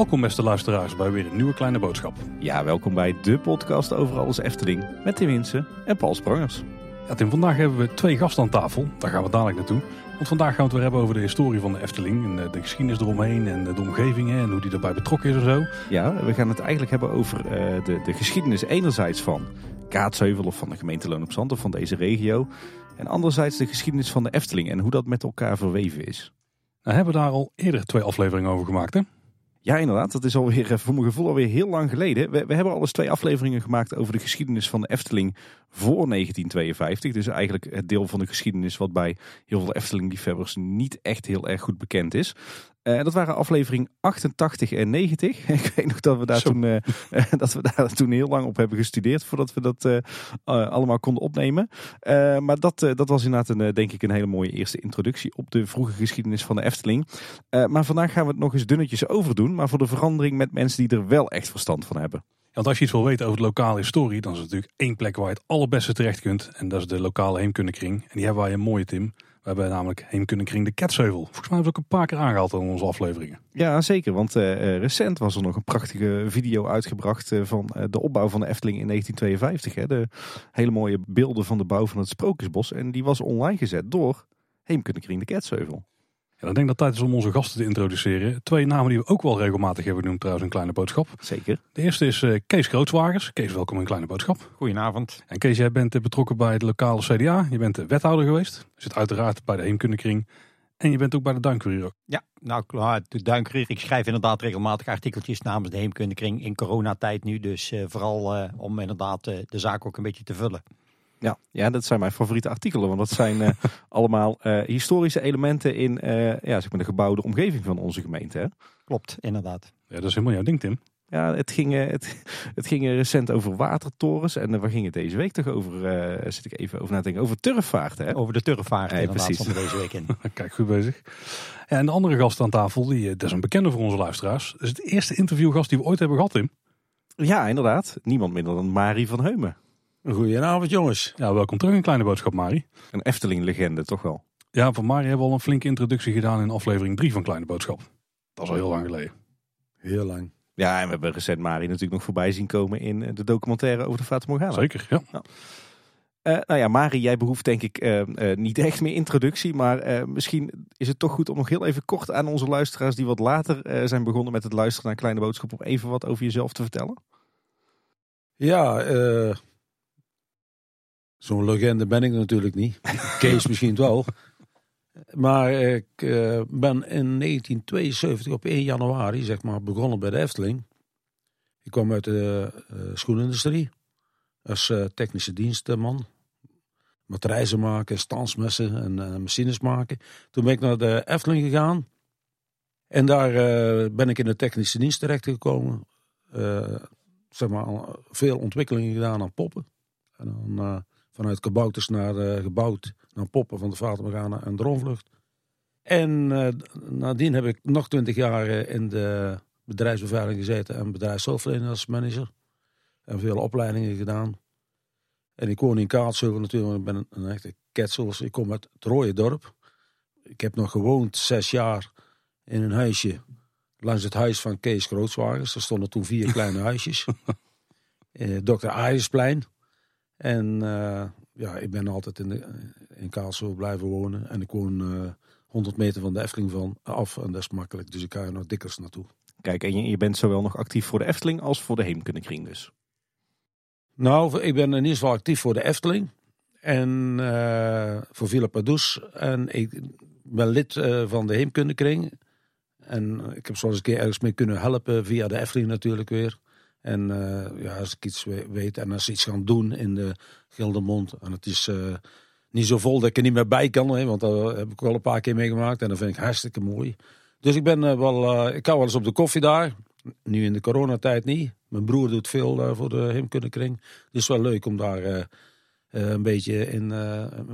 Welkom beste luisteraars bij weer een nieuwe kleine boodschap. Ja, welkom bij de podcast over alles Efteling met Tim Winsen en Paul Sprangers. Tim, vandaag hebben we twee gasten aan tafel. Daar gaan we dadelijk naartoe. Want vandaag gaan we het weer hebben over de historie van de Efteling. En eh, de geschiedenis eromheen en de omgevingen en hoe die erbij betrokken is en zo. Ja, we gaan het eigenlijk hebben over uh, de, de geschiedenis enerzijds van Kaatsheuvel of van de gemeente Loon op Zand of van deze regio. En anderzijds de geschiedenis van de Efteling en hoe dat met elkaar verweven is. Nou hebben we daar al eerder twee afleveringen over gemaakt hè? Ja, inderdaad. Dat is alweer, voor mijn gevoel alweer heel lang geleden. We, we, hebben al eens twee afleveringen gemaakt over de geschiedenis van de Efteling voor 1952. Dus eigenlijk het deel van de geschiedenis wat bij heel veel Efteling-liefhebbers niet echt heel erg goed bekend is. Uh, dat waren aflevering 88 en 90. Ik weet nog dat we, daar toen, uh, dat we daar toen heel lang op hebben gestudeerd voordat we dat uh, allemaal konden opnemen. maar dat, dat was inderdaad een, denk ik een hele mooie eerste introductie op de vroege geschiedenis van de Efteling. maar vandaag gaan we het nog eens dunnetjes overdoen. Maar voor de verandering met mensen die er wel echt verstand van hebben. Want als je iets wil weten over de lokale historie, dan is er natuurlijk één plek waar je het allerbeste terecht kunt. En dat is de lokale heemkundekring. En die hebben wij een mooie, Tim. We hebben namelijk Heemkundekring de Ketsheuvel. Volgens mij hebben we ook een paar keer aangehaald in onze afleveringen. Ja, zeker. Want uh, recent was er nog een prachtige video uitgebracht uh, van de opbouw van de Efteling in 1952. Hè. De hele mooie beelden van de bouw van het Sprookjesbos. En die was online gezet door Heemkundekring de Ketsheuvel. Ja, dan denk ik dat tijd is om onze gasten te introduceren. Twee namen die we ook wel regelmatig hebben genoemd trouwens een Kleine Boodschap. Zeker. De eerste is uh, Kees Grootswagers. Kees, welkom in Kleine Boodschap. Goedenavond. En Kees, jij bent betrokken bij de lokale CDA. Je bent wethouder geweest. Je zit uiteraard bij de Heemkundekring. En je bent ook bij de Duinkurier. Ja, nou de Duinkurier. Ik schrijf inderdaad regelmatig artikeltjes namens de Heemkundekring in coronatijd nu. Dus uh, vooral uh, om inderdaad de zaak ook een beetje te vullen. Ja, ja, dat zijn mijn favoriete artikelen. Want dat zijn uh, allemaal uh, historische elementen in uh, ja, zeg maar de gebouwde omgeving van onze gemeente. Hè? Klopt, inderdaad. Ja, dat is helemaal jouw ding, Tim. Ja, het ging, het, het ging recent over watertorens. En waar ging het deze week toch over? zit ik even over na te denken. Over turfvaart, hè? Over de turfvaart, ja, precies. deze week in. Kijk, goed bezig. Ja, en de andere gast aan tafel, die, dat is een bekende voor onze luisteraars. Dat is het eerste interviewgast die we ooit hebben gehad, Tim. Ja, inderdaad. Niemand minder dan Marie van Heumen. Goedenavond jongens. Ja, welkom terug in Kleine Boodschap, Mari. Een Efteling-legende, toch wel? Ja, van Mari hebben we al een flinke introductie gedaan in aflevering 3 van Kleine Boodschap. Dat is al heel lang geleden. Heel lang. Ja, en we hebben recent Mari natuurlijk nog voorbij zien komen in de documentaire over de Fata Morgana. Zeker, ja. Nou. Uh, nou ja, Mari, jij behoeft denk ik uh, uh, niet echt meer introductie. Maar misschien is het toch goed om nog heel even kort aan onze luisteraars die wat later zijn begonnen met het luisteren naar Kleine Boodschap, om even wat over jezelf te vertellen. Ja, Zo'n legende ben ik natuurlijk niet. Kees misschien wel. Maar ik uh, ben in 1972 op 1 januari zeg maar, begonnen bij de Efteling. Ik kwam uit de uh, schoenindustrie als uh, technische dienstman. Matrijzen maken, stansmessen en machines maken. Toen ben ik naar de Efteling gegaan. En daar ben ik in de technische dienst terechtgekomen. zeg maar, veel ontwikkelingen gedaan aan poppen. En dan vanuit kabouters naar uh, gebouwd, naar poppen van de Vatermorgana en Dronvlucht. En uh, nadien heb ik nog twintig jaar uh, in de bedrijfsbeveiliging gezeten en bedrijfshulpverlening als manager. En veel opleidingen gedaan. En ik woon in Kaatsheuvel natuurlijk, ik ben een, een echte ketsel. Ik kom uit het Rode Dorp. Ik heb nog gewoond zes jaar in een huisje langs het huis van Kees Grootswagens. Er stonden toen vier kleine huisjes. Dr. Aarjesplein. En uh, ja, ik ben altijd in, de, in Kaalsel blijven wonen. En ik woon uh, eh, 100 meter van de Efteling van af. En dat is makkelijk. Dus ik ga er nog dikwijls naartoe. Kijk, en je, je, bent zowel nog actief voor de Efteling als voor de Heemkundekring dus? Nou, ik ben in ieder geval actief voor de Efteling. En uh, voor Villa Padus. En ik ben lid van de Heemkundekring. En ik heb zoals een keer ergens mee kunnen helpen via de Efteling natuurlijk weer. En uh, ja, als ik iets weet en als ze iets gaan doen in de Gildermond. En het is uh, niet zo vol dat ik er niet meer bij kan. Hè, want dat heb ik wel een paar keer meegemaakt. En dat vind ik hartstikke mooi. Dus ik ben uh, wel, ik kan wel eens op de koffie daar. Nu in de coronatijd niet. Mijn broer doet veel voor de Heemkundekring. Dus wel leuk om daar een beetje in,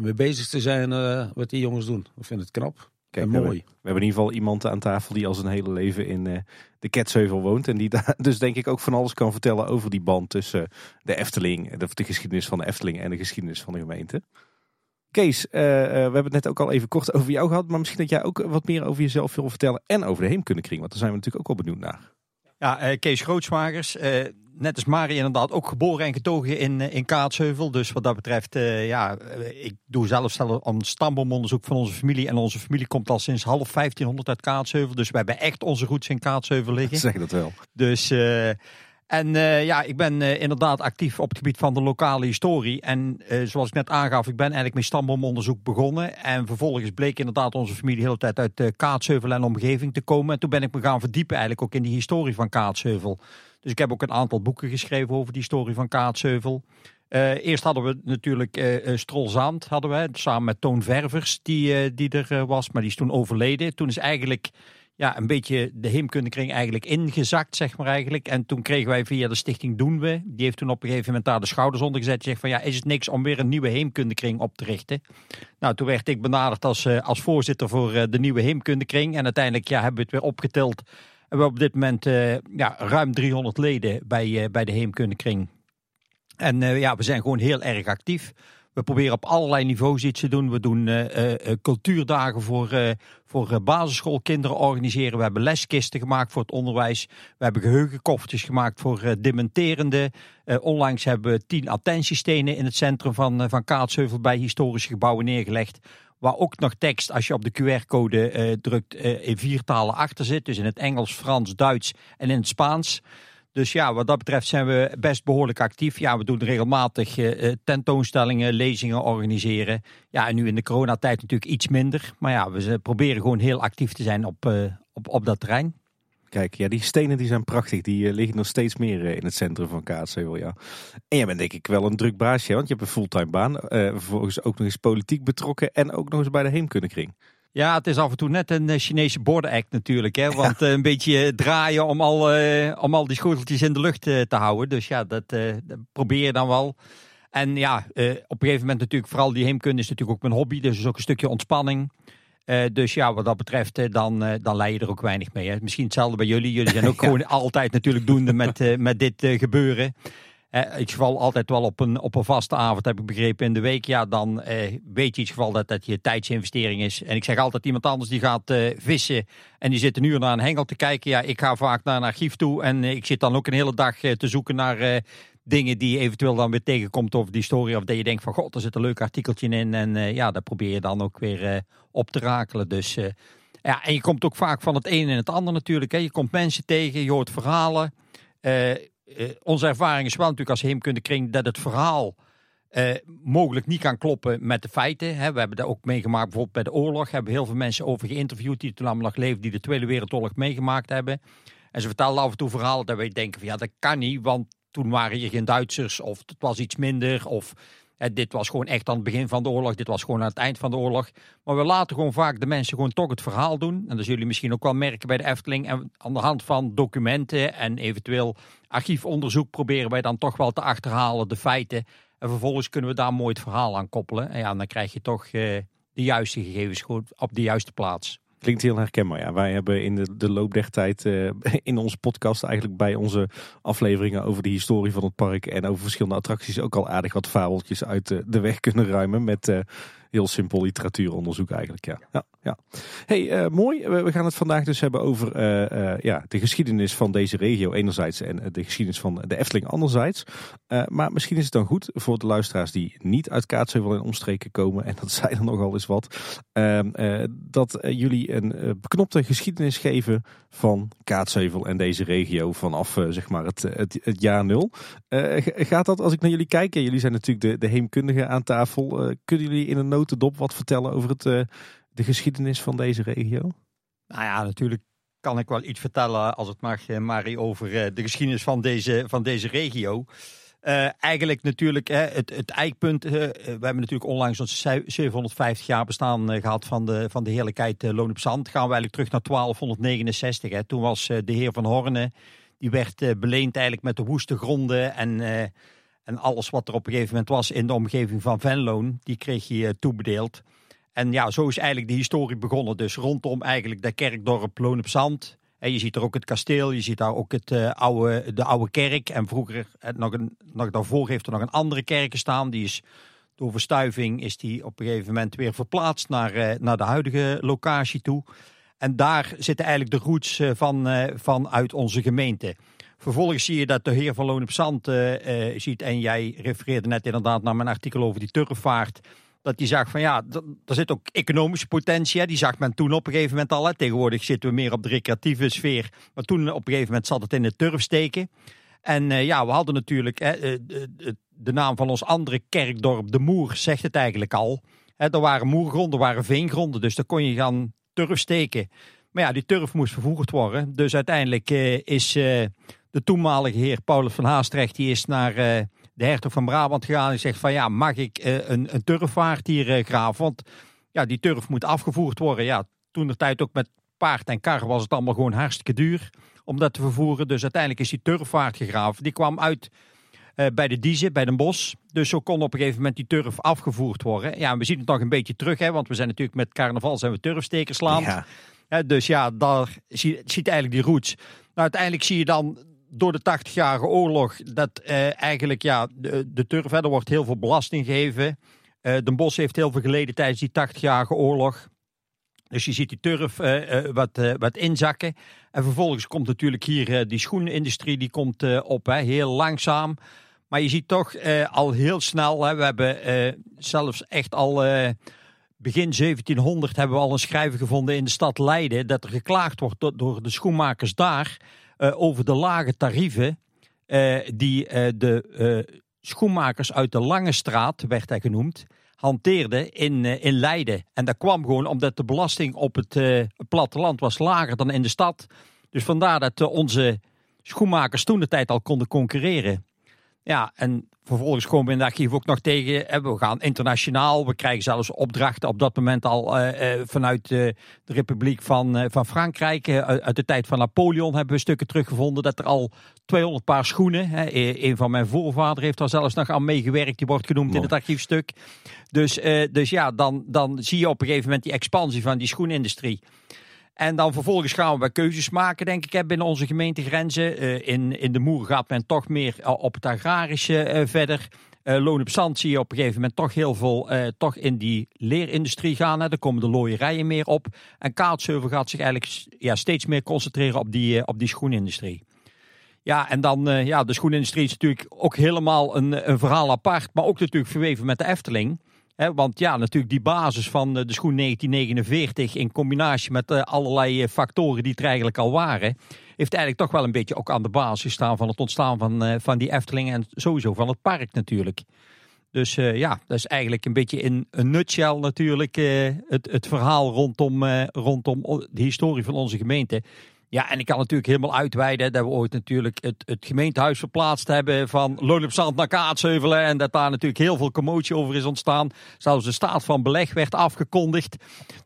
mee bezig te zijn wat die jongens doen. Ik vind het knap. Kijk, mooi. We hebben, we hebben, in ieder geval iemand aan tafel die al zijn hele leven in uh, de Ketsheuvel woont. En die daar dus denk ik ook van alles kan vertellen over die band tussen de Efteling, de, de geschiedenis van de Efteling en de geschiedenis van de gemeente. Kees, eh, eh, we hebben het net ook al even kort over jou gehad. Maar misschien dat jij ook wat meer over jezelf wil vertellen. En over de Heemkundekring. Want daar zijn we natuurlijk ook wel benieuwd naar. Ja, eh, Kees Grootswagers. eh, net als Marie inderdaad ook geboren en getogen in, eh, in Kaatsheuvel. Dus wat dat betreft, ja, ik doe zelf zelf een stamboomonderzoek van onze familie. En onze familie komt al sinds half 1500 uit Kaatsheuvel. Dus we hebben echt onze roots in Kaatsheuvel liggen. Zeg dat wel. Dus, eh, en eh, ja, ik ben eh, inderdaad actief op het gebied van de lokale historie. En eh, zoals ik net aangaf, ik ben eigenlijk met stamboomonderzoek begonnen. En vervolgens bleek inderdaad onze familie de hele tijd uit uh, Kaatsheuvel en omgeving te komen. En toen ben ik me gaan verdiepen eigenlijk ook in die historie van Kaatsheuvel. Dus ik heb ook een aantal boeken geschreven over die historie van Kaatsheuvel. Eerst hadden we natuurlijk uh, hadden we, samen met Toon Ververs, die, die er was, maar die is toen overleden. Toen is eigenlijk ja, een beetje de heemkundekring eigenlijk ingezakt, zeg maar eigenlijk. En toen kregen wij via de stichting Doen We, die heeft toen op een gegeven moment daar de schouders onder gezet. Die zegt van ja, is het niks om weer een nieuwe heemkundekring op te richten? Nou, toen werd ik benaderd als, als voorzitter voor de nieuwe heemkundekring. En uiteindelijk ja, hebben we het weer opgeteld. En we hebben op dit moment uh, ja, ruim 300 leden bij, bij de Heemkundekring. En ja, we zijn gewoon heel erg actief. We proberen op allerlei niveaus iets te doen. We doen cultuurdagen voor, voor basisschoolkinderen organiseren. We hebben leskisten gemaakt voor het onderwijs. We hebben geheugenkoffertjes gemaakt voor dementerende. onlangs hebben we tien attentiestenen in het centrum van, van Kaatsheuvel bij historische gebouwen neergelegd. Waar ook nog tekst, als je op de QR-code drukt, in vier talen achter zit. Dus in het Engels, Frans, Duits en in het Spaans. Dus ja, wat dat betreft zijn we best behoorlijk actief. Ja, we doen regelmatig uh, tentoonstellingen, lezingen organiseren. Ja, en nu in de coronatijd natuurlijk iets minder. Maar ja, we proberen gewoon heel actief te zijn op, op, op dat terrein. Kijk, ja, die stenen die zijn prachtig. Die liggen nog steeds meer in het centrum van Kaatsheuvel, ja. En jij bent denk ik wel een druk baasje, want je hebt een fulltime baan. Vervolgens ook nog eens politiek betrokken en ook nog eens bij de Heemkundekring. Ja, het is af en toe net een Chinese border act natuurlijk. Hè? Want ja. een beetje draaien om al, om al die schoteltjes in de lucht te houden. Dus ja, dat, dat probeer je dan wel. En ja, op een gegeven moment natuurlijk, vooral die heemkunde is natuurlijk ook mijn hobby. Dus is ook een stukje ontspanning. Uh, dus ja, wat dat betreft, uh, dan, uh, dan leid je er ook weinig mee. Hè. Misschien hetzelfde bij jullie. Jullie zijn ook ja. gewoon altijd natuurlijk doende met, met dit gebeuren. In ieder geval altijd wel op een, op een vaste avond, heb ik begrepen, in de week. Ja, dan weet je in geval dat dat je tijdsinvestering is. En ik zeg altijd, iemand anders die gaat vissen en die zit een uur naar een hengel te kijken. Ja, ik ga vaak naar een archief toe en ik zit dan ook een hele dag te zoeken naar dingen die eventueel dan weer tegenkomt over die historie. Of dat je denkt van god, er zit een leuk artikeltje in. En ja, daar probeer je dan ook weer op te rakelen. Dus ja, en je komt ook vaak van het een en het ander natuurlijk. Hè. Je komt mensen tegen, je hoort verhalen. Onze ervaring is wel natuurlijk als heemkundekring dat het verhaal mogelijk niet kan kloppen met de feiten. Hè. We hebben dat ook meegemaakt bijvoorbeeld bij de oorlog. Hebben heel veel mensen over geïnterviewd die toen allemaal nog leven, die de Tweede Wereldoorlog meegemaakt hebben. En ze vertellen af en toe verhalen dat wij denken van ja, dat kan niet, want toen waren hier geen Duitsers of het was iets minder. Of eh, dit was gewoon echt aan het begin van de oorlog. Dit was gewoon aan het eind van de oorlog. Maar we laten gewoon vaak de mensen gewoon toch het verhaal doen. En dat jullie misschien ook wel merken bij de Efteling. En aan de hand van documenten en eventueel archiefonderzoek proberen wij dan toch wel te achterhalen de feiten. En vervolgens kunnen we daar mooi het verhaal aan koppelen. En ja, dan krijg je toch uh, de juiste gegevens gewoon op de juiste plaats. Klinkt heel herkenbaar. Ja. Wij hebben in de, de loop der tijd uh, in onze podcast, eigenlijk bij onze afleveringen over de historie van het park en over verschillende attracties, ook al aardig wat fabeltjes uit de, de weg kunnen ruimen met heel simpel literatuuronderzoek eigenlijk. Ja. Ja, ja. Hey, uh, mooi. We, gaan het vandaag dus hebben over ja, de geschiedenis van deze regio enerzijds en de geschiedenis van de Efteling anderzijds. maar misschien is het dan goed voor de luisteraars die niet uit Kaatsheuvel en omstreken komen, en dat zijn er nogal eens wat, dat jullie een beknopte geschiedenis geven van Kaatsheuvel en deze regio vanaf zeg maar het, het, jaar nul. gaat dat als ik naar jullie kijk? Jullie zijn natuurlijk de, de heemkundigen aan tafel. kunnen jullie in een notendop wat vertellen over het, uh, de geschiedenis van deze regio? Nou ja, natuurlijk kan ik wel iets vertellen als het mag, Marie, over uh, de geschiedenis van deze, van deze regio. Eigenlijk natuurlijk uh, het, het eikpunt. We hebben natuurlijk onlangs ons 750 jaar bestaan gehad van de, van de heerlijkheid Loon op Zand. Gaan we eigenlijk terug naar 1269. Hè. Toen was de heer van Horne, die werd beleend eigenlijk met de woeste gronden en en alles wat er op een gegeven moment was in de omgeving van Venloon, die kreeg je toebedeeld. En ja, zo is eigenlijk de historie begonnen. Dus rondom eigenlijk dat kerkdorp Loon op Zand. En je ziet er ook het kasteel, je ziet daar ook het, uh, oude, de oude kerk. En vroeger, nog, een, nog daarvoor heeft er nog een andere kerk gestaan. Die is door verstuiving is die op een gegeven moment weer verplaatst naar, eh, naar de huidige locatie toe. En daar zitten eigenlijk de roots eh, van, eh, van uit onze gemeente. Vervolgens zie je dat de heer van Loon op Zand eh, eh, ziet, en jij refereerde net inderdaad naar mijn artikel over die turfvaart, dat die zag van ja, er zit ook economische potentie. Die zag men toen op een gegeven moment al. Tegenwoordig zitten we meer op de recreatieve sfeer. Maar toen op een gegeven moment zat het in de turfsteken. En eh, ja, we hadden natuurlijk hè, de, naam van ons andere kerkdorp, de Moer, zegt het eigenlijk al. Hè, er waren moergronden, er waren veengronden, dus daar kon je gaan turf steken. Maar ja, die turf moest vervoerd worden. Dus uiteindelijk is de toenmalige heer Paulus van Haastrecht, die is naar eh, de hertog van Brabant gegaan en zegt van ja, mag ik eh, een, een turfvaart hier eh, graven? Want ja, die turf moet afgevoerd worden. Ja, toen de tijd ook met paard en kar was het allemaal gewoon hartstikke duur om dat te vervoeren. Dus uiteindelijk is die turfvaart gegraven. Die kwam uit bij de Diezen, bij Den Bosch. Dus zo kon op een gegeven moment die turf afgevoerd worden. Ja, en we zien het nog een beetje terug, hè, want we zijn natuurlijk met carnaval zijn we turfstekersland. Ja. Dus ja, daar zie, ziet eigenlijk die roots. Nou, uiteindelijk zie je dan door de 80-jarige oorlog dat eh, eigenlijk ja, de, turf, er wordt heel veel belasting gegeven. Eh Den Bosch heeft heel veel geleden tijdens die 80-jarige oorlog. Dus je ziet die turf eh, wat, wat inzakken. En vervolgens komt natuurlijk hier die schoenindustrie die komt op, hè, heel langzaam. Maar je ziet toch al heel snel, hè, we hebben zelfs echt al begin 1700 hebben we al een schrijver gevonden in de stad Leiden dat er geklaagd wordt door, de schoenmakers daar over de lage tarieven eh, die eh, de eh, schoenmakers uit de Lange Straat, werd hij genoemd, hanteerden in, eh, in Leiden. En dat kwam gewoon omdat de belasting op het eh, platteland was lager dan in de stad. Dus vandaar dat eh, onze schoenmakers toen de tijd al konden concurreren. Ja, en vervolgens komen we in het archief ook nog tegen. We gaan internationaal. We krijgen zelfs opdrachten op dat moment al eh, eh, vanuit eh, de Republiek van, van Frankrijk. Uit, de tijd van Napoleon hebben we stukken teruggevonden dat er al 200 paar schoenen. Hè, eh, een van mijn voorvader heeft daar zelfs nog aan meegewerkt. Die wordt genoemd in het archiefstuk. Dus, dus ja, dan, dan zie je op een gegeven moment die expansie van die schoenindustrie. En dan vervolgens gaan we wat keuzes maken, denk ik, hè, binnen onze gemeentegrenzen. Eh, in, in de Moer gaat men toch meer eh, op het agrarische eh, verder. Loon op Zand zie je op een gegeven moment toch heel veel toch in die leerindustrie gaan. Er komen de looierijen meer op. En Kaatsheuvel gaat zich eigenlijk ja, steeds meer concentreren op die, op die schoenindustrie. Ja, en dan ja, de schoenindustrie is natuurlijk ook helemaal een, een verhaal apart. Maar ook natuurlijk verweven met de Efteling. Want ja, natuurlijk die basis van eh, de schoen 1949 in combinatie met eh, allerlei eh, factoren die er eigenlijk al waren, heeft eigenlijk toch wel een beetje ook aan de basis gestaan van het ontstaan van, van die Efteling en sowieso van het park natuurlijk. Dus ja, dat is eigenlijk een beetje in een nutshell natuurlijk het, het verhaal rondom, rondom de historie van onze gemeente. Ja, en ik kan natuurlijk helemaal uitweiden dat we ooit natuurlijk het, het gemeentehuis verplaatst hebben van Loon op Zand naar Kaatsheuvel. En dat daar natuurlijk heel veel commotie over is ontstaan. Zelfs de staat van beleg werd afgekondigd.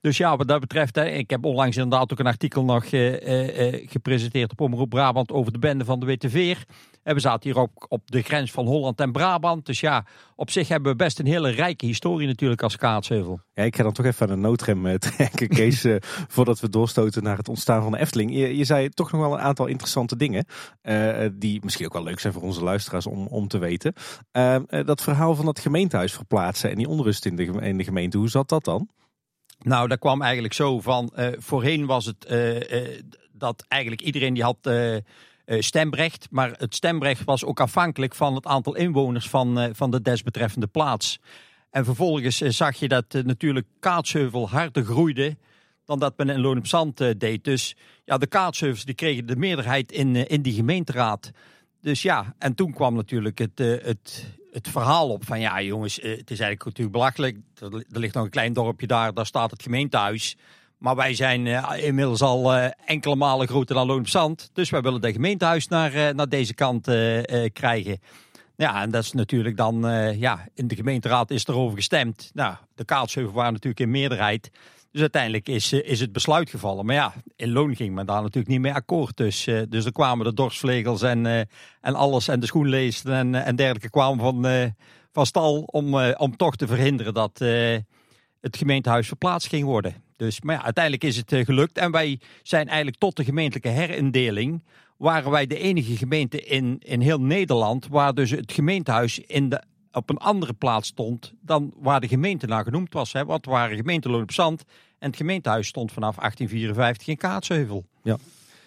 Dus ja, wat dat betreft, hè, ik heb onlangs inderdaad ook een artikel nog eh, eh, eh, gepresenteerd op Omroep Brabant over de bende van de Witte Veer. En we zaten hier ook op de grens van Holland en Brabant. Dus ja, op zich hebben we best een hele rijke historie natuurlijk als Kaatsheuvel. Ja, ik ga dan toch even aan de noodrem eh, trekken, Kees, eh, voordat we doorstoten naar het ontstaan van de Efteling. Je, je zei toch nog wel een aantal interessante dingen, eh, die misschien ook wel leuk zijn voor onze luisteraars om, om te weten. Eh, eh, dat verhaal van het gemeentehuis verplaatsen en die onrust in de, geme- in de gemeente, hoe zat dat dan? Nou, dat kwam eigenlijk zo van. voorheen was het dat eigenlijk iedereen die had stemrecht. Maar het stemrecht was ook afhankelijk van het aantal inwoners van, eh, van de desbetreffende plaats. En vervolgens eh, zag je dat eh, natuurlijk Kaatsheuvel harder groeide dan dat men in Loon op Zand eh, deed. Dus ja, de Kaatsheuvels die kregen de meerderheid in, eh, in die gemeenteraad. Dus ja, en toen kwam natuurlijk het, eh, het, het verhaal op van ja jongens, eh, het is eigenlijk natuurlijk belachelijk. Li- er ligt nog een klein dorpje daar, daar staat het gemeentehuis. Maar wij zijn eh, inmiddels al eh, enkele malen groter dan Loon op Zand. Dus wij willen dat gemeentehuis naar, eh, naar deze kant krijgen. Ja, en dat is natuurlijk dan, ja, in de gemeenteraad is erover gestemd. Nou, de Kaalsheuvel waren natuurlijk in meerderheid. Dus uiteindelijk is, is het besluit gevallen. Maar ja, in Loon ging men daar natuurlijk niet mee akkoord. Dus, dus er kwamen de dorsvlegels en, en alles en de schoenleesten en, en dergelijke kwamen van, van stal om, om toch te verhinderen dat het gemeentehuis verplaatst ging worden. Dus, maar ja, uiteindelijk is het eh, gelukt. En wij zijn eigenlijk tot de gemeentelijke herindeling waren wij de enige gemeente in, in heel Nederland waar dus het gemeentehuis in de op een andere plaats stond dan waar de gemeente naar genoemd was. Hè? Want we waren gemeenteloon op zand en het gemeentehuis stond vanaf 1854 in Kaatsheuvel.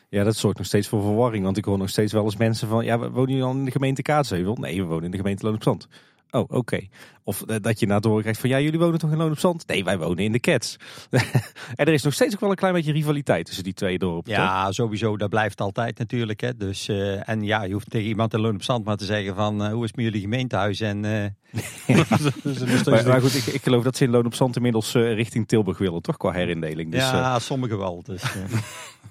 Ja, dat zorgt nog steeds voor verwarring. Want ik hoor nog steeds wel eens mensen van... Ja, we wonen jullie dan in de gemeente Kaatsheuvel? Nee, we wonen in de gemeente Loon op Zand. Oh, oké. Of eh, dat je na door krijgt van... Ja, jullie wonen toch in Loon op Zand? Nee, wij wonen in de Cats. en er is nog steeds ook wel een klein beetje rivaliteit tussen die twee dorpen. toch? Ja, sowieso. Dat blijft altijd natuurlijk. Hè. Dus, eh, en ja, je hoeft tegen iemand in Loon op Zand maar te zeggen van... eh, hoe is het met jullie gemeentehuis? En Dus Maar, goed, ik, ik geloof dat ze in Loon op Zand inmiddels eh, richting Tilburg willen, toch? Qua herindeling. Dus, ja. ja, sommigen wel. Dus.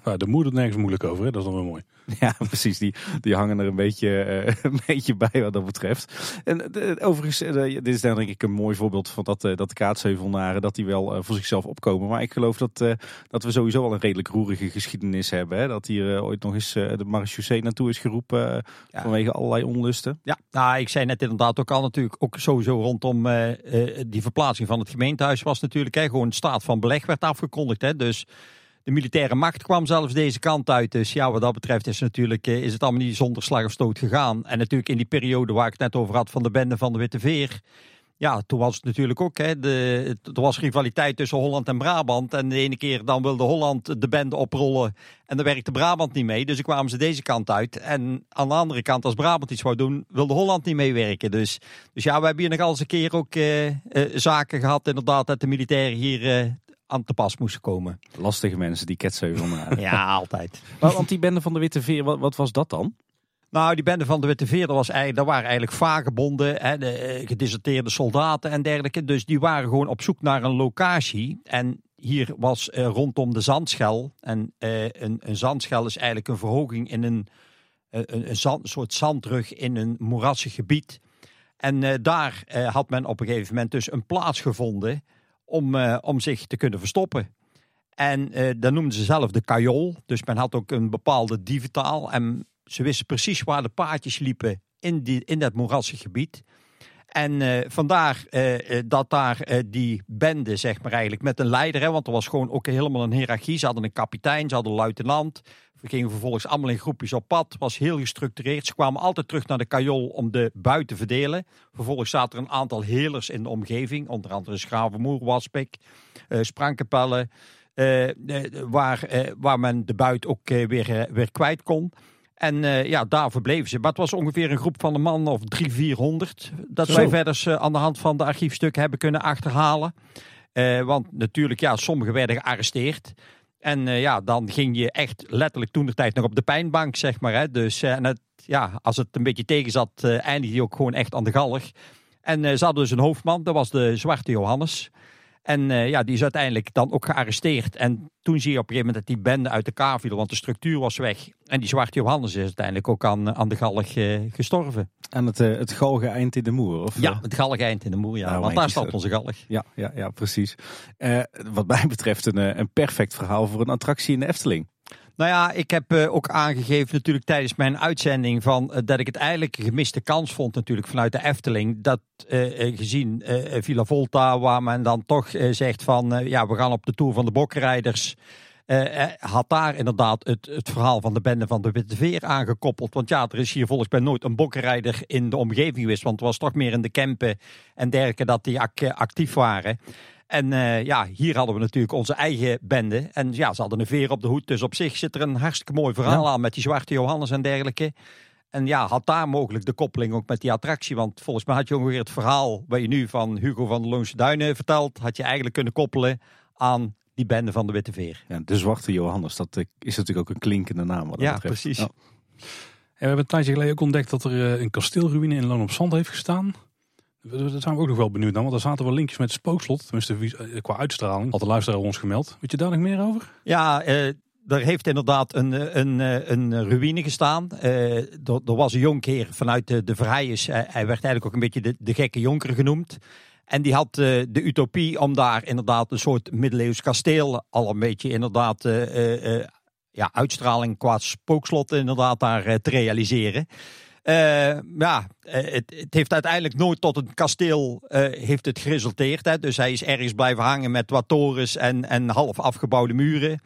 Ja, de moeder nergens moeilijk over, hè? dat is dan wel mooi. ja, precies. Die, die hangen er een beetje, eh, een beetje bij wat dat betreft. En de- overigens, dit is dan denk ik een mooi voorbeeld van dat, eh, dat de kaatsheuvelnaren... dat die wel eh, voor zichzelf opkomen. Maar ik geloof dat, eh, dat we sowieso al een redelijk roerige geschiedenis hebben. Hè? Dat hier ooit nog eens de marechaussee naartoe is geroepen... Ja. vanwege allerlei onlusten. Ja, nou, ik zei net inderdaad ook al natuurlijk, ook sowieso rondom die verplaatsing van het gemeentehuis was natuurlijk, hè, gewoon staat van beleg werd afgekondigd. Hè, dus de militaire macht kwam zelfs deze kant uit. Dus ja, wat dat betreft is, natuurlijk, eh, is het allemaal niet zonder slag of stoot gegaan. En natuurlijk in die periode waar ik het net over had van de bende van de Witte Veer. Ja, toen was het natuurlijk ook, hè, de, er was rivaliteit tussen Holland en Brabant. En de ene keer dan wilde Holland de bende oprollen en dan werkte Brabant niet mee. Dus dan kwamen ze deze kant uit. En aan de andere kant, als Brabant iets wou doen, wilde Holland niet meewerken. Dus, dus ja, we hebben hier nog eens een keer ook eh, eh, zaken gehad, inderdaad, dat de militairen hier eh, aan te pas moesten komen. Lastige mensen, die ketsheuvelnaren. Ja, altijd. Maar, want die bende van de Witte Veer, wat, wat was dat dan? Nou, die bende van de Witte Veer, dat, was eigenlijk, dat waren eigenlijk vagebonden, hè, de, eh, gedeserteerde soldaten en dergelijke. Dus die waren gewoon op zoek naar een locatie. En hier was eh, rondom de zandschel. En eh, een, een zandschel is eigenlijk een verhoging in een, een, een, zand, soort zandrug in een moerassig gebied. En eh, daar eh, had men op een gegeven moment dus een plaats gevonden om, eh, om zich te kunnen verstoppen. En eh dat noemden ze zelf de kajol. Dus men had ook een bepaalde dieventaal. En ze wisten precies waar de paadjes liepen in, die, in dat moerassig gebied. En eh, vandaar eh, eh, dat daar die bende, zeg maar eigenlijk, met een leider, hè, want er was gewoon ook helemaal een hiërarchie. Ze hadden een kapitein, ze hadden een luitenant. We gingen vervolgens allemaal in groepjes op pad. was heel gestructureerd. Ze kwamen altijd terug naar de kajol om de buit te verdelen. Vervolgens zaten er een aantal helers in de omgeving. Onder andere Schravenmoer, Waspik, Sprankepelle. eh, eh, waar, waar men de buit ook weer, weer kwijt kon. En eh, ja, daar verbleven ze. Maar het was ongeveer een groep van een man of drie, vierhonderd. Dat Zo. wij verder eh, aan de hand van de archiefstukken hebben kunnen achterhalen. Eh, want natuurlijk, ja, sommigen werden gearresteerd. En ja, dan ging je echt letterlijk toen de tijd nog op de pijnbank, zeg maar. Hè. Dus en het, ja, als het een beetje tegen zat, eindigde je ook gewoon echt aan de galg. En ze hadden dus een hoofdman, dat was de Zwarte Johannes. En eh, ja, die is uiteindelijk dan ook gearresteerd. En toen zie je op een gegeven moment dat die bende uit elkaar viel, want de structuur was weg. En die Zwarte Johannes is uiteindelijk ook aan, aan de galg eh, gestorven. Aan het, eh, het galgen eind in de moer? Of, Ja, eh? het galg eind in de moer, ja. Nou, want daar staat onze galg. Ja, ja, ja precies. Eh, wat mij betreft een, eh, een perfect verhaal voor een attractie in de Efteling. Nou ja, ik heb eh, ook aangegeven natuurlijk tijdens mijn uitzending van eh, dat ik het eigenlijk een gemiste kans vond natuurlijk vanuit de Efteling. Dat eh, gezien Villa Volta, waar men dan toch zegt van ja, we gaan op de Tour van de Bokrijders. had daar inderdaad het, het verhaal van de bende van de Witte Veer aangekoppeld. Want ja, er is hier volgens mij nooit een bokrijder in de omgeving geweest. Want het was toch meer in de Kempen en dergelijke dat die ac- actief waren. En eh, ja, hier hadden we natuurlijk onze eigen bende. En ja, ze hadden een veer op de hoed. Dus op zich zit er een hartstikke mooi verhaal aan met die Zwarte Johannes en dergelijke. En ja, had daar mogelijk de koppeling ook met die attractie. Want volgens mij had je ongeveer het verhaal wat je nu van Hugo van der Loonse Duinen vertelt. Had je eigenlijk kunnen koppelen aan die bende van de Witte Veer. Ja, de Zwarte Johannes, dat eh, is natuurlijk ook een klinkende naam. Wat dat Ja, betreft. precies. Ja. En we hebben een tijdje geleden ook ontdekt dat er eh, een kasteelruïne in Loon op Zand heeft gestaan. Daar zijn we ook nog wel benieuwd naar, want daar zaten wel linkjes met spookslot. Tenminste, eh, qua uitstraling. Had de luisteraar ons gemeld. Weet je daar nog meer over? Ja, eh, er heeft inderdaad een, eh, een, een ruïne gestaan. Eh, er, was een jonkheer vanuit de, de. Hij, werd eigenlijk ook een beetje de, de gekke jonker genoemd. En die had de utopie om daar inderdaad een soort middeleeuws kasteel... al een beetje inderdaad ja, uitstraling qua spookslot inderdaad daar te realiseren. Eh, ja, eh, het, heeft uiteindelijk nooit tot een kasteel eh, heeft het geresulteerd. Hè. Dus hij is ergens blijven hangen met wat torens en, en half afgebouwde muren.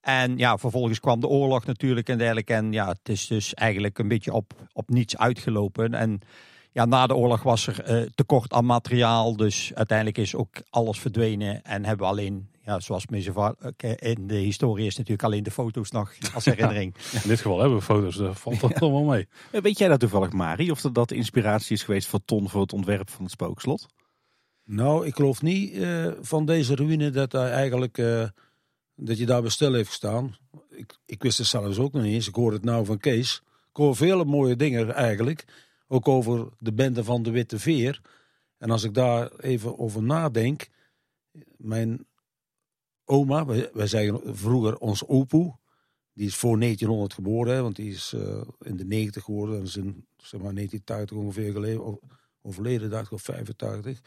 En ja, vervolgens kwam de oorlog natuurlijk en dergelijke. En ja, het is dus eigenlijk een beetje op, op niets uitgelopen. En ja, na de oorlog was er tekort aan materiaal. Dus uiteindelijk is ook alles verdwenen. En hebben we alleen, ja, zoals mensen in de historie is natuurlijk alleen de foto's nog als herinnering. In dit geval hebben we foto's, daar valt dat toch wel mee. Eh, Weet jij dat toevallig, Mari? Of dat, dat inspiratie is geweest voor Ton voor het ontwerp van het spookslot? Nou, ik geloof niet eh, van deze ruïne dat hij eigenlijk eh, dat je daar bij stil heeft gestaan. Ik, ik wist het zelfs ook nog niet eens. Ik hoor het nou van Kees. Ik hoor vele mooie dingen eigenlijk. Ook over de bende van de Witte Veer. En als ik daar even over nadenk. Mijn oma, wij, wij zeggen vroeger ons opoe. Die is voor 1900 geboren, hè, want die is eh, in de 90 geworden. Dat is in zeg maar, 1980 ongeveer geleden. Overleden, dacht ik, of 85.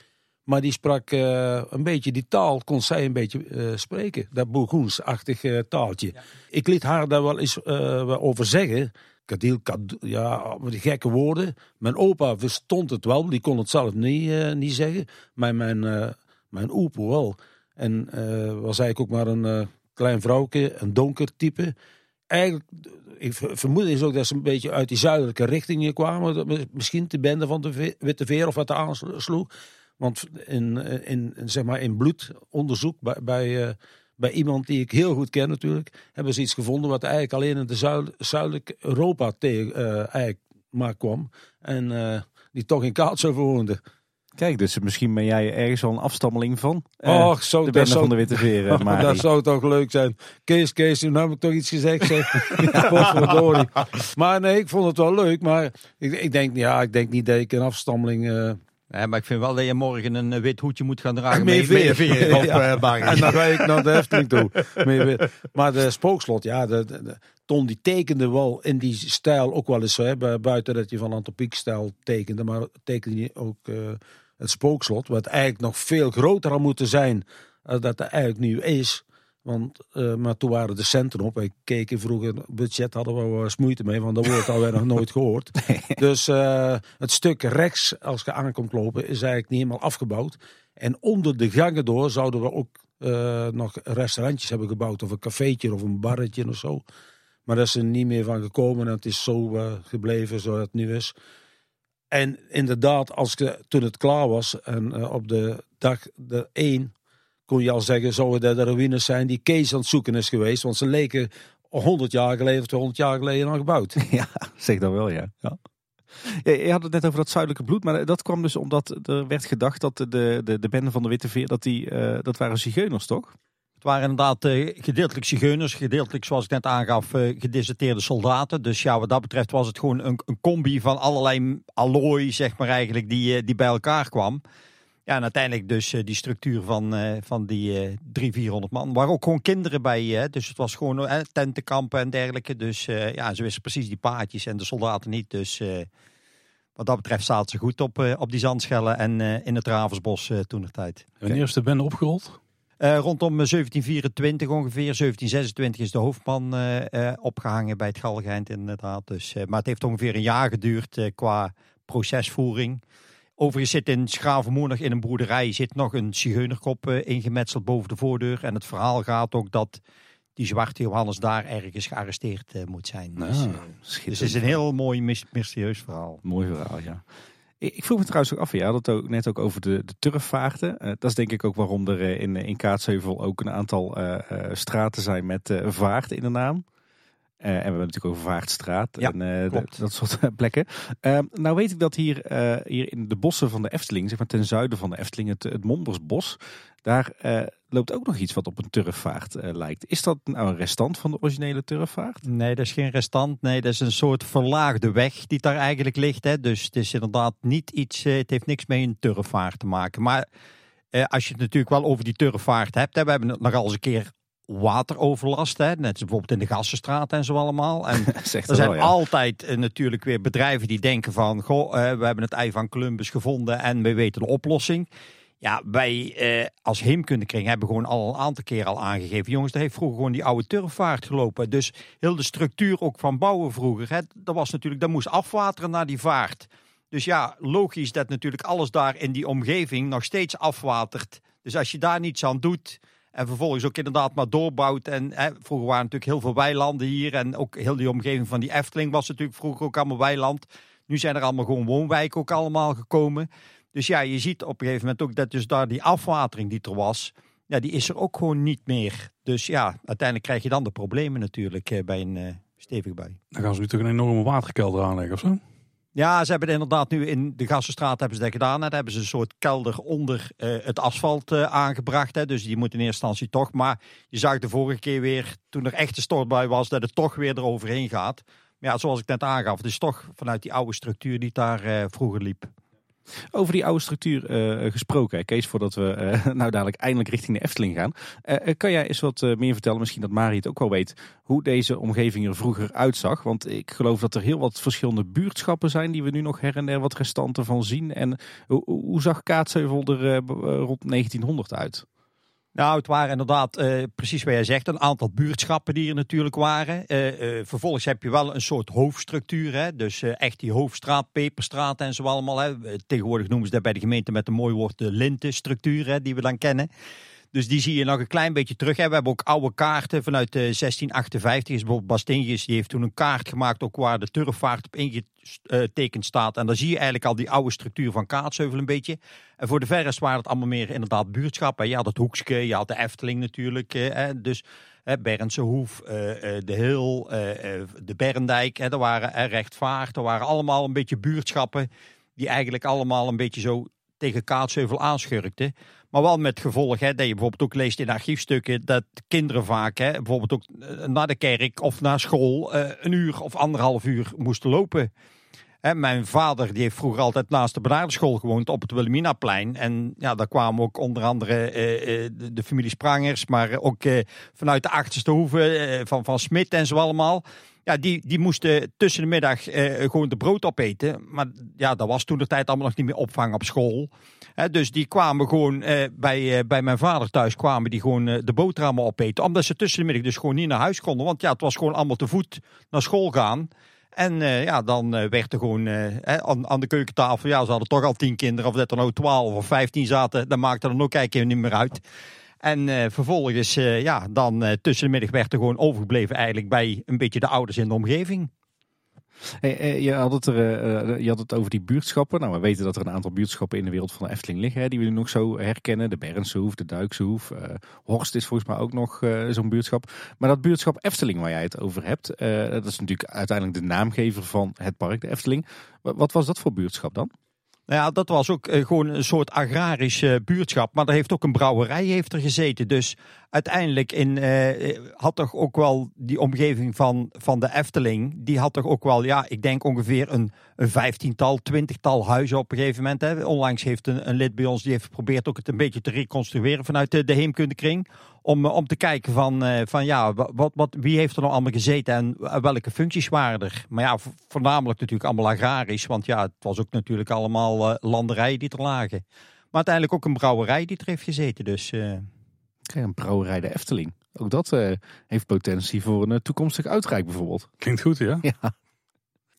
Maar die sprak eh, een beetje die taal, kon zij een beetje eh, spreken. Dat Bourgoens-achtig eh, taaltje. Ik liet haar daar wel eens over zeggen. Kadil, kad, ja, die gekke woorden. Mijn opa verstond het wel, die kon het zelf niet, niet zeggen. Maar mijn, mijn opa wel. En eh, was eigenlijk ook maar een eh, klein vrouwke, een donker type. Eigenlijk, ik ver- vermoed is ook dat ze een beetje uit die zuidelijke richting kwamen. Misschien de bende van de Witte Veer of wat er aansloeg. Want in, eh, in, in, zeg maar in bloedonderzoek bij, bij, bij iemand die ik heel goed ken natuurlijk, hebben ze iets gevonden wat eigenlijk alleen in de zuid, Europa eigenlijk maar kwam. En die toch in Kaatsheuvel woonde. Kijk, dus misschien ben jij ergens wel een afstammeling van eh, Och, zo, de dat zou- van de Witte Veer, eh, Mari. dat zou toch leuk zijn. Kees, Kees, nu heb ik toch iets gezegd. Zeg. Potverdorie. Maar nee, ik vond het wel leuk. Maar ik, ik, denk, ja, ik denk niet dat ik een afstammeling... eh, Ja, maar ik vind wel dat je morgen een eh, wit hoedje moet gaan dragen. Meer veer. veer op, Ja. eh, Barry. En dan ga ik naar de Efteling toe. Maar de spookslot, ja, de, de- de- Ton die tekende wel in die stijl ook wel eens. Hè, bu- buiten dat je van Antropiek stijl tekende, maar tekende hij ook eh, het spookslot. Wat eigenlijk nog veel groter had moeten zijn dan dat het eigenlijk nu is. Want, eh, maar toen waren de centen op. Wij keken vroeger, budget hadden we wel eens moeite mee, want dat woord hadden wij nog nooit gehoord. Dus eh, het stuk rechts, als je aankomt lopen, is eigenlijk niet helemaal afgebouwd. En onder de gangen door zouden we ook eh, nog restaurantjes hebben gebouwd. Of een cafeetje of een barretje of zo. Maar daar is er niet meer van gekomen. En het is zo eh, gebleven zoals het nu is. En inderdaad, als je, toen het klaar was en eh, op de dag de 1 kon je al zeggen, zouden dat de ruïnes zijn die Kees aan het zoeken is geweest. Want ze leken 100 jaar geleden of 200 jaar geleden al gebouwd. Ja, zeg dat wel, ja. ja. Ja, Je had het net over dat zuidelijke bloed, maar dat kwam dus omdat er werd gedacht dat de, de, de bende van de Witte Veer, dat, die, eh, dat waren zigeuners, toch? Het waren inderdaad eh, gedeeltelijk zigeuners, gedeeltelijk zoals ik net aangaf, eh, gedeserteerde soldaten. Dus ja, wat dat betreft was het gewoon een, een combi van allerlei allooi, zeg maar eigenlijk, die, eh, die bij elkaar kwam. Ja, en uiteindelijk dus die structuur van, van die 300, 400 man. Waar ook gewoon kinderen bij, dus het was gewoon tentenkampen en dergelijke. Dus ja, ze wisten precies die paadjes en de soldaten niet. Dus wat dat betreft zaten ze goed op, op die zandschellen en in het Ravensbos toen tijd. Wanneer is de bende opgerold? Eh, rondom eh, 1724 ongeveer, 1726 is de hoofdman eh, eh, opgehangen bij het Galgeind inderdaad. Dus, eh, maar het heeft ongeveer een jaar geduurd eh, qua procesvoering. Overigens zit in Schravenmoer nog in een boerderij zit nog een zigeunerkop eh, ingemetseld boven de voordeur. En het verhaal gaat ook dat die zwarte Johannes daar ergens gearresteerd eh, moet zijn. Dus, Ah, eh, dus het is een heel mooi mys- mysterieus verhaal. Mooi verhaal, ja. Ik vroeg me trouwens ook af, ja, dat ook net ook over de, de turfvaarten. Eh, dat is denk ik ook waarom er eh, in, in Kaatsheuvel ook een aantal eh, straten zijn met vaart in de naam. Eh, en we hebben natuurlijk over Vaartstraat Ja, en eh, klopt. dat soort eh, plekken. Eh, nou weet ik dat hier, hier in de bossen van de Efteling, zeg maar ten zuiden van de Efteling, het, het Mondersbos, daar loopt ook nog iets wat op een turfvaart lijkt. Is dat nou een restant van de originele turfvaart? Nee, dat is geen restant. Nee, dat is een soort verlaagde weg die daar eigenlijk ligt. Hè. Dus het is inderdaad niet iets, het heeft niks met een turfvaart te maken. Maar als je het natuurlijk wel over die turfvaart hebt, hè, we hebben het nogal eens een keer wateroverlast. Hè. Net als bijvoorbeeld in de Gassenstraat en zo allemaal. En Zegt er zijn ja. altijd eh, natuurlijk weer bedrijven die denken van... Goh, eh, we hebben het ei van Columbus gevonden en we weten de oplossing. Ja, wij eh, als heemkundekring hebben gewoon al een aantal keer al aangegeven. Jongens, daar heeft vroeger gewoon die oude turfvaart gelopen. Dus heel de structuur ook van bouwen vroeger. Hè, dat was natuurlijk, dat moest afwateren naar die vaart. Dus ja, logisch dat natuurlijk alles daar in die omgeving nog steeds afwatert. Dus als je daar niets aan doet en vervolgens ook inderdaad maar doorbouwt. En hè, vroeger waren natuurlijk heel veel weilanden hier en ook heel die omgeving van die Efteling was natuurlijk vroeger ook allemaal weiland. Nu zijn er allemaal gewoon woonwijken ook allemaal gekomen. Dus ja, je ziet op een gegeven moment ook dat dus daar die afwatering die er was, ja, die is er ook gewoon niet meer. Dus ja, uiteindelijk krijg je dan de problemen natuurlijk eh, bij een uh, stevige. Dan gaan ze toch een enorme waterkelder aanleggen of zo? Ja, ze hebben inderdaad nu in de Gassenstraat hebben ze dat gedaan. Daar hebben ze een soort kelder onder uh, het asfalt uh, aangebracht. Hè. Dus die moet in eerste instantie toch. Maar je zag de vorige keer weer, toen er echt een stortbui was, dat het toch weer eroverheen gaat. Maar ja, zoals ik net aangaf, het is toch vanuit die oude structuur die daar uh, vroeger liep. Over die oude structuur uh, gesproken, Kees, voordat we uh, nou dadelijk eindelijk richting de Efteling gaan. Uh, kan jij eens wat meer vertellen, misschien dat Marie het ook wel weet, hoe deze omgeving er vroeger uitzag? Want ik geloof dat er heel wat verschillende buurtschappen zijn die we nu nog her en der wat restanten van zien. En hoe, hoe zag Kaatsheuvel er rond 1900 uit? Nou, het waren inderdaad uh, precies wat jij zegt, een aantal buurtschappen die er natuurlijk waren. Uh, uh, vervolgens heb je wel een soort hoofdstructuur, hè? dus echt die hoofdstraat, Peperstraat en zo allemaal. Hè? Tegenwoordig noemen ze dat bij de gemeente met een mooi woord de lintenstructuur, hè, die we dan kennen. Dus die zie je nog een klein beetje terug. Hè. We hebben ook oude kaarten vanuit 1658. Is bijvoorbeeld Bastinjes, die heeft toen een kaart gemaakt ook waar de turfvaart op ingetekend staat. En dan zie je eigenlijk al die oude structuur van Kaatsheuvel een beetje. En voor de verrest waren het allemaal meer inderdaad buurtschappen. Je had het Hoekske, je had de Efteling natuurlijk. Hè. Dus Bernse Hoef, de Hil, de Berendijk. Er waren Rechtvaart, er waren allemaal een beetje buurtschappen. Die eigenlijk allemaal een beetje zo tegen Kaatsheuvel aanschurkten. Maar wel met gevolg hè, dat je bijvoorbeeld ook leest in archiefstukken dat kinderen vaak hè, bijvoorbeeld ook eh, naar de kerk of naar school uh, een uur of anderhalf uur moesten lopen. Hè, mijn vader die heeft vroeger altijd naast de benaderschool gewoond op het Wilhelminaplein. En ja, daar kwamen ook onder andere uh, de, de, familie Sprangers, maar ook vanuit de achterste hoeve van, van Smit en zo allemaal. Ja, die, die moesten tussen de middag uh, gewoon de brood opeten. Maar ja, dat was toen de tijd allemaal nog niet meer opvang op school. Dus die kwamen gewoon uh, bij, uh, bij mijn vader thuis kwamen die gewoon de boterhammen opeten. Omdat ze tussen de middag dus gewoon niet naar huis konden. Want ja, het was gewoon allemaal te voet naar school gaan. En ja, dan werd er gewoon aan, aan, de keukentafel, ja, ze hadden toch al tien kinderen. Of dat er nou twaalf of vijftien zaten, dat maakte er ook eigenlijk niet meer uit. En uh, vervolgens, uh, ja, dan uh, tussen de middag werd er gewoon overgebleven eigenlijk bij een beetje de ouders in de omgeving. Je, had het er, je had het over die buurtschappen. Nou, we weten dat er een aantal buurtschappen in de wereld van de Efteling liggen. Die we nu nog zo herkennen. De Bernshoef, de Duikshoef. Horst is volgens mij ook nog zo'n buurtschap. Maar dat buurtschap Efteling waar jij het over hebt. dat is natuurlijk uiteindelijk de naamgever van het park, de Efteling. Wat was dat voor buurtschap dan? Nou ja, dat was ook uh, gewoon een soort agrarisch uh, buurtschap. Maar er heeft ook een brouwerij heeft er gezeten. Dus uiteindelijk in, uh, had toch ook wel die omgeving van, van de Efteling. Die had toch ook wel, ja, ik denk ongeveer een, vijftiental, twintigtal huizen op een gegeven moment. Hè. Onlangs heeft een, een lid bij ons, die heeft geprobeerd ook het een beetje te reconstrueren vanuit de heemkundekring. Om, om te kijken van, van ja, wat, wat, wie heeft er nou allemaal gezeten en welke functies waren er. Maar ja, voornamelijk natuurlijk allemaal agrarisch. Want ja, het was ook natuurlijk allemaal uh, landerijen die er lagen. Maar uiteindelijk ook een brouwerij die er heeft gezeten. Dus, uh... Kijk, een brouwerij de Efteling. Ook dat uh, heeft potentie voor een toekomstig uitrijk bijvoorbeeld. Klinkt goed, ja? Ja.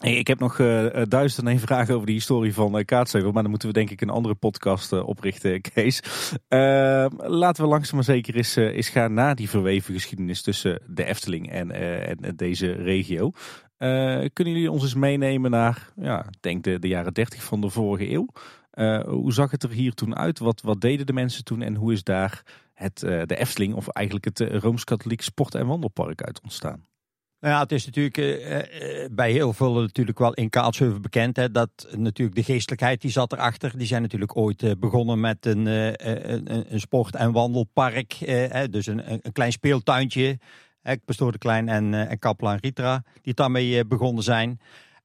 Ik heb nog uh, duizend en vragen over de historie van uh, Kaatsheuvel. Maar dan moeten we denk ik een andere podcast oprichten, Kees. laten we langzaam maar zeker eens, eens gaan naar die verweven geschiedenis tussen de Efteling en, deze regio. kunnen jullie ons eens meenemen naar, ja, denk de, jaren dertig van de vorige eeuw? hoe zag het er hier toen uit? Wat, wat deden de mensen toen en hoe is daar het, de Efteling of eigenlijk het Rooms-Katholiek Sport- en Wandelpark uit ontstaan? Nou ja, het is natuurlijk uh, bij heel veel natuurlijk wel in Kaatsheuvel bekend. Hè, dat natuurlijk de geestelijkheid die zat erachter. Die zijn natuurlijk ooit uh, begonnen met een, een, een, sport- en wandelpark. dus een, een klein speeltuintje. Pastoor de Klein en, en Kapelaan Ritra. Die daarmee begonnen zijn.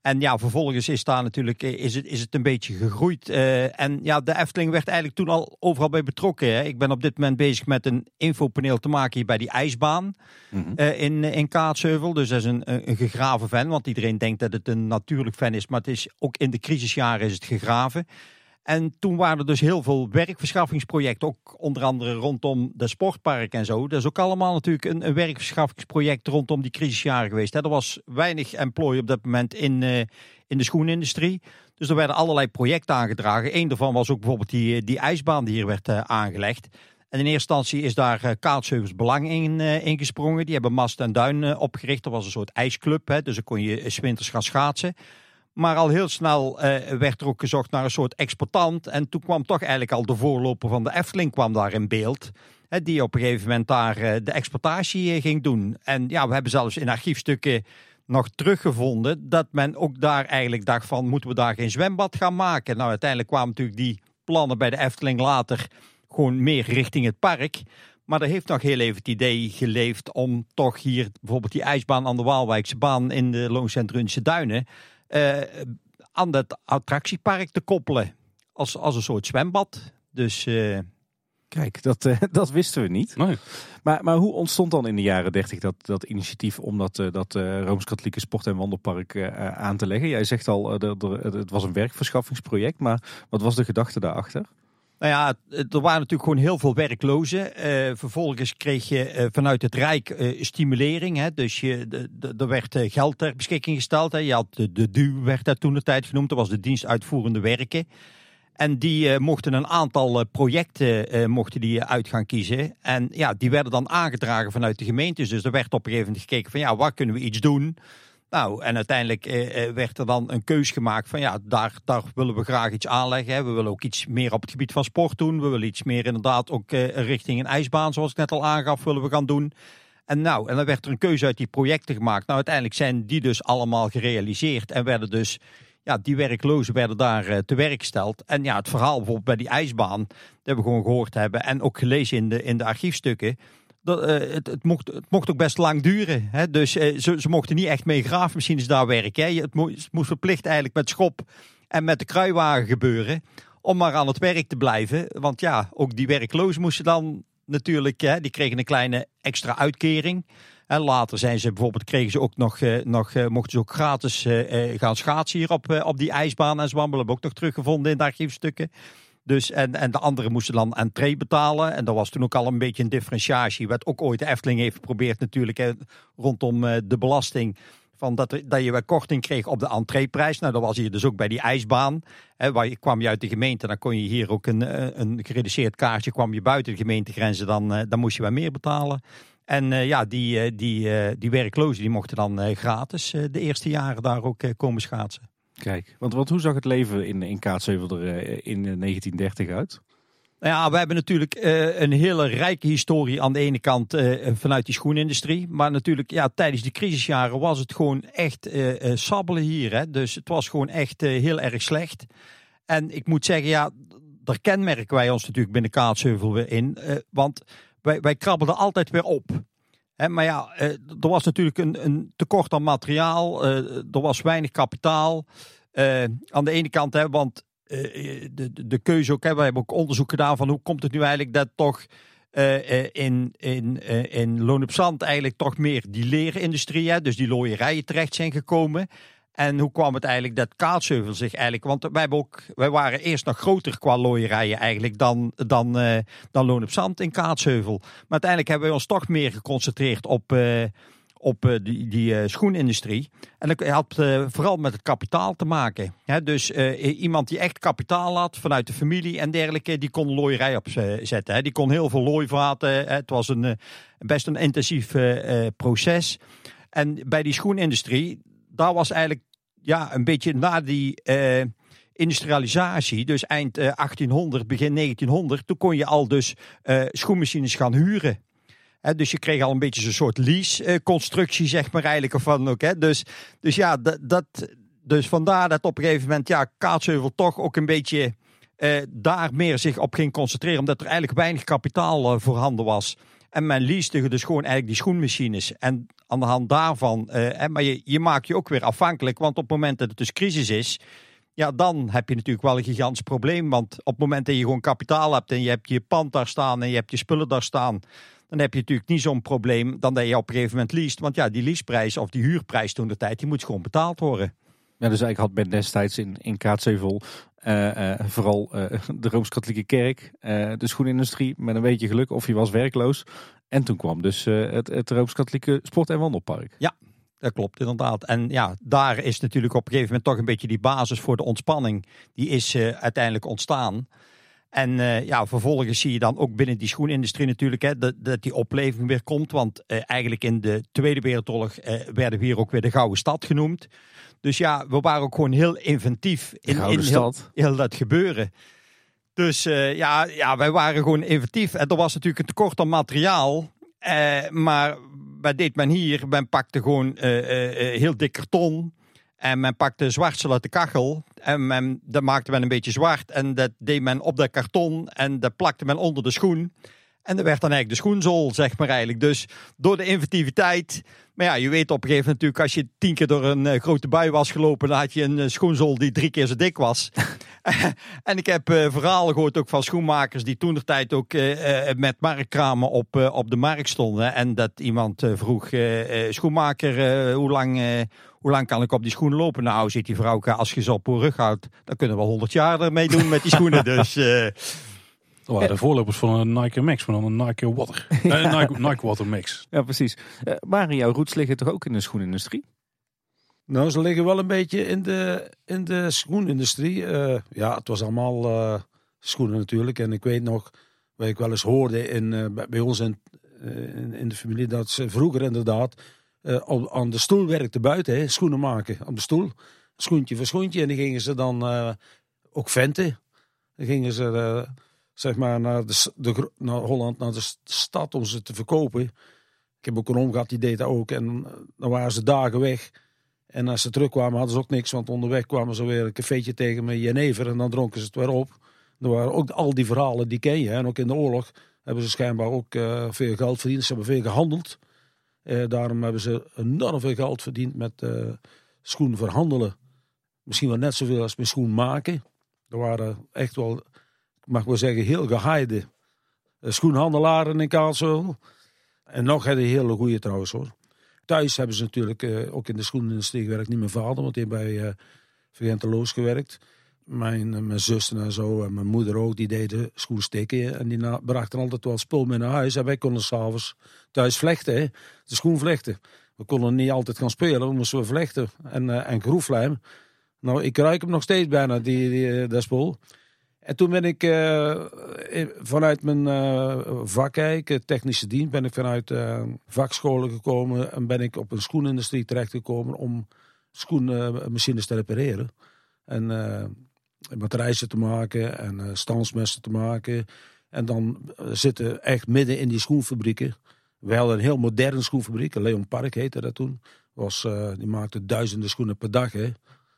En ja, vervolgens is daar natuurlijk eh, is het, is het een beetje gegroeid. Uh, en ja, de Efteling werd eigenlijk toen al overal bij betrokken. Hè. Ik ben op dit moment bezig met een infopaneel te maken hier bij die ijsbaan mm -hmm. uh, in, in Kaatsheuvel. Dus dat is een, een gegraven fan, want iedereen denkt dat het een natuurlijk fan is. Maar het is ook in de crisisjaren is het gegraven. En toen waren er dus heel veel werkverschaffingsprojecten, ook onder andere rondom de sportpark en zo. Dat is ook allemaal natuurlijk een, een werkverschaffingsproject rondom die crisisjaren geweest. Er was weinig employ op dat moment in, uh, in de schoenindustrie. Dus er werden allerlei projecten aangedragen. Eén daarvan was ook bijvoorbeeld die, die ijsbaan die hier werd uh, aangelegd. En in eerste instantie is daar uh, Kaatsheuvel's Belang in uh, ingesprongen. Die hebben Mast en Duin uh, opgericht. Dat was een soort ijsclub, hè, dus dan kon je s winters gaan schaatsen. Maar al heel snel eh, werd er ook gezocht naar een soort exportant. En toen kwam toch eigenlijk al de voorloper van de Efteling kwam daar in beeld. Hè, die op een gegeven moment daar eh, de exportatie eh, ging doen. En ja, we hebben zelfs in archiefstukken nog teruggevonden dat men ook daar eigenlijk dacht van moeten we daar geen zwembad gaan maken. Nou, uiteindelijk kwamen natuurlijk die plannen bij de Efteling later gewoon meer richting het park. Maar er heeft nog heel even het idee geleefd om toch hier bijvoorbeeld die ijsbaan aan de Waalwijkse baan in de Looncentrunische Duinen aan dat attractiepark te koppelen. Als, als een soort zwembad. Dus... Uh... Kijk, dat, uh, dat wisten we niet. Nee. Maar, maar hoe ontstond dan in de jaren dertig dat, dat initiatief om dat, dat Rooms-Katholieke Sport- en Wandelpark aan te leggen? Jij zegt al, het was een werkverschaffingsproject, maar wat was de gedachte daarachter? Nou ja, er waren natuurlijk gewoon heel veel werklozen. Uh, vervolgens kreeg je uh, vanuit het Rijk uh, stimulering. Hè? Dus je, er werd geld ter beschikking gesteld. Hè? Je had de, de DU, werd dat toen de tijd genoemd. Dat was de dienst uitvoerende werken. En die mochten een aantal projecten mochten die uit gaan kiezen. En ja, die werden dan aangedragen vanuit de gemeentes. Dus er werd op een gegeven moment gekeken van ja, waar kunnen we iets doen? Nou, en uiteindelijk eh, eh, werd er dan een keus gemaakt van ja, daar, willen we graag iets aanleggen. Hè. We willen ook iets meer op het gebied van sport doen. We willen iets meer inderdaad ook eh, richting een ijsbaan, zoals ik net al aangaf, willen we gaan doen. En nou, en dan werd er een keuze uit die projecten gemaakt. Nou, uiteindelijk zijn die dus allemaal gerealiseerd en werden dus ja, die werklozen werden daar uh, te werk gesteld. En ja, het verhaal bijvoorbeeld bij die ijsbaan, dat we gewoon gehoord hebben en ook gelezen in de, in de archiefstukken uh, het, mocht, het mocht ook best lang duren. Hè? Dus uh, ze, mochten niet echt mee graafmachines daar werken. Hè? Het, mo het moest verplicht eigenlijk met schop en met de kruiwagen gebeuren. Om maar aan het werk te blijven. Want ja, ook die werklozen moesten dan natuurlijk, hè, die kregen een kleine extra uitkering. En later zijn ze bijvoorbeeld, kregen ze ook nog, uh, nog mochten ze ook gratis gaan schaatsen hier op, op die ijsbaan en zwambelen. Hebben we ook nog teruggevonden in de archiefstukken. Dus, en, en de anderen moesten dan entree betalen. En dat was toen ook al een beetje een differentiatie. Wat ook ooit de Efteling heeft geprobeerd natuurlijk rondom uh, de belasting. Van dat, dat je weer korting kreeg op de entreeprijs. Nou, dat was hier dus ook bij die ijsbaan. Hè, waar je, kwam je uit de gemeente, dan kon je hier ook een, eh, een gereduceerd kaartje. Kwam je buiten de gemeentegrenzen, dan, uh, dan moest je weer meer betalen. En ja, die, die, die werklozen die mochten dan gratis de eerste jaren daar ook komen schaatsen. Kijk, want, hoe zag het leven in, in Kaatsheuvel er eh, in 1930 eh, uit? Nou ja, we hebben natuurlijk uh, een hele rijke historie aan de ene kant vanuit die schoenindustrie. Maar natuurlijk, ja, tijdens die crisisjaren was het gewoon echt uh, sabbelen hier. Hè? Dus het was gewoon echt heel erg slecht. En ik moet zeggen, ja, daar kenmerken wij ons natuurlijk binnen Kaatsheuvel weer in. want wij, wij krabbelden altijd weer op. Maar ja, er was natuurlijk een, een tekort aan materiaal. er was weinig kapitaal. aan de ene kant, hè, want de, de keuze ook. Hè. We hebben ook onderzoek gedaan van hoe komt het nu eigenlijk dat toch in, in, in Loon op Zand eigenlijk toch meer die leerindustrie, hè, dus die looierijen terecht zijn gekomen. En hoe kwam het eigenlijk dat Kaatsheuvel zich eigenlijk... Want wij, hebben ook, wij waren eerst nog groter qua looierijen eigenlijk dan, dan, uh, dan Loon op Zand in Kaatsheuvel. Maar uiteindelijk hebben we ons toch meer geconcentreerd op, uh, op uh, die, die schoenindustrie. En dat had vooral met het kapitaal te maken. Dus iemand die echt kapitaal had vanuit de familie en dergelijke, die kon looierij opzetten. Hè? Die kon heel veel looivaten. Het was een, best een intensief proces. En bij die schoenindustrie, daar was eigenlijk ja, een beetje na die industrialisatie, dus eind 1800, begin 1900, toen kon je al dus schoenmachines gaan huren dus je kreeg al een beetje zo'n soort lease-constructie, zeg maar eigenlijk. Ervan ook, hè. Dus, dus ja, dat, dus vandaar dat op een gegeven moment ja, Kaatsheuvel toch ook een beetje eh, daar meer zich op ging concentreren. Omdat er eigenlijk weinig kapitaal voorhanden was. En men leasde dus gewoon eigenlijk die schoenmachines. En aan de hand daarvan, eh, maar je, je maakt je ook weer afhankelijk. Want op het moment dat het dus crisis is, ja, dan heb je natuurlijk wel een gigantisch probleem. Want op het moment dat je gewoon kapitaal hebt en je hebt je pand daar staan en je hebt je spullen daar staan dan heb je natuurlijk niet zo'n probleem dan dat je op een gegeven moment leest. Want ja, die leaseprijs of die huurprijs toen de tijd, die moet gewoon betaald worden. Ja, dus eigenlijk had men destijds in, in Kaatsheuvel vooral uh, de Rooms-Katholieke Kerk, de schoenindustrie, met een beetje geluk of je was werkloos. En toen kwam dus het, het Rooms-Katholieke Sport- en Wandelpark. Ja, dat klopt inderdaad. En ja, daar is natuurlijk op een gegeven moment toch een beetje die basis voor de ontspanning. Die is uiteindelijk ontstaan. En eh, ja, vervolgens zie je dan ook binnen die schoenindustrie natuurlijk hè, dat, dat die opleving weer komt. Want eh, eigenlijk in de Tweede Wereldoorlog eh, werden we hier ook weer de Gouden Stad genoemd. Dus ja, we waren ook gewoon heel inventief in, in heel, dat gebeuren. Dus eh, ja, ja, wij waren gewoon inventief. En er was natuurlijk een tekort aan materiaal. Eh, maar wat deed men hier? Men pakte gewoon eh, heel dik karton. En men pakte zwartsel uit de kachel. En men, dat maakte men een beetje zwart. En dat deed men op dat karton. En dat plakte men onder de schoen. En dat werd dan eigenlijk de schoenzool, zeg maar eigenlijk. Dus door de inventiviteit. Maar ja, je weet op een gegeven moment natuurlijk, als je tien keer door een eh, grote bui was gelopen, dan had je een eh, schoenzool die drie keer zo dik was. en ik heb eh, verhalen gehoord ook van schoenmakers die toen de tijd ook met marktkramen op, op de markt stonden. En dat iemand vroeg, schoenmaker, hoe, lang, hoe lang kan ik op die schoenen lopen? Nou, zit die vrouw, als je ze op haar rug houdt, dan kunnen we honderd jaar ermee doen met die schoenen. Dus Dat waren de voorlopers van een Nike Max, maar dan een Nike Water. Eh, Nike, Nike Water Max. Ja, precies. Eh, maar jouw roots liggen toch ook in de schoenindustrie? Nou, ze liggen wel een beetje in de, in de schoenindustrie. Eh, ja, het was allemaal eh, schoenen natuurlijk. En ik weet nog, wat ik wel eens hoorde in, eh, bij- ons in, eh, in, in de familie, dat ze vroeger inderdaad eh, op- aan de stoel werkten buiten, hè, schoenen maken. Op de stoel, schoentje voor schoentje. En die gingen ze dan eh, ook venten. Dan gingen ze eh, zeg maar naar, de, naar Holland, naar de stad om ze te verkopen. Ik heb ook een oom gehad, die deed dat ook. En eh, dan waren ze dagen weg. En als ze terugkwamen hadden ze ook niks, want onderweg kwamen ze weer een cafeetje tegen met jenever en dan dronken ze het weer op. Er waren ook al die verhalen, die ken je. En ook in de oorlog hebben ze schijnbaar ook eh, veel geld verdiend. Ze hebben veel gehandeld. Eh, daarom hebben ze enorm veel geld verdiend met schoen verhandelen. Misschien wel net zoveel als met schoen maken. Er waren echt wel, mag wel zeggen, heel gehaaide eh, schoenhandelaren in Kaatsheuvel. En nog hadden hele goede trouwens hoor. Thuis hebben ze natuurlijk eh, ook in de schoenindustrie gewerkt. Niet mijn vader, want die heeft bij Loos gewerkt. Mijn, mijn zussen en zo en mijn moeder ook, die deden schoenstikken. En die brachten altijd wel spul mee naar huis. En wij konden s'avonds thuis vlechten, de schoen vlechten. We konden niet altijd gaan spelen, we moesten vlechten. En, eh en groeflijm. Nou, ik ruik hem nog steeds bijna, die, die, dat spul. En toen ben ik eh, vanuit mijn eh vak, kijk, eh, technische dienst, ben ik vanuit eh, vakscholen gekomen en ben ik op een schoenindustrie terechtgekomen om schoenmachines te repareren. En eh matrijzen te maken en eh stansmessen te maken. En dan eh, zitten echt midden in die schoenfabrieken. We hadden een heel moderne schoenfabriek, Leon Park heette dat toen. Was, eh, die maakte duizenden schoenen per dag. Hè.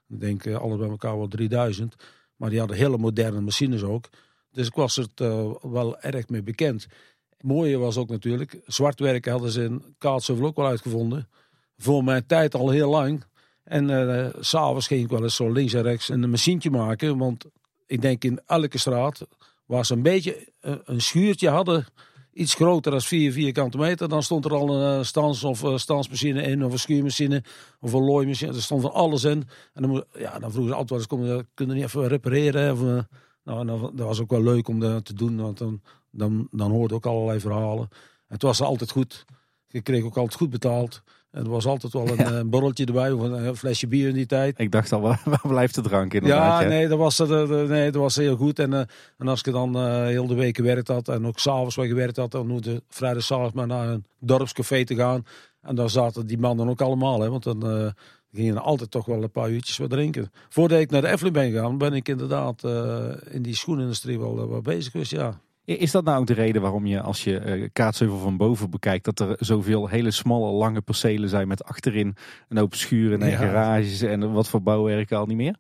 Ik denk eh, alles bij elkaar wel 3000. Maar die hadden hele moderne machines ook. Dus ik was er eh, wel erg mee bekend. Het mooie was ook natuurlijk, zwart werken hadden ze in Kaatsheuvel ook wel uitgevonden. Voor mijn tijd al heel lang. En s s'avonds ging ik wel eens zo links en rechts een machientje maken. Want ik denk in elke straat waar ze een beetje eh, een schuurtje hadden, iets groter dan 4 vierkante meter, dan stond er al een eh, stans of eh, stansmachine in, of een schuurmachine, of een looimachine. Er stond van alles in. En dan, ja, dan vroegen ze altijd wel eens, kunnen niet even repareren? Of, eh, nou, dan- dat was ook wel leuk om dat te doen, want dan, dan, dan hoorde ook allerlei verhalen. En het was altijd goed. Je kreeg ook altijd goed betaald. En er was altijd wel een, Ja. eh, borreltje erbij, of een, een flesje bier in die tijd. Ik dacht al, waar, blijft de drank inderdaad? Ja, nee, dat was, eh, eh, nee, dat was heel goed. En, eh, en als ik dan eh, heel de week gewerkt had en ook s'avonds wel gewerkt had, dan hoefde vrijdag s'avonds maar naar een dorpscafé te gaan. En daar zaten die mannen ook allemaal, hè, want dan eh, gingen er altijd toch wel een paar uurtjes wat drinken. Voordat ik naar de Efteling ben gegaan, ben ik inderdaad eh, in die schoenindustrie wel, eh, wel bezig geweest, ja. Is dat nou ook de reden waarom je, als je eh Kaatsheuvel van boven bekijkt, dat er zoveel hele smalle, lange percelen zijn met achterin een hoop schuren en Ja. garages en wat voor bouwwerken al niet meer?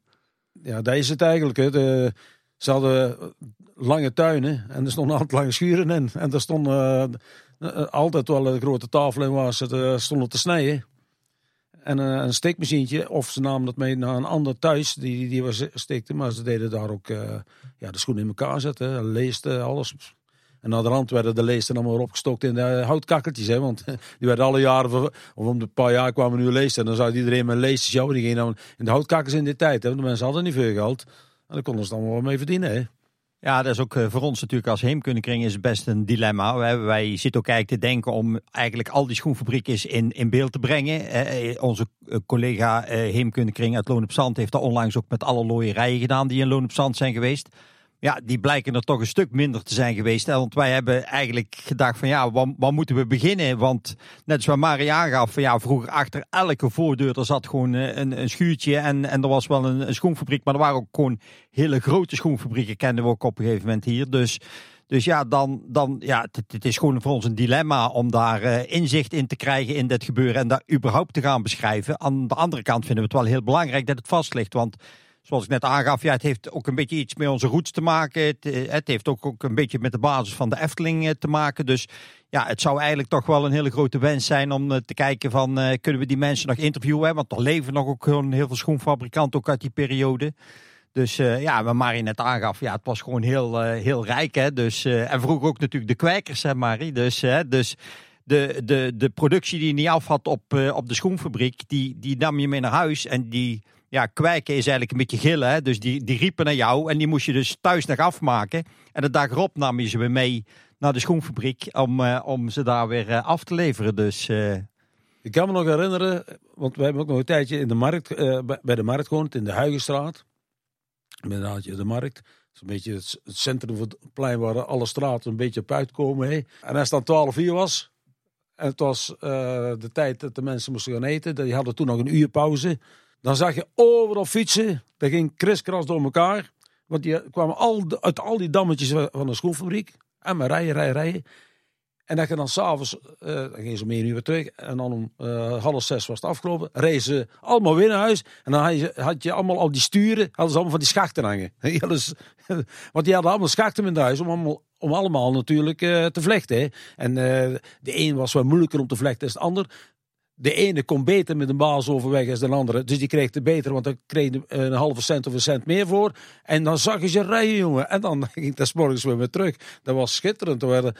Ja, daar is het eigenlijk. Hè. De, ze hadden lange tuinen en er stonden altijd lange schuren in. En er stond eh, eh, altijd wel een grote tafel in waar ze eh, stonden te snijden. En eh, een steekmachientje, of ze namen dat mee naar een ander thuis, die, die was steekte. Maar ze deden daar ook eh, ja, de schoenen in elkaar zetten, leesten, alles. En naar de rand werden de leesten allemaal opgestokt in de houtkakkertjes. Hè, want die werden alle jaren, of om de paar jaar kwamen nieuwe leesten. En dan zou iedereen met leesten sjouwen. Die gingen dan in de houtkakkers in die tijd. Hè, de mensen hadden niet veel geld. En daar konden ze dan wel mee verdienen. Hè. Ja, dat is ook eh, voor ons natuurlijk als heemkundekring is best een dilemma. Wij, zitten ook eigenlijk te denken om eigenlijk al die schoenfabrieken in, in beeld te brengen. Eh, eh, onze eh, collega eh, heemkundekring uit Loon op Zand heeft dat onlangs ook met alle looierijen gedaan die in Loon op Zand zijn geweest. Ja, die blijken er toch een stuk minder te zijn geweest. Hè? Want wij hebben eigenlijk gedacht van ja, waar, moeten we beginnen? Want net zoals Marie aangaf, van ja, vroeger achter elke voordeur er zat gewoon eh, een, een schuurtje en, en er was wel een, een schoenfabriek. Maar er waren ook gewoon hele grote schoenfabrieken, kenden we ook op een gegeven moment hier. Dus dus ja, dan, dan ja, het, het, is gewoon voor ons een dilemma om daar uh, inzicht in te krijgen in dit gebeuren en daar überhaupt te gaan beschrijven. Aan de andere kant vinden we het wel heel belangrijk dat het vast ligt. Want zoals ik net aangaf, ja, het heeft ook een beetje iets met onze roots te maken. Het, eh, het heeft ook, ook een beetje met de basis van de Efteling eh, te maken. Dus ja, het zou eigenlijk toch wel een hele grote wens zijn om te kijken van kunnen we die mensen nog interviewen. Want er leven nog ook heel veel schoenfabrikanten ook uit die periode. Dus ja, wat Marie net aangaf, ja, het was gewoon heel, heel rijk. Hè? Dus, en vroeger ook natuurlijk de kwijkers, hè Marie. Dus, dus de, de, de productie die je niet af had op, op de schoenfabriek, die, die nam je mee naar huis. En die ja, kwijken is eigenlijk een beetje gillen. Hè? Dus die, die riepen naar jou en die moest je dus thuis nog afmaken. En de dag erop nam je ze weer mee naar de schoenfabriek om, om ze daar weer af te leveren. Dus... Ik kan me nog herinneren, want we hebben ook nog een tijdje in de markt, bij de markt gewoond, in de Huigenstraat. Inderdaad, de markt. Dat is een beetje het, centrum van het plein waar alle straten een beetje op uitkomen. Hè. En als het dan 12 uur was, en het was de tijd dat de mensen moesten gaan eten, die hadden toen nog een uur pauze. Dan zag je overal fietsen, dat ging kriskras door elkaar. Want die kwamen al, uit al die dammetjes van de schoenfabriek. En maar rijden, rijden, rijden. En dat je dan s'avonds, uh, dan gingen ze meer uur weer terug. En dan om uh, half zes was het afgelopen. Reden ze allemaal weer naar huis. En dan had je, allemaal al die sturen, hadden ze allemaal van die schachten hangen. Dus, want die hadden allemaal schachten in huis om allemaal, om allemaal natuurlijk uh, te vlechten. En de een was wat moeilijker om te vlechten dan de ander. De ene kon beter met een baas overweg als de andere. Dus die kreeg het beter, want dan kreeg je een halve cent of een cent meer voor. En dan zag je ze rijden, jongen. En dan ging dat morgens weer, weer terug. Dat was schitterend. Er werden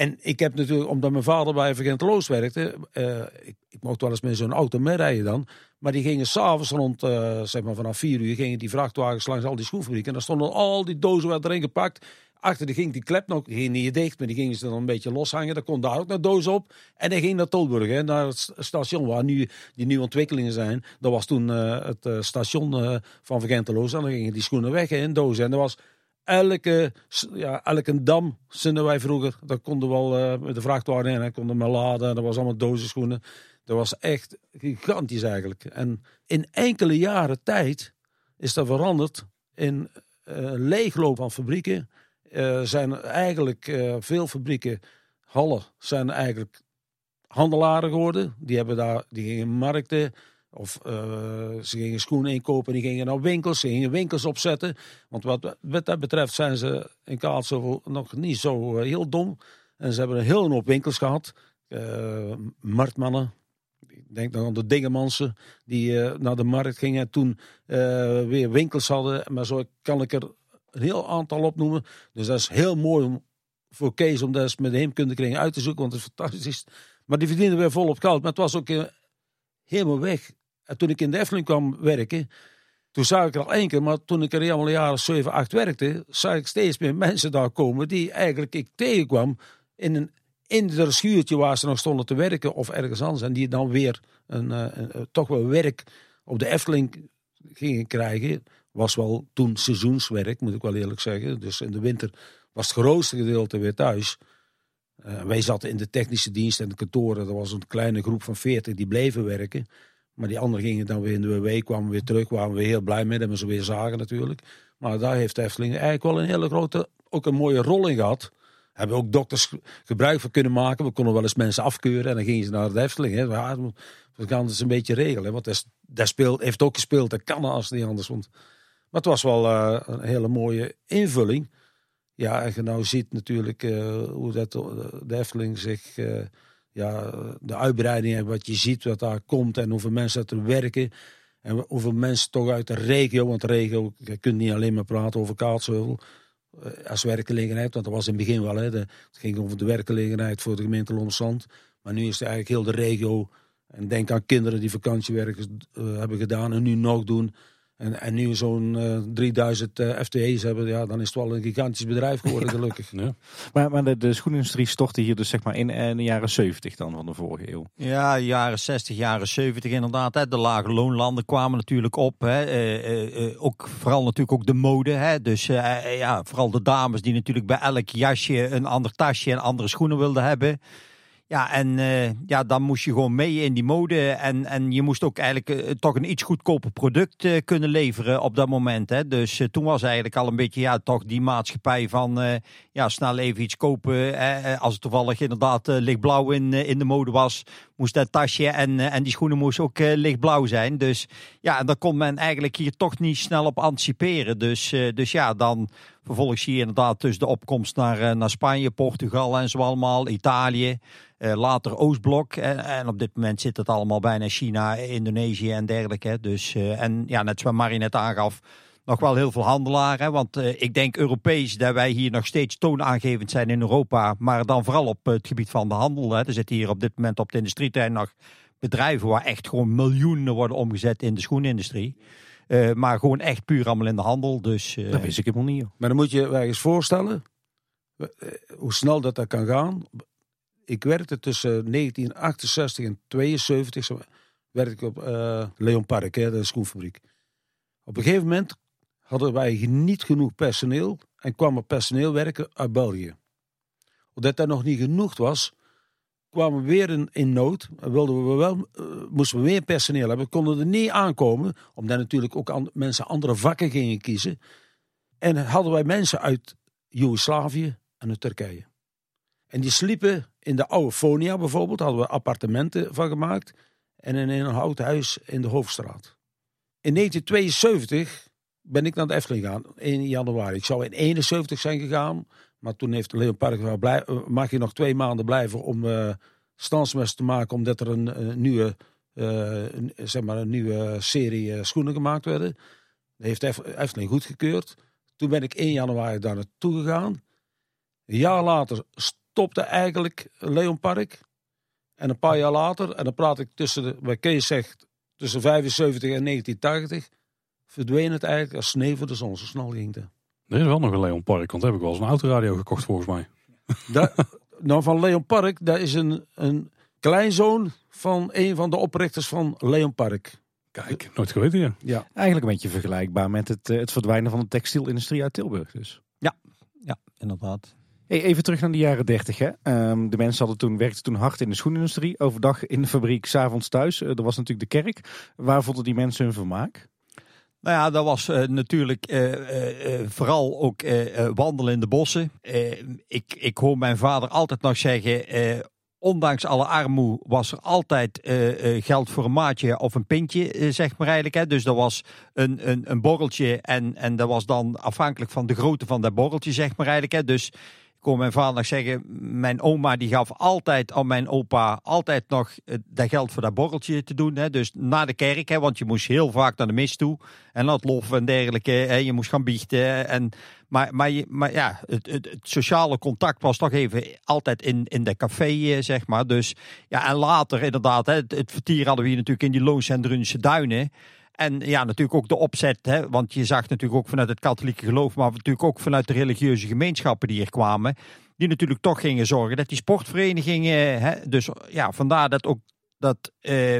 en ik heb natuurlijk, omdat mijn vader bij Vergenteloos werkte, uh, ik, ik, mocht wel eens met zo'n auto meerijden dan. Maar die gingen s'avonds rond, uh, zeg maar vanaf vier uur, gingen die vrachtwagens langs al die schoenfabrieken. En daar stonden al die dozen werd erin gepakt. Achter die ging die klep nog, ging niet dicht, maar die gingen ze dan een beetje loshangen. Daar kon daar ook nog dozen op. En hij ging naar Tolburg, hè, naar het station waar nu die nieuwe ontwikkelingen zijn. Dat was toen uh, het station van Vergenteloos. En dan gingen die schoenen weg in dozen. En dat was elke, ja, elke dam zinden wij vroeger. Daar konden we wel uh, met de vrachtwagen in. Hè, konden we laden. Dat was allemaal dozen schoenen. Dat was echt gigantisch eigenlijk. En in enkele jaren tijd is dat veranderd. In uh, leegloop van fabrieken uh, zijn eigenlijk veel fabrieken, hallen, zijn eigenlijk handelaren geworden. Die hebben daar, die gingen markten, of uh, ze gingen schoenen inkopen, die gingen naar winkels, ze gingen winkels opzetten. Want wat, wat dat betreft zijn ze in Kaatsheuvel nog niet zo heel dom. En ze hebben een hele hoop winkels gehad. Marktmannen, ik denk dan aan de Dingemansen, die naar de markt gingen en toen weer winkels hadden. Maar zo kan ik er een heel aantal opnoemen. Dus dat is heel mooi om, voor Kees om dat eens met de heemkundekring uit te zoeken, want het is fantastisch. Maar die verdienen weer volop geld. Maar het was ook helemaal weg. En toen ik in de Efteling kwam werken, toen zag ik er al één keer, maar toen ik er helemaal jaren 7, 8 werkte, zag ik steeds meer mensen daar komen die eigenlijk ik tegenkwam in een in de schuurtje waar ze nog stonden te werken of ergens anders. En die dan weer een, eh, toch wel werk op de Efteling gingen krijgen. Was wel toen seizoenswerk, moet ik wel eerlijk zeggen. Dus in de winter was het grootste gedeelte weer thuis. Uh, wij zaten in de technische dienst en de kantoren. Er was een kleine groep van 40 die bleven werken. Maar die anderen gingen dan weer in de WW, kwamen weer terug, waren we heel blij mee dat we ze weer zagen natuurlijk. Maar daar heeft de eigenlijk wel een hele grote, ook een mooie rol in gehad. Hebben ook dokters gebruik van kunnen maken. We konden wel eens mensen afkeuren en dan gingen ze naar de Efteling. Hè. We gaan het een beetje regelen. Want dat speelt, heeft ook gespeeld, dat kan als het niet anders. Want, maar het was wel uh, een hele mooie invulling. Ja, en je nou ziet natuurlijk uh, hoe dat, de Efteling zich... Ja, de uitbreiding en wat je ziet, wat daar komt en hoeveel mensen dat er werken. En hoeveel mensen toch uit de regio, want regio, je kunt niet alleen maar praten over Kaatsheuvel eh, als werkgelegenheid, want dat was in het begin wel. Hè, het ging over de werkgelegenheid voor de gemeente Lommelsand. Maar nu is het eigenlijk heel de regio. En denk aan kinderen die vakantiewerk hebben gedaan en nu nog doen. En, en nu zo'n eh, 3000 eh, FTE's hebben, ja, dan is het wel een gigantisch bedrijf geworden, gelukkig. Ja. Maar, maar de, de schoenindustrie stortte hier dus zeg maar in, in de jaren 70 dan van de vorige eeuw. Ja, jaren 60, jaren 70 inderdaad. Hè. De lage loonlanden kwamen natuurlijk op. Hè. Eh, eh, eh, ook, vooral natuurlijk ook de mode. Hè. Dus eh, ja, vooral de dames die natuurlijk bij elk jasje een ander tasje en andere schoenen wilden hebben. Ja, en eh, ja, dan moest je gewoon mee in die mode. En, en je moest ook eigenlijk eh, toch een iets goedkoper product eh, kunnen leveren op dat moment. Hè. Dus toen was eigenlijk al een beetje ja, toch die maatschappij van ja, snel even iets kopen. eh, als het toevallig inderdaad lichtblauw in, in de mode was, moest dat tasje en, en die schoenen moesten ook lichtblauw zijn. Dus ja, en daar kon men eigenlijk hier toch niet snel op anticiperen. Dus, dus ja, dan vervolgens zie je inderdaad dus de opkomst naar, eh, naar Spanje, Portugal en zo allemaal, Italië. Eh, later Oostblok. En, en op dit moment zit het allemaal bijna China, Indonesië en dergelijke. Dus, eh, en ja, net zoals Marie net aangaf, nog wel heel veel handelaren. Want ik denk Europees dat wij hier nog steeds toonaangevend zijn in Europa. Maar dan vooral op het gebied van de handel. Hè. Er zitten hier op dit moment op de industrieterrein nog bedrijven waar echt gewoon miljoenen worden omgezet in de schoenindustrie. Eh, maar gewoon echt puur allemaal in de handel. Dus eh, Dat wist ik helemaal niet. joh. Maar dan moet je je eens voorstellen eh, hoe snel dat, dat kan gaan. Ik werkte tussen 1968 en 72, zo werkte ik op eh, Leon Park, hè, de schoenfabriek. Op een gegeven moment hadden wij niet genoeg personeel en kwam er personeel werken uit België. Omdat dat nog niet genoeg was, kwamen we weer in, in nood. En wilden we wel, eh, moesten we meer personeel hebben. Konden er niet aankomen, omdat natuurlijk ook mensen andere vakken gingen kiezen. En hadden wij mensen uit Joegoslavië en uit Turkije. En die sliepen in de oude Fonia bijvoorbeeld, hadden we appartementen van gemaakt. En in een houten huis in de Hoofdstraat. In 1972 ben ik naar de Efteling gegaan, 1 januari. Ik zou in 71 zijn gegaan, maar toen heeft Leon Park gezegd, "Blij- eh, mag je nog twee maanden blijven om eh standsmes te maken, omdat er een, nieuwe, eh, een- zeg maar een nieuwe serie schoenen gemaakt werden. Dat heeft Ef- Efteling goedgekeurd. Toen ben ik 1 januari daar naartoe gegaan. Een jaar later stopte eigenlijk Leon Park. En een paar jaar later, en dan praat ik tussen, de, Kees zegt, tussen 75 en 1980, verdween het eigenlijk als sneeuw voor de zon. Zo snel ging het. Er is wel nog een Leon Park, want daar heb ik wel eens een autoradio gekocht volgens mij. Da- nou, van Leon Park, dat is een, een kleinzoon van een van de oprichters van Leon Park. Kijk, nooit geweten ja. Ja. Eigenlijk een beetje vergelijkbaar met het, eh, het verdwijnen van de textielindustrie uit Tilburg. Dus. ja, inderdaad. Hey, even terug naar de jaren 30. Hè. Ehm, de mensen hadden toen, werkten toen hard in de schoenindustrie. Overdag in de fabriek, s'avonds thuis. Eh, er was natuurlijk de kerk. Waar vonden die mensen hun vermaak? Nou ja, dat was eh, natuurlijk eh, eh, vooral ook wandelen in de bossen. Ik, ik hoor mijn vader altijd nog zeggen, ondanks alle armoe was er altijd geld voor een maatje of een pintje, zeg maar eigenlijk. Hè. Dus dat was een, een, een borreltje en, en dat was dan afhankelijk van de grootte van dat borreltje, zeg maar eigenlijk. Hè. Dus hoor mijn vader zeggen, mijn oma die gaf altijd aan mijn opa altijd nog eh, dat geld voor dat borreltje te doen. Hè. Dus na de kerk, hè, want je moest heel vaak naar de mis toe. En dat lof en dergelijke. Hè. Je moest gaan biechten. En, maar, maar, maar ja, het, het, sociale contact was toch even altijd in, in de café, eh, zeg maar. Dus ja, en later inderdaad, hè, het, vertier hadden we hier natuurlijk in die Loons en Drunse duinen. En ja, natuurlijk ook de opzet, hè, want je zag natuurlijk ook vanuit het katholieke geloof, maar natuurlijk ook vanuit de religieuze gemeenschappen die er kwamen, die natuurlijk toch gingen zorgen dat die sportverenigingen, hè, dus ja, vandaar dat ook dat eh,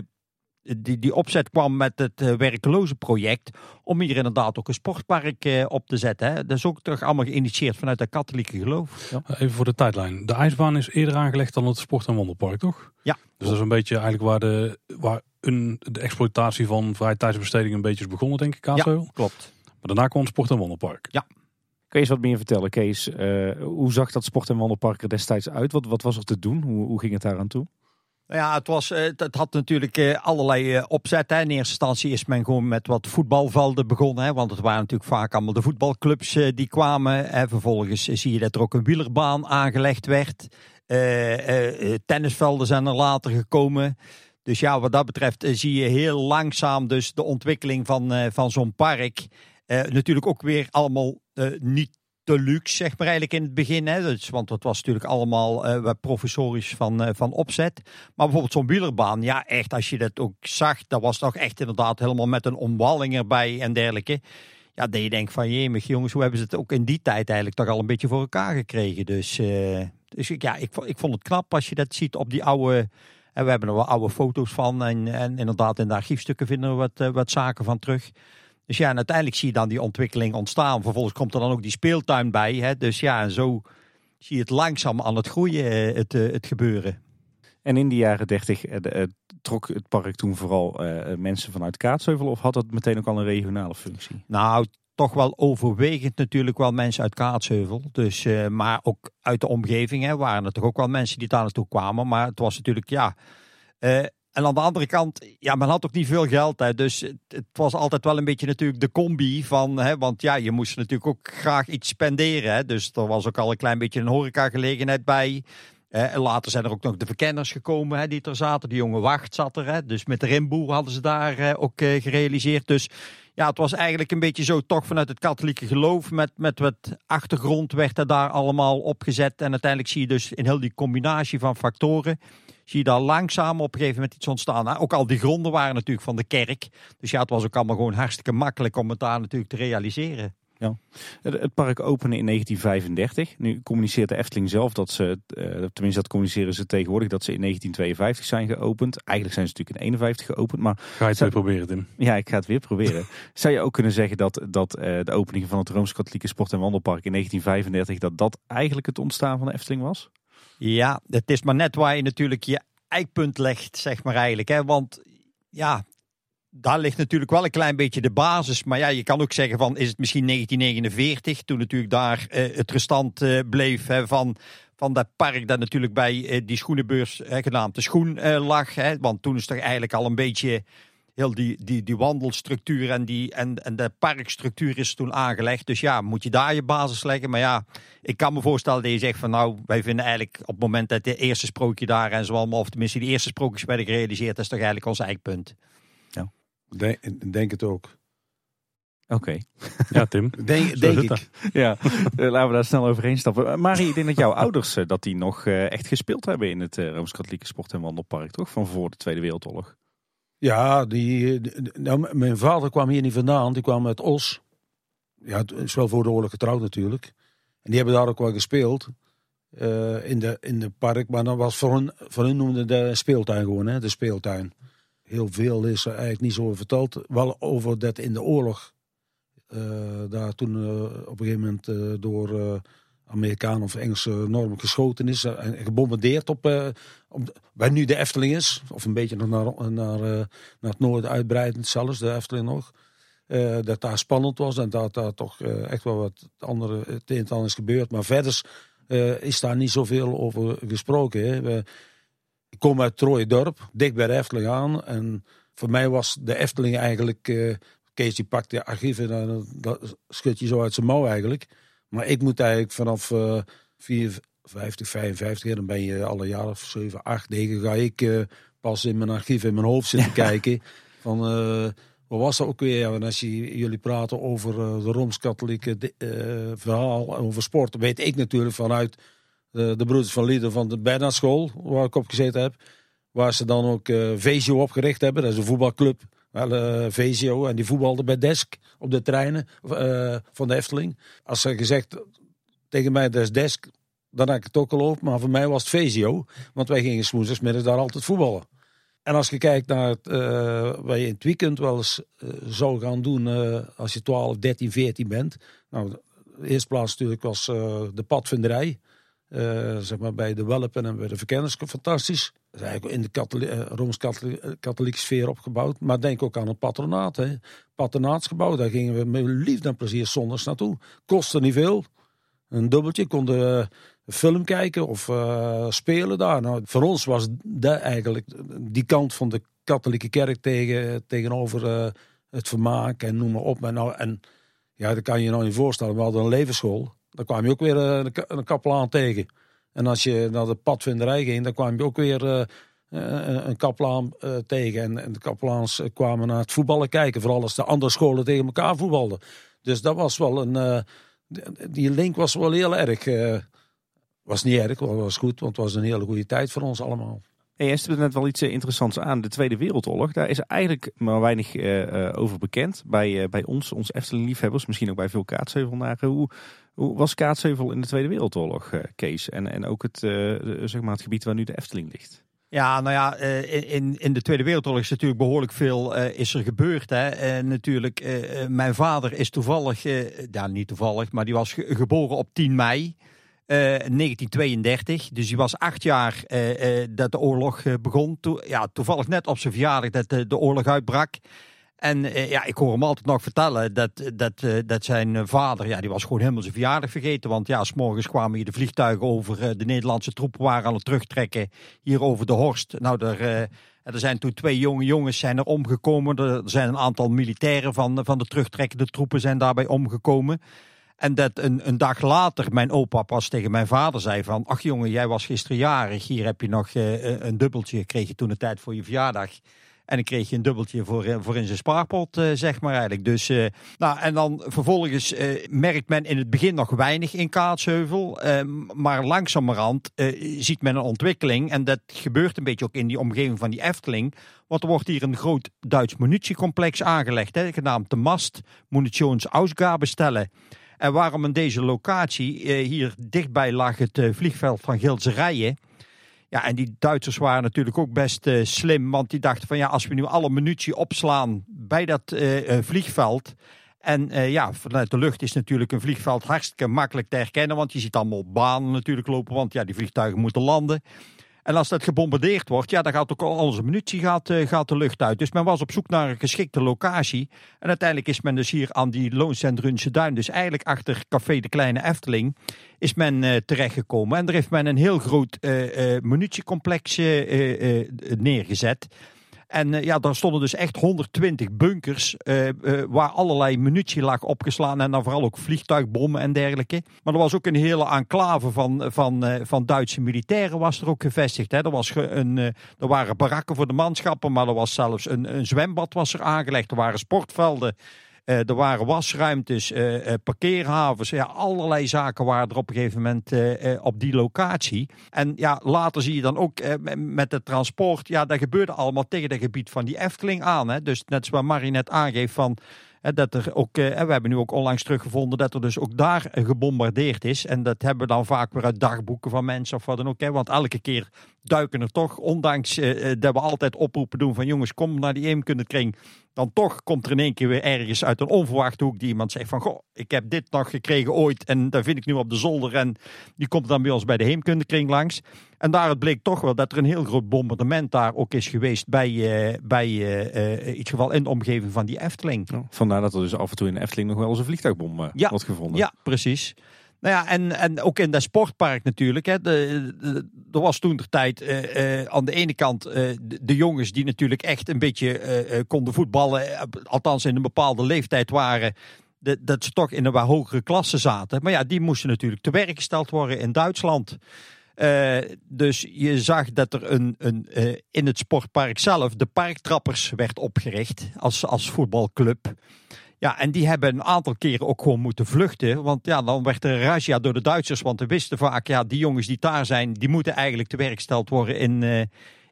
die, die opzet kwam met het eh, werkeloze project om hier inderdaad ook een sportpark eh, op te zetten. Hè. Dat is ook toch allemaal geïnitieerd vanuit het katholieke geloof. Ja. Even voor de tijdlijn. De ijsbaan is eerder aangelegd dan het Sport- en Wonderpark, toch? Ja. Dus dat is een beetje eigenlijk waar de, waar een, de exploitatie van vrije tijdsbesteding een beetje is begonnen, denk ik, Kaatsheuvel. Klopt. Maar daarna kwam het Sport- en Wonderpark. Kun je eens wat meer vertellen, Kees? Eh, hoe zag dat sport- en wandelpark er destijds uit? Wat, wat was er te doen? Hoe, hoe ging het daar aan toe? Nou ja, het, was, eh, het, had natuurlijk eh, allerlei eh, opzet. Hè. In eerste instantie is men gewoon met wat voetbalvelden begonnen. Hè, want het waren natuurlijk vaak allemaal de voetbalclubs die kwamen. Hè. Vervolgens zie je dat er ook een wielerbaan aangelegd werd. Eh, eh, eh, tennisvelden zijn er later gekomen. Dus ja, wat dat betreft eh, zie je heel langzaam dus de ontwikkeling van, eh, van zo'n park. Eh, natuurlijk ook weer allemaal niet te luxe, zeg maar eigenlijk in het begin. Hè? Dus, want het was natuurlijk allemaal uh, professorisch van, van opzet. Maar bijvoorbeeld zo'n wielerbaan, ja echt, als je dat ook zag, dat was toch echt inderdaad helemaal met een omwalling erbij en dergelijke. Ja, dat je denkt van jemig jongens, hoe hebben ze het ook in die tijd eigenlijk toch al een beetje voor elkaar gekregen. Dus, dus ja, ik, ik vond het knap als je dat ziet op die oude... En we hebben er wel oude foto's van en, en inderdaad in de archiefstukken vinden we wat, wat zaken van terug. Dus ja, en uiteindelijk zie je dan die ontwikkeling ontstaan. Vervolgens komt er dan ook die speeltuin bij. Hè? Dus ja, en zo zie je het langzaam aan het groeien, eh, het, eh, het gebeuren. En in de jaren dertig eh, trok het park toen vooral mensen vanuit Kaatsheuvel of had dat meteen ook al een regionale functie? Nou, toch wel overwegend natuurlijk wel mensen uit Kaatsheuvel. Dus, uh, maar ook uit de omgeving hè, waren er toch ook wel mensen die daar naartoe kwamen. Maar het was natuurlijk, ja, en aan de andere kant, ja, men had ook niet veel geld. Hè, dus het, het was altijd wel een beetje natuurlijk de combi van, hè, want ja, je moest natuurlijk ook graag iets spenderen. Hè, dus er was ook al een klein beetje een horecagelegenheid bij. En later zijn er ook nog de verkenners gekomen hè, die er zaten. De jonge wacht zat er. Hè, dus met de rimboer hadden ze daar ook uh, gerealiseerd. Dus ja, het was eigenlijk een beetje zo toch vanuit het katholieke geloof. Met, met wat achtergrond werd er daar allemaal opgezet. En uiteindelijk zie je dus in heel die combinatie van factoren zie je daar langzaam op een gegeven moment iets ontstaan. Ook al die gronden waren natuurlijk van de kerk. Dus ja, het was ook allemaal gewoon hartstikke makkelijk om het daar natuurlijk te realiseren. Ja. Het park opende in 1935. Nu communiceert de Efteling zelf dat ze, uh, tenminste dat communiceren ze tegenwoordig, dat ze in 1952 zijn geopend. Eigenlijk zijn ze natuurlijk in 51 geopend. Maar ga je het weer proberen, Tim? Ja, ik ga het weer proberen. Zou je ook kunnen zeggen dat, dat uh, de opening van het Rooms-Katholieke Sport- en Wandelpark in 1935, dat dat eigenlijk het ontstaan van de Efteling was? Ja, het is maar net waar je natuurlijk je eikpunt legt, zeg maar eigenlijk. Hè? Want ja, daar ligt natuurlijk wel een klein beetje de basis. Maar ja, je kan ook zeggen van, is het misschien 1949, toen natuurlijk daar uh, het restant uh, bleef hè, van, van dat park dat natuurlijk bij uh, die schoenenbeurs, genaamd de schoen, lag. Hè? Want toen is er eigenlijk al een beetje heel die, die, die wandelstructuur en, die, en, en de parkstructuur is toen aangelegd. Dus ja, moet je daar je basis leggen. Maar ja, ik kan me voorstellen dat je zegt van nou, wij vinden eigenlijk op het moment dat de eerste sprookje daar en zo allemaal, of tenminste die eerste sprookjes werden gerealiseerd, dat is toch eigenlijk ons eikpunt. Denk, denk het ook. Oké. Ja, Tim. Denk, denk ik. Ja, eh, laten we daar snel overheen stappen. Eh, Marie, ik denk dat jouw ouders eh, dat die nog echt gespeeld hebben in het Rooms-Katholieke Sport- en Wandelpark, toch? Van voor de Tweede Wereldoorlog. Ja, die, nou, mijn vader kwam hier niet vandaan. Die kwam uit Os. Ja, het is wel voor de oorlog getrouwd natuurlijk. En die hebben daar ook wel gespeeld. Uh, in, de, in de park. Maar dat was voor hun, voor hun noemde de speeltuin gewoon, hè, de speeltuin. Heel veel is er eigenlijk niet zo verteld. Wel over dat in de oorlog. Uh, daar toen uh, op een gegeven moment door Amerikaan of Engelse norm geschoten is en gebombardeerd op, uh, op waar nu de Efteling is. Of een beetje naar, naar, naar, uh, het noorden uitbreidend zelfs, de Efteling nog. Uh, dat daar spannend was en dat daar toch echt wel wat andere het is gebeurd. Maar verder is daar niet zoveel over gesproken. We, ik kom uit Dorp, dicht bij de Efteling aan. En voor mij was de Efteling eigenlijk... Kees die pakt de archieven en dat schud je zo uit zijn mouw eigenlijk... Maar ik moet eigenlijk vanaf uh, 54, 55, dan ben je alle jaren of 7, 8, 9, ga ik uh, pas in mijn archief in mijn hoofd zitten kijken. Van, uh, wat was dat ook weer? En als je, jullie praten over de Rooms-Katholieke verhaal, over sport, weet ik natuurlijk vanuit de, de broeders van Lieden van de Bernardschool, waar ik op gezeten heb. Waar ze dan ook uh, opgericht hebben. Dat is een voetbalclub. Wel, Vezio. En die voetbalde bij Desk op de treinen van de Efteling. Als ze gezegd tegen mij, dat is Desk. Dan had ik het ook geloofd. Maar voor mij was het Vezio. Want wij gingen smoezersmiddag daar altijd voetballen. En als je kijkt naar wat je in het weekend wel eens zou gaan doen. als je 12, 13, 14 bent. Nou, de eerste plaats natuurlijk was de padvinderij. Uh, zeg maar bij de Welpen en bij de Verkenners fantastisch. Dat is eigenlijk in de uh, Rooms-Katholieke sfeer opgebouwd. Maar denk ook aan het patronaat. Hè. Patronaatsgebouw, daar gingen we met liefde en plezier zondags naartoe. Kostte niet veel. Een dubbeltje, konden film kijken of spelen daar. Nou, voor ons was dat eigenlijk die kant van de katholieke kerk tegen, tegenover het vermaak en noem maar op. En, nou, en ja, dat kan je je nou niet voorstellen. We hadden een levensschool. Dan kwam je ook weer uh, een kapelaan tegen. En als je naar de padvinderij ging, dan kwam je ook weer uh, een kapelaan uh, tegen. En, en, de kapelaans kwamen naar het voetballen kijken. Vooral als de andere scholen tegen elkaar voetbalden. Dus dat was wel een, die link was wel heel erg. eh, was niet erg, maar was goed, want het was een hele goede tijd voor ons allemaal. Hey, je stipte net wel iets eh, interessants aan. De Tweede Wereldoorlog. Daar is eigenlijk maar weinig eh, eh, over bekend. Bij, eh, bij ons, ons Efteling-liefhebbers. Misschien ook bij veel kaatsheuvelnaren. Hoe, hoe was Kaatsheuvel in de Tweede Wereldoorlog, eh, Kees? En, en ook het, eh, zeg maar het gebied waar nu de Efteling ligt. Ja, nou ja, eh, in- in, de Tweede Wereldoorlog is natuurlijk behoorlijk veel is er gebeurd. Hè. En natuurlijk, mijn vader is toevallig, eh, ja niet toevallig, maar die was ge- geboren op 10 mei. eh, 1932, dus die was acht jaar dat de oorlog begon. Toe, ja, toevallig net op zijn verjaardag dat de, de oorlog uitbrak. En eh, ja, ik hoor hem altijd nog vertellen dat, dat, eh, dat zijn eh, vader, ja, die was gewoon helemaal zijn verjaardag vergeten. Want ja, s'morgens kwamen hier de vliegtuigen over. de Nederlandse troepen waren aan het terugtrekken hier over de Horst. Nou, er, eh, er zijn toen twee jonge jongens zijn er omgekomen. Er zijn een aantal militairen van, van de terugtrekkende troepen zijn daarbij omgekomen. En dat een, een dag later mijn opa pas tegen mijn vader zei van... ach jongen, jij was gisteren jarig. Hier heb je nog een dubbeltje. Kreeg je toen de tijd voor je verjaardag. En dan kreeg je een dubbeltje voor, eh, voor in zijn spaarpot, eh, zeg maar eigenlijk. Dus, eh, nou, en dan vervolgens merkt men in het begin nog weinig in Kaatsheuvel. eh, maar langzamerhand ziet men een ontwikkeling. En dat gebeurt een beetje ook in die omgeving van die Efteling. Want er wordt hier een groot Duits munitiecomplex aangelegd. Hè, genaamd de Mast Munitionsausgabestellen. En waarom in deze locatie, hier dichtbij lag het vliegveld van Gilserijen. Ja, en die Duitsers waren natuurlijk ook best eh, slim. Want die dachten van ja, als we nu alle munitie opslaan bij dat eh, eh, vliegveld. En ja, vanuit de lucht is natuurlijk een vliegveld hartstikke makkelijk te herkennen. Want je ziet allemaal banen natuurlijk lopen. Want ja, die vliegtuigen moeten landen. En als dat gebombardeerd wordt, ja, dan gaat ook al onze munitie gaat, eh, gaat de lucht uit. Dus men was op zoek naar een geschikte locatie. En uiteindelijk is men dus hier aan die Loonsendrunse Duin, dus eigenlijk achter Café de Kleine Efteling, is men eh, terechtgekomen. En daar heeft men een heel groot eh, munitiecomplex neergezet. En eh, ja, daar stonden dus echt 120 bunkers eh, eh, waar allerlei munitie lag opgeslaan. En dan vooral ook vliegtuigbommen en dergelijke. Maar er was ook een hele enclave van, van, van Duitse militairen was er ook gevestigd. Hè. Er, was een, er waren barakken voor de manschappen, maar er was zelfs een, een zwembad was er aangelegd. Er waren sportvelden. Eh, er waren wasruimtes, eh, eh, parkeerhavens. Ja, allerlei zaken waren er op een gegeven moment op die locatie. En ja, later zie je dan ook met het transport. Ja, dat gebeurde allemaal tegen het gebied van die Efteling aan. Hè. Dus net zoals Marie net aangeeft van... dat er ook, we hebben nu ook onlangs teruggevonden dat er dus ook daar gebombardeerd is. En dat hebben we dan vaak weer uit dagboeken van mensen of wat dan ook. Want elke keer duiken er toch, ondanks eh, eh, dat we altijd oproepen doen van jongens, kom naar die Eemkundekring. Dan toch komt er in één keer weer ergens uit een onverwachte hoek die iemand zegt van goh, ik heb dit nog gekregen ooit en daar vind ik nu op de zolder. En die komt dan bij ons bij de Heemkundekring langs. En daaruit bleek toch wel dat er een heel groot bombardement daar ook is geweest bij, eh, bij eh, in ieder geval in de omgeving van die Efteling. Vandaar dat er dus af en toe in de Efteling nog wel eens een vliegtuigbom Ja. wordt gevonden. Ja, precies. Nou ja, en, en ook in dat sportpark natuurlijk. Hè. Er was toen de tijd eh, eh, aan de ene kant eh, de, jongens die natuurlijk echt een beetje konden voetballen. althans in een bepaalde leeftijd waren. dat ze toch in een wat hogere klasse zaten. Maar ja, die moesten natuurlijk te werk gesteld worden in Duitsland. Dus je zag dat er een, een, in het sportpark zelf de parktrappers werd opgericht als, als voetbalclub. Ja, en die hebben een aantal keren ook gewoon moeten vluchten. Want ja, dan werd er razzia door de Duitsers. Want we wisten vaak, ja, die jongens die daar zijn, die moeten eigenlijk te werk gesteld worden in, eh,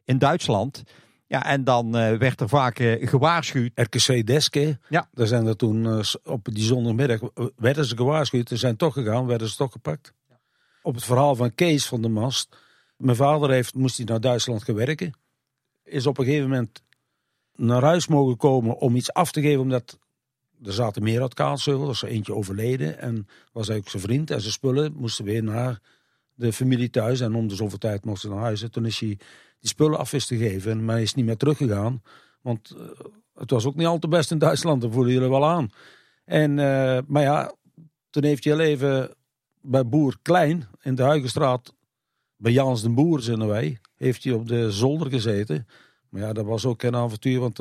in Duitsland. Ja, en dan eh, werd er vaak eh, gewaarschuwd. RKC Deske, Ja. daar zijn er toen op die zondagmiddag, werden ze gewaarschuwd, ze zijn toch gegaan, werden ze toch gepakt. Op het verhaal van Kees van de Mast, mijn vader heeft, moest hij naar Duitsland gaan werken, is op een gegeven moment naar huis mogen komen om iets af te geven, omdat er zaten meer uit Kaatsheuvel, er is eentje overleden en was eigenlijk zijn vriend en zijn spullen moesten weer naar de familie thuis en om de zoveel tijd mochten ze naar huis. En toen is hij die spullen af wist te geven, maar hij is niet meer teruggegaan, want eh, het was ook niet al te best in Duitsland, dat voelen jullie wel aan. En, eh, maar ja, toen heeft hij heel even bij Boer Klein in de Huigenstraat, bij Jans den Boer zijn wij, heeft hij op de zolder gezeten. Maar ja, dat was ook een avontuur, want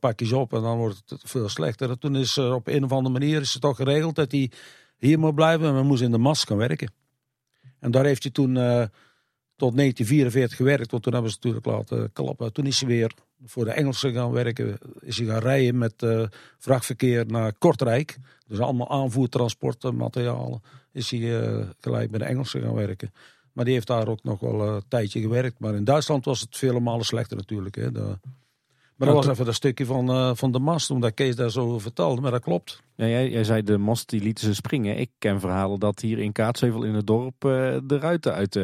pak je ze op en dan wordt het veel slechter. En toen is er op een of andere manier is het toch geregeld dat hij hier moet blijven en we moesten in de mast gaan werken. En daar heeft hij toen, eh, tot 1944 gewerkt. Want toen hebben ze natuurlijk laten klappen. Toen is hij weer voor de Engelsen gaan werken. Is hij gaan rijden met uh, vrachtverkeer naar Kortrijk. Dus allemaal aanvoertransportmaterialen. Is hij uh, gelijk bij de Engelsen gaan werken. Maar die heeft daar ook nog wel een tijdje gewerkt. Maar in Duitsland was het vele malen slechter natuurlijk. Hè. Maar dat was even dat stukje van, uh, van de mast, omdat Kees daar zo vertelde. Maar dat klopt. Ja, jij, jij zei de mast die lieten ze springen. Ik ken verhalen dat hier in Kaatsheuvel in het dorp uh, de ruiten uit uh,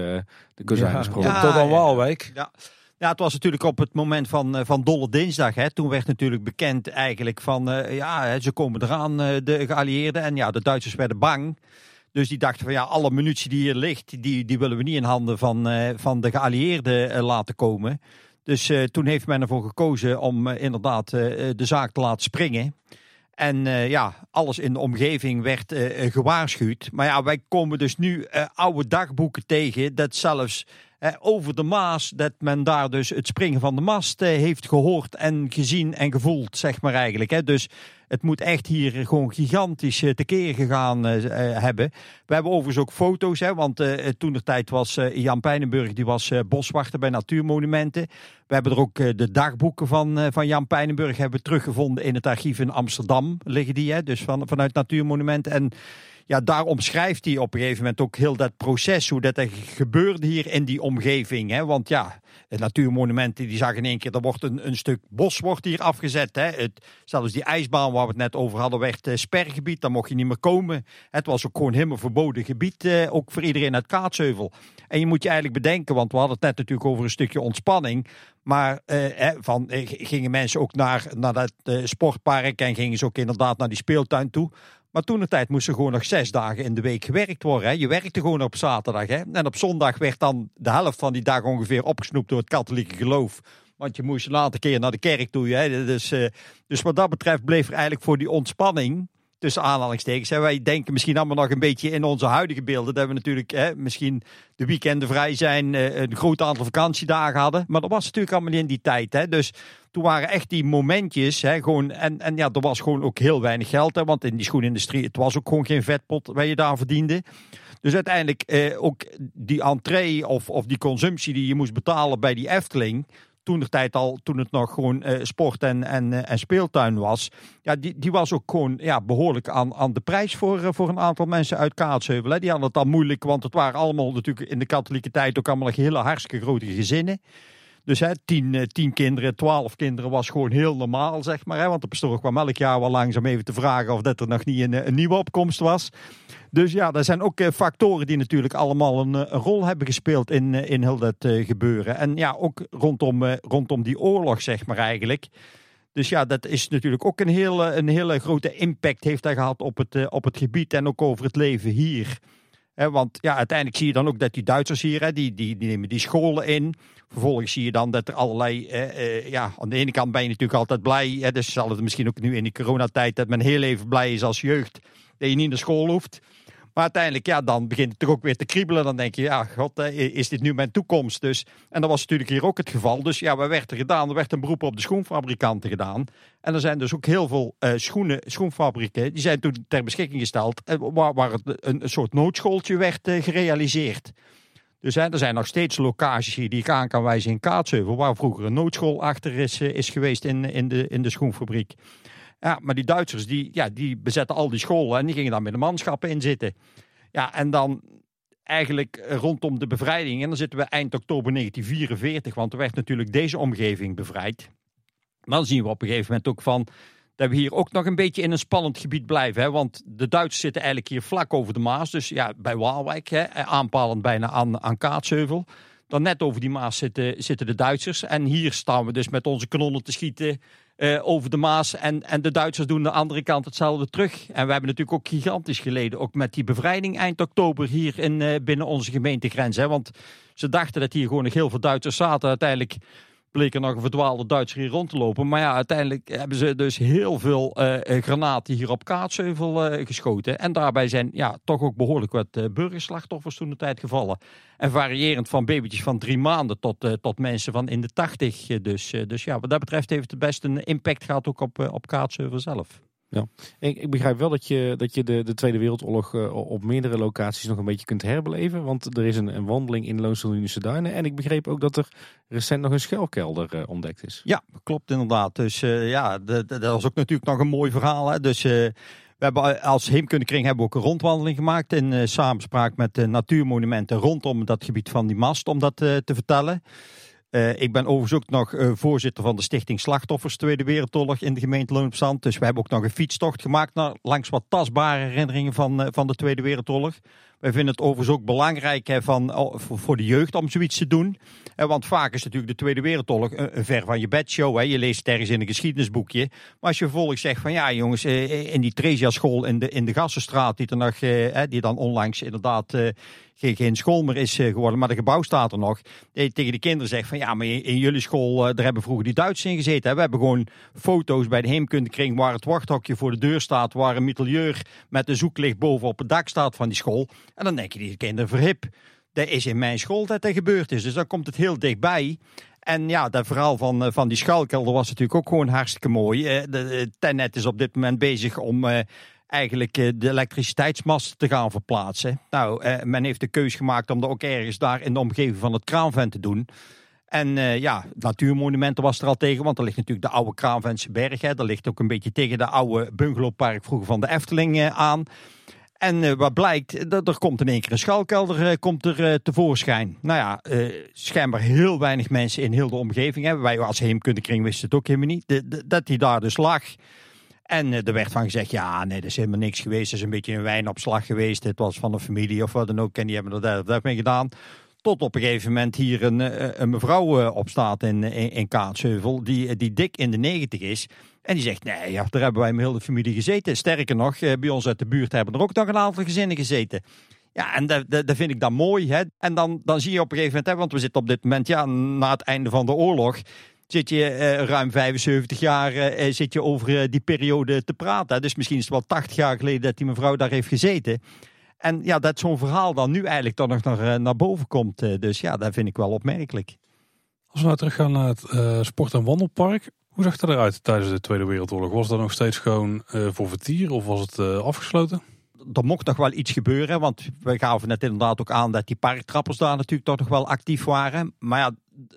de kozijnen Ja, sprongen. tot aan Waalwijk. Ja. Ja, het was natuurlijk op het moment van, eh, van Dolle Dinsdag. Hè. Toen werd natuurlijk bekend eigenlijk van, eh, ja, hè, ze komen eraan, eh, de geallieerden. En ja, de Duitsers werden bang. Dus die dachten van, ja, alle munitie die hier ligt, die, die willen we niet in handen van, eh, van de geallieerden eh, laten komen. Dus eh, toen heeft men ervoor gekozen om eh, inderdaad eh, de zaak te laten springen. En ja, alles in de omgeving werd gewaarschuwd. Maar ja, wij komen dus nu oude dagboeken tegen dat zelfs over de Maas, dat men daar dus het springen van de mast heeft gehoord en gezien en gevoeld, zeg maar eigenlijk. Hè. Dus het moet echt hier gewoon gigantisch eh, tekeer gegaan eh, eh, hebben. We hebben overigens ook foto's, hè, want toen de tijd was Jan Pijnenburg, die was boswachter bij Natuurmonumenten. We hebben er ook de dagboeken van, van Jan Pijnenburg hebben teruggevonden in het archief in Amsterdam, liggen die, hè, dus van, vanuit Natuurmonumenten. En ja, daar omschrijft hij op een gegeven moment ook heel dat proces, hoe dat er gebeurde hier in die omgeving. Hè? Want ja, het natuurmonumenten die zagen in één keer, er wordt een, een stuk bos wordt hier afgezet. Hè? Het, zelfs die ijsbaan waar we het net over hadden, werd eh, spergebied, daar mocht je niet meer komen. Het was ook gewoon helemaal verboden gebied, eh, ook voor iedereen uit Kaatsheuvel. En je moet je eigenlijk bedenken, want we hadden het net natuurlijk over een stukje ontspanning. Maar eh, van, eh, gingen mensen ook naar, naar dat eh, sportpark en gingen ze ook inderdaad naar die speeltuin toe. Maar toen de tijd moest er gewoon nog zes dagen in de week gewerkt worden. Hè. Je werkte gewoon op zaterdag. Hè. En op zondag werd dan de helft van die dag ongeveer opgesnoept door het katholieke geloof. Want je moest een later keer naar de kerk toe. Hè. Dus, eh, dus wat dat betreft bleef er eigenlijk voor die ontspanning tussen aanhalingstekens. Wij denken misschien allemaal nog een beetje in onze huidige beelden. Dat we natuurlijk hè, misschien de weekenden vrij zijn, eh, een groot aantal vakantiedagen hadden. Maar dat was natuurlijk allemaal in die tijd. Hè. Dus toen waren echt die momentjes. Hè, gewoon, en, en ja, er was gewoon ook heel weinig geld. Hè, want in die schoenindustrie, het was ook gewoon geen vetpot waar je daar verdiende. Dus uiteindelijk eh, ook die entree of, of die consumptie die je moest betalen bij die Efteling toen de tijd al, toen het nog gewoon eh, sport en, en, eh, en speeltuin was. Ja, die, die was ook gewoon ja, behoorlijk aan, aan de prijs voor, eh, voor een aantal mensen uit Kaatsheuvel. Hè. Die hadden het al moeilijk, want het waren allemaal natuurlijk in de katholieke tijd ook allemaal hele hartstikke grote gezinnen. Dus hè, tien, eh, tien kinderen, twaalf kinderen was gewoon heel normaal, zeg maar. Hè? Want de pastoor kwam elk jaar wel langzaam even te vragen of dat er nog niet een, eh, een nieuwe opkomst was. Dus ja, er zijn ook eh, factoren die natuurlijk allemaal een, rol hebben gespeeld in, in heel dat gebeuren. En ja, ook rondom, rondom die oorlog, zeg maar eigenlijk. Dus ja, dat is natuurlijk ook een hele, een hele grote impact heeft dat gehad op het, op het gebied en ook over het leven hier. Want ja, uiteindelijk zie je dan ook dat die Duitsers hier, die, die, die nemen die scholen in. Vervolgens zie je dan dat er allerlei, eh, eh, ja, aan de ene kant ben je natuurlijk altijd blij. Hè, dus zal het misschien ook nu in die coronatijd dat men heel even blij is als jeugd. Dat je niet naar school hoeft. Maar uiteindelijk, ja, dan begint het toch ook weer te kriebelen. Dan denk je, ja, god, is dit nu mijn toekomst? Dus, en dat was natuurlijk hier ook het geval. Dus ja, wat werd er gedaan? Er werd een beroep op de schoenfabrikanten gedaan. En er zijn dus ook heel veel eh, schoenen, schoenfabrieken, die zijn toen ter beschikking gesteld. eh, waar, een, soort noodschooltje werd eh, gerealiseerd. Dus hè, er zijn nog steeds locaties hier die ik aan kan wijzen in Kaatsheuvel, waar vroeger een noodschool achter is, is geweest in, in, de, in de schoenfabriek. Ja, maar die Duitsers die, ja, die bezetten al die scholen en die gingen dan met de manschappen in zitten. Ja, en dan eigenlijk rondom de bevrijding, en dan zitten we eind oktober 1944, want er werd natuurlijk deze omgeving bevrijd. Dan zien we op een gegeven moment ook van dat we hier ook nog een beetje in een spannend gebied blijven. Hè? Want de Duitsers zitten eigenlijk hier vlak over de Maas. Dus ja, bij Waalwijk, hè, aanpalend bijna aan, aan Kaatsheuvel. Dan net over die Maas zitten, zitten de Duitsers. En hier staan we dus met onze kanonnen te schieten eh, over de Maas. En, en de Duitsers doen de andere kant hetzelfde terug. En we hebben natuurlijk ook gigantisch geleden. Ook met die bevrijding eind oktober hier in, eh, binnen onze gemeentegrens. Hè? Want ze dachten dat hier gewoon nog heel veel Duitsers zaten. Uiteindelijk bleek er nog een verdwaalde Duitser hier rond te lopen. Maar ja, uiteindelijk hebben ze dus heel veel eh, eh, granaten hier op Kaatsheuvel eh, geschoten. En daarbij zijn ja, toch ook behoorlijk wat burgerslachtoffers toen de tijd gevallen. En variërend van babytjes van drie maanden tot, tot mensen van in de tachtig. Dus, dus ja, wat dat betreft heeft het best een impact gehad ook op, op Kaatsheuvel zelf. Ik, ik begrijp wel dat je, dat je de, de Tweede Wereldoorlog eh, op meerdere locaties nog een beetje kunt herbeleven. Want er is een, een wandeling in Loonsel Duinen. En ik begreep ook dat er recent nog een schuilkelder eh, ontdekt is. Ja, klopt inderdaad. Dus eh, ja, de- de- dat was ook natuurlijk nog een mooi verhaal. Hè? Dus we hebben als Heemkundekring hebben we ook een rondwandeling gemaakt in samenspraak met de natuurmonumenten rondom dat gebied van die mast om dat te vertellen. Eh, ik ben overigens nog eh, voorzitter van de Stichting Slachtoffers Tweede Wereldoorlog in de gemeente Loon Zand. Dus we hebben ook nog een fietstocht gemaakt naar, langs wat tastbare herinneringen van, eh, van de Tweede Wereldoorlog. Wij vinden het overigens ook belangrijk hè, van, voor, de jeugd om zoiets te doen. Eh, want vaak is natuurlijk de Tweede Wereldoorlog een, een ver van je bedshow. Hè. Je leest het ergens in een geschiedenisboekje. Maar als je vervolgens zegt van ja jongens, eh, in die Tresia school in de, in de Gassenstraat, die, er nog, eh, hè, die dan onlangs inderdaad eh, geen, school meer is eh, geworden, maar de gebouw staat er nog. Tegen de kinderen zegt van ja, maar in, jullie school, eh, daar hebben vroeger die Duitsers in gezeten. Hè. We hebben gewoon foto's bij de heemkundekring waar het wachthokje voor de deur staat, waar een mitrailleur met een zoeklicht boven op het dak staat van die school. En dan denk je die kinderen verhip. Dat is in mijn school dat gebeurd is. Dus dan komt het heel dichtbij. En ja, dat verhaal van, eh, van die schuilkelder was natuurlijk ook gewoon hartstikke mooi. Eh, de Tennet is op dit moment bezig om eh, eigenlijk eh, de elektriciteitsmast te gaan verplaatsen. Nou, eh, men heeft de keus gemaakt om dat ook ergens daar in de omgeving van het kraanvent te doen. En eh, ja, natuurmonumenten was er al tegen, want er ligt natuurlijk de oude Kraanventse berg. Ligt ook een beetje tegen de oude bungalowpark vroeger van de Efteling eh, aan. En eh, wat blijkt, dat er komt in één keer een schuilkelder eh, komt er, eh, tevoorschijn. Nou ja, schijnbaar heel weinig mensen in heel de omgeving hebben. Wij als heemkundekring wisten het ook helemaal niet. Dat die daar dus lag. En er werd van gezegd, ja nee, dat is helemaal niks geweest. Dat is een beetje een wijnopslag geweest. Het was van een familie of wat dan ook. En die hebben er dat dat mee gedaan. Tot op een gegeven moment hier een, een mevrouw eh, op staat in, in, in Kaatsheuvel. Die, die dik in de negentig is. En die zegt, nee, ja, daar hebben wij met heel de familie gezeten. Sterker nog, eh, bij ons uit de buurt hebben er ook nog een aantal gezinnen gezeten. Ja, en dat, dat, vind ik dan mooi. Hè? En dan, dan zie je op een gegeven moment, hè, want we zitten op dit moment, ja, na het einde van de oorlog, zit je eh, ruim 75 jaar eh, zit je over eh, die periode te praten. Dus misschien is het wel 80 jaar geleden dat die mevrouw daar heeft gezeten. En ja, dat zo'n verhaal dan nu eigenlijk toch nog naar, eh, naar boven komt. eh, Dus ja, dat vind ik wel opmerkelijk. Als we nou teruggaan naar het eh, sport- en wandelpark. Hoe zag dat eruit tijdens de Tweede Wereldoorlog? Was dat nog steeds gewoon eh, voor vertier of was het eh, afgesloten? er mocht nog wel iets gebeuren. Want we gaven net inderdaad ook aan dat die parktrappers daar natuurlijk toch nog wel actief waren. Maar ja,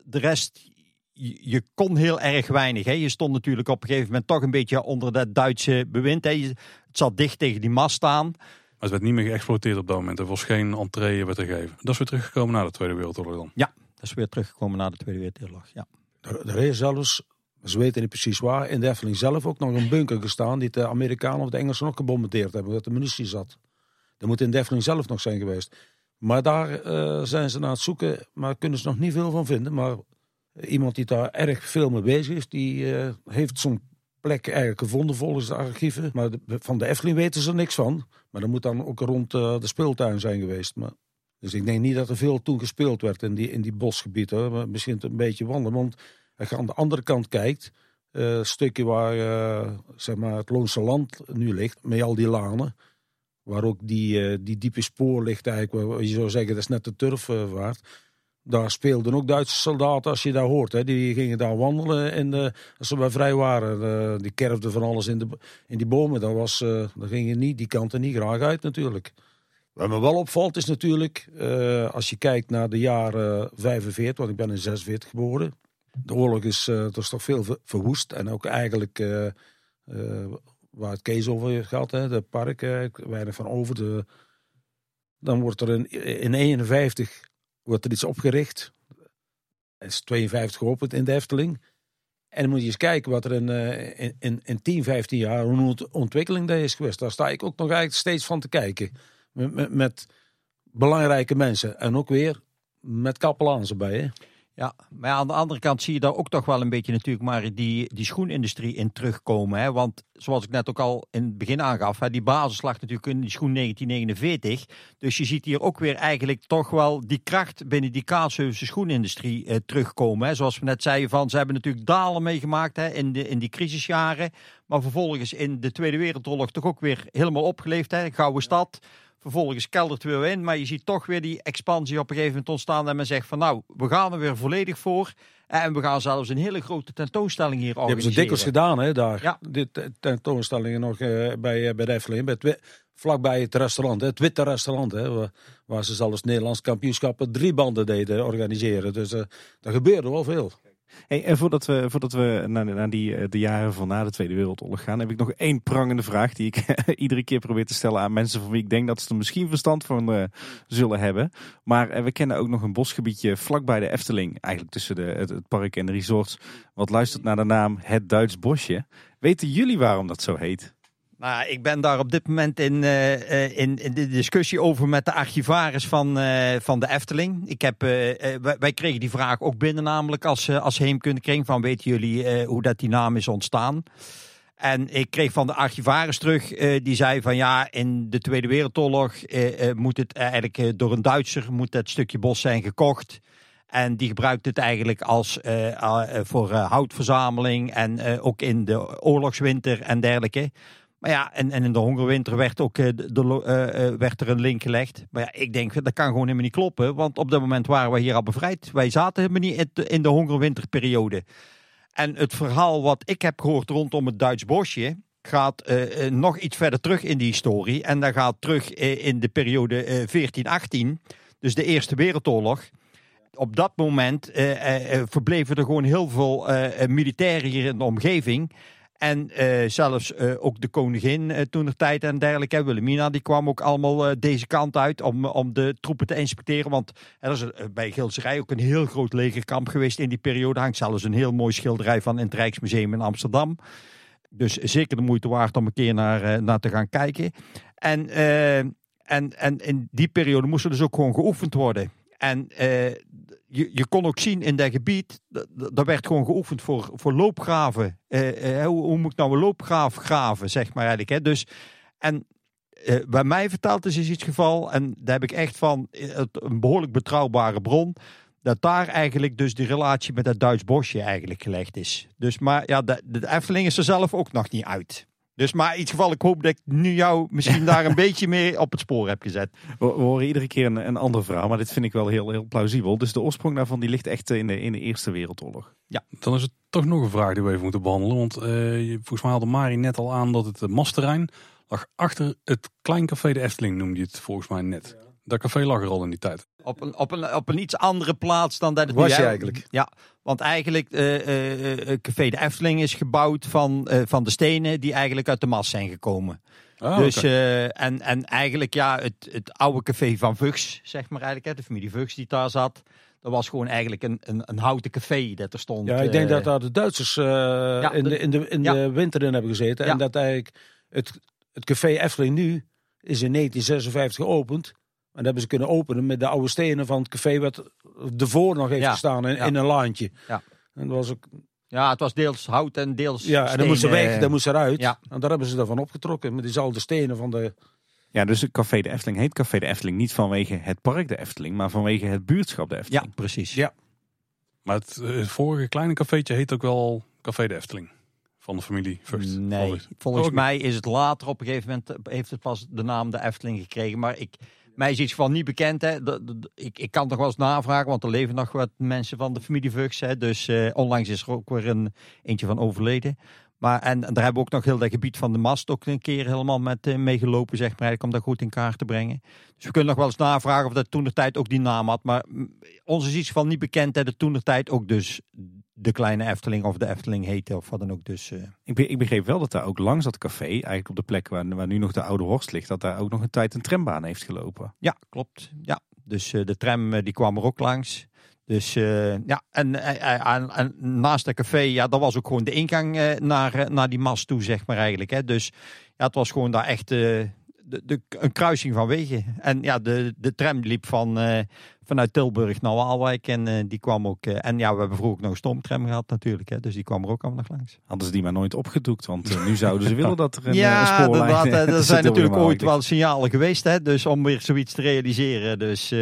de rest, je, je kon heel erg weinig. Hè. Je stond natuurlijk op een gegeven moment toch een beetje onder dat Duitse bewind. Hè. Je- Het zat dicht tegen die mast aan. Maar het werd niet meer geëxploiteerd op dat moment. Er was geen entree werd er gegeven. Dat is weer teruggekomen na de Tweede Wereldoorlog dan. Dat is weer teruggekomen na de Tweede Wereldoorlog. Ja. Er, er is zelfs, ze weten niet precies waar, in de zelf ook nog een bunker gestaan die de Amerikanen of de Engelsen ook gebombardeerd hebben, dat de munitie zat. Dat moet in de zelf nog zijn geweest. Maar daar eh, zijn ze naar het zoeken, maar kunnen ze nog niet veel van vinden. Maar iemand die daar erg veel mee bezig is, die eh, heeft zo'n plek eigenlijk gevonden volgens de archieven. Maar van de Efteling weten ze er niks van. Maar dat moet dan ook rond eh, de speeltuin zijn geweest. Maar, dus ik denk niet dat er veel toen gespeeld werd in die, in die bosgebieden. Misschien een beetje wandelen, want als je aan de andere kant kijkt, het stukje waar eh, zeg maar het Loonse Land nu ligt, met al die lanen, waar ook die, eh, die diepe spoor ligt eigenlijk, waar je zou zeggen dat is net de turfvaart. Daar speelden ook Duitse soldaten, als je daar hoort. Hè, die gingen daar wandelen en als ze bij vrij waren. die kerfden van alles in, de, in die bomen. Dat was, daar ging je niet, die kanten niet graag uit natuurlijk. Wat me wel opvalt is natuurlijk, als je kijkt naar de jaren 45, want ik ben in 46 geboren. De oorlog is, eh er is toch veel ver- verwoest. En ook eigenlijk eh, eh, waar het Kees over gehad, hè, de park, eh, weinig van over. De, dan wordt er in, in 51 wordt er iets opgericht. Het is 52 geopend in de Efteling. En dan moet je eens kijken wat er in, eh, in, in, in 10, 15 jaar, hoe ont- ontwikkeling daar is geweest. Daar sta ik ook nog eigenlijk steeds van te kijken. Met belangrijke mensen. En ook weer met kapelaans erbij. Hè? Ja, maar aan de andere kant zie je daar ook toch wel een beetje natuurlijk maar die, die schoenindustrie in terugkomen. Hè? Want zoals ik net ook al in het begin aangaf, hè, die basis lag natuurlijk in die schoen 1949. Dus je ziet hier ook weer eigenlijk toch wel die kracht binnen die Kaatsheuvelse schoenindustrie eh, terugkomen. Hè? Zoals we net zeiden, van, ze hebben natuurlijk dalen meegemaakt hè, in, de, in die crisisjaren. Maar vervolgens in de Tweede Wereldoorlog toch ook weer helemaal opgeleefd. Hè? Gouden stad. Vervolgens keldert weer in, maar je ziet toch weer die expansie op een gegeven moment ontstaan. En men zegt van nou, we gaan er weer volledig voor. En we gaan zelfs een hele grote tentoonstelling hier Die hebben ze organiseren. dikwijls gedaan, hè, daar. Ja. Dit tentoonstellingen nog eh, bij, eh, bij de Efteling. Bij het vlakbij het restaurant, het Witte Restaurant. Hè, waar, ze zelfs Nederlands kampioenschappen drie banden deden organiseren. Dus er gebeurde wel veel. Hey, en voordat we, voordat we naar, die, eh, de jaren van na de Tweede Wereldoorlog gaan, heb ik nog één prangende vraag die ik iedere keer probeer te stellen aan mensen van wie ik denk dat ze er misschien verstand van eh, zullen hebben. Maar eh, we kennen ook nog een bosgebiedje vlakbij de Efteling, eigenlijk tussen de, het, het park en de resorts, wat luistert naar de naam Het Duits Bosje. Weten jullie waarom dat zo heet? Nou, ik ben daar op dit moment in, eh, eh, in, in de discussie over met de archivaris van, eh, van de Efteling. Ik heb, wij, kregen die vraag ook binnen, namelijk als, als heemkundekring. Van weten jullie hoe dat die naam is ontstaan? En ik kreeg van de archivaris terug, die zei van ja, in de Tweede Wereldoorlog moet het eigenlijk door een Duitser moet dat stukje bos zijn gekocht. En die gebruikt het eigenlijk als voor houtverzameling en ook in de oorlogswinter en dergelijke. Maar ja, en, en in de hongerwinter werd ook eh, de, eh, eh, werd er een link gelegd. Maar ja, ik denk dat kan gewoon helemaal niet kloppen. Want op dat moment waren we hier al bevrijd. Wij zaten helemaal niet in de- in de hongerwinterperiode. En het verhaal wat ik heb gehoord rondom het Duits bosje gaat nog iets verder terug in die historie. En dat gaat terug in de periode eh 1418, dus de Eerste Wereldoorlog. Op dat moment verbleven er gewoon heel veel militairen hier in de omgeving. En eh, zelfs eh, ook de koningin eh, toen de tijd en dergelijke, Wilhelmina, die kwam ook allemaal deze kant uit om, om de troepen te inspecteren. Want er is bij Gilserij ook een heel groot legerkamp geweest in die periode. Hangt zelfs een heel mooi schilderij van in het Rijksmuseum in Amsterdam. Dus zeker de moeite waard om een keer naar, naar te gaan kijken. En, en, en in die periode moest er dus ook gewoon geoefend worden. En eh, je, kon ook zien in dat gebied, daar werd gewoon geoefend voor, voor loopgraven. Eh, eh, hoe, hoe moet ik nou een loopgraaf graven, zeg maar eigenlijk. Hè? Dus, en bij mij verteld is is iets geval, en daar heb ik echt van een behoorlijk betrouwbare bron, dat daar eigenlijk dus de relatie met dat Duits bosje eigenlijk gelegd is. Dus maar ja, de, de Efteling is er zelf ook nog niet uit. Dus maar in ieder geval, ik hoop dat ik nu jou misschien daar een beetje meer op het spoor heb gezet. We, we horen iedere keer een, een ander verhaal, maar dit vind ik wel heel, heel plausibel. Dus de oorsprong daarvan die ligt echt in de, in de Eerste Wereldoorlog. Dan is het toch nog een vraag die we even moeten behandelen. Want eh, je- volgens mij haalde Mari net al aan dat het eh, mastterrein lag achter het Klein Café de Efteling, noemde je het volgens mij net. Dat café lag er al in die tijd. Op een, op een, op een iets andere plaats dan dat het Was nu je eigenlijk? Ja, want eigenlijk eh eh, eh, Café de Efteling is gebouwd van, van de stenen die eigenlijk uit de mas zijn gekomen. Ah, dus, en, en eigenlijk ja, het, het oude café van Vugs, zeg maar eigenlijk, hè, de familie Vugs die daar zat. Dat was gewoon eigenlijk een, een, een houten café dat er stond. Ja, ik denk dat daar de Duitsers in, de- de, in, de, in ja. de winter in hebben gezeten. Ja. En dat eigenlijk het, het café Efteling nu is in 1956 geopend. En dat hebben ze kunnen openen met de oude stenen van het café wat ervoor nog heeft Ja. gestaan in, Ja. in een laantje. Ja. En, dat was ook, Ja, het was deels hout en deels ja, en dan moest ze weg, dan moest ze eruit. Ja. En daar hebben ze daarvan opgetrokken met diezelfde stenen van de... Ja, dus het Café de Efteling heet Café de Efteling niet vanwege het park de Efteling, maar vanwege het buurtschap de Ja, Efteling. precies. Ja. Maar het, eh, het vorige kleine cafeetje heet ook wel Café de Efteling. Van de familie Vught. Nee, Volgens- niet. mij is het later op een gegeven moment heeft het pas de naam de Efteling gekregen. Maar ik, mij is iets van niet bekend. Hè. Ik, ik kan toch wel eens navragen, want er leven nog wat mensen van de familie Vugs. Hè. Dus eh, onlangs is er ook weer een eentje van overleden. Maar en, daar hebben we ook nog heel dat gebied van de mast ook een keer helemaal met meegelopen, zeg maar, om dat goed in kaart te brengen. Dus we kunnen nog wel eens navragen of dat toen de tijd ook die naam had. Maar mm, ons is iets van niet bekend dat het toen de tijd ook dus de kleine Efteling of de Efteling heette of wat dan ook. Dus eh, Ik, be- ik begreep wel dat daar ook langs dat café, eigenlijk op de plek waar, waar nu nog de oude Horst ligt, dat daar ook nog een tijd een trambaan heeft gelopen. Ja, klopt. Ja, dus eh, de tram eh, die kwam er ook langs. Dus ja, en, naast het café, ja, dat was ook gewoon de ingang naar, naar die mast toe, zeg maar eigenlijk. Hè. Dus ja, het was gewoon daar echt de, de, een kruising van wegen. En ja, de, de tram liep van, eh, vanuit Tilburg naar Waalwijk en eh, die kwam ook... eh, en ja, we hebben vroeger ook nog een stoomtram gehad natuurlijk, hè, dus die kwam er ook allemaal nog langs. Hadden ze die maar nooit opgedoekt, want nu zouden ze willen dat er een, ja, spoorlijn eh, er zijn natuurlijk ooit wel signalen geweest, hè, dus om weer zoiets te realiseren. Dus...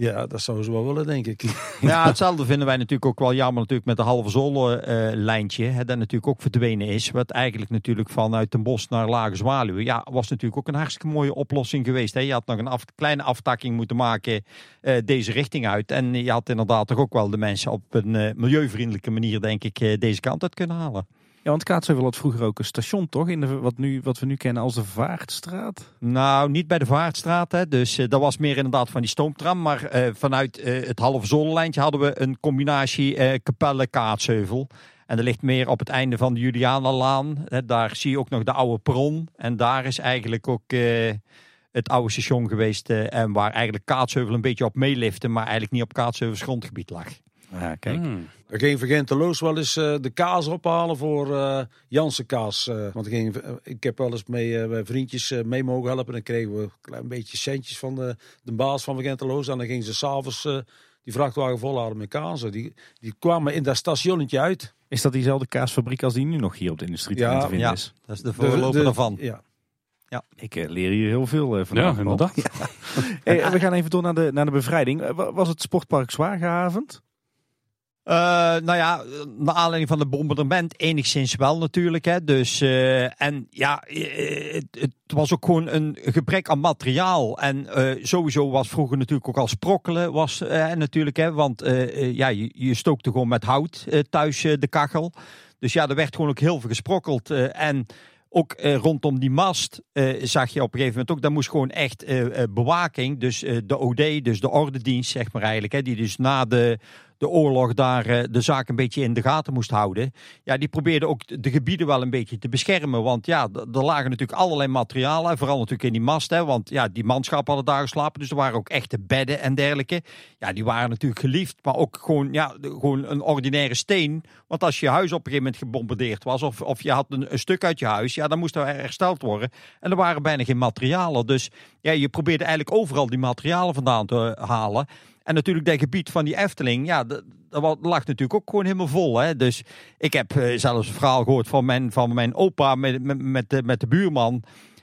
Ja, dat zouden ze wel willen, denk ik. Ja, hetzelfde vinden wij natuurlijk ook wel jammer natuurlijk met de halve zolle eh, dat natuurlijk ook verdwenen is. Wat eigenlijk natuurlijk vanuit Den Bosch naar Lage Zwaluwe. Ja, was natuurlijk ook een hartstikke mooie oplossing geweest. Hè. Je had nog een af, kleine aftakking moeten maken eh, deze richting uit. En je had inderdaad toch ook wel de mensen op een eh, milieuvriendelijke manier denk ik deze kant uit kunnen halen. Ja, want Kaatsheuvel had vroeger ook een station, toch? In de, wat, nu, wat we nu kennen als de Vaartstraat. Nou, niet bij de Vaartstraat. Hè. Dus eh, dat was meer inderdaad van die stoomtram. Maar eh, vanuit eh, het halve zonlijntje hadden we een combinatie eh Capelle-Kaatsheuvel. En dat ligt meer op het einde van de Julianalaan. Daar zie je ook nog de oude perron. En daar is eigenlijk ook het oude station geweest. en waar eigenlijk Kaatsheuvel een beetje op meelifte. Maar eigenlijk niet op Kaatsheuvel's grondgebied lag. Ja, kijk. Hmm. Dan ging Vergenteloos wel eens eh, de kaas ophalen voor eh Jansen kaas. eh, want ik, ging, ik heb wel eens mee, eh, bij vriendjes mee mogen helpen. En dan kregen we een klein beetje centjes van de, de baas van Vergenteloos. En dan gingen ze s'avonds eh die vrachtwagen volhouden met kaas. Die, die kwamen in dat stationnetje uit. Is dat diezelfde kaasfabriek als die nu nog hier op de industrie Ja, te vinden ja. is? Dat is de voorloper daarvan. Ja. Ik eh, leer hier heel veel vandaag. Ja, inderdaad. Hey, we gaan even door naar de, naar de bevrijding. Wa- Was het sportpark zwaar gehavend? Eh, nou ja, naar aanleiding van het bombardement enigszins wel natuurlijk. Hè. Dus, eh, en ja, eh, het, het was ook gewoon een gebrek aan materiaal. En sowieso was vroeger natuurlijk ook al sprokkelen. Was, natuurlijk, hè, want ja, je, stookte gewoon met hout thuis de kachel. Dus ja, er werd gewoon ook heel veel gesprokkeld. en ook rondom die mast zag je op een gegeven moment ook, daar moest gewoon echt bewaking, dus de OD, dus de ordendienst zeg maar eigenlijk, hè, die dus na de, de oorlog daar eh, de zaak een beetje in de gaten moest houden. Ja, die probeerde ook de gebieden wel een beetje te beschermen, want ja, er lagen natuurlijk allerlei materialen, vooral natuurlijk in die mast, hè, want ja, die manschappen hadden daar geslapen, dus er waren ook echte bedden en dergelijke. Ja, die waren natuurlijk geliefd, maar ook gewoon, ja, gewoon een ordinaire steen, want als je huis op een gegeven moment gebombardeerd was, of, of je had een, stuk uit je huis, ja, dan moest er hersteld worden. En er waren bijna geen materialen. Dus ja, je probeerde eigenlijk overal die materialen vandaan te halen. En natuurlijk dat gebied van die Efteling, ja, dat, dat lag natuurlijk ook gewoon helemaal vol. Hè? Dus ik heb eh, zelfs een verhaal gehoord van mijn, van mijn opa met, met, met, de, met de buurman.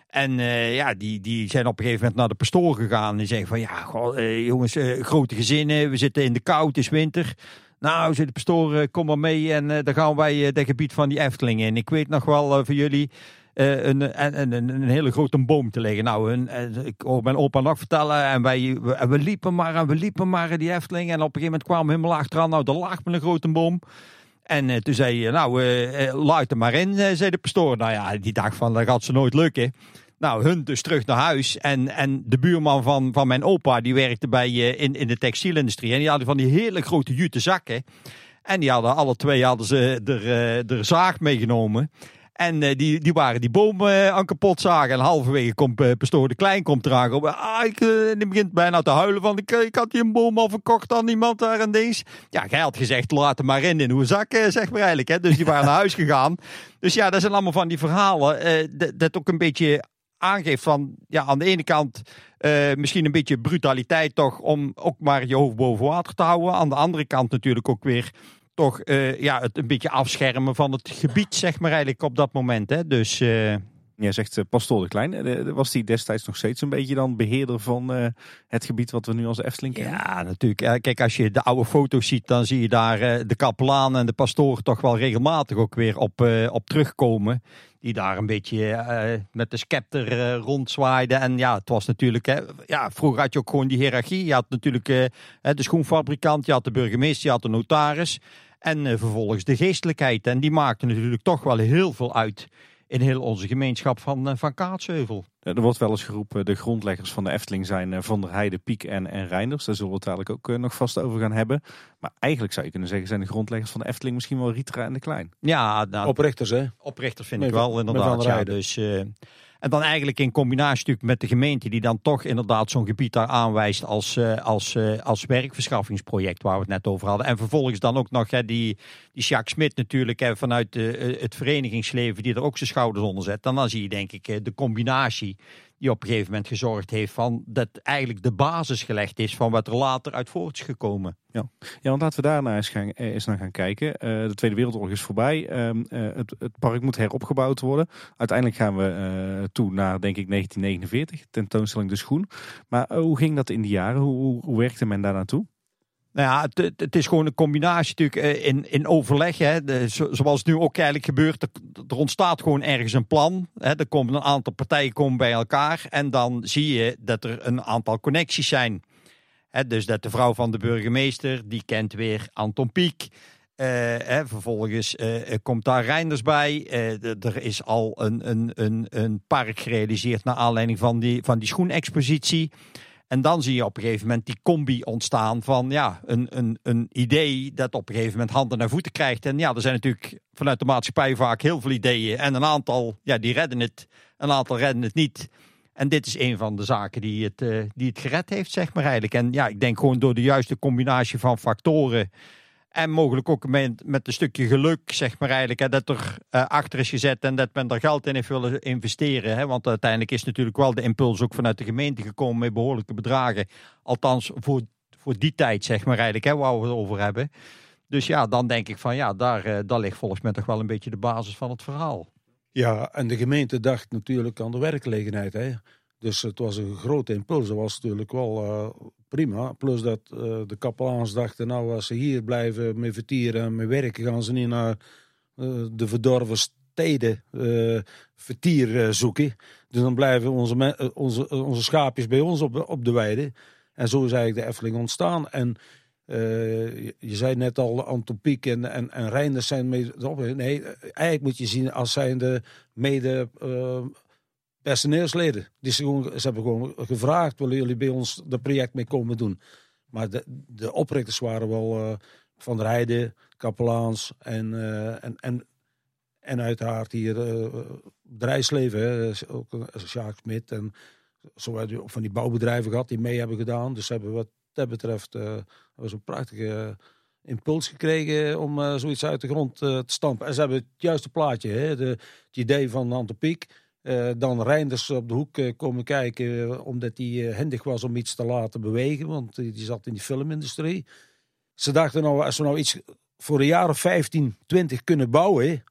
En eh, ja, die, die zijn op een gegeven moment naar de pastoor gegaan. En die zeggen van, ja, eh, jongens, grote gezinnen, we zitten in de kou, het is winter. Nou, zei de pastoor, kom maar mee en dan gaan wij dat gebied van die Efteling in. Ik weet nog wel voor jullie eh, een, een, een, hele grote boom te leggen. Nou, eh, ik hoor mijn opa nog vertellen en wij we, en we liepen maar en we liepen maar die Efteling. En op een gegeven moment kwamen we helemaal achteraan. Nou, er lag met een grote boom. En eh, toen zei je, nou, eh, luid er maar in, zei de pastoor. Nou ja, die dacht van, dat gaat ze nooit lukken. Nou, hun dus terug naar huis. En, en de buurman van, van mijn opa, die werkte bij, in, in de textielindustrie. En die hadden van die hele grote jute zakken. En die hadden alle twee hadden ze er, er zaag meegenomen. En eh, die, die waren die boom eh, aan kapot zagen. En halverwege komt eh, pastoor de Klein komt eraan. Op, ah, ik, die begint bijna te huilen van ik, ik had die een boom al verkocht aan iemand daar en deze. Ja, jij had gezegd laat hem maar in in uw zak, zeg maar eigenlijk. Hè. Dus die waren naar huis gegaan. Dus ja, dat zijn allemaal van die verhalen. dat, ook een beetje aangeeft van, ja, aan de ene kant misschien een beetje brutaliteit toch om ook maar je hoofd boven water te houden. Aan de andere kant natuurlijk ook weer toch eh, ja, het een beetje afschermen van het gebied, zeg maar eigenlijk op dat moment. Hè. Dus eh, Jij zegt eh, Pastoor de Klein. Was die destijds nog steeds een beetje dan beheerder van het gebied wat we nu als Efteling kennen? ja, natuurlijk. Kijk, als je de oude foto's ziet, dan zie je daar de kapelaan en de pastoor toch wel regelmatig ook weer op, op terugkomen. Die daar een beetje met de scepter rondzwaaiden. En ja, het was natuurlijk, hè, ja, vroeger had je ook gewoon die hiërarchie. Je had natuurlijk de schoenfabrikant, je had de burgemeester, je had de notaris. En eh, vervolgens de geestelijkheid. En die maakte natuurlijk toch wel heel veel uit in heel onze gemeenschap van, eh, van Kaatsheuvel. Er wordt wel eens geroepen, de grondleggers van de Efteling zijn eh, Van der Heijden, Piek en, en Reinders. Daar zullen we het dadelijk ook nog vast over gaan hebben. Maar eigenlijk zou je kunnen zeggen, zijn de grondleggers van de Efteling misschien wel Ritra en de Klein. Ja, nou, Oprichters, hè? oprichters vind Met ik wel inderdaad. Van der Ja, dus, eh, en dan eigenlijk in combinatie natuurlijk met de gemeente die dan toch inderdaad zo'n gebied daar aanwijst als, eh, als, eh, als werkverschaffingsproject waar we het net over hadden. En vervolgens dan ook nog hè, die, die Jacques Smit natuurlijk hè, vanuit de, eh, het verenigingsleven die er ook zijn schouders onder zet. Dan, dan zie je denk ik de combinatie die op een gegeven moment gezorgd heeft van dat eigenlijk de basis gelegd is van wat er later uit voort is gekomen. Ja, want laten we daarna eens, gaan, eens naar gaan kijken. Uh, de Tweede Wereldoorlog is voorbij. Uh, het, het, park moet heropgebouwd worden. Uiteindelijk gaan we toe naar, denk ik, 1949, tentoonstelling De Schoen. Maar hoe ging dat in die jaren? Hoe, hoe, hoe werkte men daar naartoe? Nou ja, het, het, is gewoon een combinatie natuurlijk in, in overleg. Hè. Zoals nu ook eigenlijk gebeurt. Er, ontstaat gewoon ergens een plan. Hè. Er komen een aantal partijen komen bij elkaar. En dan zie je dat er een aantal connecties zijn. Hè, dus dat de vrouw van de burgemeester, die kent weer Anton Pieck. Uh, hè, vervolgens uh, komt daar Reinders bij. Er is al een, een, een, een park gerealiseerd naar aanleiding van die, van die schoenexpositie. En dan zie je op een gegeven moment die combi ontstaan van ja, een, een, een idee dat op een gegeven moment handen naar voeten krijgt. En ja, er zijn natuurlijk vanuit de maatschappij vaak heel veel ideeën. En een aantal, ja, die redden het. Een aantal redden het niet. En dit is een van de zaken die het, uh, die het gered heeft, zeg maar eigenlijk. En ja, ik denk gewoon door de juiste combinatie van factoren. En mogelijk ook met, met een stukje geluk, zeg maar eigenlijk. Hè, dat er uh, achter is gezet en dat men er geld in heeft willen investeren. Hè, want uiteindelijk is natuurlijk wel de impuls ook vanuit de gemeente gekomen met behoorlijke bedragen. Althans, voor, voor die tijd, zeg maar eigenlijk, hè, waar we het over hebben. Dus ja, dan denk ik van ja, daar, uh, daar ligt volgens mij toch wel een beetje de basis van het verhaal. Ja, en de gemeente dacht natuurlijk aan de werkgelegenheid. Hè. Dus het was een grote impuls. Dat was natuurlijk wel uh, prima. Plus dat uh, de kapelaans dachten, nou als ze hier blijven met vertieren en met werken, gaan ze niet naar uh, de verdorven steden vertier zoeken. Dus dan blijven onze, onze, onze schaapjes bij ons op, op de weide. En zo is eigenlijk de Efteling ontstaan. En je, je, zei net al, Anton Pieck en, en, en Reinders zijn mee. Nee, eigenlijk moet je zien als zijnde mede personeelsleden. Die ze, gewoon, hebben gewoon gevraagd, willen jullie bij ons dat project mee komen doen? Maar de, de oprichters waren wel uh, Van der Heijden, Kapelaans en, uh, en, en, en uiteraard hier uh, bedrijfsleven. Hè. Ook Sjaak Smit en zo hebben van die bouwbedrijven gehad die mee hebben gedaan. Dus hebben wat dat betreft uh, was een prachtige impuls gekregen om zoiets uit de grond te stampen. En ze hebben het juiste plaatje, hè? De, het idee van Antopiek. Uh, dan Reinders op de hoek uh, komen kijken, uh, omdat hij handig was om iets te laten bewegen, want die zat in die filmindustrie. Ze dachten nou, als we nou iets voor de jaren 15, 20 kunnen bouwen,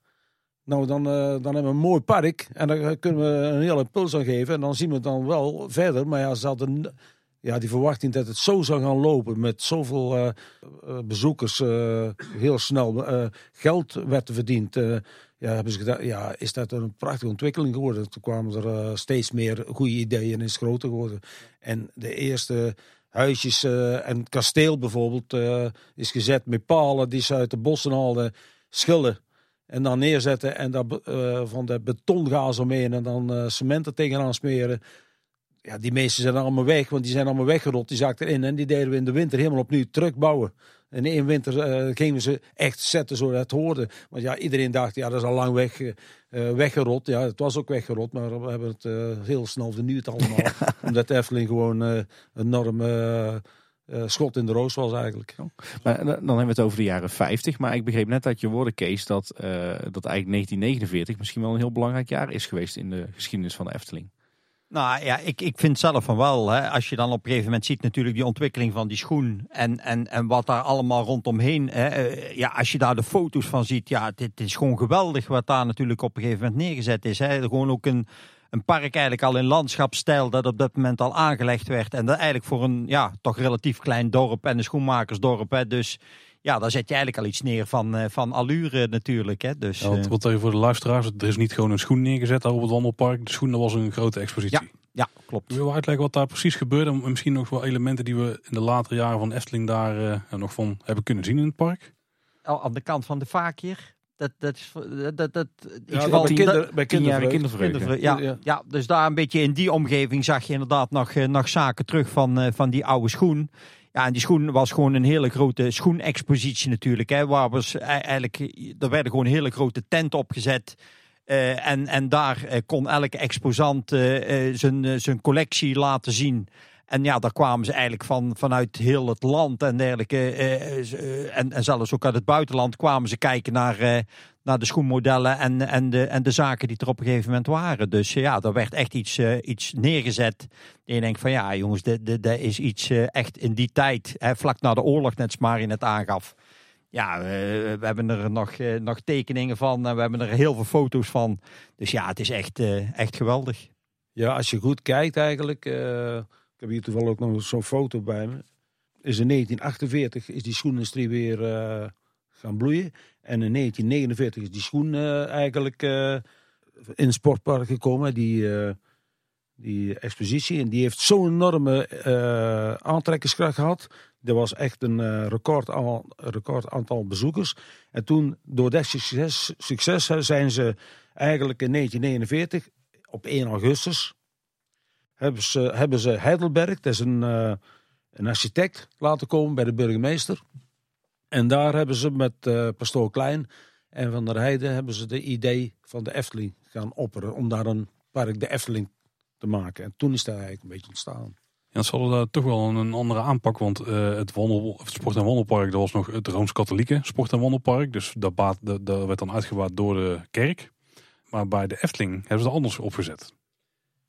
nou dan, dan hebben we een mooi park en dan kunnen we een hele impuls aan geven en dan zien we dan wel verder. Maar ja, ze hadden ja, die verwachting dat het zo zou gaan lopen met zoveel bezoekers, heel snel geld werd verdiend ja, hebben ze gedacht, ja, is dat een prachtige ontwikkeling geworden. Toen kwamen er uh, steeds meer goede ideeën en is groter geworden. En de eerste huisjes uh, en kasteel bijvoorbeeld uh, is gezet met palen die ze uit de bossen haalden, schillen en dan neerzetten en van de betongaas omheen en dan cement er tegenaan smeren. Ja, die meesten zijn allemaal weg, want die zijn allemaal weggerold. Die zakten erin en die deden we in de winter helemaal opnieuw terugbouwen. En in winter uh, gingen ze echt zetten zodat het hoorde. Want ja, iedereen dacht, ja, dat is al lang weg, uh, weggerot. Ja, het was ook weggerot, maar we hebben het uh, heel snel vernieuwd allemaal. Ja. Omdat Efteling gewoon een enorm schot in de roos was eigenlijk. Maar, dan hebben we het over de jaren 50. Maar ik begreep net uit je woorden, Kees, dat, dat eigenlijk 1949 misschien wel een heel belangrijk jaar is geweest in de geschiedenis van de Efteling. Nou ja, ik, ik vind zelf van wel. Hè. Als je dan op een gegeven moment ziet natuurlijk die ontwikkeling van die schoen. En, en, en wat daar allemaal rondomheen. Hè. Ja, als je daar de foto's van ziet. Ja, dit is gewoon geweldig wat daar natuurlijk op een gegeven moment neergezet is. Hè. Gewoon ook een, een park eigenlijk al in landschapsstijl dat op dat moment al aangelegd werd. En dat eigenlijk voor een ja, toch relatief klein dorp en een schoenmakersdorp. Hè. Dus ja, daar zet je eigenlijk al iets neer van, uh, van allure natuurlijk. Hè? Dus, ja, wat, wat even voor de luisteraars, er is niet gewoon een schoen neergezet daar op het wandelpark. De schoen was een grote expositie. Ja, ja klopt. Wil je uitleggen wat daar precies gebeurde? En misschien nog wel elementen die we in de latere jaren van Efteling daar uh, nog van hebben kunnen zien in het park? Al aan de kant van de vaakje. Dat, dat, dat, dat, ja, bij, kinder, bij kindervreugde. Ja, ja. ja, dus daar een beetje in die omgeving zag je inderdaad nog, nog zaken terug van, van die oude schoen. Ja, en die schoen was gewoon een hele grote schoenexpositie natuurlijk. Hè, waar was e-, eigenlijk, er werden gewoon hele grote tenten opgezet. Uh, en, en daar uh, kon elke exposant zijn, zijn collectie laten zien. En ja, daar kwamen ze eigenlijk van, vanuit heel het land en dergelijke. eh, eh, en, en zelfs ook uit het buitenland kwamen ze kijken naar, eh, naar de schoenmodellen en, en, de, en de zaken die er op een gegeven moment waren. Dus eh, ja, er werd echt iets, eh, iets neergezet. En je denkt van ja, jongens, dit is iets eh, echt in die tijd, hè, vlak na de oorlog, net als Marie net aangaf. Ja, we hebben er nog, nog tekeningen van en we hebben er heel veel foto's van. Dus ja, het is echt, echt geweldig. Ja, als je goed kijkt eigenlijk. ik heb hier toevallig ook nog zo'n foto bij me. Is in 1948 is die schoenindustrie weer gaan bloeien. En in 1949 is die schoen eh, eigenlijk eh, in het sportpark gekomen. Die, eh, die expositie. En die heeft zo'n enorme eh, aantrekkingskracht gehad. Er was echt een record, record aantal bezoekers. En toen, door dat succes, succes zijn ze eigenlijk in 1949, op 1 augustus, hebben ze, hebben ze Heidelberg, dat is een, een architect, laten komen bij de burgemeester. En daar hebben ze met eh, pastoor Klein en Van der Heijden hebben ze de idee van de Efteling gaan opperen. Om daar een park de Efteling te maken. En toen is dat eigenlijk een beetje ontstaan. Ja, ze hadden daar toch wel een, andere aanpak, want eh, het, wandel, het Sport- en Wandelpark, dat was nog het Rooms-Katholieke Sport- en Wandelpark. Dus dat, baat, dat, werd dan uitgebaat door de kerk. Maar bij de Efteling hebben ze het anders opgezet.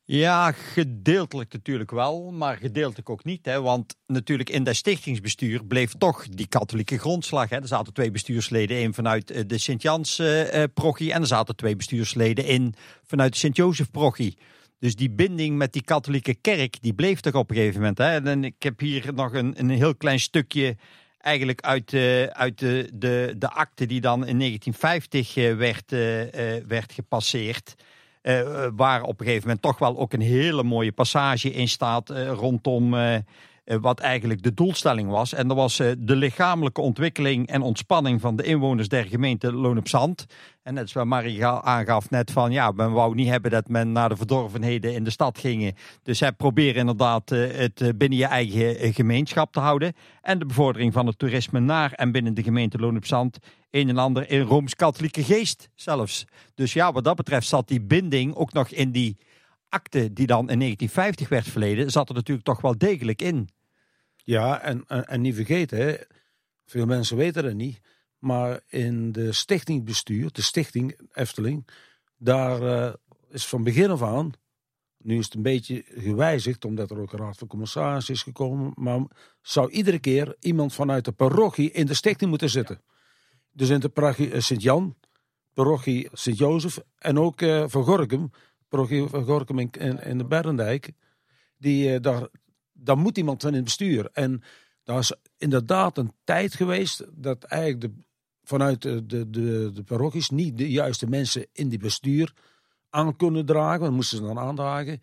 Ja, gedeeltelijk natuurlijk wel, maar gedeeltelijk ook niet. Hè, want natuurlijk in dat stichtingsbestuur bleef toch die katholieke grondslag. Hè. Er zaten twee bestuursleden in vanuit eh, de Sint-Jans-prochie en er zaten twee bestuursleden in vanuit de Sint-Jozef-prochie. Dus die binding met die katholieke kerk, die bleef toch op een gegeven moment. Hè. En ik heb hier nog een, een heel klein stukje eigenlijk uit, eh, uit de, de, de akte die dan in 1950 eh, werd, eh, eh, werd gepasseerd. Eh, eh, waar op een gegeven moment toch wel ook een hele mooie passage in staat eh, rondom wat eigenlijk de doelstelling was. En dat was eh, de lichamelijke ontwikkeling en ontspanning van de inwoners der gemeente Loon op Zand. En net zoals Marie ga- aangaf net van ja, men wou niet hebben dat men naar de verdorvenheden in de stad gingen. Dus hij probeert inderdaad eh, het eh, binnen je eigen eh, gemeenschap te houden. En de bevordering van het toerisme naar en binnen de gemeente Loon op Zand. Een en ander in Rooms-Katholieke geest zelfs. Dus ja, wat dat betreft zat die binding ook nog in die akte die dan in 1950 werd verleden, zat er natuurlijk toch wel degelijk in. Ja, en, en, niet vergeten, hè, veel mensen weten dat niet. Maar in de stichtingbestuur, de stichting Efteling, daar eh, is van begin af aan, nu is het een beetje gewijzigd, omdat er ook een raad van commissaris is gekomen, maar zou iedere keer iemand vanuit de parochie in de stichting moeten zitten. Dus in de parochie eh, Sint-Jan, parochie Sint-Jozef en ook eh, van Gorkum, parochie van Gorkum in, de Berendijk, die, daar, daar moet iemand van in het bestuur. En daar is inderdaad een tijd geweest dat eigenlijk de, vanuit de, de, de, parochies niet de juiste mensen in die bestuur aan kunnen dragen. Dat moesten ze dan aandragen.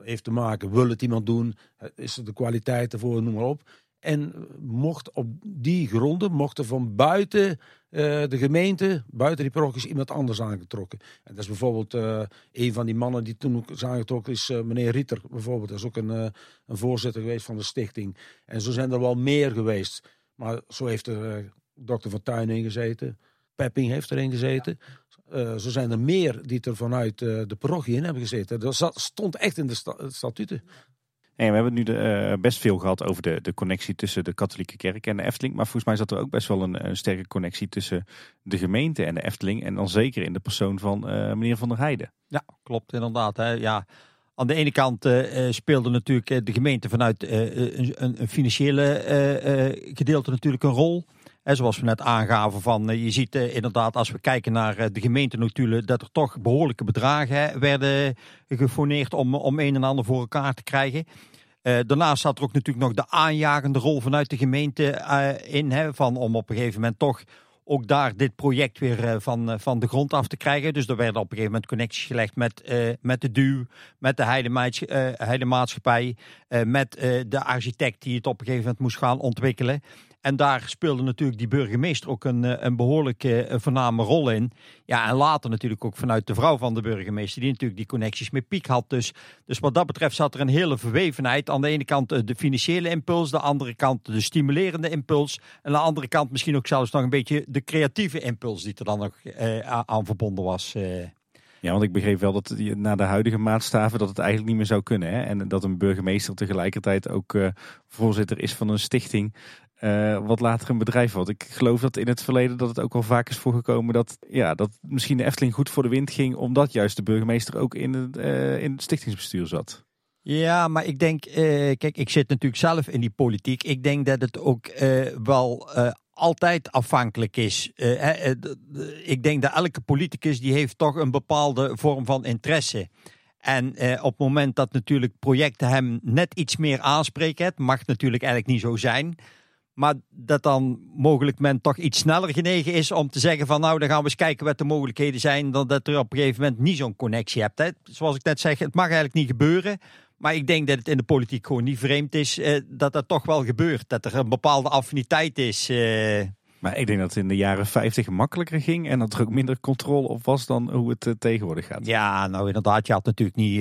Heeft te maken, wil het iemand doen? Is er de kwaliteit ervoor, noem maar op. En mocht op die gronden, mocht er van buiten eh, de gemeente, buiten die parochies, iemand anders aangetrokken. En dat is bijvoorbeeld eh, een van die mannen die toen ook is aangetrokken, is eh, meneer Rieter bijvoorbeeld. Dat is ook een, een voorzitter geweest van de stichting. En zo zijn er wel meer geweest. Maar zo heeft er dokter Van Tuin in gezeten. Pepping heeft erin gezeten. Zo zijn er meer die er vanuit de parochie in hebben gezeten. Dat stond echt in de sta- statuten. En we hebben nu de, eh, best veel gehad over de, de connectie tussen de katholieke kerk en de Efteling. Maar volgens mij zat er ook best wel een, sterke connectie tussen de gemeente en de Efteling. En dan zeker in de persoon van eh, meneer Van der Heijden. Ja, klopt inderdaad. Hè. Ja, aan de ene kant eh, speelde natuurlijk de gemeente vanuit een, een, financiële gedeelte natuurlijk een rol. En zoals we net aangaven van, eh, je ziet eh, inderdaad als we kijken naar eh, de gemeentenotulen dat er toch behoorlijke bedragen werden gefoneerd om, om een en ander voor elkaar te krijgen. Daarnaast zat er ook natuurlijk nog de aanjagende rol vanuit de gemeente in. Hè, van om op een gegeven moment toch ook daar dit project weer van, van de grond af te krijgen. Dus er werden op een gegeven moment connecties gelegd met, met de DUW, met de Heidemaats- Heidemaatschappij, met de architect die het op een gegeven moment moest gaan ontwikkelen. En daar speelde natuurlijk die burgemeester ook een, eh, een behoorlijk eh, voorname rol in. Ja, en later natuurlijk ook vanuit de vrouw van de burgemeester, die natuurlijk die connecties met Piek had. Dus, dus wat dat betreft zat er een hele verwevenheid. Aan de ene kant eh, de financiële impuls, de andere kant de stimulerende impuls. En aan de andere kant misschien ook zelfs nog een beetje de creatieve impuls die er dan nog eh, aan verbonden was. Ja, want ik begreep wel dat naar de huidige maatstaven dat het eigenlijk niet meer zou kunnen. Hè? En dat een burgemeester tegelijkertijd ook voorzitter is van een stichting. Uh, wat later een bedrijf wordt. Ik geloof dat in het verleden dat het ook wel vaak is voorgekomen dat, ja, dat misschien de Efteling goed voor de wind ging. Omdat juist de burgemeester ook in het, uh, in het stichtingsbestuur zat. Ja, maar ik denk, kijk, ik zit natuurlijk zelf in die politiek. Ik denk dat het ook wel altijd afhankelijk is. Ik denk dat elke politicus die heeft toch een bepaalde vorm van interesse. En op het moment dat natuurlijk projecten hem net iets meer aanspreken, het mag natuurlijk eigenlijk niet zo zijn. Maar dat dan mogelijk men toch iets sneller genegen is om te zeggen van nou dan gaan we eens kijken wat de mogelijkheden zijn. Dan dat er op een gegeven moment niet zo'n connectie hebt. Hè. Zoals ik net zeg, het mag eigenlijk niet gebeuren. Maar ik denk dat het in de politiek gewoon niet vreemd is eh, dat dat toch wel gebeurt. Dat er een bepaalde affiniteit is. Eh. Maar ik denk dat het in de jaren 50 makkelijker ging en dat er ook minder controle op was dan hoe het uh, tegenwoordig gaat. Ja, nou inderdaad, je had natuurlijk niet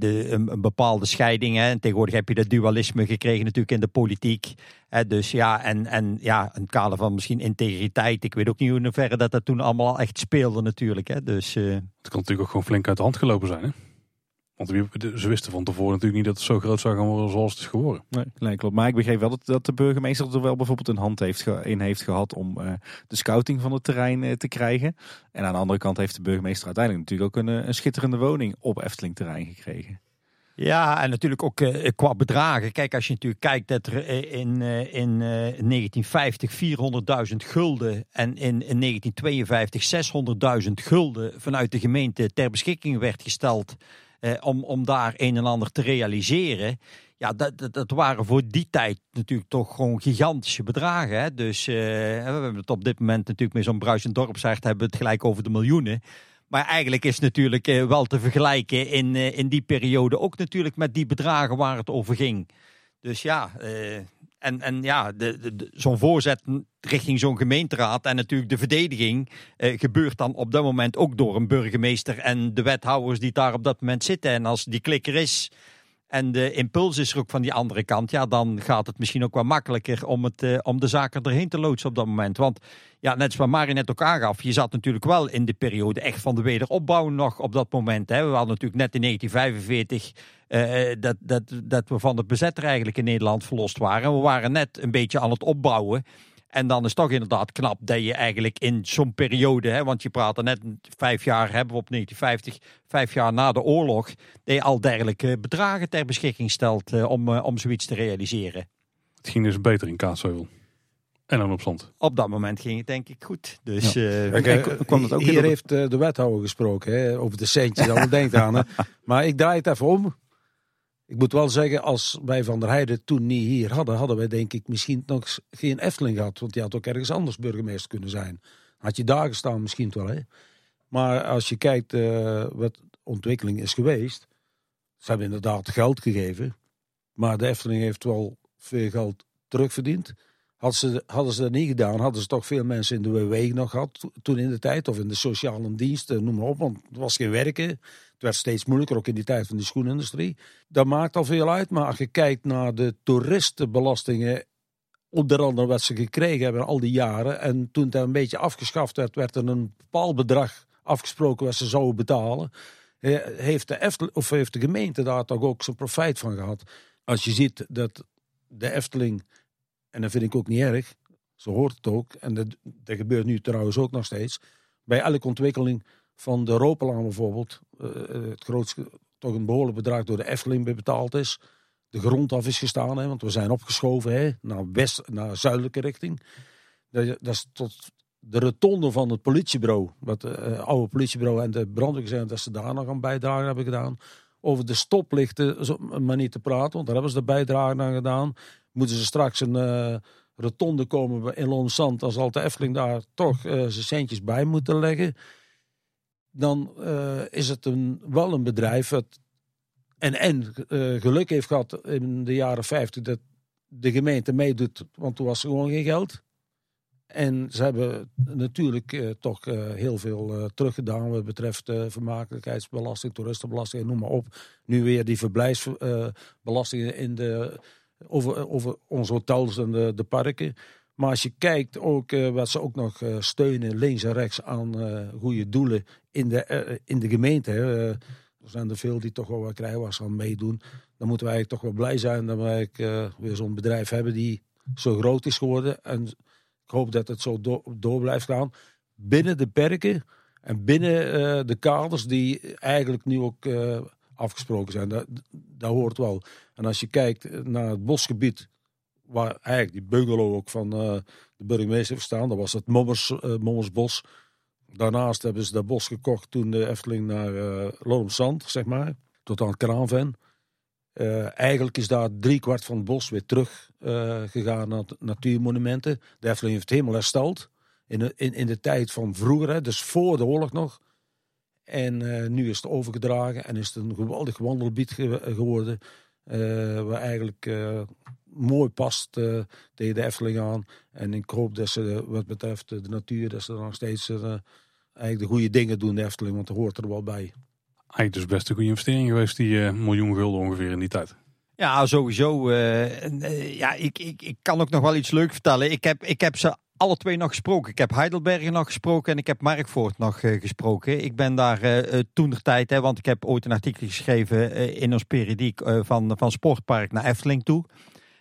de, een, bepaalde scheiding. Hè. En tegenwoordig heb je dat dualisme gekregen natuurlijk in de politiek. Hè. Dus ja, en, en ja, een kader van misschien integriteit. Ik weet ook niet hoe in hoeverre dat dat toen allemaal echt speelde natuurlijk. Hè. Dus, Het kan natuurlijk ook gewoon flink uit de hand gelopen zijn hè? Want ze wisten van tevoren natuurlijk niet dat het zo groot zou gaan worden zoals het is geworden. Nee, nee klopt. Maar ik begreep wel dat, dat de burgemeester er wel bijvoorbeeld een hand heeft in heeft gehad om uh, de scouting van het terrein uh, te krijgen. En aan de andere kant heeft de burgemeester uiteindelijk natuurlijk ook een, een schitterende woning op Efteling terrein gekregen. Ja, en natuurlijk ook uh, qua bedragen. Kijk, als je natuurlijk kijkt dat er in, uh, in uh, 1950 400.000 gulden en in, in 1952 600.000 gulden vanuit de gemeente ter beschikking werd gesteld eh, om, om daar een en ander te realiseren. Ja, dat, dat, waren voor die tijd natuurlijk toch gewoon gigantische bedragen. Hè? Dus eh, we hebben het op dit moment natuurlijk met zo'n bruisend dorpshart hebben we het gelijk over de miljoenen. Maar eigenlijk is het natuurlijk eh, wel te vergelijken in, eh, in die periode ook natuurlijk met die bedragen waar het over ging. Dus ja, eh, en, en ja, zo'n voorzet richting zo'n gemeenteraad en natuurlijk de verdediging eh, gebeurt dan op dat moment ook door een burgemeester en de wethouders die daar op dat moment zitten. En als die klikker is en de impuls is er ook van die andere kant, ja, dan gaat het misschien ook wel makkelijker om, het, uh, om de zaken erheen te loodsen op dat moment. Want ja, net zoals Marie net ook aangaf, je zat natuurlijk wel in de periode echt van de wederopbouw nog op dat moment. Hè. We hadden natuurlijk net in 1945 uh, dat, dat, dat we van de bezetter eigenlijk in Nederland verlost waren. We waren net een beetje aan het opbouwen. En dan is het toch inderdaad knap dat je eigenlijk in zo'n periode, hè, want je praat er net vijf jaar hebben we op 1950, vijf jaar na de oorlog, dat je al dergelijke bedragen ter beschikking stelt uh, om, uh, om zoiets te realiseren. Het ging dus beter in Kaatsheuvel. En dan op zand. Op dat moment ging het denk ik goed. Dus, ja. uh, Kijk, kwam het ook hier heeft de wethouder gesproken hè, over de centjes. Dan denkt aan. Hè. Maar ik draai het even om. Ik moet wel zeggen, als wij Van der Heijden toen niet hier hadden, hadden wij denk ik misschien nog geen Efteling gehad. Want die had ook ergens anders burgemeester kunnen zijn. Had je daar gestaan misschien wel. Hè? Maar als je kijkt uh, wat ontwikkeling is geweest. Ze hebben inderdaad geld gegeven. Maar de Efteling heeft wel veel geld terugverdiend. Hadden ze, hadden ze dat niet gedaan, hadden ze toch veel mensen in de WW nog gehad toen in de tijd. Of in de sociale diensten, noem maar op. Want het was geen werken. Het werd steeds moeilijker, ook in die tijd van de schoenindustrie. Dat maakt al veel uit. Maar als je kijkt naar de toeristenbelastingen onder andere wat ze gekregen hebben al die jaren. En toen het een beetje afgeschaft werd, werd er een bepaald bedrag afgesproken wat ze zouden betalen. Heeft de, Efteling, of heeft de gemeente daar toch ook zijn profijt van gehad. Als je ziet dat de Efteling en dat vind ik ook niet erg. Zo hoort het ook. En dat, dat gebeurt nu trouwens ook nog steeds. Bij elke ontwikkeling van de Ropelaan bijvoorbeeld, uh, het grootste, toch een behoorlijk bedrag door de Efteling betaald is. De grond af is gestaan, hè, want we zijn opgeschoven hè, naar, west, naar zuidelijke richting. Dat, is tot de rotonde van het politiebureau, wat uh, oude politiebureau en de brandweer dat ze daar nog een bijdrage hebben gedaan. Over de stoplichten, maar niet te praten, want daar hebben ze de bijdrage aan gedaan moeten ze straks een uh, rotonde komen in Lonsand, dan zal de Efteling daar toch uh, zijn centjes bij moeten leggen. Dan uh, is het een, wel een bedrijf dat en, en geluk heeft gehad in de jaren 50 dat de gemeente meedoet, want toen was er gewoon geen geld. En ze hebben natuurlijk uh, toch heel veel uh, teruggedaan wat betreft vermakelijkheidsbelasting, toeristenbelasting, noem maar op. Nu weer die verblijfsbelastingen in de over, over onze hotels en de, de parken. Maar als je kijkt ook eh, wat ze ook nog eh, steunen links en rechts aan eh, goede doelen in de, eh, in de gemeente. Eh, er zijn er veel die toch wel wat krijgwas aan meedoen. Dan moeten wij eigenlijk toch wel blij zijn dat wij eh, weer zo'n bedrijf hebben die zo groot is geworden. En ik hoop dat het zo do- door blijft gaan. Binnen de perken en binnen eh, de kaders die eigenlijk nu ook eh, afgesproken zijn. Dat, dat hoort wel. En als je kijkt naar het bosgebied, waar eigenlijk die bungalow ook van eh, de burgemeester heeft staan, dat was het Mommers, eh, Mommersbos. Daarnaast hebben ze dat bos gekocht toen de Efteling naar eh Loonzand, zeg maar, tot aan Kraanven. Eigenlijk is daar driekwart van het bos weer terug gegaan naar natuurmonumenten. De Efteling heeft het helemaal hersteld. In de, in, in de tijd van vroeger, dus voor de oorlog nog. En nu is het overgedragen en is het een geweldig wandelgebied ge- geworden. waar eigenlijk mooi past eh, tegen de Efteling aan. En ik hoop dat ze, wat betreft de natuur, dat ze nog steeds eh, eigenlijk de goede dingen doen, de Efteling, want dat hoort er wel bij. Eigenlijk dus best een goede investering geweest, die eh, miljoen gulden ongeveer in die tijd. Ja, sowieso. eh, eh, ja, ik, ik, ik kan ook nog wel iets leuks vertellen. Ik heb, ik heb ze alle twee nog gesproken. Ik heb Heidelberg nog gesproken en ik heb Markvoort nog eh, gesproken. Ik ben daar eh toen de tijd, hè, want ik heb ooit een artikel geschreven eh, in ons periodiek eh, van, van Sportpark naar Efteling toe.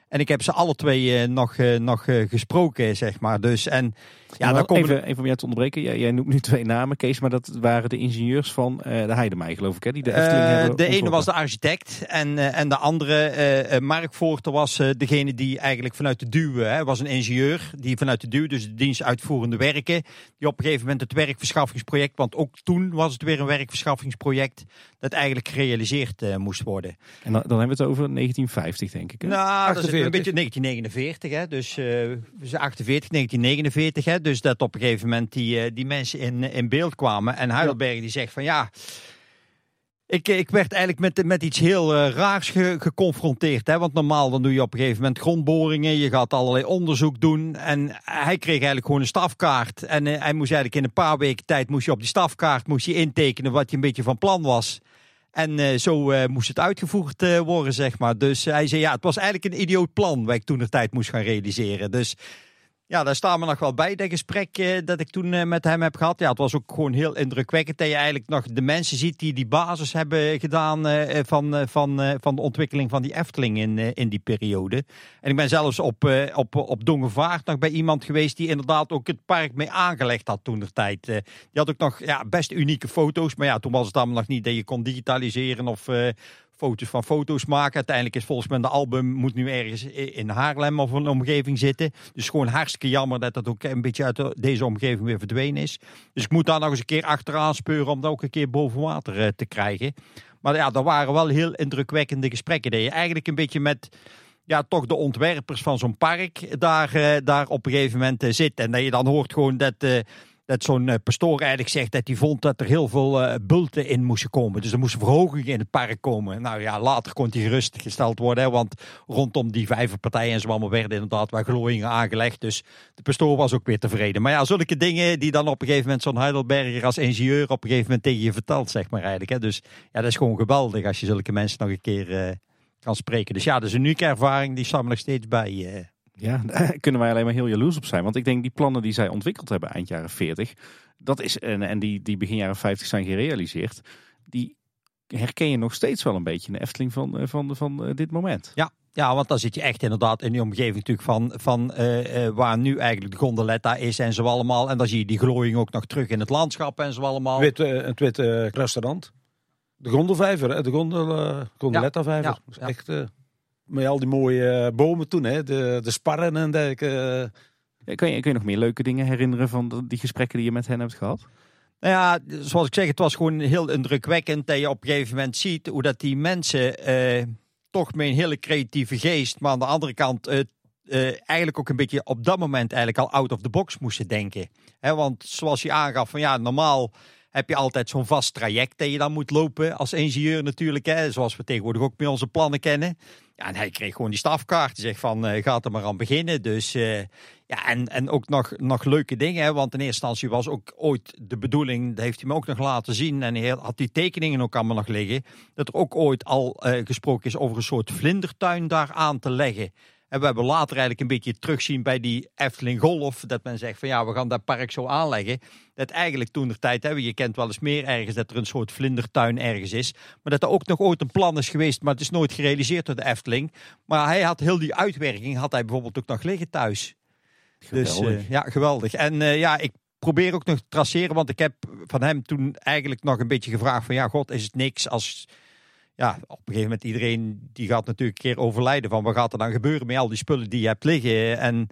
En ik heb ze alle twee eh, nog, eh, nog eh, gesproken, zeg maar. Dus, en ja, dan komen even, even om jou te onderbreken. Jij, jij noemt nu twee namen, Kees, maar dat waren de ingenieurs van eh, de Heidemij, geloof ik. Hè? Die de Efteling Eh, hebben de ene was de architect en, eh, en de andere, Mark Voorter, was eh, degene die eigenlijk vanuit de duw, hè, was een ingenieur, die vanuit de duw, dus de dienst uitvoerende werken, die op een gegeven moment het werkverschaffingsproject, want ook toen was het weer een werkverschaffingsproject, dat eigenlijk gerealiseerd moest worden. En dan, dan hebben we het over 1950, denk ik. Hè? Nou, dat is 48. een beetje 1949, hè? dus eh 48, 1949, hè? Dus dat op een gegeven moment die, eh, die mensen in, in beeld kwamen. En Heidelberg die zegt van ja, ik, ik werd eigenlijk met, met iets heel eh, raars ge- geconfronteerd. Hè? Want normaal dan doe je op een gegeven moment grondboringen, je gaat allerlei onderzoek doen. En hij kreeg eigenlijk gewoon een stafkaart. En eh, hij moest eigenlijk in een paar weken tijd moest je op die stafkaart moest je intekenen wat je een beetje van plan was. En eh, zo eh, moest het uitgevoerd eh, worden, zeg maar. Dus hij zei, ja, het was eigenlijk een idioot plan wat ik toen de tijd moest gaan realiseren. Dus ja, daar staan we nog wel bij, dat gesprek eh, dat ik toen eh, met hem heb gehad. Ja, het was ook gewoon heel indrukwekkend dat je eigenlijk nog de mensen ziet die die basis hebben gedaan eh, van, van, van de ontwikkeling van die Efteling in, in die periode. En ik ben zelfs op, op, op Dongevaart nog bij iemand geweest die inderdaad ook het park mee aangelegd had toen de tijd. Die had ook nog ja, best unieke foto's, maar ja, toen was het allemaal nog niet dat je kon digitaliseren of... foto's van foto's maken. Uiteindelijk is volgens mij de album moet nu ergens in Haarlem of een omgeving zitten. Dus gewoon hartstikke jammer dat dat ook een beetje uit de- deze omgeving weer verdwenen is. Dus ik moet daar nog eens een keer achteraan speuren om dat ook een keer boven water eh, te krijgen. Maar ja, dat waren wel heel indrukwekkende gesprekken. Dat je eigenlijk een beetje met ja, toch de ontwerpers van zo'n park daar, eh, daar op een gegeven moment eh, zit. En dat je dan hoort gewoon dat, dat zo'n eh, pastoor eigenlijk zegt dat hij vond dat er heel veel eh, bulten in moesten komen. Dus er moesten verhogingen in het park komen. Nou ja, later kon die gerustgesteld worden. Hè, want rondom die vijverpartijen en zo allemaal werden inderdaad wel glooiingen aangelegd. Dus de pastoor was ook weer tevreden. Maar ja, zulke dingen die dan op een gegeven moment zo'n Heidelberger als ingenieur op een gegeven moment tegen je vertelt, zeg maar eigenlijk. Hè. Dus ja, dat is gewoon geweldig als je zulke mensen nog een keer eh, kan spreken. Dus ja, dat is een unieke ervaring, die me nog steeds bij. eh. Ja, daar kunnen wij alleen maar heel jaloers op zijn. Want ik denk die plannen die zij ontwikkeld hebben eind jaren 40, dat is, en, en die, die begin jaren 50 zijn gerealiseerd, die herken je nog steeds wel een beetje in de Efteling van, eh, van, van eh, dit moment. Ja, ja, want dan zit je echt inderdaad in die omgeving natuurlijk van, van eh, eh, waar nu eigenlijk de gondoletta is en zo allemaal. En dan zie je die glooiing ook nog terug in het landschap en zo allemaal. Wit, eh, het witte eh, restaurant. De gondelvijver, hè, de gondel, eh gondoletta-vijver. Ja, Dat is ja. Echt, eh, met al die mooie eh, bomen toen, hè, de, de sparren en dergelijke. eh. Kun je, kun je nog meer leuke dingen herinneren van de- die gesprekken die je met hen hebt gehad? Nou ja, zoals ik zeg, het was gewoon heel indrukwekkend dat je op een gegeven moment ziet hoe dat die mensen eh, toch met een hele creatieve geest, maar aan de andere kant eh, eh, eigenlijk ook een beetje op dat moment eigenlijk al out of the box moesten denken. Hè, want zoals je aangaf, van ja, normaal heb je altijd zo'n vast traject dat je dan moet lopen als ingenieur natuurlijk. Hè, zoals we tegenwoordig ook met onze plannen kennen. Ja, en hij kreeg gewoon die stafkaart. Die zegt van, eh, gaat er maar aan beginnen. Dus eh, ja, en, en ook nog, nog leuke dingen. Hè, want in eerste instantie was ook ooit de bedoeling, dat heeft hij me ook nog laten zien. En hij had die tekeningen ook allemaal nog liggen. Dat er ook ooit al eh, gesproken is over een soort vlindertuin daar aan te leggen. En we hebben later eigenlijk een beetje terugzien bij die Efteling Golf. Dat men zegt van ja, we gaan dat park zo aanleggen. Dat eigenlijk toen de tijd hebben, je kent wel eens meer ergens dat er een soort vlindertuin ergens is. Maar dat er ook nog ooit een plan is geweest, maar het is nooit gerealiseerd door de Efteling. Maar hij had heel die uitwerking, had hij bijvoorbeeld ook nog liggen thuis. Geweldig. Dus uh, ja, geweldig. En uh, ja, ik probeer ook nog te traceren, want ik heb van hem toen eigenlijk nog een beetje gevraagd van ja, god, is het niks als ja, op een gegeven moment iedereen die gaat natuurlijk een keer overlijden van wat gaat er dan gebeuren met al die spullen die je hebt liggen? En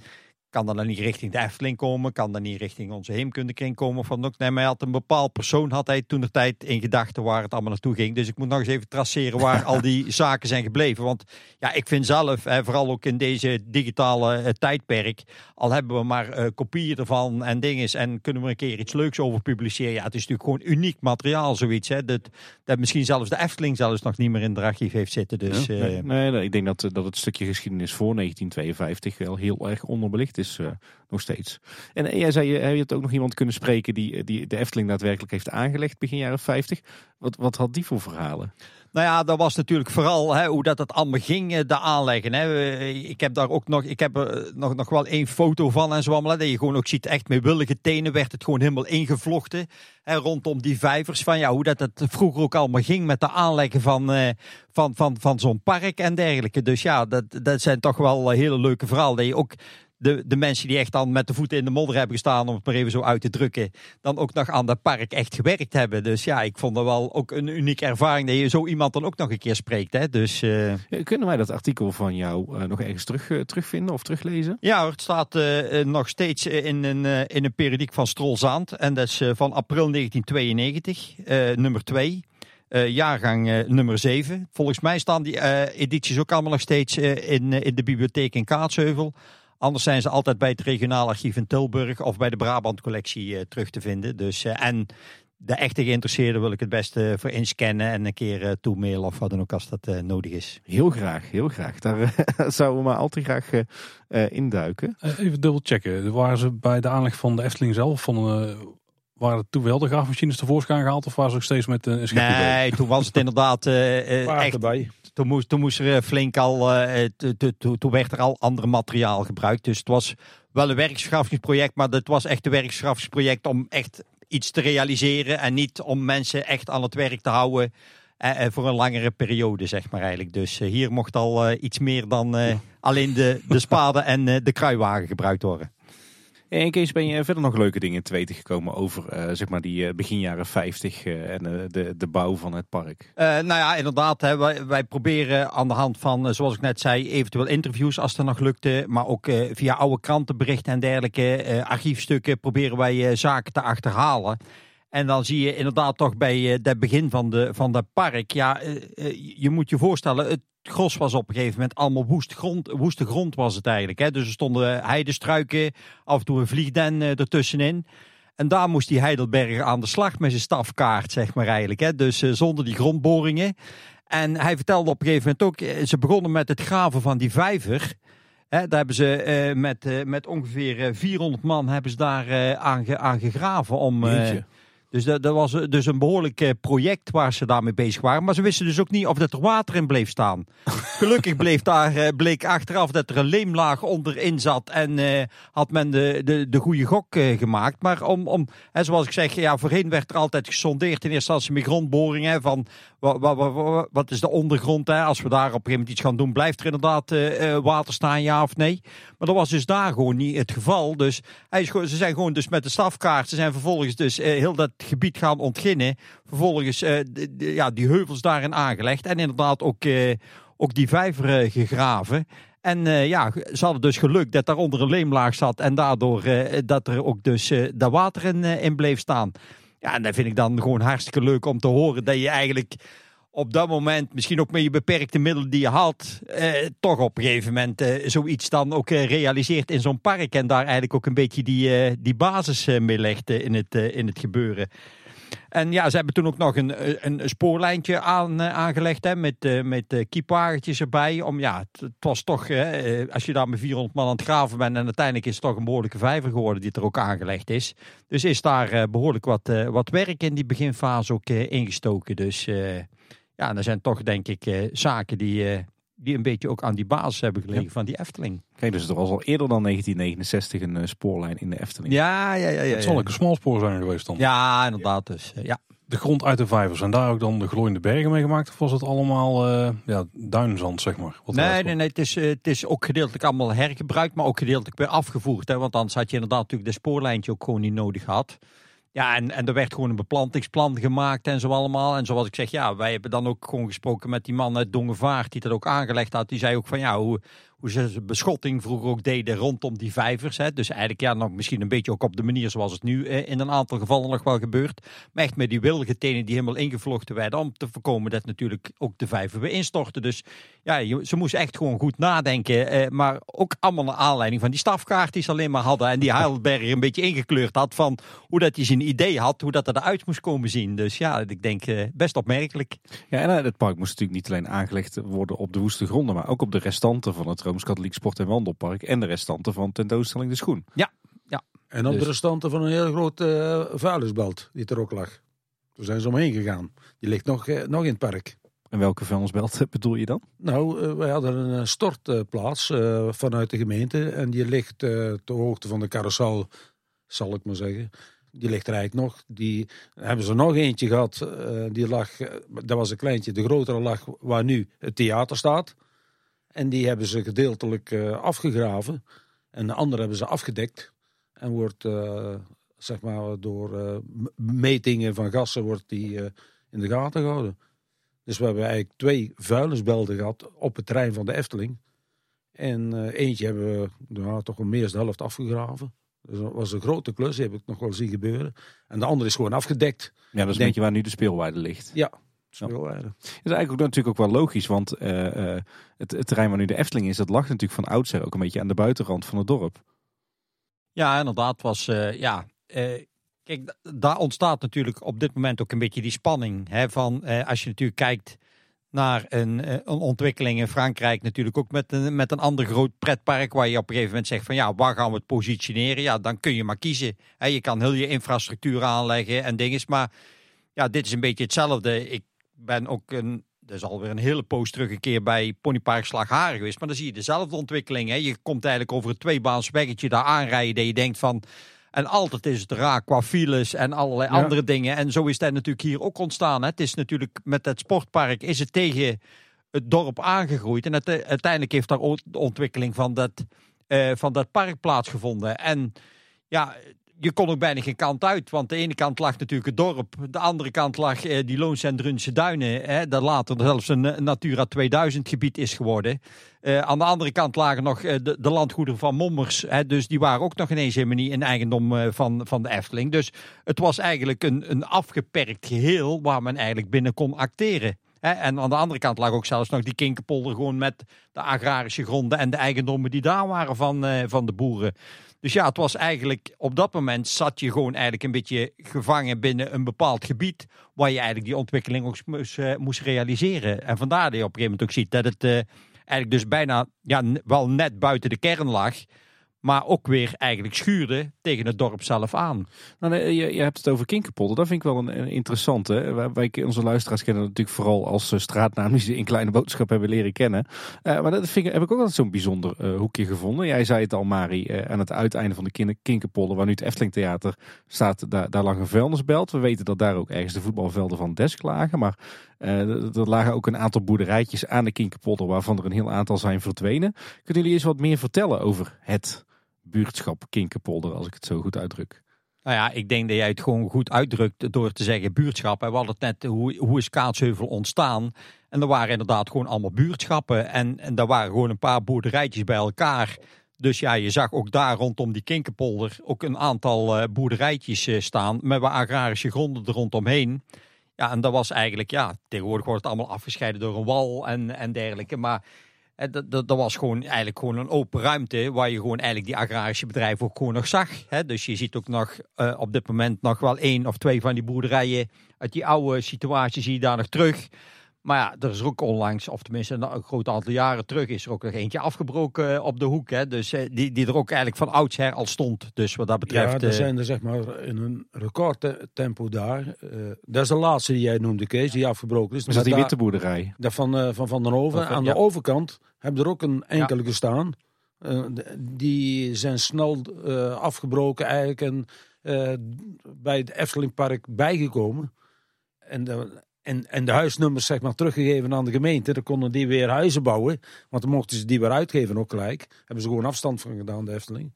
kan dat dan niet richting de Efteling komen? Kan dat niet richting onze heemkundekring komen? Of wat ook? Nee, maar hij had een bepaald persoon had hij toen de tijd in gedachten waar het allemaal naartoe ging. Dus ik moet nog eens even traceren waar al die zaken zijn gebleven. Want ja, ik vind zelf, hè, vooral ook in deze digitale uh, tijdperk, al hebben we maar uh, kopieën ervan en dingen en kunnen we een keer iets leuks over publiceren. Ja, het is natuurlijk gewoon uniek materiaal, zoiets. Hè, dat, dat misschien zelfs de Efteling zelfs nog niet meer in het archief heeft zitten. Dus, ja, nee, uh, nee, nee, ik denk dat, dat het stukje geschiedenis voor 1952 wel heel erg onderbelicht is. Uh, nog steeds. En, jij zei, heb je het ook nog iemand kunnen spreken die, die de Efteling daadwerkelijk heeft aangelegd begin jaren 50? Wat, wat had die voor verhalen? Nou ja, dat was natuurlijk vooral hè, hoe dat het allemaal ging, de aanleggen. Hè. Ik heb daar ook nog, ik heb nog, nog wel één foto van en zo allemaal. Dat je gewoon ook ziet, echt met willige tenen werd het gewoon helemaal ingevlochten. Hè, rondom die vijvers. Van ja, hoe dat het vroeger ook allemaal ging met de aanleggen van, van, van, van zo'n park en dergelijke. Dus ja, dat, dat zijn toch wel hele leuke verhalen. Dat je ook de, de mensen die echt dan met de voeten in de modder hebben gestaan, om het maar even zo uit te drukken, dan ook nog aan dat park echt gewerkt hebben. Dus ja, ik vond dat wel ook een unieke ervaring dat je zo iemand dan ook nog een keer spreekt. Hè? Dus, uh... ja, kunnen wij dat artikel van jou uh, nog ergens terug, uh, terugvinden of teruglezen? Ja, het staat nog steeds in een, in een periodiek van Strolzaand. En dat is van april 1992, nummer 2. Uh, jaargang uh, nummer 7. Volgens mij staan die uh, edities ook allemaal nog steeds in, in de bibliotheek in Kaatsheuvel. Anders zijn ze altijd bij het regionaal archief in Tilburg of bij de Brabant collectie terug te vinden. Dus, en de echte geïnteresseerden wil ik het beste voor inscannen en een keer uh, toemailen of wat dan ook als dat uh, nodig is. Heel graag, heel graag. Daar uh, zouden we maar al te graag induiken. even dubbel checken. Waren ze bij de aanleg van de Efteling zelf van waren het toen wel de graafmachines tevoorschijn gehaald of waren ze ook steeds met een schepje Nee, toen was het inderdaad echt... erbij. Toen moest, toen moest er flink al, toen werd er al ander materiaal gebruikt. Dus het was wel een werkschaffingsproject, maar het was echt een werkschaffingsproject om echt iets te realiseren en niet om mensen echt aan het werk te houden eh, voor een langere periode, zeg maar eigenlijk. Dus uh, hier mocht al uh, iets meer dan uh, alleen de, de spade en de kruiwagen gebruikt worden. En Kees, ben je verder nog leuke dingen te weten gekomen over zeg maar die begin jaren 50 en de, de bouw van het park? nou ja, inderdaad. Wij proberen aan de hand van, zoals ik net zei, eventueel interviews als dat nog lukte. Maar ook via oude krantenberichten en dergelijke archiefstukken proberen wij zaken te achterhalen. En dan zie je inderdaad toch bij het begin van de, van de park. Ja, je moet je voorstellen, het gros was op een gegeven moment allemaal woest grond, woeste grond was het eigenlijk. Hè? Dus er stonden heidestruiken, af en toe een vliegden ertussenin. En daar moest die Heidelberger aan de slag met zijn stafkaart, zeg maar eigenlijk. Hè? Dus zonder die grondboringen. En hij vertelde op een gegeven moment ook, ze begonnen met het graven van die vijver. Hè, daar hebben ze met, met ongeveer 400 man hebben ze daar aan, aan gegraven om... Dus dat, dat, was dus een behoorlijk project waar ze daarmee bezig waren. Maar ze wisten dus ook niet of dat er water in bleef staan. Gelukkig bleef daar, bleek achteraf dat er een leemlaag onderin zat. En uh, had men de, de, de goede gok uh, gemaakt. Maar om, om en zoals ik zeg, ja, voorheen werd er altijd gesondeerd. In eerste instantie met grondboringen. Van wat, wat, wat, wat, is de ondergrond? Hè? Als we daar op een gegeven moment iets gaan doen, blijft er inderdaad uh, water staan, ja of nee? Maar dat was dus daar gewoon niet het geval. Dus hij ze zijn gewoon dus met de stafkaart. Ze zijn vervolgens dus heel dat gebied gaan ontginnen. Vervolgens ja, die heuvels daarin aangelegd. En inderdaad ook, ook die vijver gegraven. En ja, ze hadden dus geluk dat daaronder een leemlaag zat. En daardoor dat er ook dus dat water in, in bleef staan. Ja, en dat vind ik dan gewoon hartstikke leuk om te horen dat je eigenlijk op dat moment, misschien ook met je beperkte middelen die je had, eh, toch op een gegeven moment eh, zoiets dan ook eh, realiseert in zo'n park. En daar eigenlijk ook een beetje die, die basis mee legt in, het, in het gebeuren. En ja, ze hebben toen ook nog een, een spoorlijntje aan, aangelegd hè, met, met kiepwagentjes erbij. Om, ja, het, was toch, als je daar met 400 man aan het graven bent en uiteindelijk is het toch een behoorlijke vijver geworden die er ook aangelegd is. Dus is daar behoorlijk wat, wat werk in die beginfase ook ingestoken. Dus ja, er zijn toch denk ik zaken die, die een beetje ook aan die basis hebben gelegen van die Efteling. Kijk, dus er was al eerder dan 1969 een eh, spoorlijn in de Efteling. Ja, ja, ja. ja, Het zal ook een smalspoor zijn geweest dan. Ja, inderdaad. Dus, eh, ja. De grond uit de vijvers. En daar ook dan de glooiende bergen mee gemaakt? Of was het allemaal eh, ja, duinzand, zeg maar? Wat Nee, nee, nee. Het is, het is ook gedeeltelijk allemaal hergebruikt, maar ook gedeeltelijk weer afgevoerd. Hè? Want anders had je inderdaad natuurlijk de spoorlijntje ook gewoon niet nodig gehad. Ja, en, en er werd gewoon een beplantingsplan gemaakt en zo allemaal. En zoals ik zeg, ja, wij hebben dan ook gewoon gesproken met die man uit Dongevaart die dat ook aangelegd had. Die zei ook van ja, hoe, hoe ze beschotting vroeger ook deden rondom die vijvers. Hè. Dus eigenlijk ja, nog misschien een beetje ook op de manier zoals het nu eh, in een aantal gevallen nog wel gebeurt. Maar echt met die wilde tenen die helemaal ingevlochten werden om te voorkomen dat natuurlijk ook de vijver weer instorten. Dus ja, ze moesten echt gewoon goed nadenken. eh, maar ook allemaal naar aanleiding van die stafkaart die ze alleen maar hadden. En die Heidelberger een beetje ingekleurd had van hoe dat hij zijn idee had, hoe dat eruit moest komen zien. Dus ja, ik denk eh, best opmerkelijk. Ja, en eh, het park moest natuurlijk niet alleen aangelegd worden op de woeste gronden, maar ook op de restanten van het Rooms-Katholiek Sport- en Wandelpark en de restanten van tentoonstelling De Schoen. En op Dus- de restanten van een heel groot eh vuilnisbelt die er ook lag. Daar zijn ze omheen gegaan. Die ligt nog, eh, nog in het park. En welke vuilnisbelt bedoel je dan? Nou, eh, wij hadden een stortplaats eh, vanuit de gemeente. En die ligt eh ter hoogte van de carousel, zal ik maar zeggen. Die ligt er eigenlijk nog. Die hebben ze nog eentje gehad. eh, die lag, dat was een kleintje. De grotere lag waar nu het theater staat. En die hebben ze gedeeltelijk eh, afgegraven. En de andere hebben ze afgedekt. En wordt, eh, zeg maar, door eh, metingen van gassen wordt die in de gaten gehouden. Dus we hebben eigenlijk twee vuilnisbelden gehad op het terrein van de Efteling. En eentje hebben we nou, toch wel meer dan de helft afgegraven. Dus dat was een grote klus, die heb ik nog wel zien gebeuren. En de andere is gewoon afgedekt. Ja, dat is een Denk- beetje waar nu de speelweide ligt. Ja, Ja. Dat is eigenlijk ook, natuurlijk ook wel logisch, want eh, eh, het, het terrein waar nu de Efteling is, dat lag natuurlijk van oudsher ook een beetje aan de buitenrand van het dorp. Ja, inderdaad was, eh, ja, kijk, daar ontstaat natuurlijk op dit moment ook een beetje die spanning. Hè, van, als je natuurlijk kijkt naar een, een ontwikkeling in Frankrijk natuurlijk ook met een, met een ander groot pretpark waar je op een gegeven moment zegt van ja, waar gaan we het positioneren? Ja, dan kun je maar kiezen. Hè, je kan heel je infrastructuur aanleggen en dingen, maar ja, dit is een beetje hetzelfde. Ik ben ook een, dat is alweer een hele poos terug een keer bij Ponypark Slagharen geweest. Maar dan zie je dezelfde ontwikkeling. Hè. Je komt eigenlijk over het tweebaans weggetje daar aanrijden. Dat je denkt van... En altijd is het raar qua files en allerlei Ja. andere dingen. En zo is dat natuurlijk hier ook ontstaan. Hè. Het is natuurlijk met het sportpark is het tegen het dorp aangegroeid. En het, eh, uiteindelijk heeft daar ook de ontwikkeling van dat, eh, van dat park plaatsgevonden. En ja, je kon ook bijna geen kant uit. Want de ene kant lag natuurlijk het dorp. De andere kant lag eh, die Loons en Drunse Duinen. Hè, dat later zelfs een, eh, Natura 2000 gebied is geworden. Eh, aan de andere kant lagen nog eh, de, de landgoederen van Mommers. Hè, dus die waren ook nog ineens helemaal niet in eigendom van, van de Efteling. Dus het was eigenlijk een, een afgeperkt geheel waar men eigenlijk binnen kon acteren. Hè, en aan de andere kant lag ook zelfs nog die Kinkerpolder gewoon met de agrarische gronden en de eigendommen die daar waren van, van de boeren. Dus ja, het was eigenlijk op dat moment zat je gewoon eigenlijk een beetje gevangen binnen een bepaald gebied waar je eigenlijk die ontwikkeling ook moest, eh, moest realiseren. En vandaar dat je op een gegeven moment ook ziet dat het eh, eigenlijk dus bijna ja, wel net buiten de kern lag, maar ook weer eigenlijk schuurde tegen het dorp zelf aan. Nou, je, je hebt het over Kinkerpolder. Dat vind ik wel een, een interessante. Wij, onze luisteraars kennen natuurlijk vooral als eh, straatnaam die ze in Kleine Boodschap hebben leren kennen. Eh, maar dat vind ik, heb ik ook altijd zo'n bijzonder eh, hoekje gevonden. Jij zei het al, Mari, aan het uiteinde van de Kin- Kinkerpolder, waar nu het Efteling Theater staat, daar, daar lag een vuilnisbelt. We weten dat daar ook ergens de voetbalvelden van Desk lagen. Maar er lagen ook een aantal boerderijtjes aan de Kinkerpolder, waarvan er een heel aantal zijn verdwenen. Kunnen jullie eens wat meer vertellen over het buurtschap Kinkerpolder, als ik het zo goed uitdruk? Nou ja, ik denk dat jij het gewoon goed uitdrukt door te zeggen buurtschap. We hadden het net, hoe, hoe is Kaatsheuvel ontstaan? En er waren inderdaad gewoon allemaal buurtschappen. En, en daar waren gewoon een paar boerderijtjes bij elkaar. Dus ja, je zag ook daar rondom die Kinkerpolder ook een aantal eh, boerderijtjes eh, staan. Met wat agrarische gronden er rondomheen. Ja, en dat was eigenlijk, ja, tegenwoordig wordt het allemaal afgescheiden door een wal en, en dergelijke. Maar dat, dat, dat was gewoon eigenlijk gewoon een open ruimte waar je gewoon eigenlijk die agrarische bedrijven ook gewoon nog zag. Hè? Dus je ziet ook nog eh, op dit moment nog wel één of twee van die boerderijen uit die oude situatie zie je daar nog terug. Maar ja, er is ook onlangs, of tenminste een groot aantal jaren terug, is er ook nog eentje afgebroken eh, op de hoek. Hè? Dus eh, die, die er ook eigenlijk van oudsher al stond. Dus wat dat betreft... Ja, er eh, zijn er zeg maar in een recordtempo daar. eh, dat is de laatste die jij noemde, Kees, die afgebroken is. Was dat die daar- witte boerderij? Dat van, eh, van Van den Hoven. Van- Aan ja. de overkant hebben er ook een enkele gestaan. Eh, die zijn snel eh, afgebroken eigenlijk en eh, bij het Eftelingpark bijgekomen. En en, en de huisnummers zeg maar teruggegeven aan de gemeente. Dan konden die weer huizen bouwen. Want dan mochten ze die weer uitgeven ook gelijk. Hebben ze gewoon afstand van gedaan, de Efteling.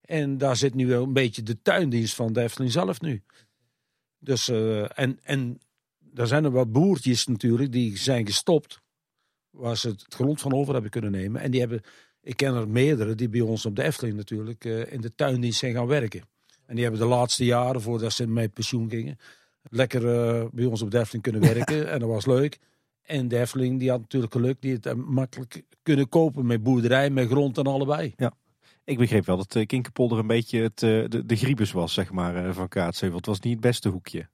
En daar zit nu wel een beetje de tuindienst van de Efteling zelf nu. Dus, eh, en, en er zijn er wat boertjes natuurlijk die zijn gestopt. Waar ze het grond van over hebben kunnen nemen. En die hebben, ik ken er meerdere die bij ons op de Efteling natuurlijk eh, in de tuindienst zijn gaan werken. En die hebben de laatste jaren, voordat ze met pensioen gingen, lekker eh, bij ons op de Efteling kunnen werken. en dat was leuk. En de Efteling die had natuurlijk geluk, die het eh, makkelijk kunnen kopen met boerderij, met grond en allebei. Ik begreep wel dat uh, Kinkerpolder een beetje het, eh, de, de griebus was, zeg maar, eh, van Kaatsheuvel. Het was niet het beste hoekje.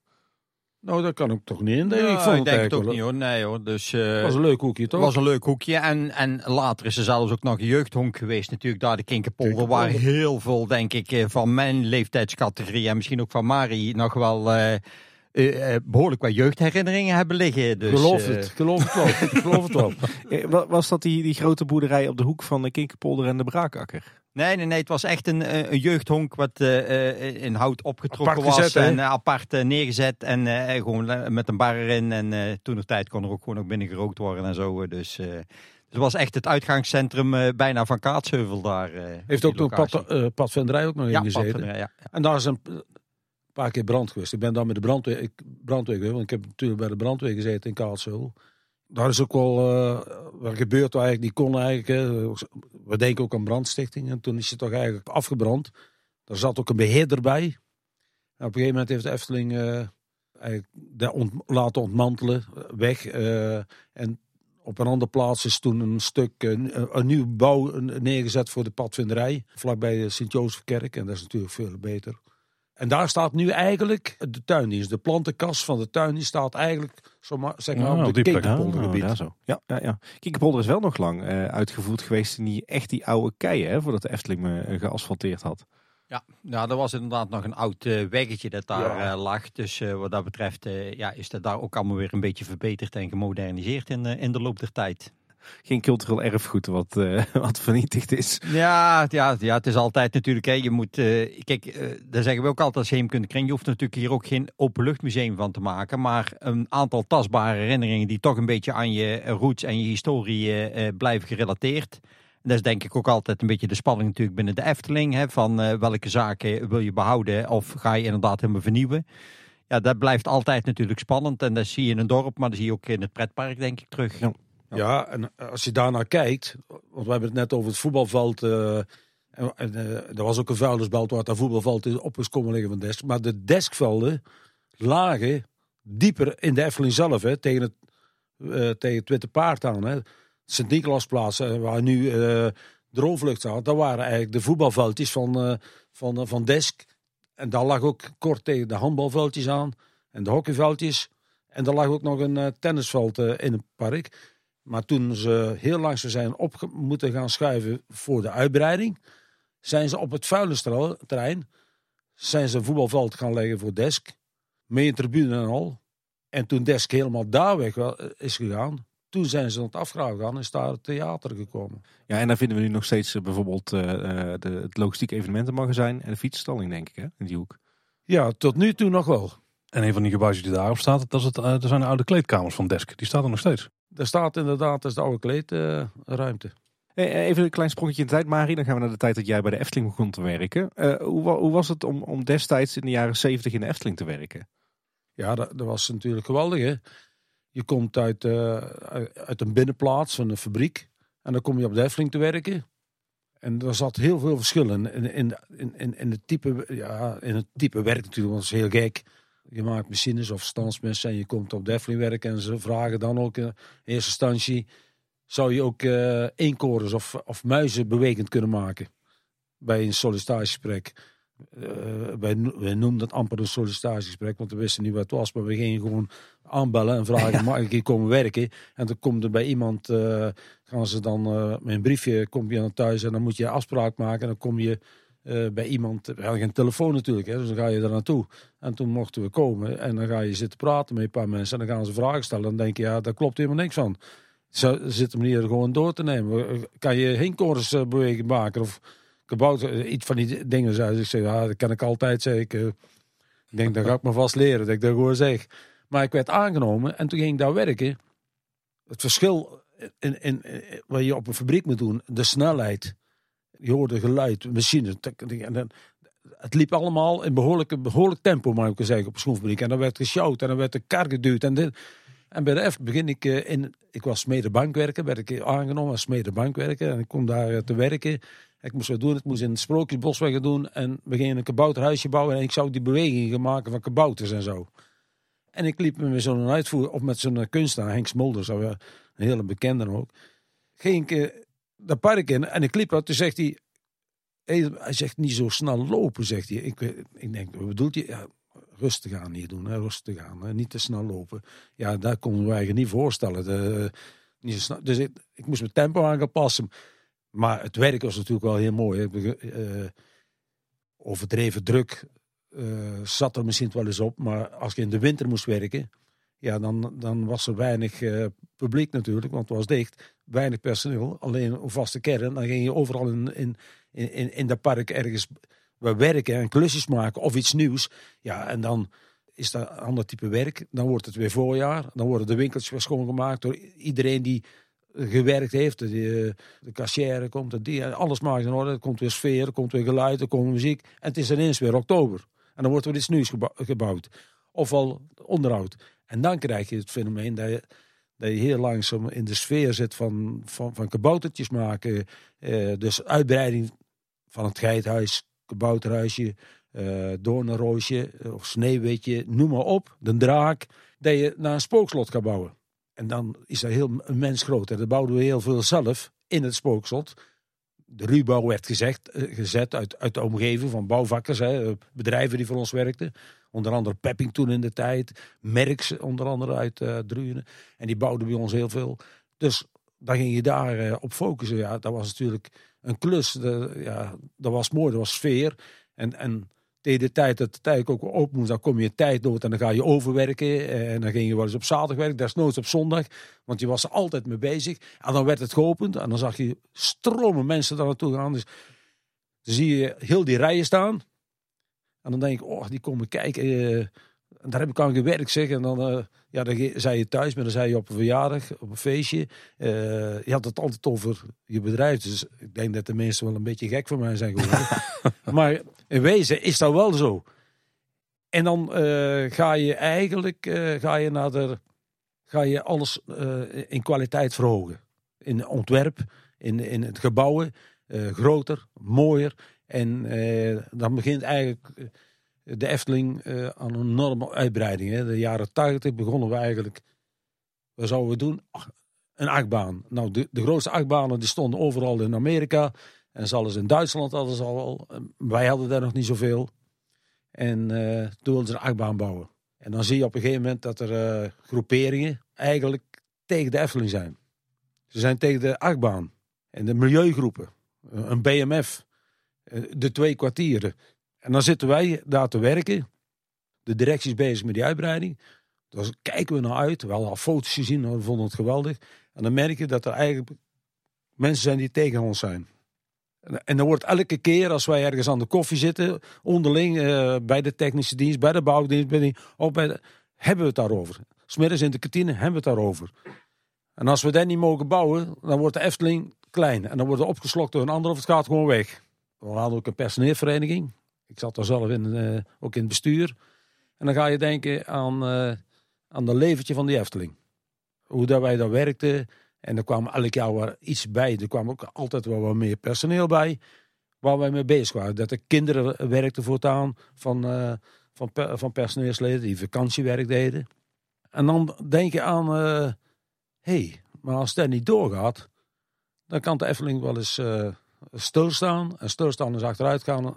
Nou, dat kan ik toch niet in. Ja, ik vond ik het denk het ook wel- niet hoor. Nee hoor. Dus, eh, Het was een leuk hoekje, Het toch? was een leuk hoekje. En, en later is er zelfs ook nog een jeugdhonk geweest. Natuurlijk daar de Kinkerpolder. Waar heel veel, denk ik, eh, van mijn leeftijdscategorie. En misschien ook van Mari nog wel eh, eh, eh, behoorlijk wat jeugdherinneringen hebben liggen. Dus, geloof eh, het, geloof het wel. geloof het wel. Eh, wa- Was dat die, die grote boerderij op de hoek van de Kinkerpolder en de Braakakker? Nee, nee, nee. Het was echt een, eh, een jeugdhonk wat eh, eh, in hout opgetrokken Apart was. gezet, en eh, apart eh, neergezet. En eh, gewoon eh, met een bar erin. En eh, toen de tijd kon er ook gewoon ook binnen gerookt worden en zo. eh, Dus, eh, dus het was echt het uitgangscentrum eh, bijna van Kaatsheuvel daar. eh, Heeft ook nog pad, eh padvinderij ook nog ja, in gezeten. Ja, ja. En daar is een paar keer brand geweest. Ik ben daar met de brandweer, ik, want ik heb natuurlijk bij de brandweer gezeten in Kaalsel. Daar is ook wel uh, wat gebeurd waar eigenlijk niet kon eigenlijk. Hè. We denken ook aan brandstichting. En toen is het toch eigenlijk afgebrand. Daar zat ook een beheerder bij. Op een gegeven moment heeft de Efteling eh, eigenlijk laten ontmantelen, weg. eh, en op een andere plaats is toen een stuk, een, een nieuw bouw neergezet voor de padvinderij. Vlakbij de Sint-Jozefkerk. En dat is natuurlijk veel beter. En daar staat nu eigenlijk de tuindienst. De plantenkast van de tuindienst staat eigenlijk zomaar, zeg maar, Ah, op de die plek. Kinkerpoldergebied. Oh, ja, zo. Ja, ja, ja. Kinkerpolder is wel nog lang eh, uitgevoerd geweest in die, echt die oude keien, hè, voordat de Efteling me eh, geasfalteerd had. Ja, nou, er was inderdaad nog een oud eh, weggetje dat daar Ja. lag. Dus wat dat betreft ja, is dat daar ook allemaal weer een beetje verbeterd en gemoderniseerd in, in de loop der tijd. Geen cultureel erfgoed wat, eh, wat vernietigd is. Ja, ja, ja, het is altijd natuurlijk, hè, je moet, eh, kijk, eh daar zeggen we ook altijd als Heemkunde Kring, je hoeft natuurlijk hier ook geen openluchtmuseum van te maken, maar een aantal tastbare herinneringen die toch een beetje aan je roots en je historie blijven gerelateerd. En dat is denk ik ook altijd een beetje de spanning natuurlijk binnen de Efteling, hè, van welke zaken wil je behouden of ga je inderdaad helemaal vernieuwen. Ja, dat blijft altijd natuurlijk spannend en dat zie je in een dorp, maar dat zie je ook in het pretpark denk ik terug. Ja. Ja, en als je daarnaar kijkt, want we hebben het net over het voetbalveld. eh, en, eh, er was ook een vuilnisbelt waar dat voetbalveld op is komen liggen van desk. Maar de deskvelden lagen dieper in de Efteling zelf, hè, tegen, het, eh, tegen het Witte Paard aan. Hè. Sint-Nicolaasplaats, eh, waar nu eh droomvlucht staat, dat waren eigenlijk de voetbalveldjes van, eh, van, eh, van Desk. En daar lag ook kort tegen de handbalveldjes aan en de hockeyveldjes. En er lag ook nog een eh, tennisveld eh, in het park. Maar toen ze heel langzaam zijn op moeten gaan schuiven voor de uitbreiding, zijn ze op het vuilnisterrein zijn ze een voetbalveld gaan leggen voor Desk. Mee een tribune en al. En toen Desk helemaal daar weg wa- is gegaan, toen zijn ze aan het afgraven gegaan en is daar het theater gekomen. Ja, en daar vinden we nu nog steeds eh, bijvoorbeeld eh, eh, de, het logistiek evenementenmagazijn en de fietsstalling, denk ik, hè, in die hoek. Ja, tot nu toe nog wel. En een van die gebouwtjes die daarop staat, dat, is het, eh, dat zijn de oude kleedkamers van Desk. Die staat er nog steeds. Daar staat inderdaad, dat is de oude kleedruimte. Hey, eh, even een klein sprongetje in de tijd, Marie. Dan gaan we naar de tijd dat jij bij de Efteling begon te werken. Eh, hoe, hoe was het om, om destijds in de jaren zeventig in de Efteling te werken? Ja, dat, dat was natuurlijk geweldig. Hè? Je komt uit, eh, uit- een binnenplaats van een fabriek. En dan kom je op de Efteling te werken. En er zat heel veel verschil in, in, in, in, het, type, ja, in het type werk natuurlijk. Want het is heel gek. Je maakt machines of standsmessen en je komt op de Efteling werken. En ze vragen dan ook in eerste instantie... zou je ook eh eenkorens of, of muizen bewegend kunnen maken? Bij een sollicitatiegesprek. eh, wij, wij noemden het amper een sollicitatiegesprek, want we wisten niet wat het was. Maar we gingen gewoon aanbellen en vragen, mag ik hier komen werken? En dan komt er bij iemand, eh, gaan ze dan eh, met een briefje, kom je dan thuis en dan moet je afspraak maken. En dan kom je eh, bij iemand, we hadden geen telefoon natuurlijk, hè, dus dan ga je er naartoe. En toen mochten we komen en dan ga je zitten praten met een paar mensen en dan gaan ze vragen stellen. En dan denk je, ja, daar klopt helemaal niks van. Ze zitten hier gewoon door te nemen. Kan je heenkoortsbeweging maken of kabouter, eh, iets van die dingen. Dus ik zei, ja, dat kan ik altijd, zei ik. eh. Ik denk, dat ga ik me vast leren, dat ik dat gewoon zeg. Maar ik werd aangenomen en toen ging ik daar werken. Het verschil in, in, in- wat je op een fabriek moet doen, de snelheid. Je hoorde geluid, machines. het liep allemaal in behoorlijk, behoorlijk tempo, mag ik zeggen, op een schoenfabriek. En dan werd gesjouwd en dan werd de kar geduwd. En, dit. en bij de F begin ik eh, in, ik was smedebankwerker, werd ik aangenomen als smedebankwerker. En ik kom daar eh, te werken. Ik moest wat doen, ik moest in het Sprookjesbosweg doen. En we gingen een kabouterhuisje bouwen. En ik zou die bewegingen maken van kabouters en zo. En ik liep met zo'n uitvoer, of met zo'n kunstenaar, Henk Smolder, zo, eh, een hele bekende ook. Ging ik eh, dat park in en ik liep wat. Toen zegt hij, hij zegt niet zo snel lopen, zegt hij. Ik, ik denk, wat bedoelt hij? Ja, rustig aan hier doen, hè, rustig aan, niet te snel lopen. Ja, dat konden wij eigenlijk niet voorstellen. De, niet zo snel. Dus ik, moest mijn tempo aan gaan passen. Maar het werk was natuurlijk wel heel mooi. eh, overdreven druk eh, zat er misschien wel eens op. Maar als je in de winter moest werken, ja, dan, dan was er weinig eh, publiek natuurlijk, want het was dicht. Weinig personeel, alleen een vaste kern. Dan ging je overal in, in, in, in dat park ergens werken en klusjes maken of iets nieuws. Ja, en dan is dat een ander type werk. Dan wordt het weer voorjaar. Dan worden de winkeltjes weer schoongemaakt door iedereen die gewerkt heeft. De, de cashier komt, de die, alles maakt in orde. Er komt weer sfeer, er komt weer geluid, er komt muziek. En het is ineens weer oktober. En dan wordt er iets nieuws gebou- gebouwd. Ofwel onderhoud. En dan krijg je het fenomeen dat je, dat je heel langzaam in de sfeer zit van, van, van kaboutertjes maken. Eh, dus uitbreiding van het geithuis, kabouterhuisje, eh doornenroosje of sneeuwwitje, noem maar op. De draak. Dat je naar een spookslot gaat bouwen. En dan is dat heel immens groot. hè. Dat bouwden we heel veel zelf in het spookslot. De ruwbouw werd gezegd, eh, gezet uit, uit de omgeving van bouwvakkers, hè, eh, bedrijven die voor ons werkten. Onder andere Pepping toen in de tijd. Merks onder andere uit eh Drunen. En die bouwden bij ons heel veel. Dus dan ging je daar op focussen. Ja, dat was natuurlijk een klus. De, ja, dat was mooi, dat was sfeer. En, en tegen de tijd dat de tijd ook open moest, dan kom je tijd dood en dan ga je overwerken. En dan ging je wel eens op zaterdag werken, desnoods op zondag. Want je was er altijd mee bezig. En dan werd het geopend en dan zag je stromen mensen daar naartoe gaan. Dus dan zie je heel die rijen staan. En dan denk ik, oh, die komen kijken. En daar heb ik aan gewerkt, zeg. En dan, eh, ja, dan zei je thuis, maar dan zei je op een verjaardag, op een feestje. Eh, je had het altijd over je bedrijf. Dus ik denk dat de mensen wel een beetje gek voor mij zijn geworden. maar in wezen is dat wel zo. En dan eh, ga je eigenlijk ga je naar de, ga je alles in kwaliteit verhogen. In ontwerp, in, in het gebouwen, groter, mooier. En dan begint eigenlijk de Efteling eh, aan een enorme uitbreiding. Hè. De jaren tachtig begonnen we eigenlijk, wat zouden we doen? Een achtbaan. Nou, de, de grootste achtbanen die stonden overal in Amerika. En zelfs in Duitsland hadden ze al. Wij hadden daar nog niet zoveel. En eh, toen wilden ze een achtbaan bouwen. En dan zie je op een gegeven moment dat er eh, groeperingen eigenlijk tegen de Efteling zijn. Ze zijn tegen de achtbaan. En de milieugroepen. Een BMF. De twee kwartieren. En dan zitten wij daar te werken. De directie is bezig met die uitbreiding. Dus kijken we naar uit. We hadden al foto's gezien. We vonden het geweldig. En dan merk je dat er eigenlijk mensen zijn die tegen ons zijn. En- dan wordt elke keer als wij ergens aan de koffie zitten, onderling, eh, bij de technische dienst, bij de bouwdienst, bij die, bij hebben we het daarover. Smiddags in de kantine hebben we het daarover. En als we dat niet mogen bouwen, dan wordt de Efteling klein. En dan wordt het opgeslokt door een ander of het gaat gewoon weg. We hadden ook een personeelvereniging. Ik zat daar zelf in, eh, ook in het bestuur. En dan ga je denken aan, eh, aan de leventje van die Efteling. Hoe dat wij daar werkten. En er kwam elk jaar wel iets bij. Er kwam ook altijd wel wat meer personeel bij. Waar wij mee bezig waren. Dat er kinderen werkten voortaan van, eh, van, van personeelsleden die vakantiewerk deden. En dan denk je aan, hé, hey, maar als dat niet doorgaat, dan kan de Efteling wel eens eh, stilstaan. En stilstaan is achteruit gaan.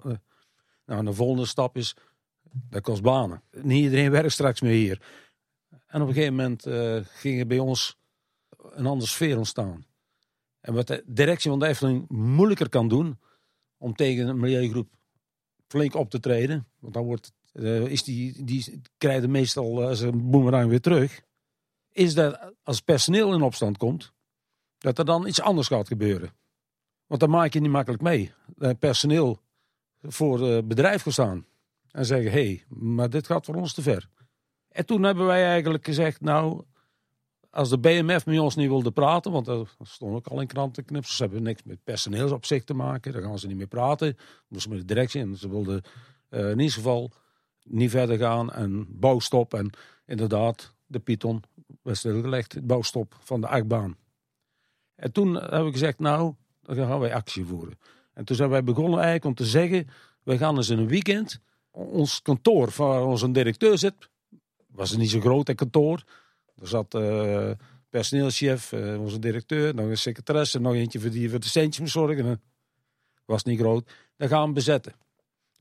Eh, Nou, de volgende stap is, dat kost banen. Niet iedereen werkt straks meer hier. En op een gegeven moment uh, ging er bij ons een andere sfeer ontstaan. En wat de directie van de Efteling moeilijker kan doen om tegen een milieugroep flink op te treden. Want dan wordt, uh, is die, die krijgen meestal uh, zijn boemerang weer terug. Is dat als personeel in opstand komt, dat er dan iets anders gaat gebeuren. Want dan maak je niet makkelijk mee. Personeel voor het bedrijf gaan staan. En zeggen, hé, hey, maar dit gaat voor ons te ver. En toen hebben wij eigenlijk gezegd, nou, als de BMF met ons niet wilde praten, want dat stond ook al in krantenknips, ze hebben niks met personeelsopzicht te maken, daar gaan ze niet meer praten. Moesten met de directie en ze wilden uh, in ieder geval niet verder gaan en bouwstop. En inderdaad, de Python was stilgelegd, bouwstop van de achtbaan. En toen hebben we gezegd, nou, dan gaan wij actie voeren. En toen zijn wij begonnen eigenlijk om te zeggen, we gaan eens in een weekend ons kantoor waar onze directeur zit, was het niet zo groot, een kantoor. Er zat uh, personeelschef, uh, onze directeur, nog een secretaresse, nog eentje voor die voor de centjes moest zorgen. Was niet groot. Dan gaan we bezetten.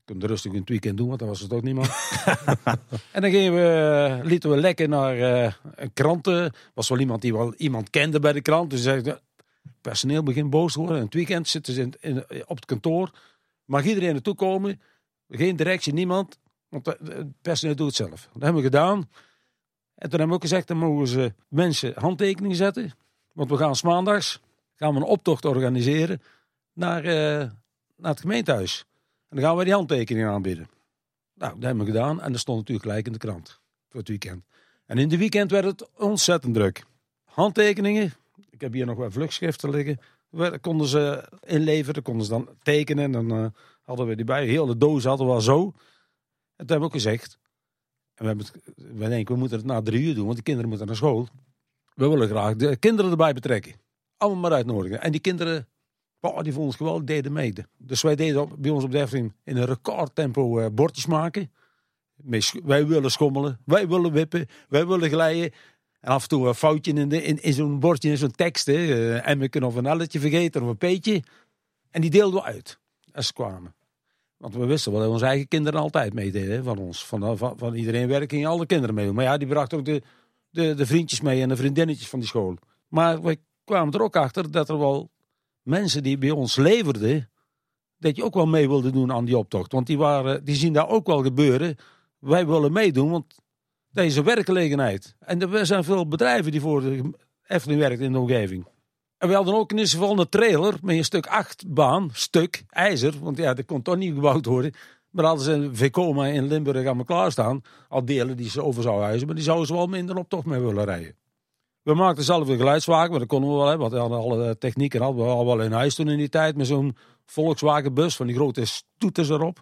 Kunnen rustig in het weekend doen, want dan was het ook niemand. en dan gingen we, lieten we lekker naar een kranten. was wel iemand die wel iemand kende bij de krant. Dus zei personeel begint boos te worden. En het weekend zitten ze in, op het kantoor. Mag iedereen naartoe komen? Geen directie, niemand. Want het personeel doet het zelf. Dat hebben we gedaan. En toen hebben we ook gezegd, dan mogen ze mensen handtekeningen zetten. Want we gaan maandags gaan we een optocht organiseren naar, uh, naar het gemeentehuis. En dan gaan we die handtekeningen aanbieden. Nou, dat hebben we gedaan. En dat stond natuurlijk gelijk in de krant voor het weekend. En in de weekend werd het ontzettend druk. Handtekeningen. Heb hier nog wat vlugschriften liggen. Daar konden ze inleveren, konden ze dan tekenen. En dan uh, hadden we die bij. Heel de doos hadden we al zo. En toen hebben we ook gezegd. En we, hebben het, we denken, we moeten het na drie uur doen, want de kinderen moeten naar school. We willen graag de kinderen erbij betrekken. Allemaal maar uitnodigen. En die kinderen, oh, die vonden het geweldig, deden mee. Dus wij deden bij ons op de Efteling in een recordtempo uh, bordjes maken. Wij willen schommelen, wij willen wippen, wij willen glijden. En af en toe een foutje in, in, in zo'n bordje, in zo'n tekst. Hè. Uh, en we kunnen of een elletje vergeten of een peetje. En die deelden we uit als ze kwamen. Want we wisten wel onze eigen kinderen altijd meededen van ons. Van, van, van iedereen werken gingen alle kinderen mee. Maar ja, die brachten ook de, de, de vriendjes mee en de vriendinnetjes van die school. Maar we kwamen er ook achter dat er wel mensen die bij ons leverden, dat je ook wel mee wilde doen aan die optocht. Want die, waren, die zien daar ook wel gebeuren. Wij willen meedoen, want een werkgelegenheid. En er zijn veel bedrijven die voor de Efteling werken in de omgeving. En we hadden ook in ieder geval een trailer met een stuk achtbaan, stuk ijzer. Want ja, dat kon toch niet gebouwd worden. Maar hadden ze een Vekoma in Limburg aan me klaarstaan. Al delen die ze over zouden huizen. Maar die zouden ze wel minder op toch mee willen rijden. We maakten zelf een geluidswagen, maar dat konden we wel hebben. Want we hadden alle technieken hadden we al wel in huis toen in die tijd. Met zo'n Volkswagenbus van die grote stoeters erop.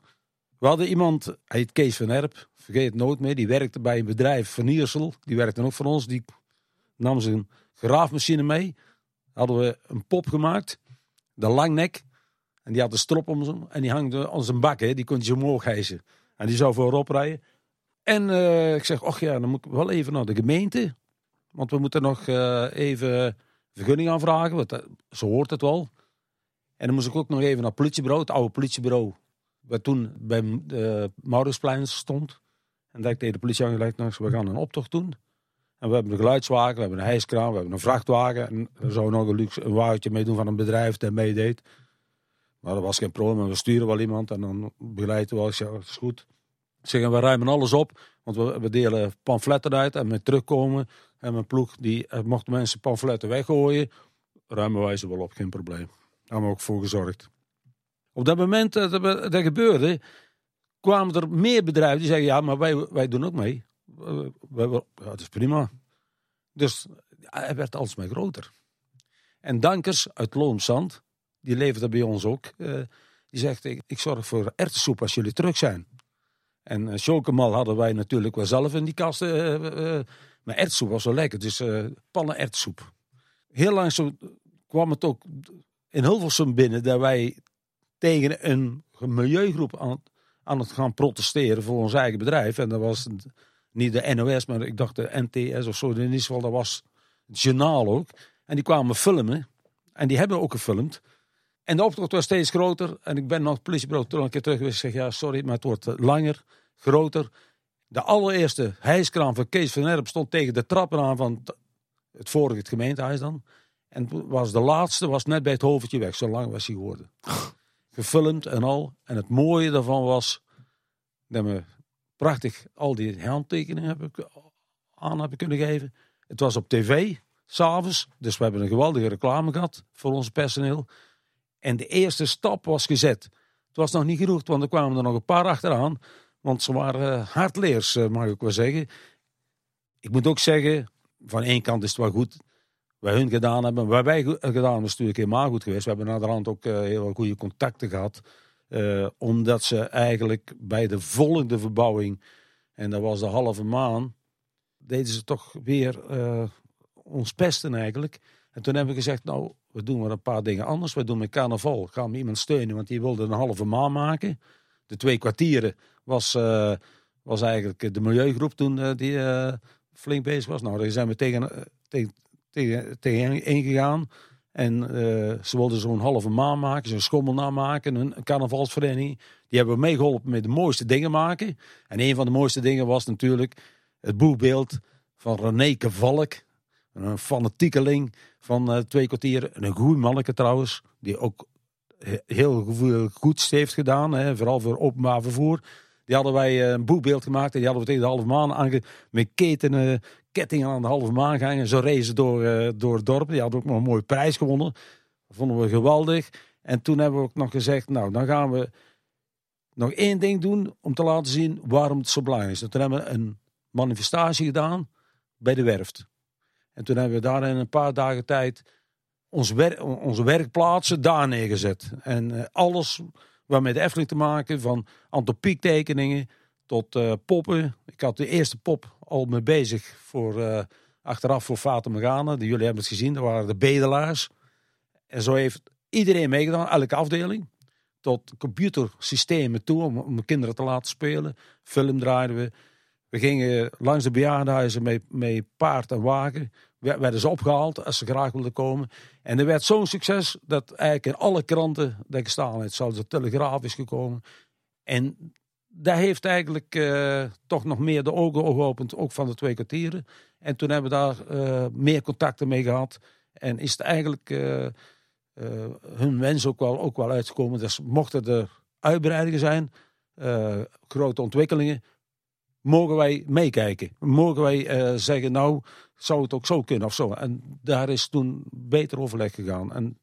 We hadden iemand, hij heet Kees van Erp, vergeet het nooit meer. Die werkte bij een bedrijf van Niersel. Die werkte ook voor ons. Die nam zijn graafmachine mee hadden we een pop gemaakt. De langnek. En die had een strop om zijn. En die hangde aan zijn bak. Hè. Die kon je zo omhoog hijsen. En die zou voorop rijden. En uh, ik zeg, och ja, dan moet ik wel even naar de gemeente. Want we moeten nog uh, even vergunning aanvragen. Want dat, zo hoort het wel. En dan moest ik ook nog even naar het politiebureau. Het oude politiebureau. Wat toen bij de Maurusplein stond. En tegen de politie aangelegd. We gaan een optocht doen. En we hebben een geluidswagen, we hebben een hijskraan, we hebben een vrachtwagen. En er zou nog een, luxe, een wagentje meedoen van een bedrijf dat meedeed. Maar dat was geen probleem. We sturen wel iemand en dan begeleiden we. Ja, dat is goed. Zeggen we ruimen alles op. Want we, we delen pamfletten uit en met terugkomen. En mijn ploeg, die eh, mochten mensen pamfletten weggooien. Ruimen wij ze wel op, geen probleem. Daar hebben we ook voor gezorgd. Op dat moment dat, dat gebeurde, kwamen er meer bedrijven die zeggen: Ja, maar wij, wij doen ook mee ja, dat is prima. Dus hij werd alsmaar groter. En Dankers uit Loomzand, die leefde bij ons ook, uh, die zegt, ik, zorg voor ertessoep als jullie terug zijn. En uh, chocomal hadden wij natuurlijk wel zelf in die kast. Uh, maar ertsoep was wel lekker, dus pannen ertsoep. Heel lang kwam het ook in Hilversum binnen dat wij tegen een milieugroep aan, aan het gaan protesteren voor ons eigen bedrijf. En dat was niet de NOS, maar ik dacht de NTS of zo. In ieder geval, dat was het journaal ook. En die kwamen filmen. En die hebben ook gefilmd. En de optocht was steeds groter. En ik ben nog het politiebureau toen een keer terug geweest. Ik zeg, ja, sorry, maar het wordt eh, langer, groter. De allereerste hijskraan van Kees van Erp stond tegen de trappen aan van het vorige gemeentehuis dan. En was de laatste, was net bij het hoofdje weg. Zo lang was hij geworden. Gefilmd en al. En het mooie daarvan was dat we prachtig al die handtekeningen hebben, aan hebben kunnen geven. Het was op tv, s'avonds. Dus we hebben een geweldige reclame gehad voor ons personeel. En de eerste stap was gezet. Het was nog niet genoeg, want er kwamen er nog een paar achteraan. Want ze waren eh, hardleers, eh, mag ik wel zeggen. Ik moet ook zeggen, van één kant is het wel goed wij hun gedaan hebben. Wij go- gedaan hebben is natuurlijk helemaal goed geweest. We hebben naar de hand ook eh, heel goede contacten gehad. Eh, omdat ze eigenlijk bij de volgende verbouwing, en dat was de halve maan, deden ze toch weer eh, ons pesten eigenlijk. En toen hebben we gezegd, nou, we doen maar een paar dingen anders. We doen met carnaval, gaan we iemand steunen, want die wilde een halve maan maken. De twee kwartieren was, eh, was eigenlijk de milieugroep toen eh, die eh, flink bezig was. Nou, daar zijn we tegen, eh, tegen, tegen, tegen ingegaan. En eh, ze wilden zo'n halve maan maken, zo'n schommel namaken, een, carnavalsvereniging. Die hebben we meegeholpen met de mooiste dingen maken. En een van de mooiste dingen was natuurlijk het boekbeeld van René Valk. Een fanatiekeling van eh, twee kwartier. Een goed manneke trouwens, die ook he- heel gevoel- goed heeft gedaan. Hè, vooral voor openbaar vervoer. Die hadden wij eh, een boekbeeld gemaakt en die hadden we tegen de halve maan aange met ketenen, kettingen aan de halve maan gehangen. Zo rezen door, eh, door het dorp. Die hadden ook nog een mooie prijs gewonnen. Dat vonden we geweldig. En toen hebben we ook nog gezegd, nou dan gaan we nog één ding doen om te laten zien waarom het zo belangrijk is. En toen hebben we een manifestatie gedaan bij de werft. En toen hebben we daar in een paar dagen tijd ons onze werkplaatsen daar neergezet. En eh, alles wat met de Efteling te maken, van antropiektekeningen tot eh, poppen. Ik had de eerste pop al mee bezig voor, eh, achteraf voor Fata Morgana. Die jullie hebben het gezien, dat waren de bedelaars. En zo heeft iedereen meegedaan, elke afdeling. Tot computersystemen toe om, de kinderen te laten spelen. Film draaiden we. We gingen langs de bejaardenhuizen met, met paard en wagen. We- Werden ze opgehaald als ze graag wilden komen. En er werd zo'n succes dat eigenlijk in alle kranten dat gestaan heeft. Zelfs de Telegraaf is gekomen. En dat heeft eigenlijk eh, toch nog meer de ogen geopend, ook van de twee kwartieren. En toen hebben we daar eh, meer contacten mee gehad. En is het eigenlijk eh, hun wens ook wel, ook wel uitgekomen. Dus mochten er uitbreidingen zijn, grote ontwikkelingen, mogen wij meekijken. Mogen wij eh, zeggen, nou, zou het ook zo kunnen of zo. En daar is toen beter overleg gegaan. En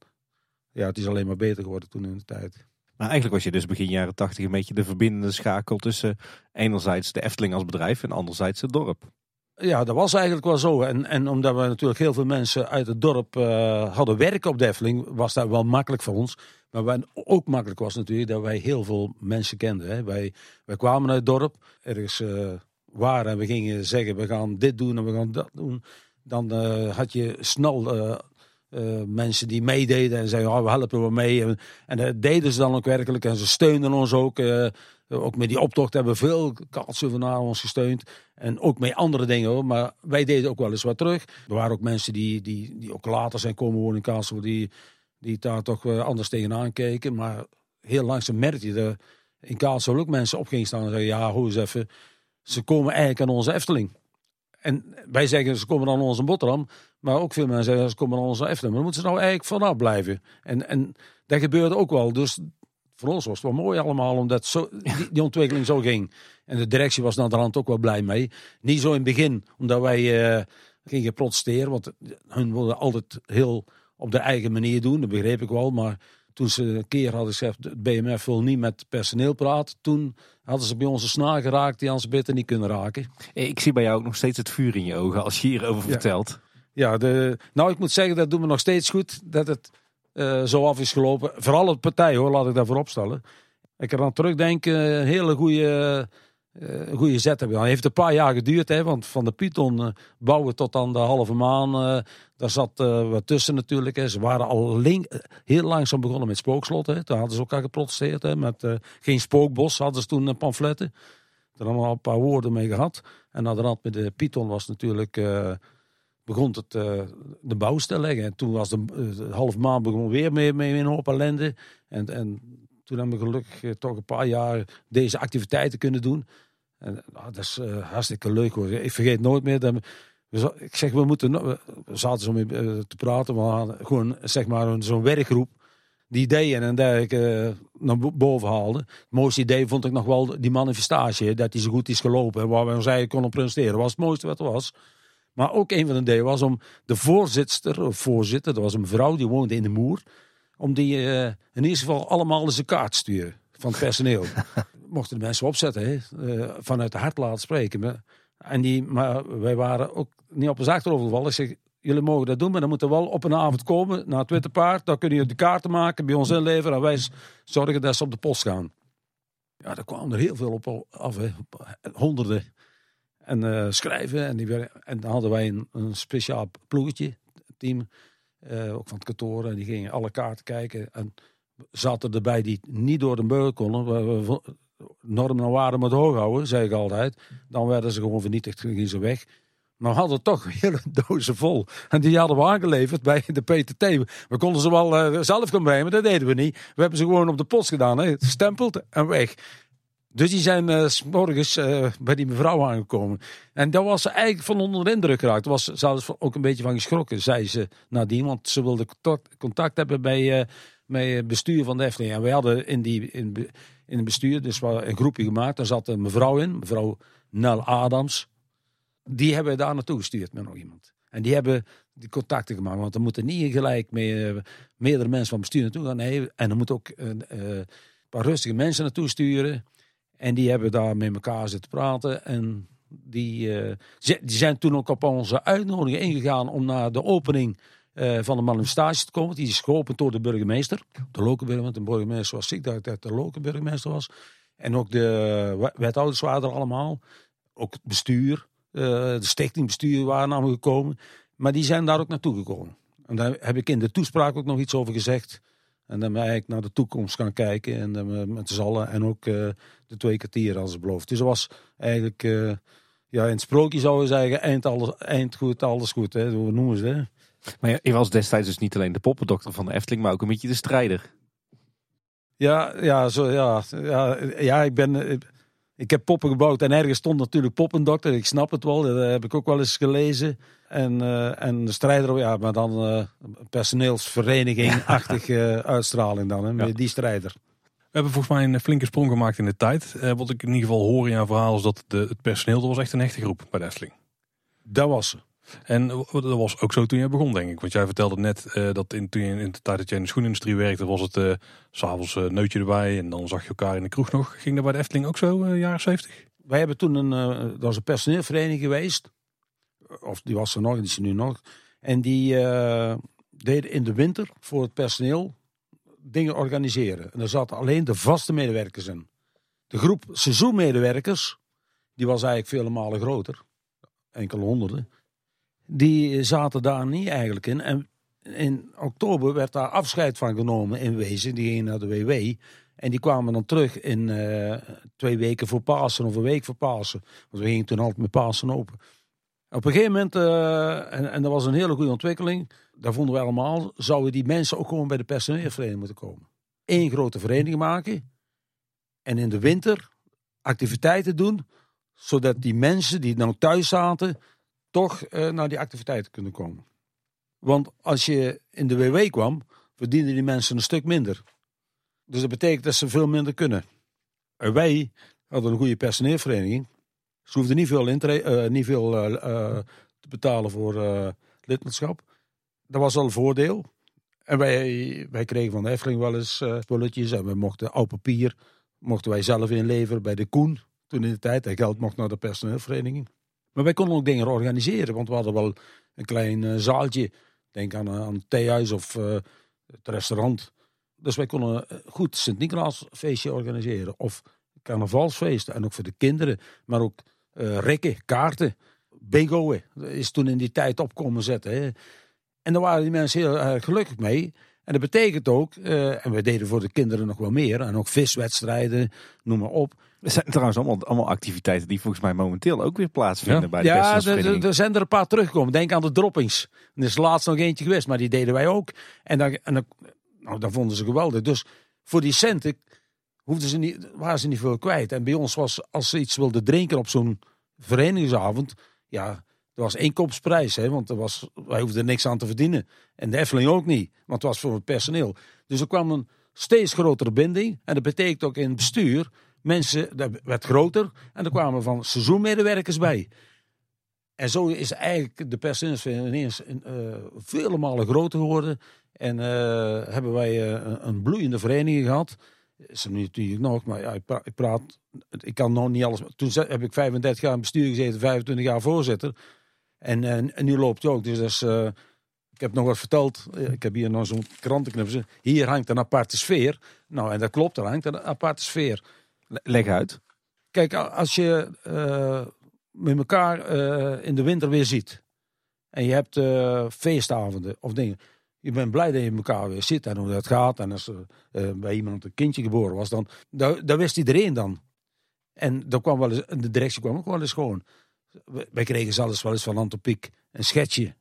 ja, het is alleen maar beter geworden toen in de tijd. Maar eigenlijk was je dus begin jaren tachtig een beetje de verbindende schakel tussen enerzijds de Efteling als bedrijf en anderzijds het dorp. Ja, dat was eigenlijk wel zo. En, en omdat we natuurlijk heel veel mensen uit het dorp eh, hadden werken op de Efteling, was dat wel makkelijk voor ons. Maar wat ook makkelijk was natuurlijk dat wij heel veel mensen kenden. Hè. Wij, wij kwamen uit het dorp, ergens eh, waren en we gingen zeggen we gaan dit doen en we gaan dat doen. Dan eh, had je snel eh, mensen die meededen en zeiden oh, we helpen we mee. En, en dat deden ze dan ook werkelijk en ze steunden ons ook. ook met die optocht hebben veel kaatsen naar ons gesteund. En ook met andere dingen hoor. Maar wij deden ook wel eens wat terug. Er waren ook mensen die, die, die ook later zijn komen wonen in Kassel. Die, die daar toch eh, anders tegenaan keken. Maar heel langzaam merkte je dat in Kassel ook mensen op gingen staan en zeggen. Ja, hoe eens even. Ze komen eigenlijk aan onze Efteling. En wij zeggen ze komen aan onze boterham. Maar ook veel mensen zeggen ze komen aan onze Efteling. Maar moeten ze nou eigenlijk vanaf blijven. En, en dat gebeurde ook wel. Dus voor ons was het wel mooi allemaal, omdat zo, die, die ontwikkeling zo ging. En de directie was naar de hand ook wel blij mee. Niet zo in het begin, omdat wij eh, gingen protesteren. Want hun wilden altijd heel op de eigen manier doen, dat begreep ik wel. Maar toen ze een keer hadden gezegd, het BMF wil niet met personeel praten. Toen hadden ze bij ons een snaar geraakt die ze beter niet kunnen raken. Ik zie bij jou ook nog steeds het vuur in je ogen als je hierover Ja. vertelt. Ja, de, nou ik moet zeggen, dat doen we nog steeds goed. Dat het eh, zo af is gelopen. Vooral het partij hoor, laat ik daarvoor opstellen. Ik kan aan terugdenken, een hele goede, eh goede zet hebben. Het heeft een paar jaar geduurd, hè, want van de Python eh, bouwen tot aan de halve maan. eh, daar zat wat tussen natuurlijk. Hè. Ze waren al heel langzaam begonnen met spookslot. Hè. Daar hadden ze al geprotesteerd. Hè, met geen spookbos hadden ze toen pamfletten. Daar hebben we al een paar woorden mee gehad. En naderhand met de Python was natuurlijk... eh, begon het, de bouw te leggen. En toen was de, de half maand begon weer mee, mee een hoop ellende. En, en toen hebben we gelukkig toch een paar jaar deze activiteiten kunnen doen. Ah, dat is eh, hartstikke leuk hoor. Ik vergeet nooit meer dat we, ik zeg, we moeten, we zaten zo mee eh, te praten, we gewoon zeg maar zo'n werkgroep die ideeën en dergelijke eh, naar bo- boven haalde. Het mooiste idee vond ik nog wel die manifestatie, dat die zo goed is gelopen en waar we ons eigenlijk konden presenteren. Was het mooiste wat er was. Maar ook een van de ideeën was om de voorzitter, of voorzitter, dat was een vrouw die woonde in de Moer, om die eh, in ieder geval allemaal eens een kaart te sturen van het personeel. Mochten de mensen opzetten, hè, eh, vanuit de hart laten spreken. En die, maar wij waren ook niet op ons achterover gevallen. Ik zeg, jullie mogen dat doen, maar dan moeten wel op een avond komen naar het Witte Paard. Dan kunnen jullie de kaarten maken, bij ons inleveren en wij zorgen dat ze op de post gaan. Ja, daar kwamen er heel veel op af, hè. honderden. En eh, schrijven. En, die, en dan hadden wij een, een speciaal ploegetje, team, eh, ook van het kantoor. En die gingen alle kaarten kijken. En zaten erbij die niet door de beugel konden. Normen en waarden hoog houden, zei ik altijd. Dan werden ze gewoon vernietigd, gingen ze weg. Maar we hadden toch hele dozen vol. En die hadden we aangeleverd bij de PTT. We konden ze wel eh, zelf gaan brengen, maar dat deden we niet. We hebben ze gewoon op de post gedaan, gestempeld en weg. Dus die zijn eh, morgens eh, bij die mevrouw aangekomen. En daar was ze eigenlijk van onder de indruk geraakt. Daar was ze zelfs ook een beetje van geschrokken, zei ze nadien. Want ze wilde contact, hebben bij, met het bestuur van de Efteling. En wij hadden in, die, in, in het bestuur dus een groepje gemaakt. Daar zat een mevrouw in, mevrouw Nel Adams. Die hebben we daar naartoe gestuurd met nog iemand. En die hebben die contacten gemaakt. Want er moeten niet gelijk mee, eh, meerdere mensen van bestuur naartoe gaan. Nee, en er moet ook een eh, paar rustige mensen naartoe sturen. En die hebben daar met elkaar zitten praten. En die, eh, die zijn toen ook op onze uitnodiging ingegaan om naar de opening eh, van de manifestatie te komen. Die is geopend door de burgemeester. De lokale want burgemeester was ziek, dat dat de lokale burgemeester was. En ook de we- wethouders waren er allemaal. Ook het bestuur, eh, de stichtingbestuur waren allemaal gekomen. Maar die zijn daar ook naartoe gekomen. En daar heb ik in de toespraak ook nog iets over gezegd. En dan ben ik eigenlijk naar de toekomst gaan kijken. En dan, eh, met z'n allen. En ook de twee kwartier als beloofd. Dus dat was eigenlijk... eh, ja, in het sprookje zouden we zeggen, eind, alles, eind goed, alles goed. Hè? Hoe noemen ze dat? Maar ja, je was destijds dus niet alleen de poppendokter van de Efteling, maar ook een beetje de strijder. Ja, ja, zo, ja, ja, ja ik ben... eh, Ik heb poppen gebouwd en ergens stond natuurlijk poppendokter. Ik snap het wel, dat heb ik ook wel eens gelezen. En, eh, en de strijder, ja, maar dan eh personeelsvereniging-achtige uitstraling dan, hè, met Ja. die strijder. We hebben volgens mij een flinke sprong gemaakt in de tijd. Eh, wat ik in ieder geval hoor in jouw verhaal is dat de, het personeel, dat was echt een echte groep bij de Efteling. Dat was ze. En dat was ook zo toen jij begon, denk ik. Want jij vertelde net eh, dat in, toen je in de tijd dat jij in de schoenindustrie werkte, was het eh, s s'avonds een neutje erbij en dan zag je elkaar in de kroeg nog. Ging dat bij de Efteling ook zo, eh, jaren 70? Wij hebben toen een, eh, dat was een personeelvereniging geweest. Of die was er nog, die is er nu nog. En die eh, deden in de winter voor het personeel dingen organiseren. En daar zaten alleen de vaste medewerkers in. De groep seizoenmedewerkers, die was eigenlijk vele malen groter. Enkele honderden. Die zaten daar niet eigenlijk in. En in oktober werd daar afscheid van genomen in wezen. Die gingen naar de WW. En die kwamen dan terug in eh, twee weken voor Pasen of een week voor Pasen. Want we gingen toen altijd met Pasen open. Op een gegeven moment, eh, en, en dat was een hele goede ontwikkeling, daar vonden we allemaal, zouden die mensen ook gewoon bij de personeelvereniging moeten komen. Eén grote vereniging maken en in de winter activiteiten doen, zodat die mensen die dan thuis zaten, toch eh, naar die activiteiten kunnen komen. Want als je in de WW kwam, verdienden die mensen een stuk minder. Dus dat betekent dat ze veel minder kunnen. En wij hadden een goede personeelvereniging. Ze hoefden niet veel, eh, niet veel eh, te betalen voor lidmaatschap. Dat was al een voordeel. En wij, wij kregen van de Efteling wel eens spulletjes. En we mochten oud papier mochten wij zelf inleveren bij de Koen. Toen in de tijd. Dat geld mocht naar de personeelvereniging. Maar wij konden ook dingen organiseren. Want we hadden wel een klein eh, zaaltje. Denk aan, eh, aan het theehuis of eh, het restaurant. Dus wij konden goed Sint-Nicolaasfeestje organiseren. Of carnavalsfeesten. En ook voor de kinderen. Maar ook eh rekken, kaarten. Dat is toen in die tijd op komen zetten. Hè. En daar waren die mensen heel erg gelukkig mee. En dat betekent ook, en we deden voor de kinderen nog wel meer. En ook viswedstrijden, noem maar op. Er zijn trouwens allemaal, allemaal activiteiten die volgens mij momenteel ook weer plaatsvinden Ja. bij de Ja, er- er er zijn er een paar teruggekomen. Denk aan de droppings. Er is laatst nog eentje geweest, maar die deden wij ook. En dan, en dan, nou, dat vonden ze geweldig. Dus voor die centen hoefden ze niet, waren ze niet veel kwijt. En bij ons was, als ze iets wilden drinken op zo'n verenigingsavond, ja, dat was één kopsprijs. Hè, want er was, wij hoefden er niks aan te verdienen. En de Efteling ook niet, want het was voor het personeel. Dus er kwam een steeds grotere binding. En dat betekent ook in het bestuur, mensen, dat werd groter. En er kwamen van seizoenmedewerkers bij. En zo is eigenlijk de personeelsvereniging ineens een, eh, vele malen groter geworden. En eh, hebben wij eh, een- bloeiende vereniging gehad. Is er nu natuurlijk nog, maar ja, ik, ik praat, ik kan nog niet alles. Toen heb ik 35 jaar in bestuur gezeten, 25 jaar voorzitter. En, nu loopt het ook. Dus dat eh, ik heb nog wat verteld. Ik heb hier nog zo'n krantenknipsel. Hier hangt een aparte sfeer. Nou, en dat klopt, er hangt een aparte sfeer. Leg uit. Kijk, als je eh, met elkaar eh, in de winter weer ziet. En je hebt eh, feestavonden of dingen. Je bent blij dat je elkaar weer ziet en hoe dat gaat. En als er bij iemand een kindje geboren was, dan dat, wist iedereen dan. En dat kwam wel eens, de directie kwam ook wel eens gewoon. Wij kregen zelfs wel eens van Antopiek een schetsje.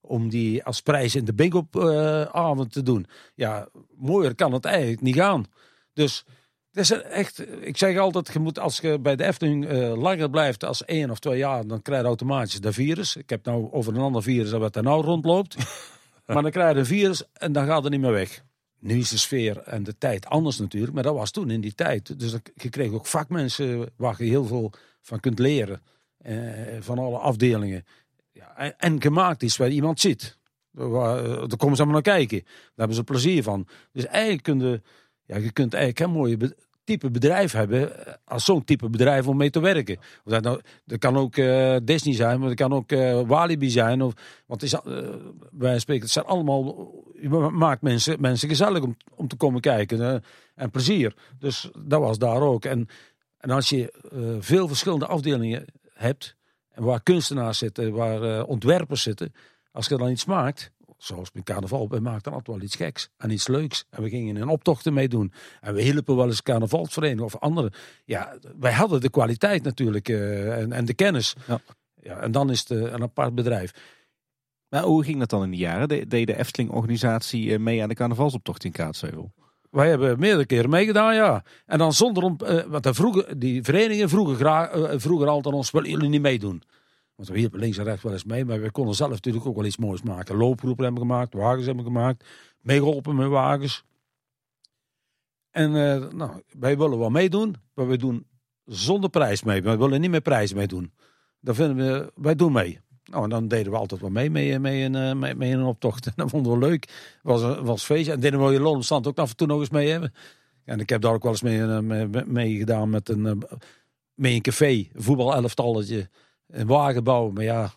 Om die als prijs in de bingo-avond te doen. Ja, mooier kan het eigenlijk niet gaan. Dus het is echt, ik zeg altijd, je moet, als je bij de Efteling eh, langer blijft als één of twee jaar, dan krijg je automatisch dat virus. Ik heb nou over een ander virus dat wat er nou rondloopt. maar dan krijg je een virus en dan gaat het niet meer weg. Nu is de sfeer en de tijd anders natuurlijk, maar dat was toen in die tijd. Dus je kreeg ook vakmensen waar je heel veel van kunt leren. eh, van alle afdelingen. Ja, en, en gemaakt is waar iemand zit. Eh, Daar komen ze allemaal naar kijken. Daar hebben ze plezier van. Dus eigenlijk kun je, ja, je kunt eigenlijk een mooie type bedrijf hebben. eh, Als zo'n type bedrijf om mee te werken. Of dat, nou, dat kan ook eh, Disney zijn, maar dat kan ook eh, Walibi zijn. Of, want is, wij spreken, het zijn allemaal. Maakt mensen, mensen gezellig om, om te komen kijken. en plezier. Dus dat was daar ook. En, en als je veel verschillende afdelingen hebt. En waar kunstenaars zitten, waar ontwerpers zitten. Als je dan iets maakt, zoals met carnaval, we maakten altijd wel iets geks en iets leuks. En we gingen in optochten meedoen. En we hielpen wel eens carnavalsverenigingen of andere. Ja, wij hadden de kwaliteit natuurlijk eh, en, en de kennis. Ja. Ja, en dan is het eh, een apart bedrijf. Maar hoe ging dat dan in die jaren? De- Deed de Efteling-organisatie eh, mee aan de carnavalsoptocht in Kaatsheuvel? Wij hebben meerdere keren meegedaan, ja. En dan zonder om, eh, want vroegen, die verenigingen vroegen, graag, vroegen altijd ons, willen jullie niet meedoen? Want we hielpen links en rechts wel eens mee, maar we konden zelf natuurlijk ook wel iets moois maken. Looproepen hebben gemaakt, wagens hebben gemaakt, meegeholpen met wagens. En eh, nou, wij willen wel meedoen, maar we doen zonder prijs mee. We willen niet met prijs meedoen. Dan vinden we, wij doen mee. Nou, en dan deden we altijd wel mee, mee, mee, in, eh, mee, mee in een optocht. En dat vonden we leuk. Was, was feestje. En deden we in Loonstand ook af en toe nog eens mee hebben. En ik heb daar ook wel eens mee, eh, mee, mee gedaan met een, mee een café, een voetbalelftalletje, een wagen bouwen. Maar ja,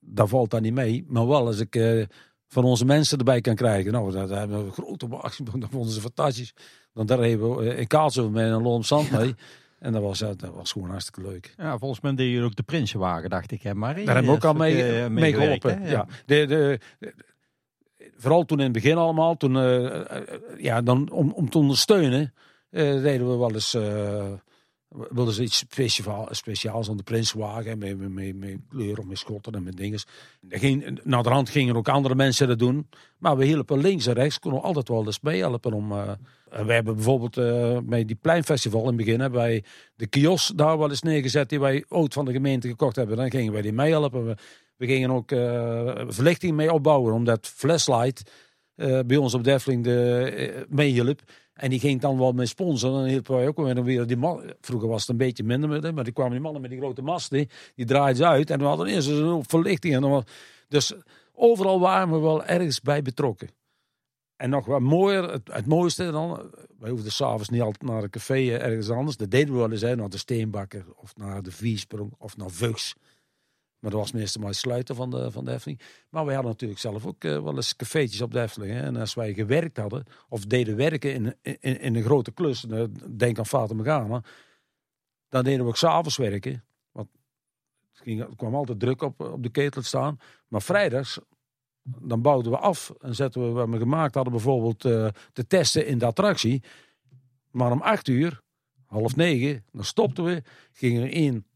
daar valt dan niet mee. Maar wel als ik eh, van onze mensen erbij kan krijgen. Nou, dat hebben we grote wagens. Dat vonden ze fantastisch. Dan daar hebben we in Kaatsheuvel met een Loon Zand mee. En dat was, eh, dat was gewoon hartstikke leuk. Ja, volgens mij deed je ook de Prinsenwagen, dacht ik. Hè, Marie? Daar hebben we ook al mee, eh, mee gewerkt, geholpen. Ja. De, de, de- vooral toen in het begin allemaal, toen, ja, dan, om, om te ondersteunen, deden we wel eens, wilden ze iets speciaal, speciaals aan de Prinswagen, met, met, met, met kleuren, met schotten en met dingen. Er ging, naar de hand gingen ook andere mensen dat doen, maar we hielpen links en rechts, konden we altijd wel eens meehelpen om... eh, we hebben bijvoorbeeld eh bij die pleinfestival in het begin wij de kiosk daar wel eens neergezet die wij ooit van de gemeente gekocht hebben. Dan gingen wij die meehelpen. We, we gingen ook eh, verlichting mee opbouwen, omdat Flashlight bij ons op Defling de, eh, meehielp. En die ging dan wel met sponsoren. Dan hielpen wij ook weer, weer die man. Vroeger was het een beetje minder met hem, maar die kwamen die mannen met die grote masten. Die draaiden ze uit en we hadden eerst een verlichting. En dan was, dus overal waren we wel ergens bij betrokken. En nog wat mooier, het, het mooiste dan, wij hoefden s'avonds niet altijd naar een café eh, ergens anders. Dat deden we wel eens, hè, naar de Steenbakker of naar de Viesprong of naar Vugs. Maar dat was meestal maar het sluiten van de, van de. Maar wij hadden natuurlijk zelf ook eh, wel eens cafeetjes op de Efteling. Hè. En als wij gewerkt hadden, of deden werken in, in, in een grote klus, eh, denk aan Fata Morgana, dan deden we ook s'avonds werken. Want het ging, er kwam altijd druk op, op de ketel te staan. Maar vrijdags, dan bouwden we af en zetten we wat we gemaakt hadden, bijvoorbeeld eh, te testen in de attractie. Maar om acht uur half negen, dan stopten we, gingen we één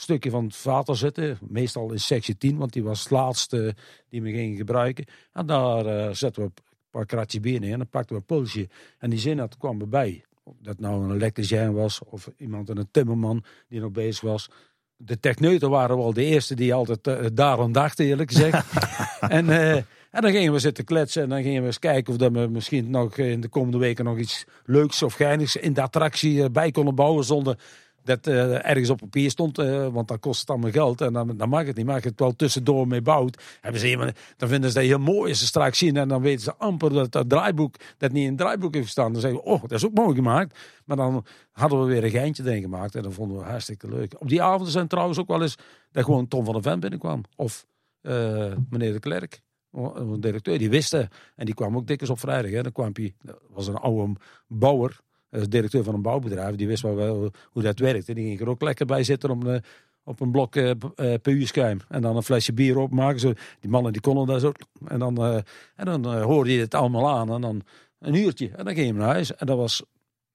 stukje van het water zitten, meestal in sectie 10, want die was het laatste die we gingen gebruiken. En daar eh, zetten we een paar kratjes bier neer en dan pakten we een pulsje. En die zin dat kwam erbij. Of dat nou een elektricien was of iemand, een timmerman die nog bezig was. De techneuten waren wel de eerste die altijd eh, daarom dachten, eerlijk gezegd. en, eh, en dan gingen we zitten kletsen en dan gingen we eens kijken of dat we misschien nog in de komende weken nog iets leuks of geinigs in de attractie bij konden bouwen zonder dat eh, ergens op papier stond, eh, want dan kost het allemaal geld en dan, dan mag het niet. Maar als je het wel tussendoor mee bouwt, hebben ze helemaal- dan vinden ze dat heel mooi als ze straks zien en dan weten ze amper dat dat draaiboek, dat niet in het draaiboek heeft gestaan. Dan zeggen we, oh, dat is ook mooi gemaakt. Maar dan hadden we weer een geintje erin gemaakt en dat vonden we hartstikke leuk. Op die avonden zijn trouwens ook wel eens dat gewoon Tom van der Ven binnenkwam. Of eh, meneer de Klerk. Een directeur, die wisten. En die kwam ook dikwijls op vrijdag. Hè. Dan kwam hij, dat was een oude bouwer, eh, directeur van een bouwbedrijf. Die wist wel, wel hoe dat werkte. Die ging er ook lekker bij zitten om, eh, op een blok eh, p- eh, PU-schuim. En dan een flesje bier opmaken. Zo, die mannen die konden dat zo. En dan, eh, en dan eh, hoorde je het allemaal aan. En dan een uurtje. En dan ging je naar huis. En dat was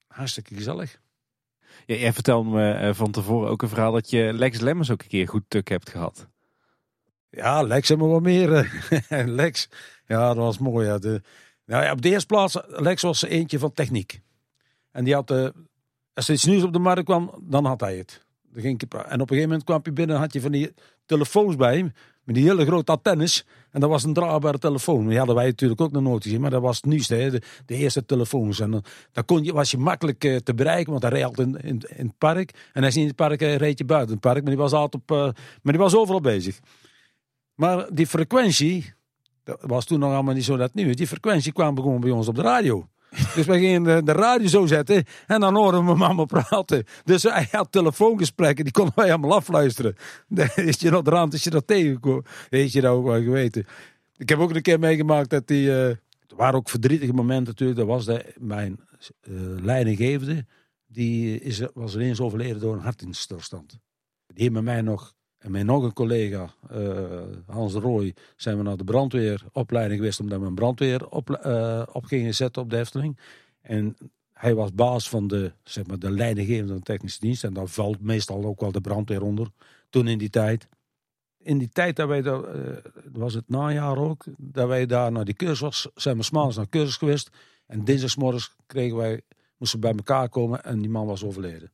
hartstikke gezellig. Ja, jij vertelde me eh, van tevoren ook een verhaal dat je Lex Lemmens ook een keer goed tuk hebt gehad. Ja, Lex hebben we wat meer. eh. Lex, ja, dat was mooi. Ja. De, nou ja, op de eerste plaats, Lex was eentje van techniek. En die had, eh, als er iets nieuws op de markt kwam, dan had hij het. Dan ging en op een gegeven moment kwam je binnen, had je van die telefoons bij hem, met die hele grote antennes. En dat was een draagbare telefoon. Die hadden wij natuurlijk ook nog nooit gezien, maar dat was het nieuwste, hè, de, eerste telefoons. En dan, dan kon je, was je makkelijk eh, te bereiken, want hij reed in, in, in het park. En als hij niet in het park eh, reed je buiten het park, maar die was altijd op, eh, maar die was overal bezig. Maar die frequentie, dat was toen nog allemaal niet zo dat nu is. Die frequentie kwam gewoon bij ons op de radio. Dus wij gingen de, de radio zo zetten en dan horen we mama praten. Dus hij had telefoongesprekken, die konden wij allemaal afluisteren. Is je de rand, is je dat tegengekomen. Weet je nou ook wel geweten. Ik heb ook een keer meegemaakt dat die... eh, er waren ook verdrietige momenten natuurlijk. Dat was mijn eh, leidinggevende. Die is, was ineens overleden door een hartinstilstand. Die heeft met mij nog en met nog een collega, eh, Hans de Rooij, zijn we naar de brandweeropleiding geweest. Omdat we een brandweer op, op gingen zetten op de Efteling. En hij was baas van de, zeg maar, de leidinggevende technische dienst. En daar valt meestal ook wel de brandweer onder. Toen in die tijd. In die tijd dat wij daar, eh, was het najaar ook, dat wij daar naar die cursus zijn we s'maandags naar cursus geweest. En dinsdagsmorgens kregen wij, moesten we bij elkaar komen en die man was overleden.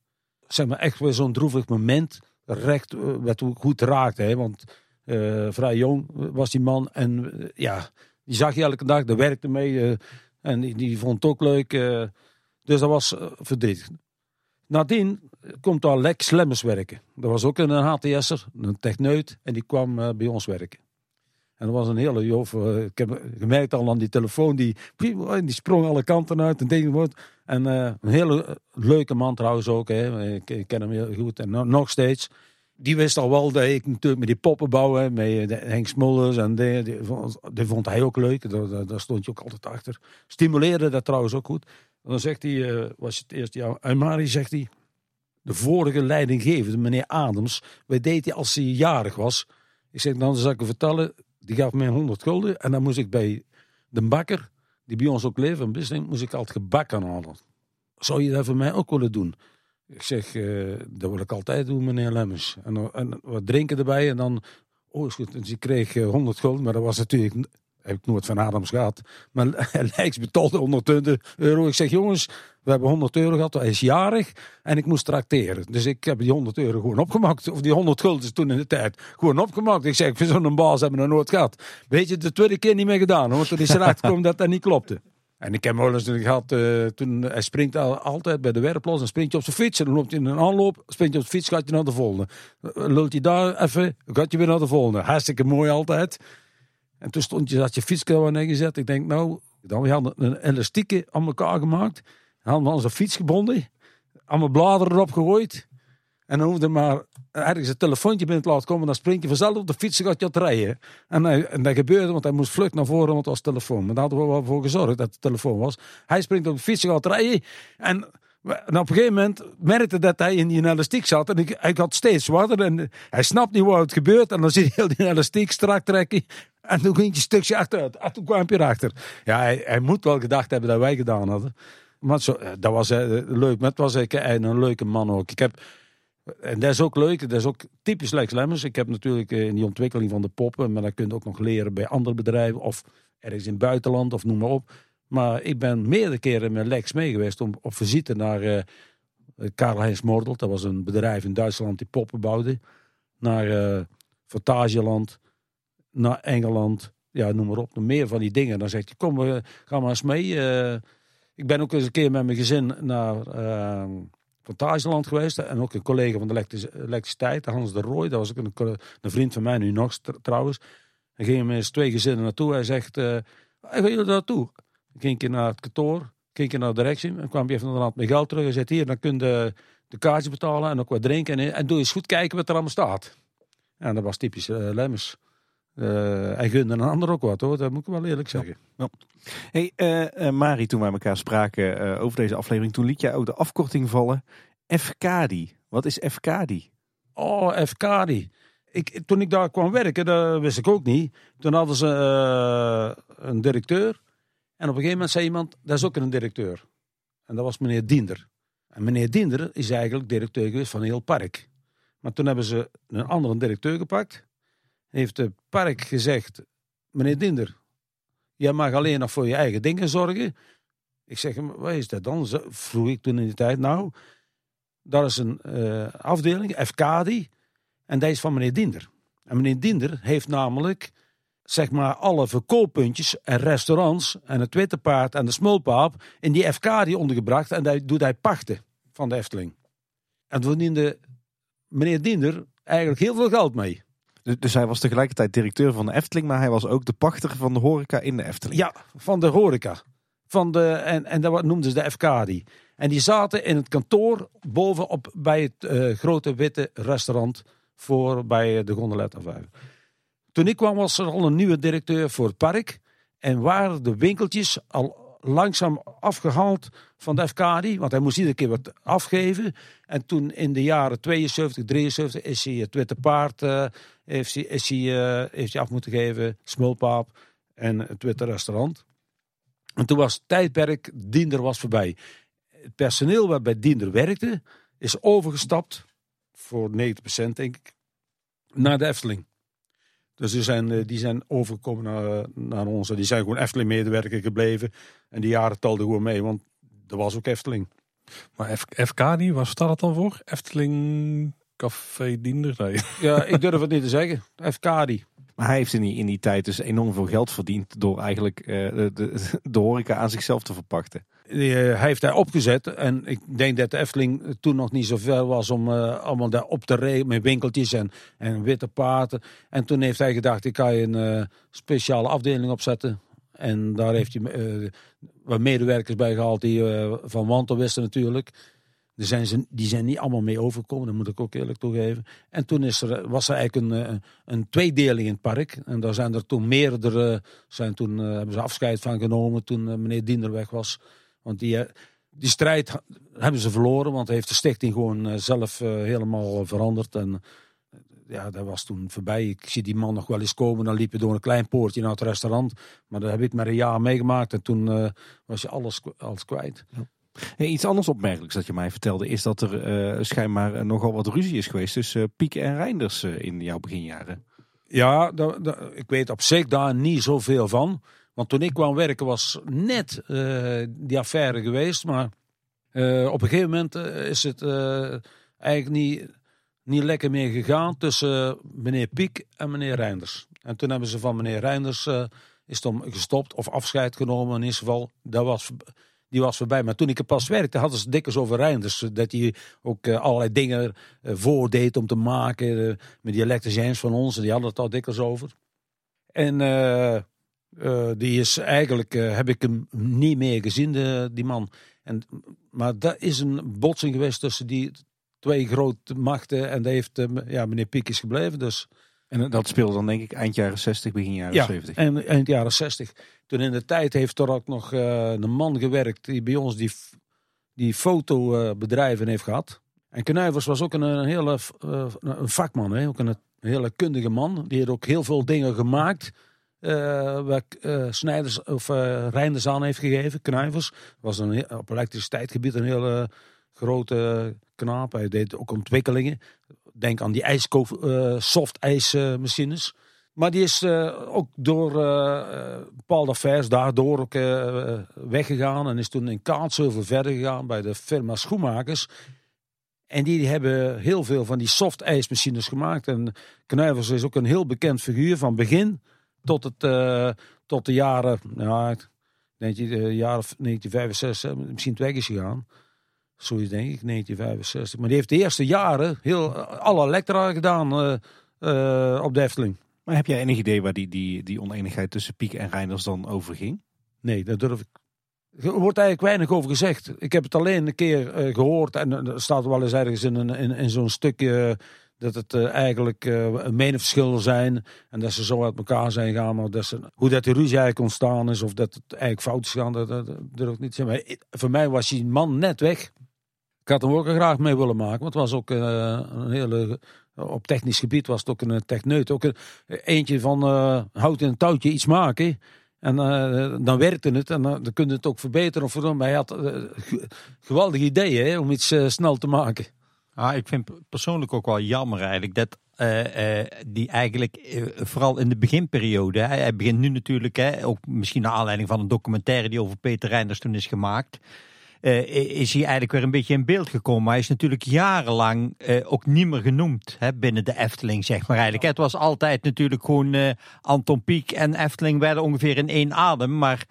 Zeg maar echt weer zo'n droevig moment, recht eh, ook goed raakte. Hè? Want eh, vrij jong was die man en eh, ja, die zag je elke dag, daar werkte mee en die, vond het ook leuk. dus dat was verdrietig. Nadien komt daar Lex Lemmers werken. Dat was ook een HTS'er, een techneut, en die kwam bij ons werken. En dat was een hele jof. eh, ik heb gemerkt al aan die telefoon, die, die sprong alle kanten uit en dingen wordt. En eh, een hele eh, leuke man trouwens ook, hè. Ik, ken hem heel goed en no- nog steeds. Die wist al wel dat ik natuurlijk met die poppen bouwen, met eh, Henk Smulders en die, die, vond- hij ook leuk. Daar, daar, stond je ook altijd achter. Stimuleerde dat trouwens ook goed. En dan zegt hij, eh, was het eerst, ja, en Mari zegt hij, de vorige leidinggevende, meneer Adams, wij deed hij als hij jarig was. Ik zeg, dan zal ik vertellen, die gaf mij 100 gulden en dan moest ik bij de bakker, die bij ons ook leeft, een business, moest ik altijd gebak aan halen. Zou je dat voor mij ook willen doen? Ik zeg, eh, dat wil ik altijd doen, meneer Lemmens. En, en wat drinken erbij en dan, oh is goed. Dus ik kreeg eh, 100 gulden, maar dat was natuurlijk, heb ik nooit van Adams gehad. Maar Lijks betaalde 120 euro. Ik zeg, jongens, we hebben 100 euro gehad, hij is jarig en ik moest trakteren. Dus ik heb die 100 euro gewoon opgemaakt. Of die 100 gulden toen in de tijd. Gewoon opgemaakt. Ik zeg, ik vind zo'n baas hebben we nog nooit gehad. Weet je, de tweede keer niet meer gedaan. Want er is eruit gekomen dat dat niet klopte. En ik heb wel eens gehad, eh, toen hij springt al, altijd bij de werkplaats, dan springt je op zijn fiets en dan loopt hij in een aanloop, springt je op de fiets, gaat je naar de volgende. Eh, Lult je daar even, gaat je weer naar de volgende. Hartstikke mooi altijd. En toen stond je, had je fietskouwer neergezet. Ik denk, nou, dan we hadden een elastieke aan elkaar gemaakt. Hadden we onze fiets gebonden, allemaal bladeren erop gegooid. En dan hoefde maar ergens een telefoontje binnen te laten komen. Dan springt je vanzelf op de fiets en gaat je het rijden. En, hij- en dat gebeurde, want hij moest vlug naar voren, want het was telefoon. Maar daar hadden we wel voor gezorgd dat het telefoon was. Hij springt op de fiets en gaat rijden. En, op een gegeven moment merkte dat hij in die elastiek zat. En ik, hij gaat steeds zwaarder. En hij snapt niet wat het gebeurt. En dan zie je heel die elastiek strak trekken. En toen ging je een stukje achteruit. En toen kwam je erachter. Ja, hij, hij moet wel gedacht hebben dat wij gedaan hadden. Maar zo, eh, dat was eh, leuk. Maar het was een, leuke man ook. Ik heb, en dat is ook leuk. Dat is ook typisch Lex Lemmers. Ik heb natuurlijk eh, in die ontwikkeling van de poppen. Maar dat kun je ook nog leren bij andere bedrijven. Of ergens in het buitenland of noem maar op. Maar ik ben meerdere keren met Lex mee geweest om op visite naar eh Karl-Heinz Mordel. Dat was een bedrijf in Duitsland die poppen bouwde. Naar Fantasieland. Naar Engeland. Ja, noem maar op. Nog meer van die dingen. Dan zegt hij, kom, we gaan maar eens mee. Eh, ik ben ook eens een keer met mijn gezin naar Fantasieland geweest. En ook een collega van de elektriciteit, Hans de Rooij. Dat was ook een, een vriend van mij, nu nog tr- trouwens. En gingen we eens twee gezinnen naartoe. Hij zegt, waar gaan jullie naartoe? Ik ging keer naar het kantoor, ging een naar de directie. En kwam hij even naar mijn geld terug. Hij zei, hier, dan kun je de, de kaartje betalen en ook wat drinken. En, en doe eens goed kijken wat er allemaal staat. En dat was typisch eh, Lemmers. Eh hij gunde een ander ook wat hoor, dat moet ik wel eerlijk zeggen. Hey, eh, eh, Mari, toen wij elkaar spraken over deze aflevering, toen liet jij ook de afkorting vallen. FKDI. Wat is FKDI? Oh, FKD. Ik, toen ik daar kwam werken, dat wist ik ook niet. Toen hadden ze een directeur. En op een gegeven moment zei iemand, dat is ook een directeur. En dat was meneer Diender. En meneer Diender is eigenlijk directeur geweest van heel park. Maar toen hebben ze een andere directeur gepakt. Heeft het park gezegd, meneer Diender, jij mag alleen nog voor je eigen dingen zorgen. Ik zeg, "Maar wat is dat dan? Vroeg ik toen in die tijd. Nou, daar is een eh, afdeling, FKD, en dat is van meneer Diender. En meneer Diender heeft namelijk, zeg maar, alle verkooppuntjes en restaurants en het Witte Paard en de Smulpaap in die FKD ondergebracht. En dat doet hij pachten van de Efteling. En toen verdiende meneer Diender eigenlijk heel veel geld mee. Dus- Dus hij was tegelijkertijd directeur van de Efteling, maar hij was ook de pachter van de horeca in de Efteling. Ja, van de horeca. Van de, en, en dat noemden ze de FKD. En die zaten in het kantoor bovenop bij het eh, grote witte restaurant voor bij de Gondoletta 5. Toen ik kwam was er al een nieuwe directeur voor het park. En waren de winkeltjes al langzaam afgehaald van de FKD. Want hij moest iedere keer wat afgeven. En toen in de jaren 72, 73 is hij het Witte Paard eh, heeft hij, is hij, eh, heeft hij af moeten geven. Smulpaap en het Witte Restaurant. En toen was het tijdperk, Diender was voorbij. Het personeel wat bij Diender werkte, is overgestapt, voor 90% denk ik, naar de Efteling. Dus die zijn, eh, die zijn overgekomen naar, naar ons. Die zijn gewoon Efteling-medewerker gebleven. En die jaren telden gewoon mee, want er was ook Efteling. Maar F FKD, waar staat het dan voor? Efteling Café Diender? Nee. Ja, ik durf het niet te zeggen. FKD. Maar hij heeft in die, in die tijd dus enorm veel geld verdiend door eigenlijk eh, de, de, de horeca aan zichzelf te verpachten. Die, eh, hij heeft daar opgezet. En ik denk dat de Efteling toen nog niet zo ver was om eh, allemaal daar op te regelen met winkeltjes en, en witte paarden. En toen heeft hij gedacht, ik ga je een eh, speciale afdeling opzetten. En daar heeft hij eh, wat medewerkers bij gehaald die eh, van Wantel wisten natuurlijk. Daar zijn ze, die zijn niet allemaal mee overgekomen, dat moet ik ook eerlijk toegeven. En toen is er, was er eigenlijk een, eh, een tweedeling in het park. En daar zijn er toen meerdere, zijn toen, eh, hebben ze afscheid van genomen toen meneer Diender weg was. Want die, die strijd hebben ze verloren, want heeft de stichting gewoon zelf helemaal veranderd. En ja, dat was toen voorbij. Ik zie die man nog wel eens komen, dan liepen door een klein poortje naar het restaurant. Maar dat heb ik maar een jaar meegemaakt en toen eh, was je alles, alles kwijt. Hey, iets anders opmerkelijks dat je mij vertelde is dat er eh, schijnbaar eh, nogal wat ruzie is geweest tussen Pieke en Reinders in jouw beginjaren. Ja, da- da- ik weet op zich daar niet zoveel van. Want toen ik kwam werken was net die affaire geweest. Maar op een gegeven moment is het eigenlijk niet, niet lekker meer gegaan tussen meneer Piek en meneer Reinders. En toen hebben ze van meneer Reinders eh, is om gestopt of afscheid genomen. In ieder geval, dat was, die was voorbij. Maar toen ik er pas werkte, hadden ze dikwijls over Reinders. Dat hij ook eh, allerlei dingen eh, voordeed om te maken. eh, met die elektriciëns van ons, die hadden het al dikwijls over. En eh, eh, die is eigenlijk, eh, heb ik hem niet meer gezien, de, die man. En, maar dat is een botsing geweest tussen die twee grote machten. En daar heeft eh, ja, meneer Piek is gebleven. Dus En eh, dat speelde dan denk ik eind jaren 60, begin jaren ja, 70. en eind jaren 60. Toen in de tijd heeft er ook nog eh, een man gewerkt die bij ons die, die fotobedrijven heeft gehad. En Knuivers was ook een, een hele een vakman, hè? ook een, hele kundige man. Die heeft ook heel veel dingen gemaakt. eh waar Snijders of eh Reinders aan heeft gegeven, Knuivers. was een, op elektriciteitsgebied een hele grote knaap. Hij deed ook ontwikkelingen. Denk aan die ijsko eh, soft ijsmachines. maar die is eh, ook door eh, bepaalde affairs daardoor ook weggegaan. En is toen in Kaatsheuvel verder gegaan bij de firma Schoenmakers. En die hebben heel veel van die soft ijsmachines gemaakt. En Knuivers is ook een heel bekend figuur van begin tot, het, tot de jaren, ik denk je, de jaren 1965, misschien weg is gegaan. Zoiets denk ik, 1965. Maar die heeft de eerste jaren heel, alle elektra gedaan eh, eh, op de Efteling. Maar heb jij enig idee waar die, die, die oneenigheid tussen Piek en Reinders dan over ging? Nee, dat durf ik. Er wordt eigenlijk weinig over gezegd. Ik heb het alleen een keer eh, gehoord. En er staat wel eens ergens in, een- in, in zo'n stukje. dat het eigenlijk een meningsverschillen zijn. En dat ze zo uit elkaar zijn gegaan. Maar dat ze, hoe dat die ruzie eigenlijk ontstaan is. of dat het eigenlijk fout is gegaan. Dat, dat, dat durf ik niet te zeggen. Maar voor mij was die man net weg. Ik had hem ook graag mee willen maken. Want het was ook eh, een hele. Op technisch gebied was het ook een techneut. Ook een, eentje van eh, hout in een touwtje iets maken. En eh, dan werkte het en dan, kun je het ook verbeteren. Of maar hij had eh, ge- geweldige ideeën om iets eh, snel te maken. Ah, ik vind persoonlijk ook wel jammer eigenlijk dat eh, eh, die eigenlijk eh, vooral in de beginperiode, hè, hij begint nu natuurlijk, hè, ook misschien naar aanleiding van een documentaire die over Peter Reinders toen is gemaakt, eh, is hij eigenlijk weer een beetje in beeld gekomen. Maar hij is natuurlijk jarenlang eh, ook niet meer genoemd hè, binnen de Efteling, zeg maar eigenlijk. Het was altijd natuurlijk gewoon eh, Anton Pieck en Efteling werden ongeveer in één adem, maar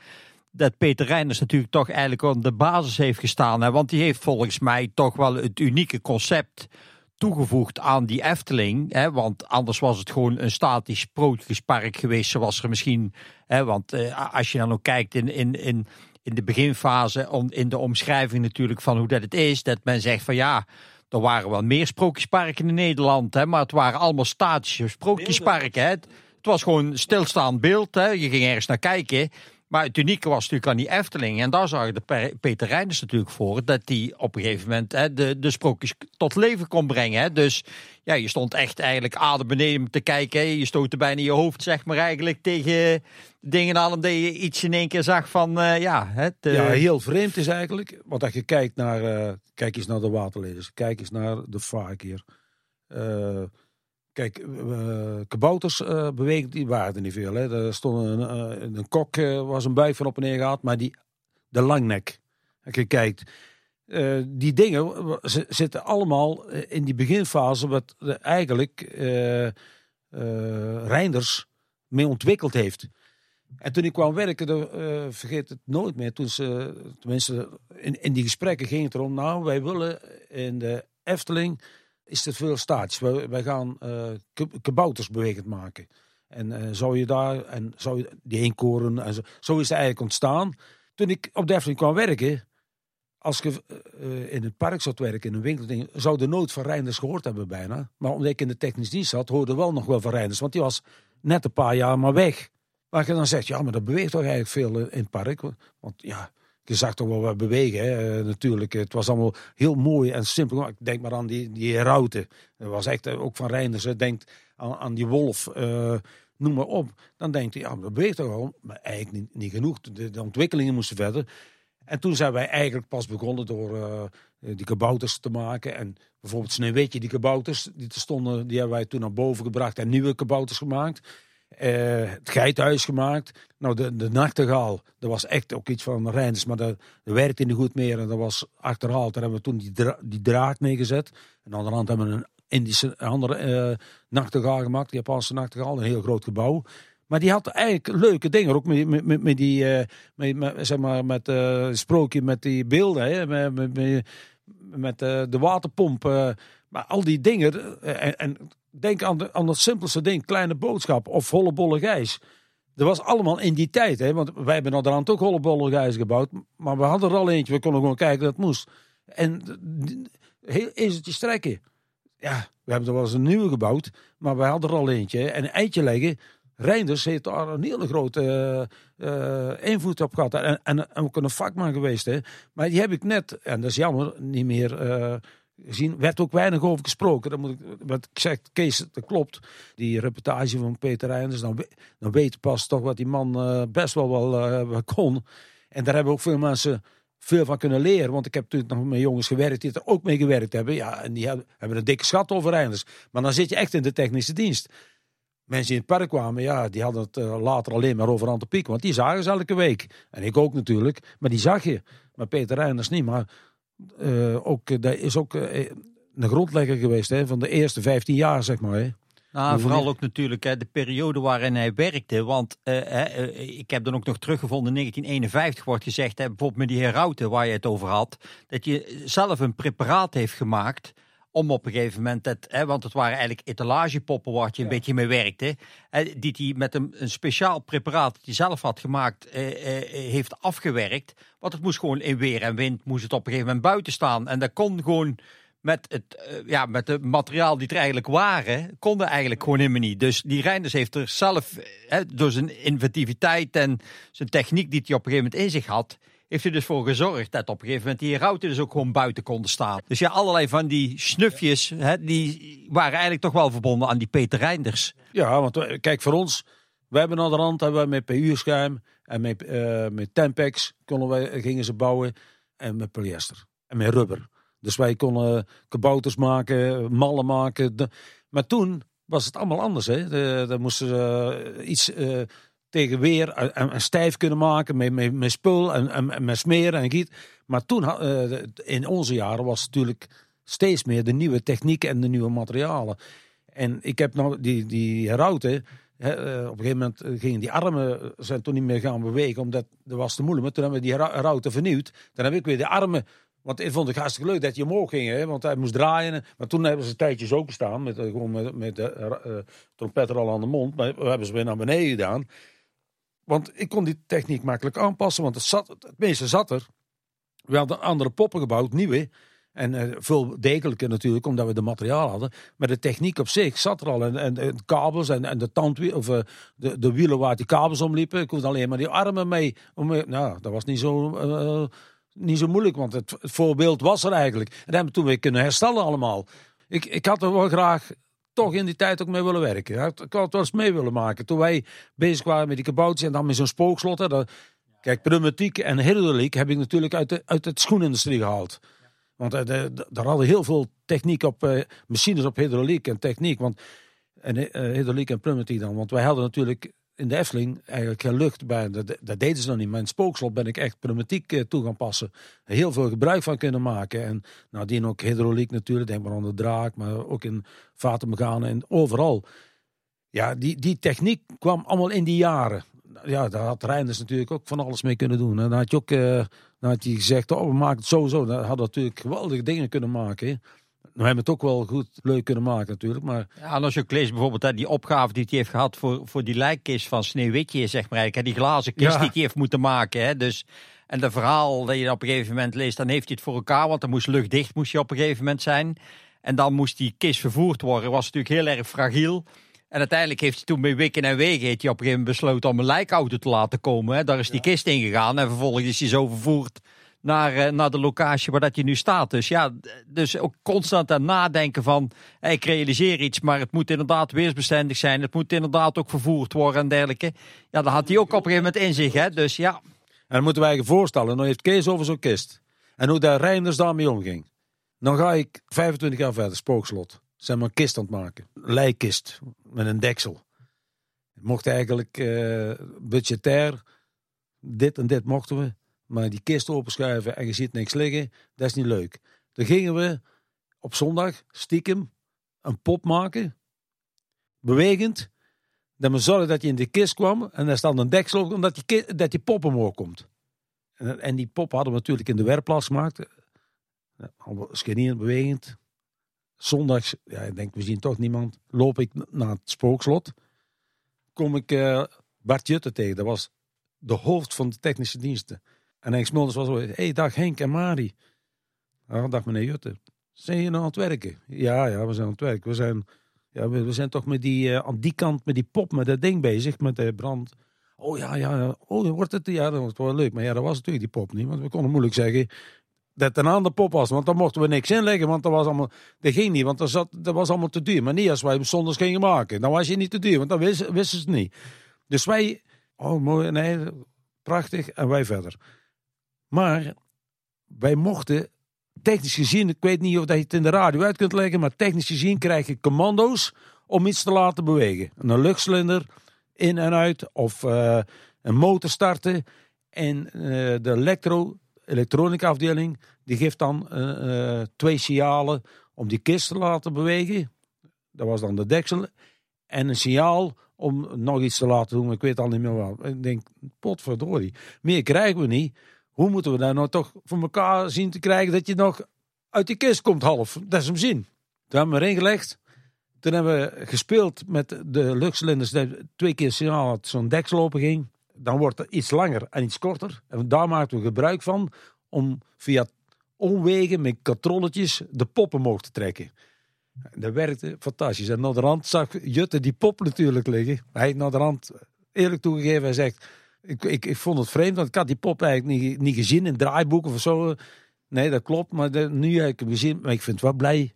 dat Peter Reinders natuurlijk toch eigenlijk aan de basis heeft gestaan. Hè? Want die heeft volgens mij toch wel het unieke concept toegevoegd aan die Efteling. Hè? Want anders was het gewoon een statisch sprookjespark geweest, zoals er misschien. Hè? Want eh, als je dan ook kijkt in, in, in, in de beginfase, om, in de omschrijving natuurlijk van hoe dat het is, dat men zegt van ja. Er waren wel meer sprookjesparken in Nederland, hè, maar het waren allemaal statische sprookjesparken. Hè. Het was gewoon stilstaand beeld. Hè. Je ging ergens naar kijken. Maar het unieke was natuurlijk aan die Efteling. En daar zag de Pe- Peter Reinders natuurlijk voor. Dat die op een gegeven moment hè, de, de sprookjes tot leven kon brengen. Hè. Dus ja, je stond echt eigenlijk adem beneden te kijken. hè. Je stootte bijna je hoofd zeg maar eigenlijk tegen dingen aan. Omdat je iets in één keer zag van eh, ja. Het, heel vreemd is eigenlijk. Want als je kijkt naar, eh, kijk eens naar de waterleders. Kijk eens naar de vaarkeer. Kijk, eh, kabouters eh bewegen, die waren niet veel. Hè. Er stond een, eh, een kok, was een buik van op en neer. Maar die, de langnek, als je kijkt. die dingen ze- zitten allemaal in die beginfase wat eigenlijk Reinders mee ontwikkeld heeft. En toen ik kwam werken, vergeet het nooit meer. Toen ze, tenminste, in, in die gesprekken ging het erom. Nou, wij willen in de Efteling is het veel statisch. Wij, gaan ke- kabouters bewegend maken. En eh, zou je daar, en zou je die eenkoren, en zo, zo is het eigenlijk ontstaan. Toen ik op de kwam werken, als je eh, in het park zou werken, in een winkel, zou de nooit van Reinders gehoord hebben bijna. Maar omdat ik in de technische dienst zat, hoorde wel nog wel van Reinders. Want die was net een paar jaar maar weg. Waar je dan zegt, ja, maar dat beweegt toch eigenlijk veel in het park. Want ja, je zag toch wel wat bewegen, hè? eh, natuurlijk. Het was allemaal heel mooi en simpel. Ik denk maar aan die, die herauten. Dat was echt eh, ook van Reinders. Denk aan, aan die wolf, eh, noem maar op. Dan denkt hij, ja, dat beweegt toch wel. Maar eigenlijk niet, niet genoeg. De, de ontwikkelingen moesten verder. En toen zijn wij eigenlijk pas begonnen door die kabouters te maken. En bijvoorbeeld Sneeuwwitje, die kabouters, die er stonden, die hebben wij toen naar boven gebracht en nieuwe kabouters gemaakt. Eh, het geithuis gemaakt. Nou, de, de nachtegaal, dat was echt ook iets van Reinders, maar dat, dat werkte niet goed meer. En dat was achterhaald. Daar hebben we toen die, dra die draak neergezet. En aan de hand hebben we een Indische, andere eh nachtegaal gemaakt, die Japanse nachtegaal, een heel groot gebouw. Maar die had eigenlijk leuke dingen, ook met, met, met, die, eh, met, zeg maar, met eh sprookje met die beelden, hè, met, met, met, de waterpomp. maar al die dingen, en, en denk aan, de, simpelste ding, kleine boodschap of hollebolle gijs. Dat was allemaal in die tijd, hè, want wij hebben aan ook hollebolle gijs gebouwd, maar we hadden er al eentje, we konden gewoon kijken dat het moest. En heel ezeltje strekken. Ja, we hebben er wel eens een nieuwe gebouwd, maar wij hadden er al eentje. En een eitje leggen, Reinders heeft daar een hele grote eh, eh, invloed op gehad. En, en, en ook een vakman geweest. Hè. Maar die heb ik net, en dat is jammer, niet meer eh, gezien. werd ook weinig over gesproken. Moet ik, wat ik zeg, Kees, dat klopt. Die reportage van Peter Reinders, dan, dan weet pas toch wat die man eh, best wel wel eh, wel kon. En daar hebben ook veel mensen veel van kunnen leren. Want ik heb natuurlijk nog met jongens gewerkt die er ook mee gewerkt hebben. Ja, en die hebben, hebben een dikke schat over Reinders. Maar dan zit je echt in de technische dienst. Mensen die in het park kwamen, ja, die hadden het eh, later alleen maar over Ante Piek. Want die zagen ze elke week. En ik ook natuurlijk. Maar die zag je. Maar Peter Reinders niet. Maar eh, ook, eh, dat is ook eh, een grondlegger geweest hè, van de eerste 15 jaar, zeg maar. Hè. Nou, vooral ook natuurlijk hè, de periode waarin hij werkte. Want eh, ik heb dan ook nog teruggevonden in 1951 wordt gezegd, hè, bijvoorbeeld met die herauten waar je het over had, dat je zelf een preparaat heeft gemaakt om op een gegeven moment, het, hè, want het waren eigenlijk etalagepoppen waar je een beetje mee werkte, hè, die hij met een, een speciaal preparaat dat hij zelf had gemaakt, eh, eh, heeft afgewerkt. Want het moest gewoon in weer en wind, moest het op een gegeven moment buiten staan. En dat kon gewoon met het eh, ja, met de materiaal die er eigenlijk waren, konden eigenlijk gewoon helemaal niet. Dus die Reinders heeft er zelf, eh, hè, door zijn inventiviteit en zijn techniek die hij op een gegeven moment in zich had, heeft hij dus voor gezorgd dat op een gegeven moment die herauten dus ook gewoon buiten konden staan. Dus ja, allerlei van die snufjes, hè, die waren eigenlijk toch wel verbonden aan die Peter Reinders. Ja, want we- kijk, voor ons, wij hebben aan de rand hebben wij met PU-schuim en met, eh met Tempex konden wij, gingen ze bouwen en met polyester en met rubber. Dus wij konden kabouters maken, mallen maken. Maar toen was het allemaal anders. Hè? Dan moesten eh, iets eh, tegen weer en, en stijf kunnen maken met, met, met spul en, en, met smeren en giet. Maar toen, eh, in onze jaren, was natuurlijk steeds meer de nieuwe technieken en de nieuwe materialen. En ik heb nou die, die herauten. eh, op een gegeven moment eh, gingen die armen eh, zijn toen niet meer gaan bewegen, omdat dat was te moeilijk. Maar toen hebben we die herauten vernieuwd. Dan heb ik weer de armen. Want ik vond het hartstikke leuk dat je omhoog ging, hè, want hij moest draaien. Maar toen hebben ze tijdjes ook gestaan, met, eh, gewoon met, met de eh, eh, er al aan de mond. Maar we hebben ze weer naar beneden gedaan. Want ik kon die techniek makkelijk aanpassen, want het, zat, het meeste zat er. We hadden andere poppen gebouwd, nieuwe. En eh, veel degelijker natuurlijk, omdat we de materiaal hadden. Maar de techniek op zich zat er al. En, en, kabels en, en de tandwiel, of eh, de, de wielen waar die kabels om liepen. Ik hoefde alleen maar die armen mee. Om, nou, dat was niet zo, eh, niet zo moeilijk, want het, het voorbeeld was er eigenlijk. En dat hebben we toen weer kunnen herstellen allemaal. Ik, ik had er wel graag toch in die tijd ook mee willen werken. Ik had het wel eens mee willen maken. Toen wij bezig waren met die kaboutjes en dan met zo'n spookslot. Hè, kijk, pneumatiek en hydrauliek heb ik natuurlijk uit de, uit schoenindustrie gehaald. Want eh, de- daar hadden heel veel techniek op, eh, machines op hydrauliek en techniek. Want, en eh, hydrauliek en pneumatiek dan. Want wij hadden natuurlijk in de Efteling eigenlijk geen lucht bij. Dat, dat deden ze nog niet. Maar in het spookslot ben ik echt pneumatiek eh, toe gaan passen. Heel veel gebruik van kunnen maken. En nadien ook hydrauliek natuurlijk. Denk maar aan de draak, maar ook in vatenmechanen en overal. Ja, die, die techniek kwam allemaal in die jaren. Ja, daar had Reinders natuurlijk ook van alles mee kunnen doen. En dan had je ook dan had hij gezegd, oh, we maken het sowieso. Dan hadden natuurlijk geweldige dingen kunnen maken. We hebben het ook wel goed leuk kunnen maken natuurlijk. Maar Ja, en als je ook leest bijvoorbeeld hè, die opgave die hij heeft gehad voor, voor die lijkkist van Sneeuwwitje, zeg maar, eigenlijk, hè, die glazen kist Ja. die hij heeft moeten maken. Hè, dus, en dat verhaal dat je op een gegeven moment leest, dan heeft hij het voor elkaar, want dan moest luchtdicht moest je op een gegeven moment zijn. En dan moest die kist vervoerd worden, was natuurlijk heel erg fragiel. En uiteindelijk heeft hij toen bij Wikken en Wegen heeft hij op een gegeven moment besloten om een lijkauto te laten komen. Hè. Daar is die kist ingegaan en vervolgens is hij zo vervoerd naar, eh, naar de locatie waar dat je nu staat. Dus ja, dus ook constant aan nadenken van, eh, ik realiseer iets, maar het moet inderdaad weersbestendig zijn. Het moet inderdaad ook vervoerd worden en dergelijke. Ja, dat had hij ook op een gegeven moment in zich. Hè. Dus ja, En dan moeten wij je voorstellen, nou heeft Kees over zo'n kist. En hoe de Reinders daarmee omging. Dan ga ik 25 jaar verder, spookslot. Zijn maar een kist aan het maken. Lijkkist met een deksel. Mocht eigenlijk eh, budgetair, dit en dit mochten we. Maar die kist openschuiven en je ziet niks liggen, dat is niet leuk. Dan gingen we op zondag stiekem een pop maken. Bewegend. Dat we zorgen dat je in de kist kwam en daar staat een deksel op, omdat die, dat die pop komt. En, en die pop hadden we natuurlijk in de werkplaats gemaakt. Schenieren, bewegend. Zondags, ja, ik denk, we zien toch niemand. Loop ik naar het spookslot. Kom ik eh, Bart Jutte tegen. Dat was de hoofd van de technische diensten. En Henk Smulders was hé, hey, dag Henk en Mari. Dag meneer Jutte. Zijn je nou aan het werken? Ja, ja, we zijn aan het werken. We zijn, ja, we, zijn toch met die, eh, aan die kant, met die pop, met dat ding bezig, met de brand. Oh ja, ja. Oh, wordt het, ja, dat wordt wel leuk. Maar ja, dat was natuurlijk die pop niet. Want we konden moeilijk zeggen, dat een ander pop was. Want dan mochten we niks inleggen, want dat, was allemaal, dat ging niet. Want dat, zat, dat was allemaal te duur. Maar niet als wij hem zondags gingen maken. Dan was je niet te duur, want dan wisten, wisten ze het niet. Dus wij, oh mooi, nee, prachtig. En wij verder. Maar wij mochten, technisch gezien, ik weet niet of dat je het in de radio uit kunt leggen, maar technisch gezien krijg je commando's om iets te laten bewegen. Een luchtcilinder in en uit of uh, een motor starten. En uh, de elektro, elektronica afdeling die geeft dan uh, twee signalen om die kist te laten bewegen. Dat was dan de deksel. En een signaal om nog iets te laten doen. Ik weet al niet meer wat. Ik denk, potverdorie. Meer krijgen we niet. Hoe moeten we daar nou toch voor elkaar zien te krijgen dat je nog uit die kist komt half? Dat is hem zin. Toen hebben we erin gelegd. Toen hebben we gespeeld met de luchtcilinders. Twee keer signaal dat zo'n deksel open ging. Dan wordt het iets langer en iets korter. En daar maakten we gebruik van om via omwegen met katrolletjes de poppen omhoog te trekken. Dat werkte fantastisch. En naar de rand zag Jutte die pop natuurlijk liggen. Hij heeft naar de rand eerlijk toegegeven. Hij zegt, ik, ik, ik vond het vreemd, want ik had die pop eigenlijk niet, niet gezien in draaiboeken of zo. Nee, dat klopt. Maar de, nu heb ik hem gezien. Maar ik vind het wel blij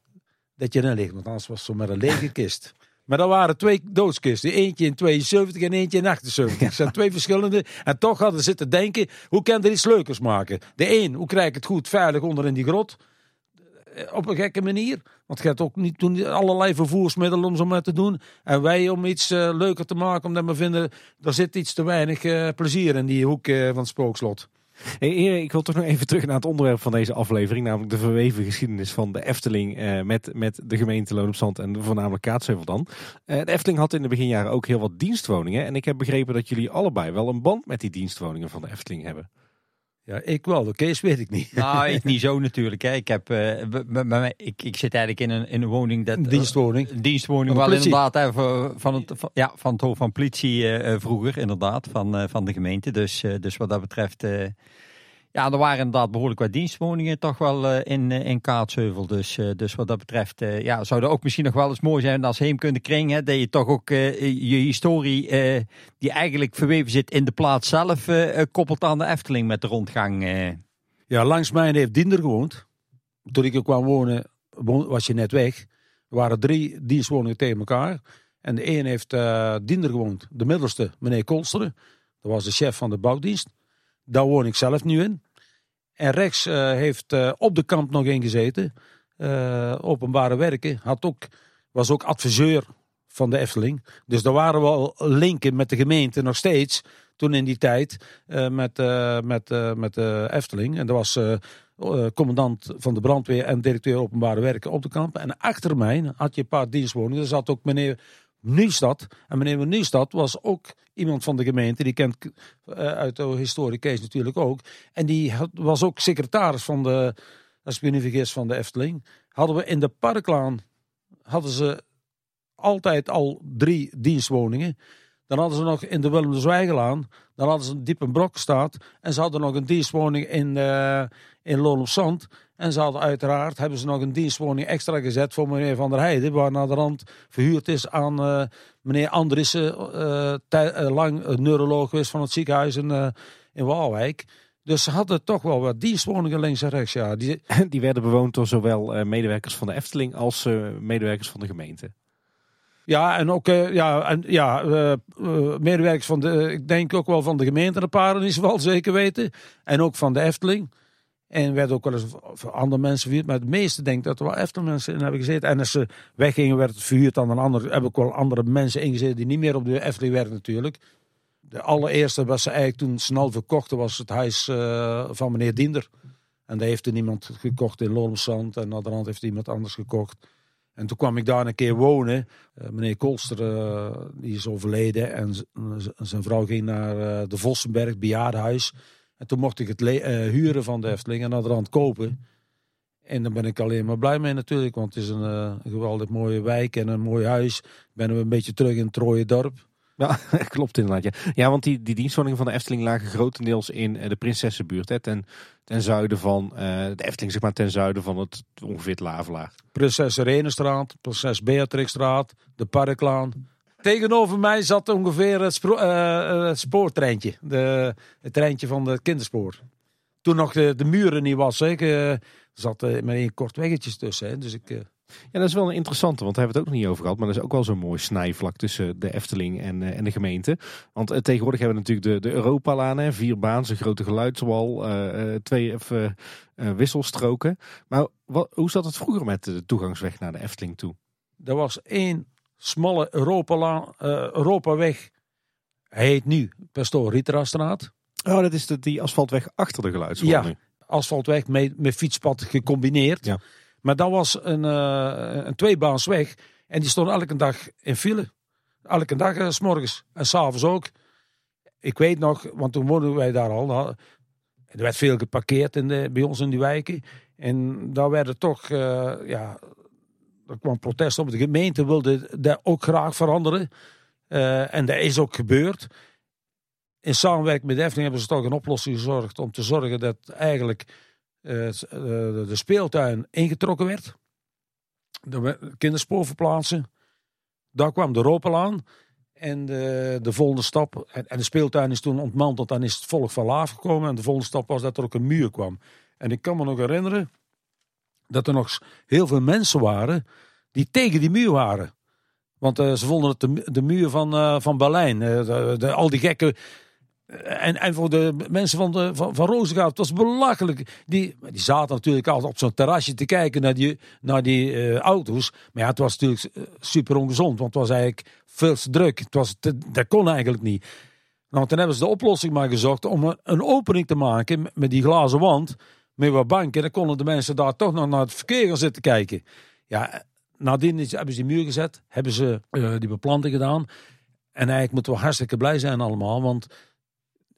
dat je erin ligt. Want anders was het zo maar een lege kist. Maar dat waren twee doodskisten. Eentje in 72 en eentje in 78. Dat zijn twee verschillende. En toch hadden ze zitten denken, hoe kan er iets leukers maken? De een, hoe krijg ik het goed veilig onder in die grot? Op een gekke manier. Want je hebt ook niet toen allerlei vervoersmiddelen om zo maar te doen. En wij om iets uh, leuker te maken, omdat we vinden, er zit iets te weinig uh, plezier in die hoek van het spookslot. Hey, ik wil toch nog even terug naar het onderwerp van deze aflevering, namelijk de verweven geschiedenis van de Efteling eh, met, met de gemeente Loon op Zand en voornamelijk Kaatsheuvel dan. Uh, de Efteling had in de beginjaren ook heel wat dienstwoningen en ik heb begrepen dat jullie allebei wel een band met die dienstwoningen van de Efteling hebben. Ja, ik wel. De Kees weet ik niet. Nou, ik niet zo natuurlijk. Hè. Ik, heb, uh, ik, ik zit eigenlijk in een, in een woning. Dat, een dienstwoning. Een dienstwoning, wel inderdaad. Hè, van, het, van, ja, van het hoofd van politie uh, vroeger, inderdaad. Van, van de gemeente. Dus, dus wat dat betreft. Ja, er waren inderdaad behoorlijk wat dienstwoningen toch wel in, in Kaatsheuvel. Dus, dus wat dat betreft ja, zou er ook misschien nog wel eens mooi zijn als heemkunde kring. Hè, dat je toch ook je historie, die eigenlijk verweven zit in de plaats zelf, koppelt aan de Efteling met de rondgang. Ja, langs mij heeft Diender gewoond. Toen ik er kwam wonen, was je net weg. Er waren drie dienstwoningen tegen elkaar. En de een heeft Diender gewoond. De middelste, meneer Kolsteren. Dat was de chef van de bouwdienst. Daar woon ik zelf nu in. En rechts uh, heeft uh, op de kamp nog een gezeten. openbare werken. Had ook, was ook adviseur van de Efteling. Dus daar waren wel linken met de gemeente nog steeds. Toen in die tijd met, met, met de Efteling. En dat was commandant van de brandweer en directeur openbare werken op de kamp. En achter mij had je een paar dienstwoningen. Daar zat ook meneer Nieuwstad. En meneer Nieuwstad was ook iemand van de gemeente. Die kent uh, uit de historie Kees natuurlijk ook. En die was ook secretaris van de, als van de Efteling. Hadden we in de Parklaan, hadden ze altijd al drie dienstwoningen. Dan hadden ze nog in de Willem de Zwijgelaan, dan hadden ze een diepe brokstaat. En ze hadden nog een dienstwoning in, uh, in Loon op Zand. En ze hadden uiteraard, hebben ze nog een dienstwoning extra gezet voor meneer Van der Heijden. Waar naar de rand verhuurd is aan uh, meneer Andrissen, uh, lang neuroloog geweest van het ziekenhuis in, in Waalwijk. Dus ze hadden toch wel wat dienstwoningen links en rechts. Ja. Die, die werden bewoond door zowel medewerkers van de Efteling als medewerkers van de gemeente. Ja, en ook ja, en, ja, uh, uh, medewerkers van de, ik denk ook wel van de gemeente, de paren is wel zeker weten. En ook van de Efteling. En werd ook wel eens voor andere mensen verhuurd. Maar het meeste denk ik dat er wel Efteling mensen in hebben gezeten. En als ze weggingen, werd het verhuurd aan een ander. Heb ik wel andere mensen ingezeten die niet meer op de Efteling werken natuurlijk. De allereerste was ze eigenlijk toen snel verkochten, was het huis van meneer Diender. En daar heeft er niemand gekocht in Lolmsand. En naar de rand heeft iemand anders gekocht. En toen kwam ik daar een keer wonen. Uh, meneer Kolster, uh, die is overleden. En zijn vrouw ging naar de Vossenberg, bejaardenhuis. En toen mocht ik het huren van de Efteling en naar de rand kopen. En daar ben ik alleen maar blij mee natuurlijk. Want het is een geweldig mooie wijk en een mooi huis. Ben we een beetje terug in het dorp. Ja, klopt inderdaad. Ja, ja want die, die dienstwoningen van de Efteling lagen grotendeels in de Prinsessenbuurt. Hè, ten, ten zuiden van uh, de Efteling, zeg maar ten zuiden van het ongeveer het Lavelaar. Prinses Renestraat, Prinses Beatrixstraat, de Parklaan. Tegenover mij zat ongeveer het, uh, het spoortreintje. De, het treintje van de kinderspoor. toen nog de, de muren niet was. Hè. Ik eh, zat eh, met een kort weggetje tussen. Hè. Dus ik, eh, Ja, dat is wel een interessante, want daar hebben we het ook nog niet over gehad. Maar dat is ook wel zo'n mooi snijvlak tussen de Efteling en, eh, en de gemeente. Want eh, tegenwoordig hebben we natuurlijk de, de Europalaan, hè, vier baans, een grote geluidswal, eh, eh, twee eh, eh, wisselstroken. Maar wat, hoe zat het vroeger met de toegangsweg naar de Efteling toe? er was één smalle Europa, Europaweg. Hij heet nu Pastoor Rieterastraat. Oh, dat is de, die asfaltweg achter de geluidswal Ja. asfaltweg met, met fietspad gecombineerd. Ja. Maar dat was een, eh een tweebaansweg. En die stond elke dag in file. Elke dag, eh, s morgens en s'avonds ook. Ik weet nog, want toen woonden wij daar al. Er werd veel geparkeerd in de, bij ons in die wijken. En daar werden toch, eh, ja, er kwam protest op. De gemeente wilde dat ook graag veranderen. Eh, en dat is ook gebeurd. In samenwerking met de hebben ze toch een oplossing gezorgd om te zorgen dat eigenlijk eh, eh, de speeltuin ingetrokken werd. De kinderspoor verplaatsen. Daar kwam de Ropelaan. En de, de volgende stap, en, en de speeltuin is toen ontmanteld, dan is het volk van Laaf gekomen. En de volgende stap was dat er ook een muur kwam. En ik kan me nog herinneren dat er nog heel veel mensen waren die tegen die muur waren. Want eh, ze vonden het de, mu- de muur van, eh, van Berlijn. eh, al die gekke. eh, En, en voor de mensen van, de, van, van Roosendaal, het was belachelijk. Die, die zaten natuurlijk altijd op zo'n terrasje te kijken naar die, naar die auto's. Maar ja, het was natuurlijk super ongezond, want het was eigenlijk veel te druk. Het was dat kon eigenlijk niet. Nou, toen hebben ze de oplossing maar gezocht om een opening te maken met die glazen wand. Met wat banken. En dan konden de mensen daar toch nog naar het verkeer gaan zitten kijken. Ja, nadien hebben ze die muur gezet. Hebben ze eh, die beplanting gedaan. En eigenlijk moeten we hartstikke blij zijn allemaal. Want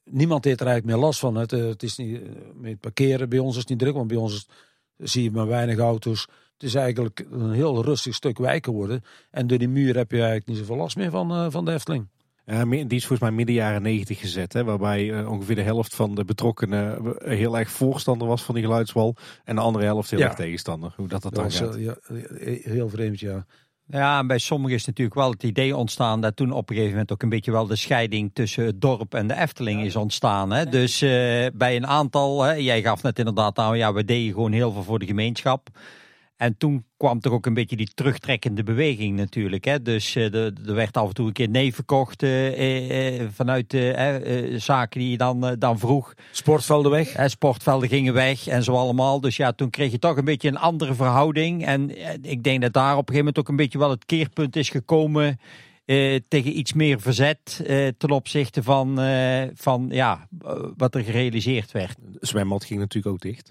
niemand heeft er eigenlijk meer last van. Het, eh, is niet, eh, met parkeren bij ons is het niet druk. Want bij ons zie je maar weinig auto's. Het is eigenlijk een heel rustig stuk wijk geworden. En door die muur heb je eigenlijk niet zoveel last meer van, van de Efteling. Ja, me- die is volgens mij midden jaren negentig gezet. Hè, waarbij eh, ongeveer de helft van de betrokkenen eh, heel erg voorstander was van die geluidswal. En de andere helft heel Ja. erg tegenstander. Hoe dat, dat Dat dan was gaat. eh, ja, eh, heel vreemd, ja. Ja, en bij sommigen is natuurlijk wel het idee ontstaan dat toen op een gegeven moment ook een beetje wel de scheiding tussen het dorp en de Efteling is ontstaan. Hè? Dus eh, bij een aantal, hè, jij gaf net inderdaad aan, ja, we deden gewoon heel veel voor de gemeenschap. En toen kwam toch ook een beetje die terugtrekkende beweging natuurlijk. Hè? Dus eh, de- er werd af en toe een keer nee verkocht eh, eh, eh, vanuit zaken die je dan, dan vroeg. Sportvelden weg. Hè, sportvelden gingen weg en zo allemaal. Dus ja, toen kreeg je toch een beetje een andere verhouding. En ik denk dat daar op een gegeven moment ook een beetje wel het keerpunt is gekomen. eh, tegen iets meer verzet eh, ten opzichte van, eh, van ja, wat er gerealiseerd werd. Het zwembad ging natuurlijk ook dicht.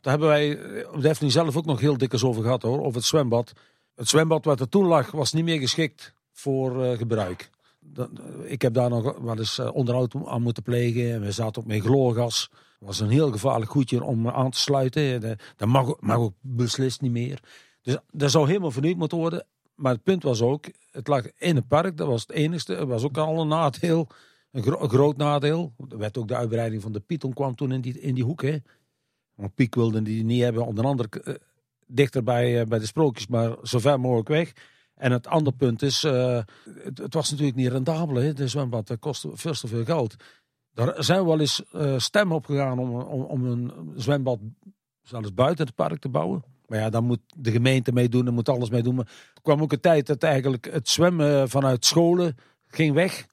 Daar hebben wij eh, op de Efteling zelf ook nog heel dikwijls over gehad hoor. Over het zwembad. Het zwembad wat er toen lag was niet meer geschikt voor eh, gebruik. Eh, ik heb daar nog wel eens onderhoud aan moeten plegen. En we zaten ook met chloorgas. Dat was een heel gevaarlijk goedje om aan te sluiten. Dat- mag, ook- beslist niet meer. Dus dat zou helemaal vernieuwd moeten worden. Maar het punt was ook, het lag in het park. Dat was het enigste. Het was ook al een nadeel. Een groot nadeel. Er werd ook de uitbreiding van de Python kwam toen in die, in die hoek. Hè. Want Piek wilde die niet hebben, onder andere eh, dichter bij, eh, bij de sprookjes, maar zo ver mogelijk weg. En het andere punt is, eh, het, was natuurlijk niet rendabel, hè, de zwembad. Kostte veel te veel geld. Daar zijn wel eens stemmen op gegaan om, om, om een zwembad zelfs buiten het park te bouwen. Maar ja, dan moet de gemeente meedoen, dan moet alles meedoen. Maar er kwam ook een tijd dat eigenlijk het zwemmen vanuit scholen ging weg.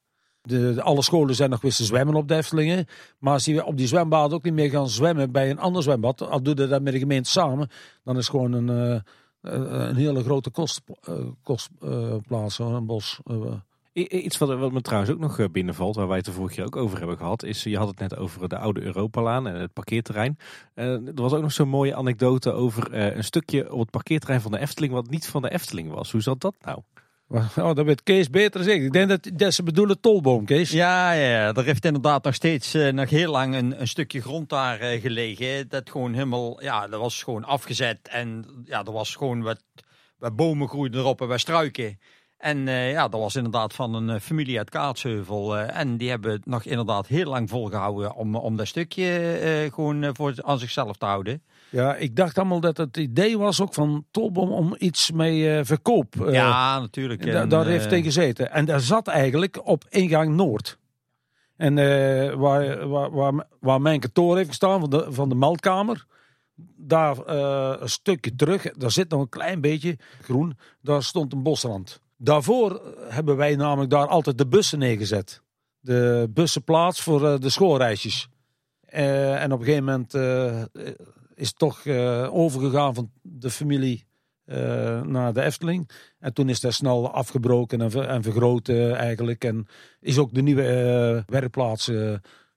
De, alle scholen zijn nog weer te zwemmen op de Eftelingen. Maar als die op die zwembad ook niet meer gaan zwemmen bij een ander zwembad, al doe je dat met de gemeente samen, dan is gewoon een, eh, eh, een hele grote kostplaats, kost, eh, plaats, hoor, een bos. eh. Iets wat, wat me trouwens ook nog eh, binnenvalt, waar wij het de vorige ook over hebben gehad, is je had het net over de oude Europalaan en het parkeerterrein. Eh, er was ook nog zo'n mooie anekdote over eh, een stukje op het parkeerterrein van de Efteling wat niet van de Efteling was. Hoe zat dat nou? Oh, dat weet Kees beter zeggen. Ik denk dat, dat ze bedoelen tolboom, Kees. Ja, ja, er heeft inderdaad nog steeds eh, nog heel lang een, een stukje grond daar eh, gelegen. Dat gewoon helemaal, ja, dat was gewoon afgezet. En ja, er was gewoon wat, wat bomen groeiden erop en wat struiken. En eh, ja, dat was inderdaad van een familie uit Kaatsheuvel. en die hebben het nog inderdaad heel lang volgehouden om, om dat stukje gewoon voor aan zichzelf te houden. Ja, ik dacht allemaal dat het idee was ook van Tolboom om iets mee eh, verkoop. eh, ja, natuurlijk. En, daar eh, heeft tegen gezeten. En daar zat eigenlijk op ingang Noord. En eh, waar, waar, waar, waar mijn kantoor heeft gestaan, van de, van de meldkamer, daar eh, een stukje terug, daar zit nog een klein beetje groen, daar stond een bosrand. Daarvoor hebben wij namelijk daar altijd de bussen neergezet. De bussenplaats voor eh, de schoolreisjes. Eh, en op een gegeven moment eh, is het toch eh, overgegaan van de familie eh, naar de Efteling. En toen is dat snel afgebroken en, ver- en vergroot eigenlijk. En is ook de nieuwe eh, werkplaats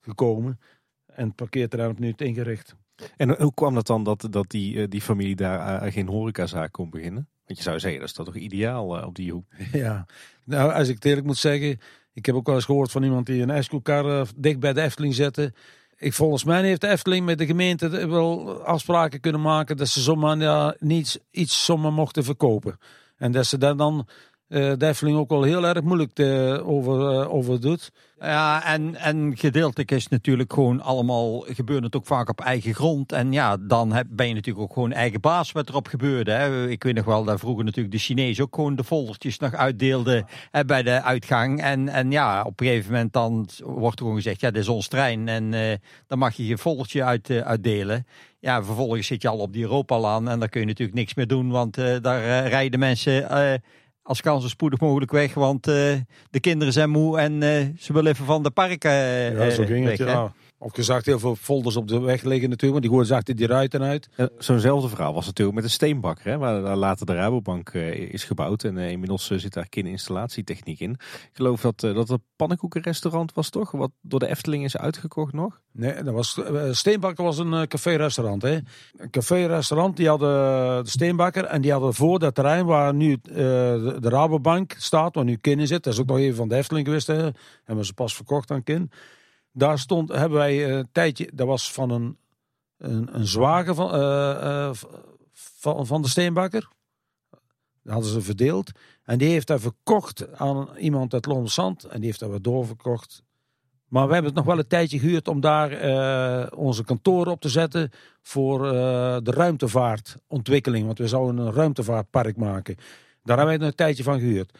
gekomen. En het parkeerterrein wordt nu ingericht. En hoe kwam dat dan dat, dat die, die familie daar geen horecazaak kon beginnen? Want je zou zeggen, dat is toch ideaal op die hoek. Ja, nou als ik het eerlijk moet zeggen, ik heb ook wel eens gehoord van iemand die een ijskoelkar dicht bij de Efteling zette. Ik, volgens mij heeft de Efteling met de gemeente wel afspraken kunnen maken dat ze zomaar niet iets zomaar mochten verkopen. En dat ze dan eh, de Efteling ook wel heel erg moeilijk eh, over, eh, over doet. Ja, en, en gedeeltelijk is natuurlijk gewoon allemaal, gebeurt het ook vaak op eigen grond. En ja, dan heb, ben je natuurlijk ook gewoon eigen baas wat erop gebeurde. Hè. Ik weet nog wel dat vroeger natuurlijk de Chinezen ook gewoon de foldertjes nog uitdeelden hè, bij de uitgang. En, en ja, op een gegeven moment dan wordt er gewoon gezegd, ja, dit is ons trein. En eh, dan mag je je foldertje uit, eh, uitdelen. Ja, vervolgens zit je al op die Europalaan en daar kun je natuurlijk niks meer doen. Want eh, daar eh, rijden mensen... als kan zo spoedig mogelijk weg, want eh, de kinderen zijn moe en eh, ze willen even van de parken eh, Ja, zo ging het. weg, hè. Ja. Of je zag heel veel folders op de weg liggen natuurlijk, want die gooien ze achter die ruiten uit. Zo'nzelfde verhaal was natuurlijk met de steenbakker, hè, waar later de Rabobank eh, is gebouwd. En eh, inmiddels eh, zit daar instalatietechniek in. Ik geloof dat dat het pannenkoekenrestaurant was toch? Wat door de Efteling is uitgekocht nog? Nee, dat was, Steenbakker was een café-restaurant. hè. Een café-restaurant, die hadden de Steenbakker en die hadden voor dat terrein waar nu de, de Rabobank staat, waar nu Kin in zit. Dat is ook nog even van de Efteling geweest, hè. hebben ze pas verkocht aan Kin. Daar stond, hebben wij eh, een tijdje, dat was van een, een, een zwager van, eh, eh, van, van de Steenbakker. Dat hadden ze verdeeld. En die heeft dat verkocht aan iemand uit Londen Zand. En die heeft dat weer doorverkocht maar we hebben het nog wel een tijdje gehuurd om daar onze kantoren op te zetten voor de ruimtevaartontwikkeling. Want we zouden een ruimtevaartpark maken. Daar hebben nog een tijdje van gehuurd.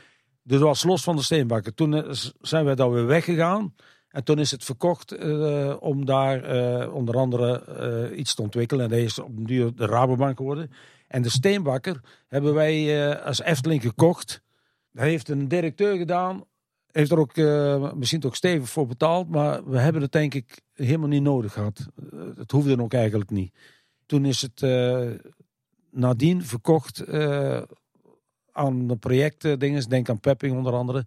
Dus dat was los van de steenbakken. Toen zijn wij daar weer weggegaan. En toen is het verkocht eh, om daar eh, onder andere eh, iets te ontwikkelen. En dat is op den duur de Rabobank geworden. En de steenbakker hebben wij als Efteling gekocht. Dat heeft een directeur gedaan heeft er ook misschien toch stevig voor betaald, maar we hebben het denk ik helemaal niet nodig gehad. Eh, het hoefde ook eigenlijk niet. Toen is het nadien verkocht aan de projecten, dingen, denk aan Pepping onder andere.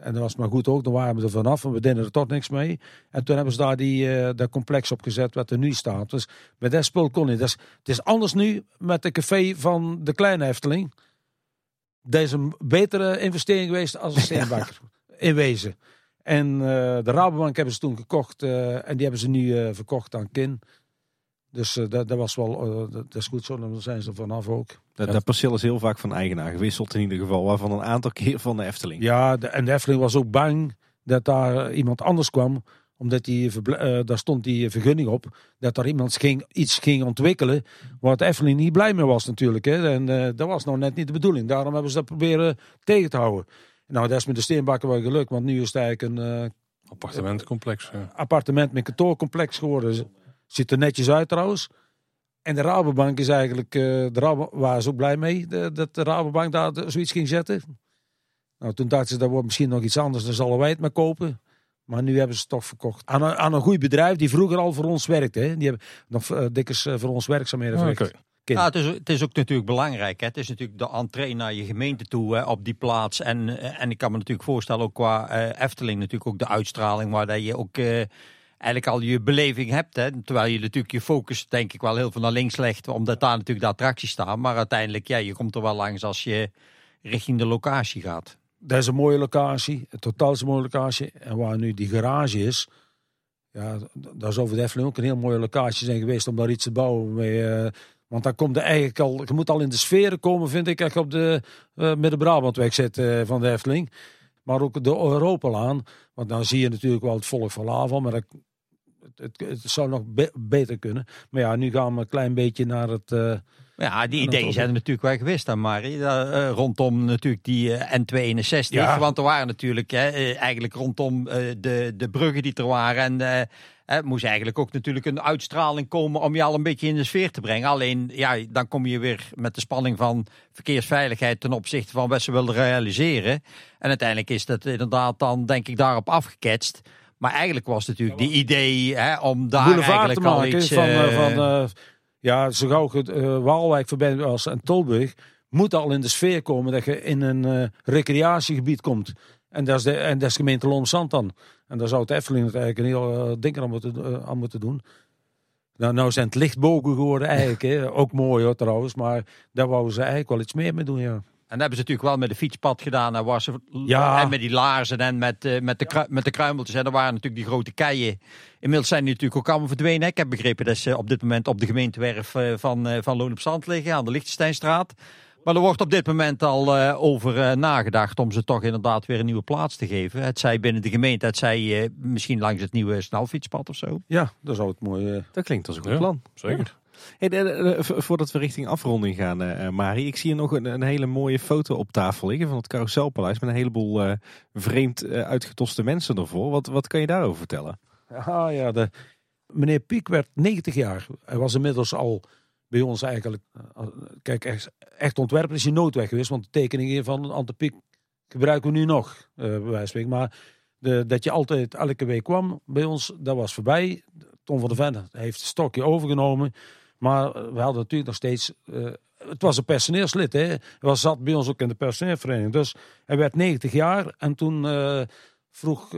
En dat was maar goed ook, dan waren we er vanaf en we deden er toch niks mee. En toen hebben ze daar die, eh, dat complex opgezet wat er nu staat. Dus met dat spul kon niet. Dus, het is anders nu met de café van de Kleine Efteling. Dat is een betere investering geweest als een steenbakker. in wezen. En eh, de Rabobank hebben ze toen gekocht eh, en die hebben ze nu verkocht aan Kin. Dus eh, dat, dat was wel, eh, dat, is goed zo, dan zijn ze er vanaf ook. Dat, dat perceel is heel vaak van eigenaar gewisseld in ieder geval. Waarvan een aantal keer van de Efteling. Ja, de, en de Efteling was ook bang dat daar eh, iemand anders kwam, omdat die, eh, daar stond die vergunning op, dat daar iemand ging, iets ging ontwikkelen, waar de Efteling niet blij mee was natuurlijk. Hè. En eh, dat was nou net niet de bedoeling. Daarom hebben ze dat proberen tegen te houden. Nou, dat is met de steenbakken wel gelukt, want nu is het eigenlijk een eh, Appartementencomplex. ja. appartement met kantoorcomplex geworden. Ziet er netjes uit trouwens. En de Rabobank is eigenlijk, eh, de Rabo, waren ze ook blij mee de- dat de Rabobank daar de- zoiets ging zetten. Nou, toen dachten ze, dat wordt misschien nog iets anders, dan zullen wij het maar kopen. Maar nu hebben ze het toch verkocht. Aan een, aan een goed bedrijf die vroeger al voor ons werkte. Hè. Die hebben nog dikwijls eh, voor ons werkzaamheden Ah, verricht. Ja, het, is, het is ook natuurlijk belangrijk. Hè? Het is natuurlijk de entree naar je gemeente toe hè, op die plaats. En, eh, en ik kan me natuurlijk voorstellen, ook qua eh, Efteling, natuurlijk ook de uitstraling, waar dat je ook eh, eigenlijk al je beleving hebt. Hè? Terwijl je natuurlijk je focus, denk ik, wel heel veel naar links legt, omdat daar natuurlijk de attracties staan. Maar uiteindelijk, ja, je komt er wel langs als je richting de locatie gaat. Dat is een mooie locatie. Het totaal is een mooie locatie. En waar nu die garage is. Ja, daar zou voor de Efteling ook een heel mooie locatie zijn geweest om daar iets te bouwen. Mee, eh, want dan komt er eigenlijk al, je moet al in de sferen komen, vind ik, echt op de eh Midden-Brabantweg zitten van de Efteling. Maar ook de Europalaan. Want dan zie je natuurlijk wel het volk van Laval, maar het, zou nog be- beter kunnen. Maar ja, nu gaan we een klein beetje naar het, eh, Ja, die ideeën zijn er natuurlijk wel geweest dan, Marie. Eh, rondom natuurlijk die eh, N261. Ja. Want er waren natuurlijk hè, eigenlijk rondom de, de bruggen die er waren. En het moest eigenlijk ook natuurlijk een uitstraling komen om je al een beetje in de sfeer te brengen. Alleen, ja, dan kom je weer met de spanning van verkeersveiligheid ten opzichte van wat ze wilden realiseren. En uiteindelijk is dat inderdaad dan, denk ik, daarop afgeketst. Maar eigenlijk was het natuurlijk die idee hè, om daar boulevard eigenlijk te al iets... van, eh, eh, van eh, ja, zo gauw het eh, Waalwijk voorbij was en Tolburg, moet al in de sfeer komen dat je in een recreatiegebied komt. En dat is de, en dat is gemeente Loonzand dan. En daar zou het Efteling het eigenlijk een heel ding aan moeten, aan moeten doen. Nou, nou zijn het lichtbogen geworden eigenlijk. Hè. Ook mooi hoor trouwens, maar daar wouden ze eigenlijk wel iets meer mee doen, ja. En dat hebben ze natuurlijk wel met de fietspad gedaan. En, was Ja. en met die laarzen en met, eh, met, de, met de kruimeltjes. En er waren natuurlijk die grote keien. Inmiddels zijn die natuurlijk ook allemaal verdwenen. Ik heb begrepen dat ze op dit moment op de gemeentewerf eh, van, eh, van Loon op Zand liggen. Aan de Liechtensteinstraat. Maar er wordt op dit moment al eh, over eh, nagedacht om ze toch inderdaad weer een nieuwe plaats te geven. Het zij binnen de gemeente, het zij eh, misschien langs het nieuwe snelfietspad of zo. Ja, dat zou het mooi... eh, Dat klinkt als een goed Ja. plan. Zeker. Voordat we richting afronding gaan, eh, Mari. Ik zie hier nog een, een hele mooie foto op tafel liggen van het Carouselpaleis. Met een heleboel eh, vreemd eh, uitgetoste mensen ervoor. Wat, wat kan je daarover vertellen? Ah ja, de, meneer Piek werd 90 jaar. Hij was inmiddels al bij ons eigenlijk... Kijk, echt, echt ontwerper is hij nooit weg geweest. Want de tekeningen van Ante Piek gebruiken we nu nog, bij. Maar de, dat je altijd elke week kwam bij ons, dat was voorbij. Tom van der Ven heeft het stokje overgenomen. Maar eh, we hadden natuurlijk nog steeds... eh, het was een personeelslid, hè. Hij was, zat bij ons ook in de personeelvereniging. Dus hij werd 90 jaar en toen... eh, vroeg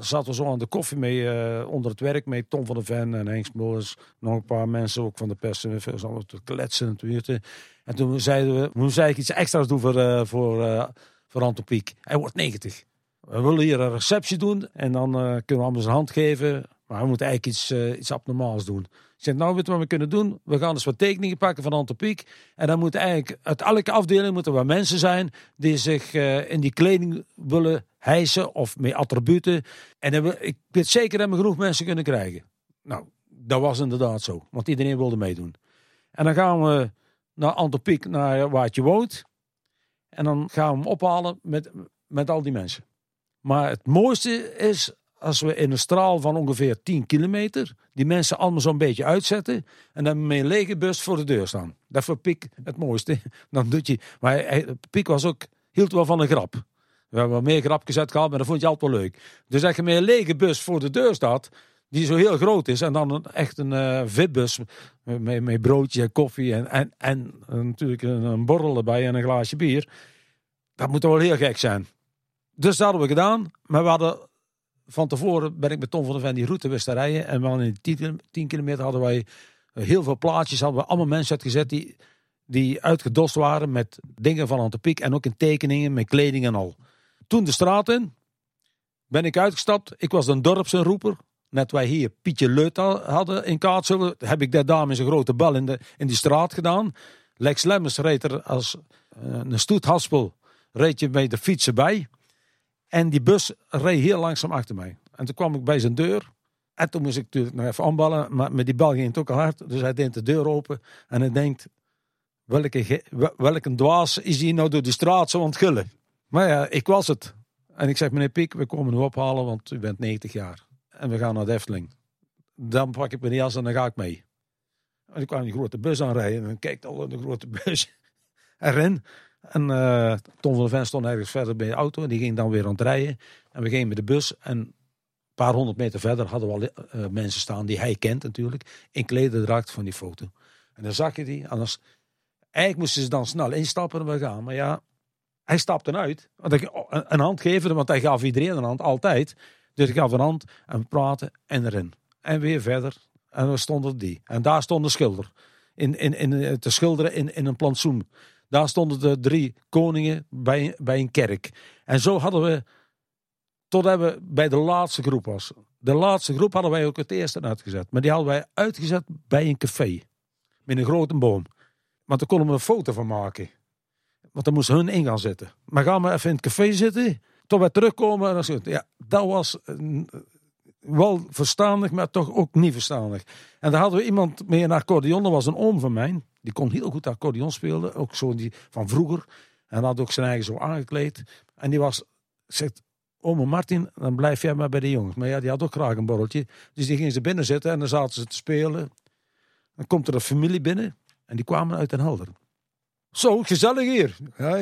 zaten we zo aan de koffie mee onder het werk met Tom van der Ven en Henk Smollens. Nog een paar mensen ook van de pers. En te kletsen en. En toen zeiden we, moeten eigenlijk iets extra's doen voor, voor, voor Anton Pieck. Hij wordt 90. We willen hier een receptie doen en dan kunnen we allemaal zijn hand geven. Maar we moeten eigenlijk iets, iets abnormaals doen. Zeg, nou weet je wat we kunnen doen? We gaan eens wat tekeningen pakken van Anton Pieck. En dan moeten eigenlijk uit elke afdeling moeten er mensen zijn die zich eh, in die kleding willen hijsen of met attributen. En we- ik weet zeker dat we genoeg mensen kunnen krijgen. Nou, dat was inderdaad zo, want iedereen wilde meedoen. En dan gaan we naar Anton Pieck, naar waar je woont. En dan gaan we hem ophalen met, met al die mensen. Maar het mooiste is als we in een straal van ongeveer 10 kilometer die mensen allemaal zo'n beetje uitzetten en dan met een lege bus voor de deur staan. Dat voor Piek het mooiste. Dan doet je, maar hij, was ook, hield wel van een grap. We hebben wel meer grapjes uitgehaald, maar dat vond je altijd wel leuk. Dus dat je met een lege bus voor de deur staat, die zo heel groot is, en dan echt een eh VIP-bus met, met, broodjes en koffie en, en, en natuurlijk een, een borrel erbij en een glaasje bier. Dat moet wel heel gek zijn. Dus dat hadden we gedaan, maar we hadden van tevoren ben ik met Tom van der Ven die route wist te rijden. En wel in die 10, 10 kilometer hadden wij eh, heel veel plaatjes. Hadden we allemaal mensen uitgezet die, die uitgedost waren met dingen van Antepiek. En ook in tekeningen, met kleding en al. Toen de straat in. Ben ik uitgestapt. Ik was een dorpsroeper. Net wij hier Pietje Leut ha- hadden in Kaatsheuvel. Heb ik daar met zijn grote bal in, de, in die straat gedaan. Lex Lemmers reed er als eh, een stoethaspel. Reed je met de fietsen bij. En die bus reed heel langzaam achter mij. En toen kwam ik bij zijn deur. En toen moest ik natuurlijk nog even aanballen. Maar met die bal ging het ook al hard. Dus hij deed de deur open. En hij denkt, welke, welke dwaas is hier nou door de straat zo gillen? Maar ja, ik was het. En ik zeg, meneer Piek, we komen u ophalen, want u bent 90 jaar. En we gaan naar de Efteling. Dan pak ik mijn jas en dan ga ik mee. En ik kwam die grote bus aanrijden. En dan kijkt al in de grote bus erin. En eh, Tom van der Ven stond ergens verder bij de auto. En die ging dan weer aan het rijden. En we gingen met de bus. En een paar honderd meter verder hadden we al eh, mensen staan die hij kent natuurlijk. In klederdracht van die foto. En dan zag je die. Anders, eigenlijk moesten ze dan snel instappen en we gaan. Maar ja, hij stapte uit. Want ik, een, een hand geven, want hij gaf iedereen een hand, altijd. Dus ik gaf een hand en we praten en erin. En weer verder. En we stonden die. En daar stond de schilder. In, in, in, eh, te schilderen in, in een plantsoen. Daar stonden de drie koningen bij, bij een kerk. En zo hadden we, totdat we bij de laatste groep was. De laatste groep hadden wij ook het eerste uitgezet. Maar die hadden wij uitgezet bij een café. Met een grote boom. Want daar konden we een foto van maken. Want dan moesten hun in gaan zitten. Maar gaan we even in het café zitten. Tot wij terugkomen. En dan ja, dat was eh, wel verstandig, maar toch ook niet verstandig. En daar hadden we iemand mee een accordeon. Dat was een oom van mij. Die kon heel goed accordeon spelen. Ook zo die van vroeger. En had ook zijn eigen zo aangekleed. En die was, zegt, Ome Martin, dan blijf jij maar bij de jongens. Maar ja, die had ook graag een borreltje. Dus die gingen ze binnen zitten en dan zaten ze te spelen. Dan komt er een familie binnen. En die kwamen uit Den Helder. Zo, gezellig hier. Ja,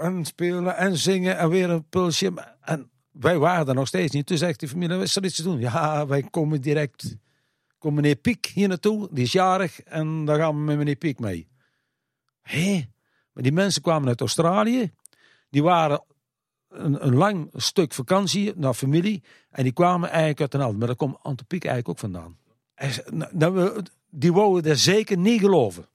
en spelen en zingen en weer een pulsje. En wij waren er nog steeds niet. Toen zegt die familie, is er iets te doen? Ja, wij komen direct. Komt meneer Piek hier naartoe, die is jarig. En daar gaan we met meneer Piek mee. Hé, maar die mensen kwamen uit Australië. Die waren een, een lang stuk vakantie naar familie. En die kwamen eigenlijk uit Den Helder. Maar daar komt Ante Piek eigenlijk ook vandaan. Nou, nou, die wouden er zeker niet geloven.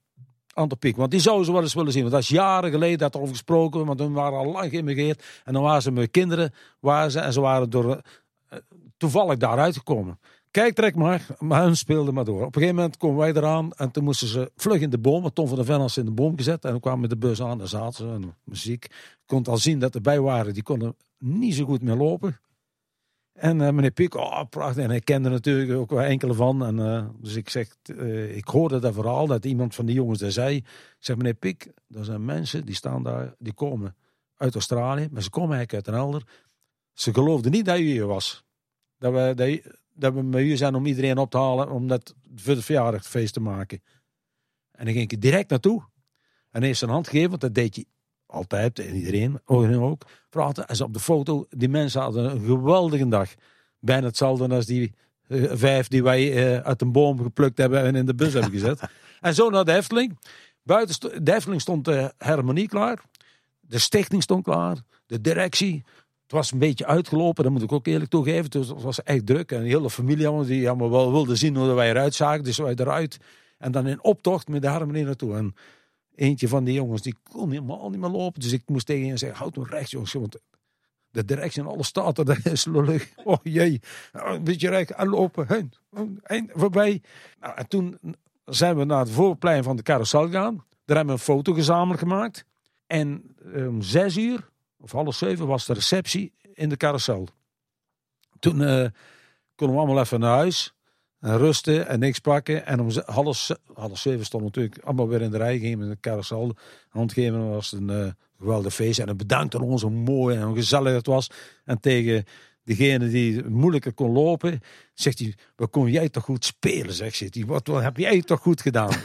Ante Piek, want die zouden ze wel eens willen zien. Want dat is jaren geleden dat er over gesproken, want toen waren al lang geïmmigreerd. En dan waren ze met kinderen, waren ze, en ze waren door, eh, toevallig daaruit gekomen. Kijk, trek maar, maar hun speelden maar door. Op een gegeven moment komen wij eraan en toen moesten ze vlug in de boom. Tom van der Ven had in de boom gezet en dan kwamen met de bus aan en zaten ze en muziek. Ik kon al zien dat erbij waren, die konden niet zo goed meer lopen. En eh, meneer Piek, oh prachtig. En hij kende natuurlijk ook wel enkele van. En, eh, dus ik zeg, eh, ik hoorde dat verhaal dat iemand van die jongens daar zei. Zeg, meneer Piek, er zijn mensen die staan daar, die komen uit Australië, maar ze komen eigenlijk uit Den Helder. Ze geloofden niet dat u hier was. Dat we, dat, dat we met u zijn om iedereen op te halen, om dat voor het verjaardagfeest te maken. En dan ging ik direct naartoe. En heeft zijn hand gegeven, want dat deed je altijd, en iedereen, ook-. Praten. En ze op de foto, die mensen hadden een geweldige dag. Bijna hetzelfde als die eh, vijf die wij eh, uit een boom geplukt hebben en in de bus hebben gezet. En zo naar de Efteling. Buiten de stond de harmonie klaar. De stichting stond klaar. De directie. Was een beetje uitgelopen, dat moet ik ook eerlijk toegeven. Dus het was echt druk. En de hele familie die allemaal wel wilden zien hoe wij eruit zagen. Dus wij eruit. En dan in optocht met de harmonie naartoe. En eentje van die jongens, die kon helemaal niet meer lopen. Dus ik moest tegen hen zeggen, houd nou recht jongens. Want de directie en alles staat er, dat is lullig. Oh jee, Nou, een beetje recht en lopen, heen, voorbij. Nou, en toen zijn we naar het voorplein van de carousel gegaan. Daar hebben we een foto gezamenlijk gemaakt. En om zes uur, of half zeven, was de receptie in de carousel. Toen eh, konden we allemaal even naar huis. En rusten en niks pakken. En om half, ze- half zeven stonden we natuurlijk allemaal weer in de rij. Gingen met de carousel. Handgeven was een eh, geweldig feest. En een bedankt aan ons hoe mooi en hoe gezellig het was. En tegen degene die moeilijker kon lopen, zegt hij: Wat kon jij toch goed spelen? Zegt ze. Die, Wat, wat heb jij toch goed gedaan?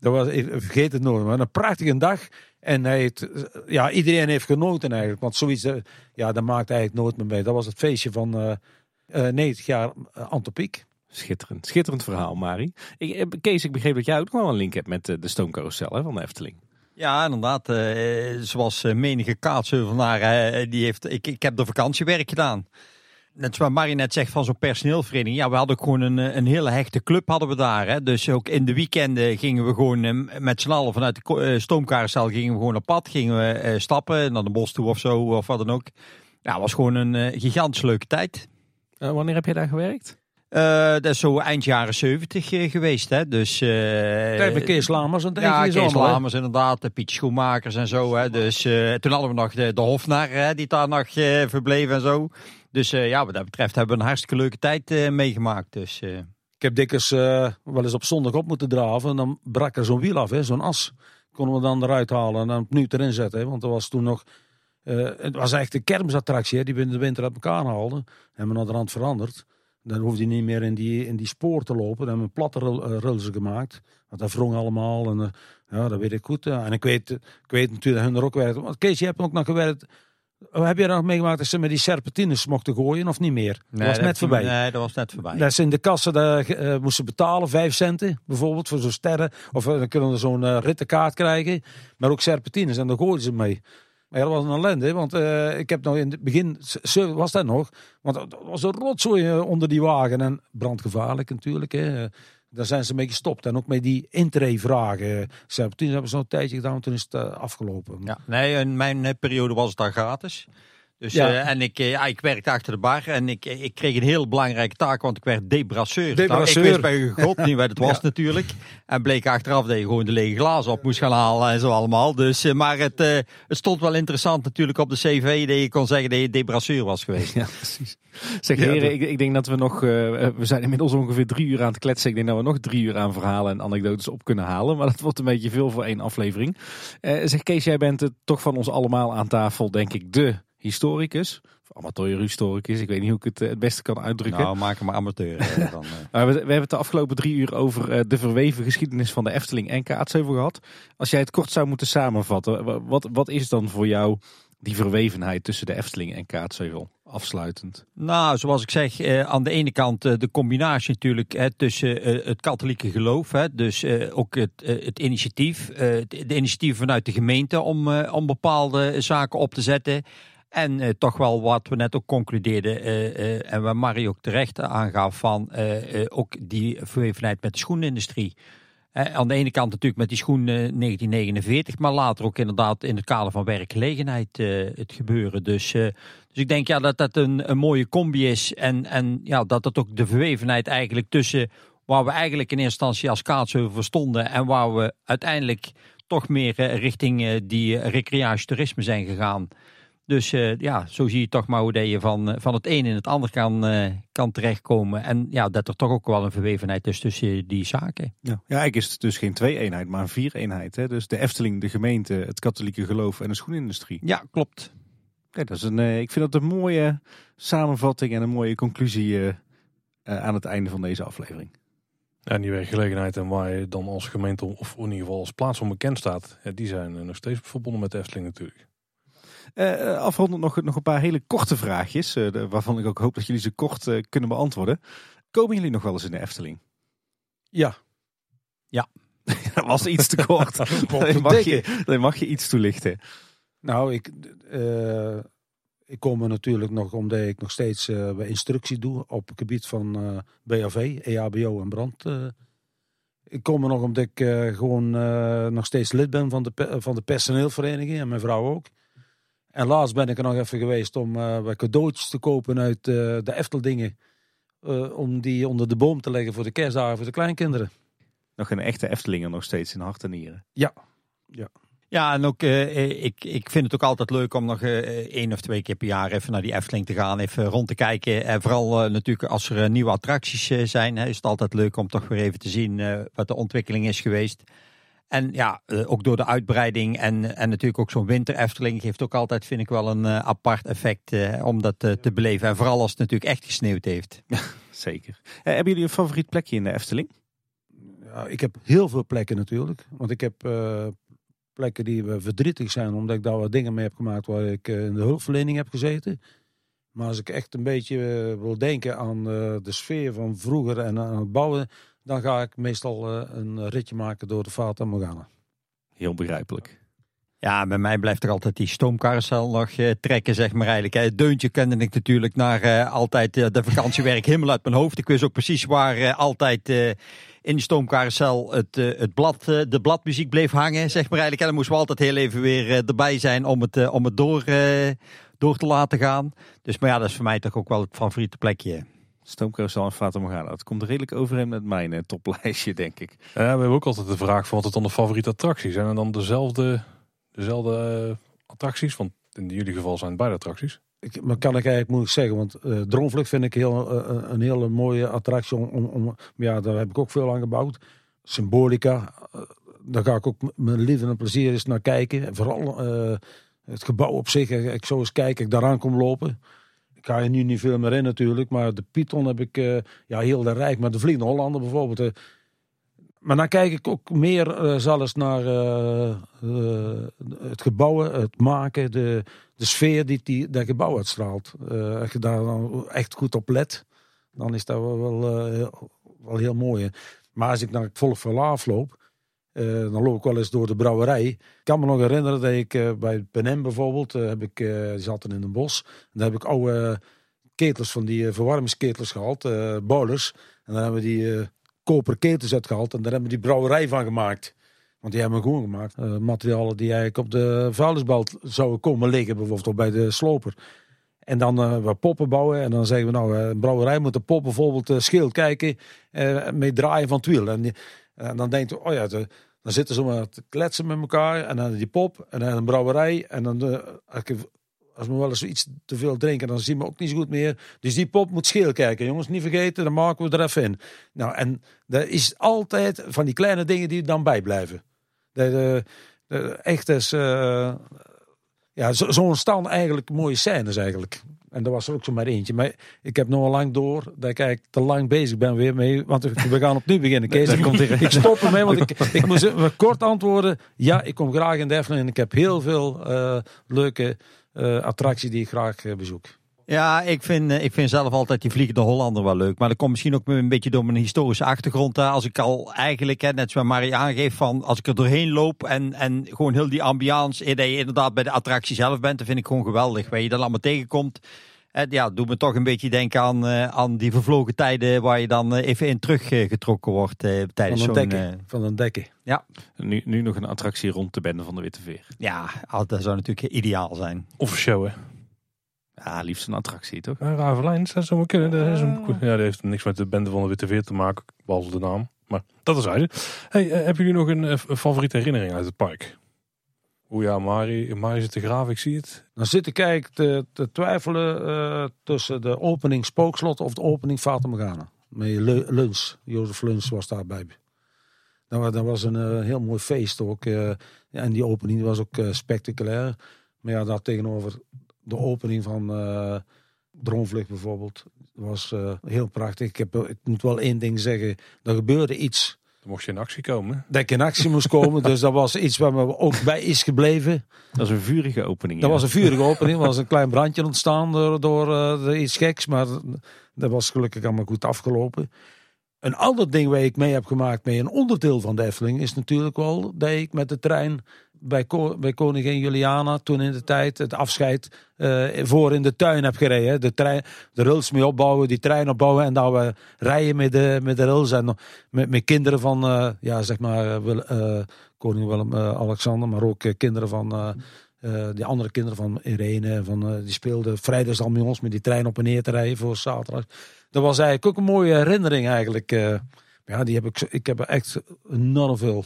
Dat was, ik vergeet het nooit, maar een prachtige dag. En hij heeft, ja, iedereen heeft genoten eigenlijk. Want zoiets, eh, ja, dat maakt eigenlijk nooit meer mee. Dat was het feestje van eh eh 90 jaar uh, Antopiek. Schitterend, schitterend verhaal, Mari. Ik, eh, Kees, ik begreep dat jij ook nog wel een link hebt met eh, de stoomcarousel hè, van de Efteling. Ja, inderdaad. eh, zoals eh, menige kaatsheuvenaar, eh, die heeft, ik, ik heb de vakantiewerk gedaan. Net zoals Marie net zegt van zo'n personeelvereniging. Ja, we hadden ook gewoon een, eh, een hele hechte club hadden we daar. Hè. Dus ook in de weekenden gingen we gewoon eh, met z'n allen vanuit de eh, stoomcarousel gingen we gewoon op pad. Gingen we stappen naar de bos toe of zo of wat dan ook. Ja, het was gewoon een gigantisch leuke tijd. Wanneer heb jij daar gewerkt? Dat is zo eind jaren zeventig eh, geweest. Hè. Dus, met Kees Lamers en ja, Kees Lamers inderdaad, de Piet Schoenmakers en zo. Hè. Dus toen hadden we nog de, de Hofnar, hè, die daar nog verbleef en zo. Dus eh, ja, wat dat betreft hebben we een hartstikke leuke tijd eh, meegemaakt. Dus eh, Ik heb dikwijls wel eens op zondag op moeten draven. En dan brak er zo'n wiel af, zo'n as. Konden we dan eruit halen en dan opnieuw erin zetten. Hè, want er was toen nog... het was echt een kermisattractie hè, die we in de winter uit elkaar haalden. Hebben we naar de rand veranderd. Dan hoefde je niet meer in die, in die spoor te lopen. Dan hebben we platte rul- rulsen gemaakt. Want dat wrong allemaal. En, ja, dat weet ik goed. En ik weet, ik weet natuurlijk dat hun er ook. Want Kees, je hebt ook nog gewerkt... Heb je nog meegemaakt dat ze met die serpentines mochten gooien of niet meer? dat was net voorbij. Nee, dat was net voorbij. Dat ze in de kassen daar, eh, moesten betalen, vijf centen bijvoorbeeld, voor zo'n sterren. Of eh, dan kunnen we zo'n eh, rittenkaart krijgen. Maar ook serpentines en daar gooiden ze mee. Maar ja, dat was een ellende, want ik heb nog in het begin, was dat nog, want er was een rotzooi onder die wagen en brandgevaarlijk natuurlijk. Hè. Daar zijn ze mee gestopt en ook met die intree-vragen. Serpentines hebben ze nog een tijdje gedaan, toen is het eh, afgelopen. Ja, nee, in mijn eh, periode was het daar gratis. Dus, Ja. eh, en ik, eh, ja, ik werkte achter de bar en ik, ik kreeg een heel belangrijke taak, want ik werd debrasseur. Debrasseur. Nou, ik wist bij God niet wat het was natuurlijk. En bleek achteraf dat je gewoon de lege glazen op moest gaan halen en zo allemaal. Dus, eh, maar het, eh, het stond wel interessant natuurlijk op de cv dat je kon zeggen dat je debrasseur was geweest. Ja, precies. Zeg heren, ik, ik denk dat we nog, eh, we zijn inmiddels ongeveer drie uur aan het kletsen. Ik denk dat we nog drie uur aan verhalen en anekdotes op kunnen halen. Maar dat wordt een beetje veel voor één aflevering. Eh, zeg Kees, jij bent het toch van ons allemaal aan tafel, denk ik, de historicus. Of amateur-historicus, ik weet niet hoe ik het eh, het beste kan uitdrukken. Nou, maak hem maar amateur. eh, dan. Maar we, we hebben het de afgelopen drie uur over eh, de verweven geschiedenis van de Efteling en Kaatsheuvel gehad. Als jij het kort zou moeten samenvatten, wa- wat, wat is dan voor jou die verwevenheid tussen de Efteling en Kaatsheuvel? Afsluitend. Nou, zoals ik zeg, eh, aan de ene kant eh, de combinatie natuurlijk hè, tussen eh, het katholieke geloof. Hè, dus eh, ook het, eh, het initiatief, eh, de, initiatieven vanuit de gemeente om, eh, om bepaalde zaken op te zetten. En eh, toch wel wat we net ook concludeerden eh, eh, en waar Marie ook terecht aangaf van ook die verwevenheid met de schoenindustrie. Aan de ene kant natuurlijk met die schoen eh, 1949, maar later ook inderdaad in het kader van werkgelegenheid het gebeuren. Dus, dus ik denk ja, dat dat een, mooie combi is en, en ja, dat dat ook de verwevenheid eigenlijk tussen waar we eigenlijk in eerste instantie als kaatsheuvel verstonden en waar we uiteindelijk toch meer richting die recreatietoerisme zijn gegaan. Dus eh, ja, zo zie je toch maar hoe dat je van, eh, van het een in het ander kan, eh, kan terechtkomen. En ja, dat er toch ook wel een verwevenheid is tussen die zaken. Ja, ja eigenlijk is het dus geen twee-eenheid, maar een vier-eenheid. Hè? Dus de Efteling, de gemeente, het katholieke geloof en de schoenindustrie. Ja, klopt. Kijk, dat is een, eh, ik vind dat een mooie samenvatting en een mooie conclusie aan het einde van deze aflevering. Ja, en die werkgelegenheid en waar je dan als gemeente of in ieder geval als plaats onbekend staat, ja, die zijn nog steeds verbonden met de Efteling natuurlijk. Eh, afrondend nog, nog een paar hele korte vraagjes, eh, waarvan ik ook hoop dat jullie ze kort kunnen beantwoorden. Komen jullie nog wel eens in de Efteling? Ja. Dat was iets te kort. dan, mag je, dan mag je iets toelichten. Nou, ik, ik kom er natuurlijk nog omdat ik nog steeds instructie doe op het gebied van BAV, EHBO en brand. ik kom er nog omdat ik gewoon nog steeds lid ben van de, van de personeelvereniging en mijn vrouw ook. En laatst ben ik er nog even geweest om eh, wat cadeautjes te kopen uit eh, de Efteldingen. eh, om die onder de boom te leggen voor de kerstdagen voor de kleinkinderen. Nog een echte Eftelinger nog steeds in hart en nieren. Ja, en ook eh, ik, ik vind het ook altijd leuk om nog eh, één of twee keer per jaar even naar die Efteling te gaan, even rond te kijken. En vooral eh, natuurlijk als er nieuwe attracties zijn, hè, is het altijd leuk om toch weer even te zien eh, wat de ontwikkeling is geweest. En ja, eh, ook door de uitbreiding en, en natuurlijk ook zo'n winter Efteling geeft ook altijd, vind ik wel, een eh, apart effect eh, om dat te beleven. En vooral als het natuurlijk echt gesneeuwd heeft. Zeker. Eh, hebben jullie een favoriet plekje in de Efteling? Ja, ik heb heel veel plekken natuurlijk. Want ik heb eh, plekken die verdrietig zijn, omdat ik daar wat dingen mee heb gemaakt waar ik in de hulpverlening heb gezeten. Maar als ik echt een beetje wil denken aan eh, de sfeer van vroeger en aan het bouwen, dan ga ik meestal eh, een ritje maken door de Fata Morgana. Heel begrijpelijk. Ja, bij mij blijft er altijd die stoomcarousel nog eh, trekken, zeg maar eigenlijk. Het deuntje kende ik natuurlijk naar eh, altijd eh, de vakantiewerk helemaal uit mijn hoofd. Ik wist ook precies waar eh, altijd eh, in de stoomcarousel het, eh, het blad, eh, de bladmuziek bleef hangen, zeg maar eigenlijk. En dan moesten we altijd heel even weer eh, erbij zijn om het, eh, om het door, eh, door te laten gaan. Dus maar ja, dat is voor mij toch ook wel het favoriete plekje. Stoomcarousel en Fata Morgana. Dat komt redelijk overeen met mijn eh, toplijstje, denk ik. Ja, we hebben ook altijd de vraag van wat het dan de favoriete attracties zijn. En dan dezelfde, dezelfde eh, attracties, want in jullie geval zijn het beide attracties. Ik, maar kan ik eigenlijk moeilijk zeggen, want eh Droomvlucht vind ik heel, eh, een hele mooie attractie. Om, om, om- ja, daar heb ik ook veel aan gebouwd. Symbolica, eh, daar ga ik ook met mijn liefde en plezier eens naar kijken. En vooral eh, het gebouw op zich, eh, ik zo eens kijken, ik daaraan kom lopen. Ik ga er nu niet veel meer in natuurlijk, maar de Python heb ik, eh, ja heel de Rijk, maar de Vliegende Hollander bijvoorbeeld. eh. maar dan kijk ik ook meer eh, zelfs naar het gebouwen, het maken, de, de sfeer die, die dat gebouw uitstraalt. Als je daar dan echt goed op let, dan is dat wel, wel, heel- mooi. Maar als ik naar het volk afloop, eh, dan loop ik wel eens door de brouwerij. Ik kan me nog herinneren dat ik eh, bij Penem bijvoorbeeld, eh, heb ik, eh, die zaten in een bos. En daar heb ik oude ketels van die eh, verwarmingsketels gehaald, eh boilers. En daar hebben we die eh koperen ketels uitgehaald en daar hebben we die brouwerij van gemaakt. Want die hebben we gewoon gemaakt. Eh, materialen die eigenlijk op de vuilnisbelt zouden komen liggen, bijvoorbeeld bij de sloper. En dan eh we poppen bouwen. En dan zeggen we nou, eh, een brouwerij moet de pop bijvoorbeeld uh, schil kijken. eh met draaien van het wiel. En, en dan denkt oh ja, de- dan zitten ze maar te kletsen met elkaar. En dan die pop. En dan een brouwerij. En dan, als, we wel eens iets te veel drinken, dan zien we ook niet zo goed meer. Dus die pop moet schil kijken. Jongens, niet vergeten, dan maken we er even in. Nou, en er is altijd van die kleine dingen die er dan bijblijven. Dat, echt is, eh, ja, zo, zo eigenlijk mooie scènes eigenlijk. En dat was er ook zo maar eentje. Maar ik heb nog al lang door dat ik eigenlijk te lang bezig ben weer mee. Want we gaan opnieuw beginnen, Kees. Komt ik stop ermee, want ik, ik moest kort antwoorden. Ja, ik kom graag in de Efteling en ik heb heel veel eh, leuke eh, attracties die ik graag eh, bezoek. Ja, ik vind, eh, ik vind zelf altijd die Vliegende Hollander wel leuk. Maar dat komt misschien ook een beetje door mijn historische achtergrond. Als ik al eigenlijk, hè, net zoals Marie aangeeft, van als ik er doorheen loop en, en gewoon heel die ambiance, eh, dat je inderdaad bij de attractie zelf bent, dat vind ik gewoon geweldig. Waar je dan allemaal tegenkomt. Eh, ja, doet me toch een beetje denken aan, eh, aan die vervlogen tijden waar je dan even in teruggetrokken wordt eh, tijdens Van zo'n... een dekken. Van een dekken. Nu, nu nog een attractie rond de bende van de Witte Veer. ja, dat zou natuurlijk ideaal zijn. Of een show, hè? Ja, liefst een attractie, toch? Ja, Ravelijn, dat zou wel kunnen. Dat, is een, ja, dat heeft niks met de bende van de Witte Veer te maken, behalve de naam. Maar dat is uit. Hey, eh, hebben jullie nog een, eh, favoriete herinnering uit het park? Oeh ja, Mari, Mari zit te graven, ik zie het. Dan zit ik eigenlijk te, te twijfelen eh, tussen de opening Spookslot of de opening Fata Morgana. Met Lu- Luns, Jozef Luns was daarbij. Dat was, dat was een heel mooi feest ook. eh, ja, en die opening was ook spectaculair. Maar ja, daar tegenover de opening van eh Droomvlucht bijvoorbeeld. was eh, heel prachtig. Ik, heb, ik moet wel één ding zeggen. Er gebeurde iets Dan mocht je in actie komen. dat ik in actie moest komen. dus dat was iets waar me ook bij is gebleven. Dat is een vurige opening. Dat ja. was een vurige opening. Er was een klein brandje ontstaan door, door eh, iets geks. Maar dat was gelukkig allemaal goed afgelopen. Een ander ding waar ik mee heb gemaakt met een onderdeel van de Efteling... is natuurlijk wel dat ik met de trein bij, bij koningin Juliana... toen in de tijd het afscheid eh, voor in de tuin heb gereden. De, trein, de rails mee opbouwen, die trein opbouwen... en dan we rijden met de, met de rails. En met, met kinderen van, eh, ja, zeg maar, eh, koning Willem-Alexander... maar ook kinderen van... die andere kinderen van Irene, van, die speelden vrijdags al met ons met die trein op en neer te rijden voor zaterdag. Dat was eigenlijk ook een mooie herinnering eigenlijk. ja, die heb ik, ik heb echt enorm veel.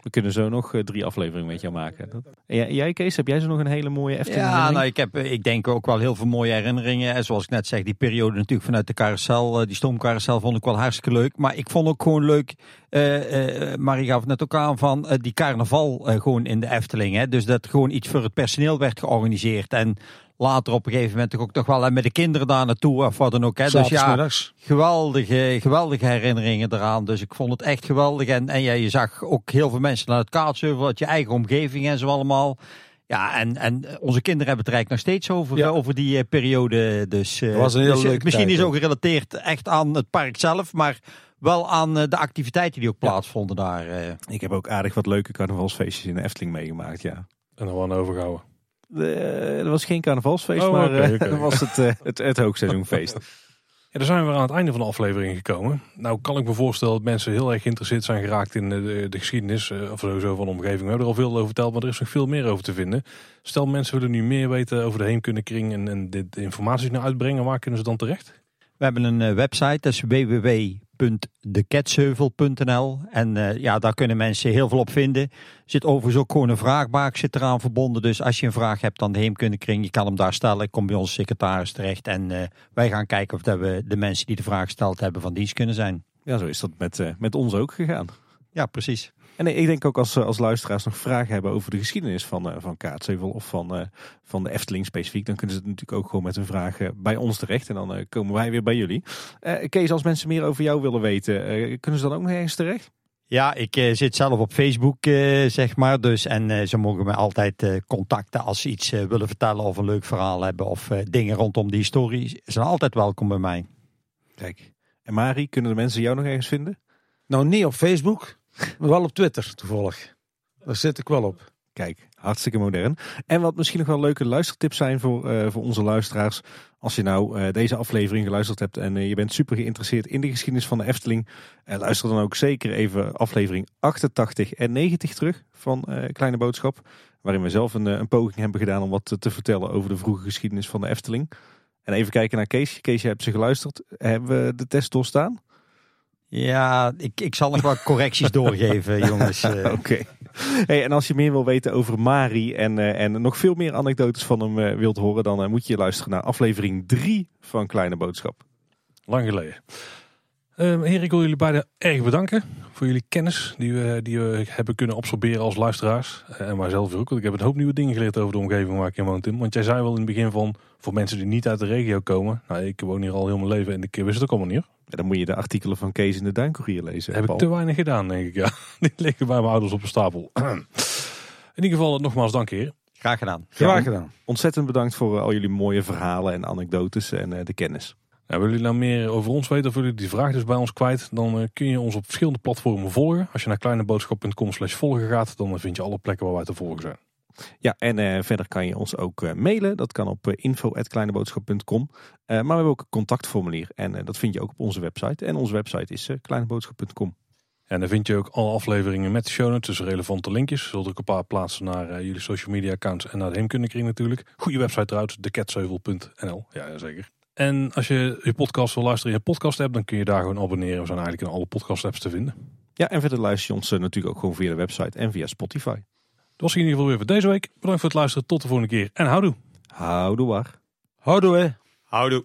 We kunnen zo nog eh, drie afleveringen met jou maken. Jij- Kees, heb jij zo nog een hele mooie Efteling Ja, nou, ik heb eh, ik denk ook wel heel veel mooie herinneringen. En zoals ik net zeg, die periode natuurlijk vanuit de carousel, eh, die stoomcarousel vond ik wel hartstikke leuk. Maar ik vond ook gewoon leuk, eh Marie gaf het net ook aan, van die carnaval gewoon in de Efteling. Hè. Dus dat gewoon iets voor het personeel werd georganiseerd. En later op een gegeven moment toch ook nog wel hè, met de kinderen daar naartoe of wat dan ook. Hè. Dus ja, geweldige, geweldige herinneringen eraan. Dus ik vond het echt geweldig. En, en ja, je zag ook heel veel mensen naar het kaatsheuvel, uit je eigen omgeving en zo allemaal. Ja, en, en onze kinderen hebben het er eigenlijk nog steeds over, Ja. over die eh, periode. Dus, eh, Dat was een hele dus, eh, leuke misschien tijd niet zo ook. gerelateerd echt aan het park zelf, maar wel aan de activiteiten die ook plaatsvonden daar. eh. Ik heb ook aardig wat leuke carnavalsfeestjes in de Efteling meegemaakt, ja. En dan gewoon overgehouden. Eh, er was geen carnavalsfeest, Oh, maar oké, eh, was het, eh, het, het hoogseizoenfeest. Ja, dan zijn we weer aan het einde van de aflevering gekomen. Nou kan ik me voorstellen dat mensen heel erg geïnteresseerd zijn geraakt in eh, de, de geschiedenis. eh, Of sowieso van de omgeving. We hebben er al veel over verteld, maar er is nog veel meer over te vinden. Stel mensen willen nu meer weten over de Heemkundekring en, en dit de informatie naar uitbrengen. Waar kunnen ze dan terecht? We hebben een eh, website, dat is www.deketsheuvel.nl. En eh, ja, daar kunnen mensen heel veel op vinden. Er zit overigens ook gewoon een vraagbaak zit eraan verbonden. Dus als je een vraag hebt aan de Heemkundekring, je kan hem daar stellen. Kom bij onze secretaris terecht. En eh, wij gaan kijken of dat we de mensen die de vraag gesteld hebben van dienst kunnen zijn. Ja, zo is dat met, eh, met ons ook gegaan. Ja, precies. En ik denk ook als, eh, als luisteraars nog vragen hebben over de geschiedenis van, eh, van Kaatsheuvel of van, eh, van de Efteling specifiek, dan kunnen ze het natuurlijk ook gewoon met een vraag eh, bij ons terecht. En dan eh, komen wij weer bij jullie. Eh, Kees, als mensen meer over jou willen weten, eh, kunnen ze dan ook nog ergens terecht? Ja, ik eh, zit zelf op Facebook, eh, zeg maar. Dus, en ze mogen me altijd eh, contacten als ze iets willen vertellen of een leuk verhaal hebben. Of eh, dingen rondom die historie. Ze zijn altijd welkom bij mij. Kijk. En Mari, kunnen de mensen jou nog ergens vinden? Nou, niet op Facebook, wel op Twitter toevallig. Daar zit ik wel op. Kijk, hartstikke modern. En wat misschien nog wel leuke luistertips zijn voor, eh, voor onze luisteraars. Als je nou eh, deze aflevering geluisterd hebt en eh, je bent super geïnteresseerd in de geschiedenis van de Efteling. luister dan ook zeker even aflevering 88 en 90 terug van Kleine Boodschap. Waarin we zelf een, een poging hebben gedaan om wat te, te vertellen over de vroege geschiedenis van de Efteling. En even kijken naar Kees. Kees, je hebt ze geluisterd. Hebben we de test doorstaan? Ja, ik, ik zal nog wat correcties doorgeven, jongens. Eh, Oké. Hey, en als je meer wil weten over Mari en, eh, en nog veel meer anekdotes van hem eh, wilt horen, dan moet je luisteren naar aflevering 3 van Kleine Boodschap. Lang geleden. Ehm heren, ik wil jullie beiden erg bedanken voor jullie kennis die we, die we hebben kunnen absorberen als luisteraars. En mijzelf ook, want ik heb een hoop nieuwe dingen geleerd over de omgeving waar ik in woon, Tim. Want jij zei wel in het begin van, voor mensen die niet uit de regio komen. Nou, ik woon hier al heel mijn leven en ik wist het ook allemaal niet. Ja, dan moet je de artikelen van Kees in de Duincourier lezen. heb ik te weinig gedaan, denk ik. Ja. Die liggen bij mijn ouders op een stapel. in ieder geval, nogmaals dank heren. graag gedaan. Graag gedaan. Ontzettend bedankt voor eh, al jullie mooie verhalen en anekdotes en eh, de kennis. Nou, willen jullie nou meer over ons weten of willen jullie die vraag dus bij ons kwijt? Dan eh, kun je ons op verschillende platformen volgen. Als je naar kleineboodschap.com slash volgen gaat, dan vind je alle plekken waar wij te volgen zijn. Ja, en eh, verder kan je ons ook eh, mailen. Dat kan op uh, info.kleineboodschap.com. Eh, maar we hebben ook een contactformulier en dat vind je ook op onze website. En onze website is kleineboodschap.com. En dan vind je ook alle afleveringen met de show notes, dus relevante linkjes. Zullen ook een paar plaatsen naar jullie social media accounts en naar de Heemkundekring natuurlijk. Goede website trouwens, deketsheuvel.nl. Ja, zeker. En als je je podcast wil luisteren in je podcast app, dan kun je daar gewoon abonneren. We zijn eigenlijk in alle podcast apps te vinden. Ja, en verder luister je ons natuurlijk ook gewoon via de website en via Spotify. Dat was in ieder geval weer voor deze week. Bedankt voor het luisteren. Tot de volgende keer en houdoe. Houdoe waar. Houdoe hè. Houdoe.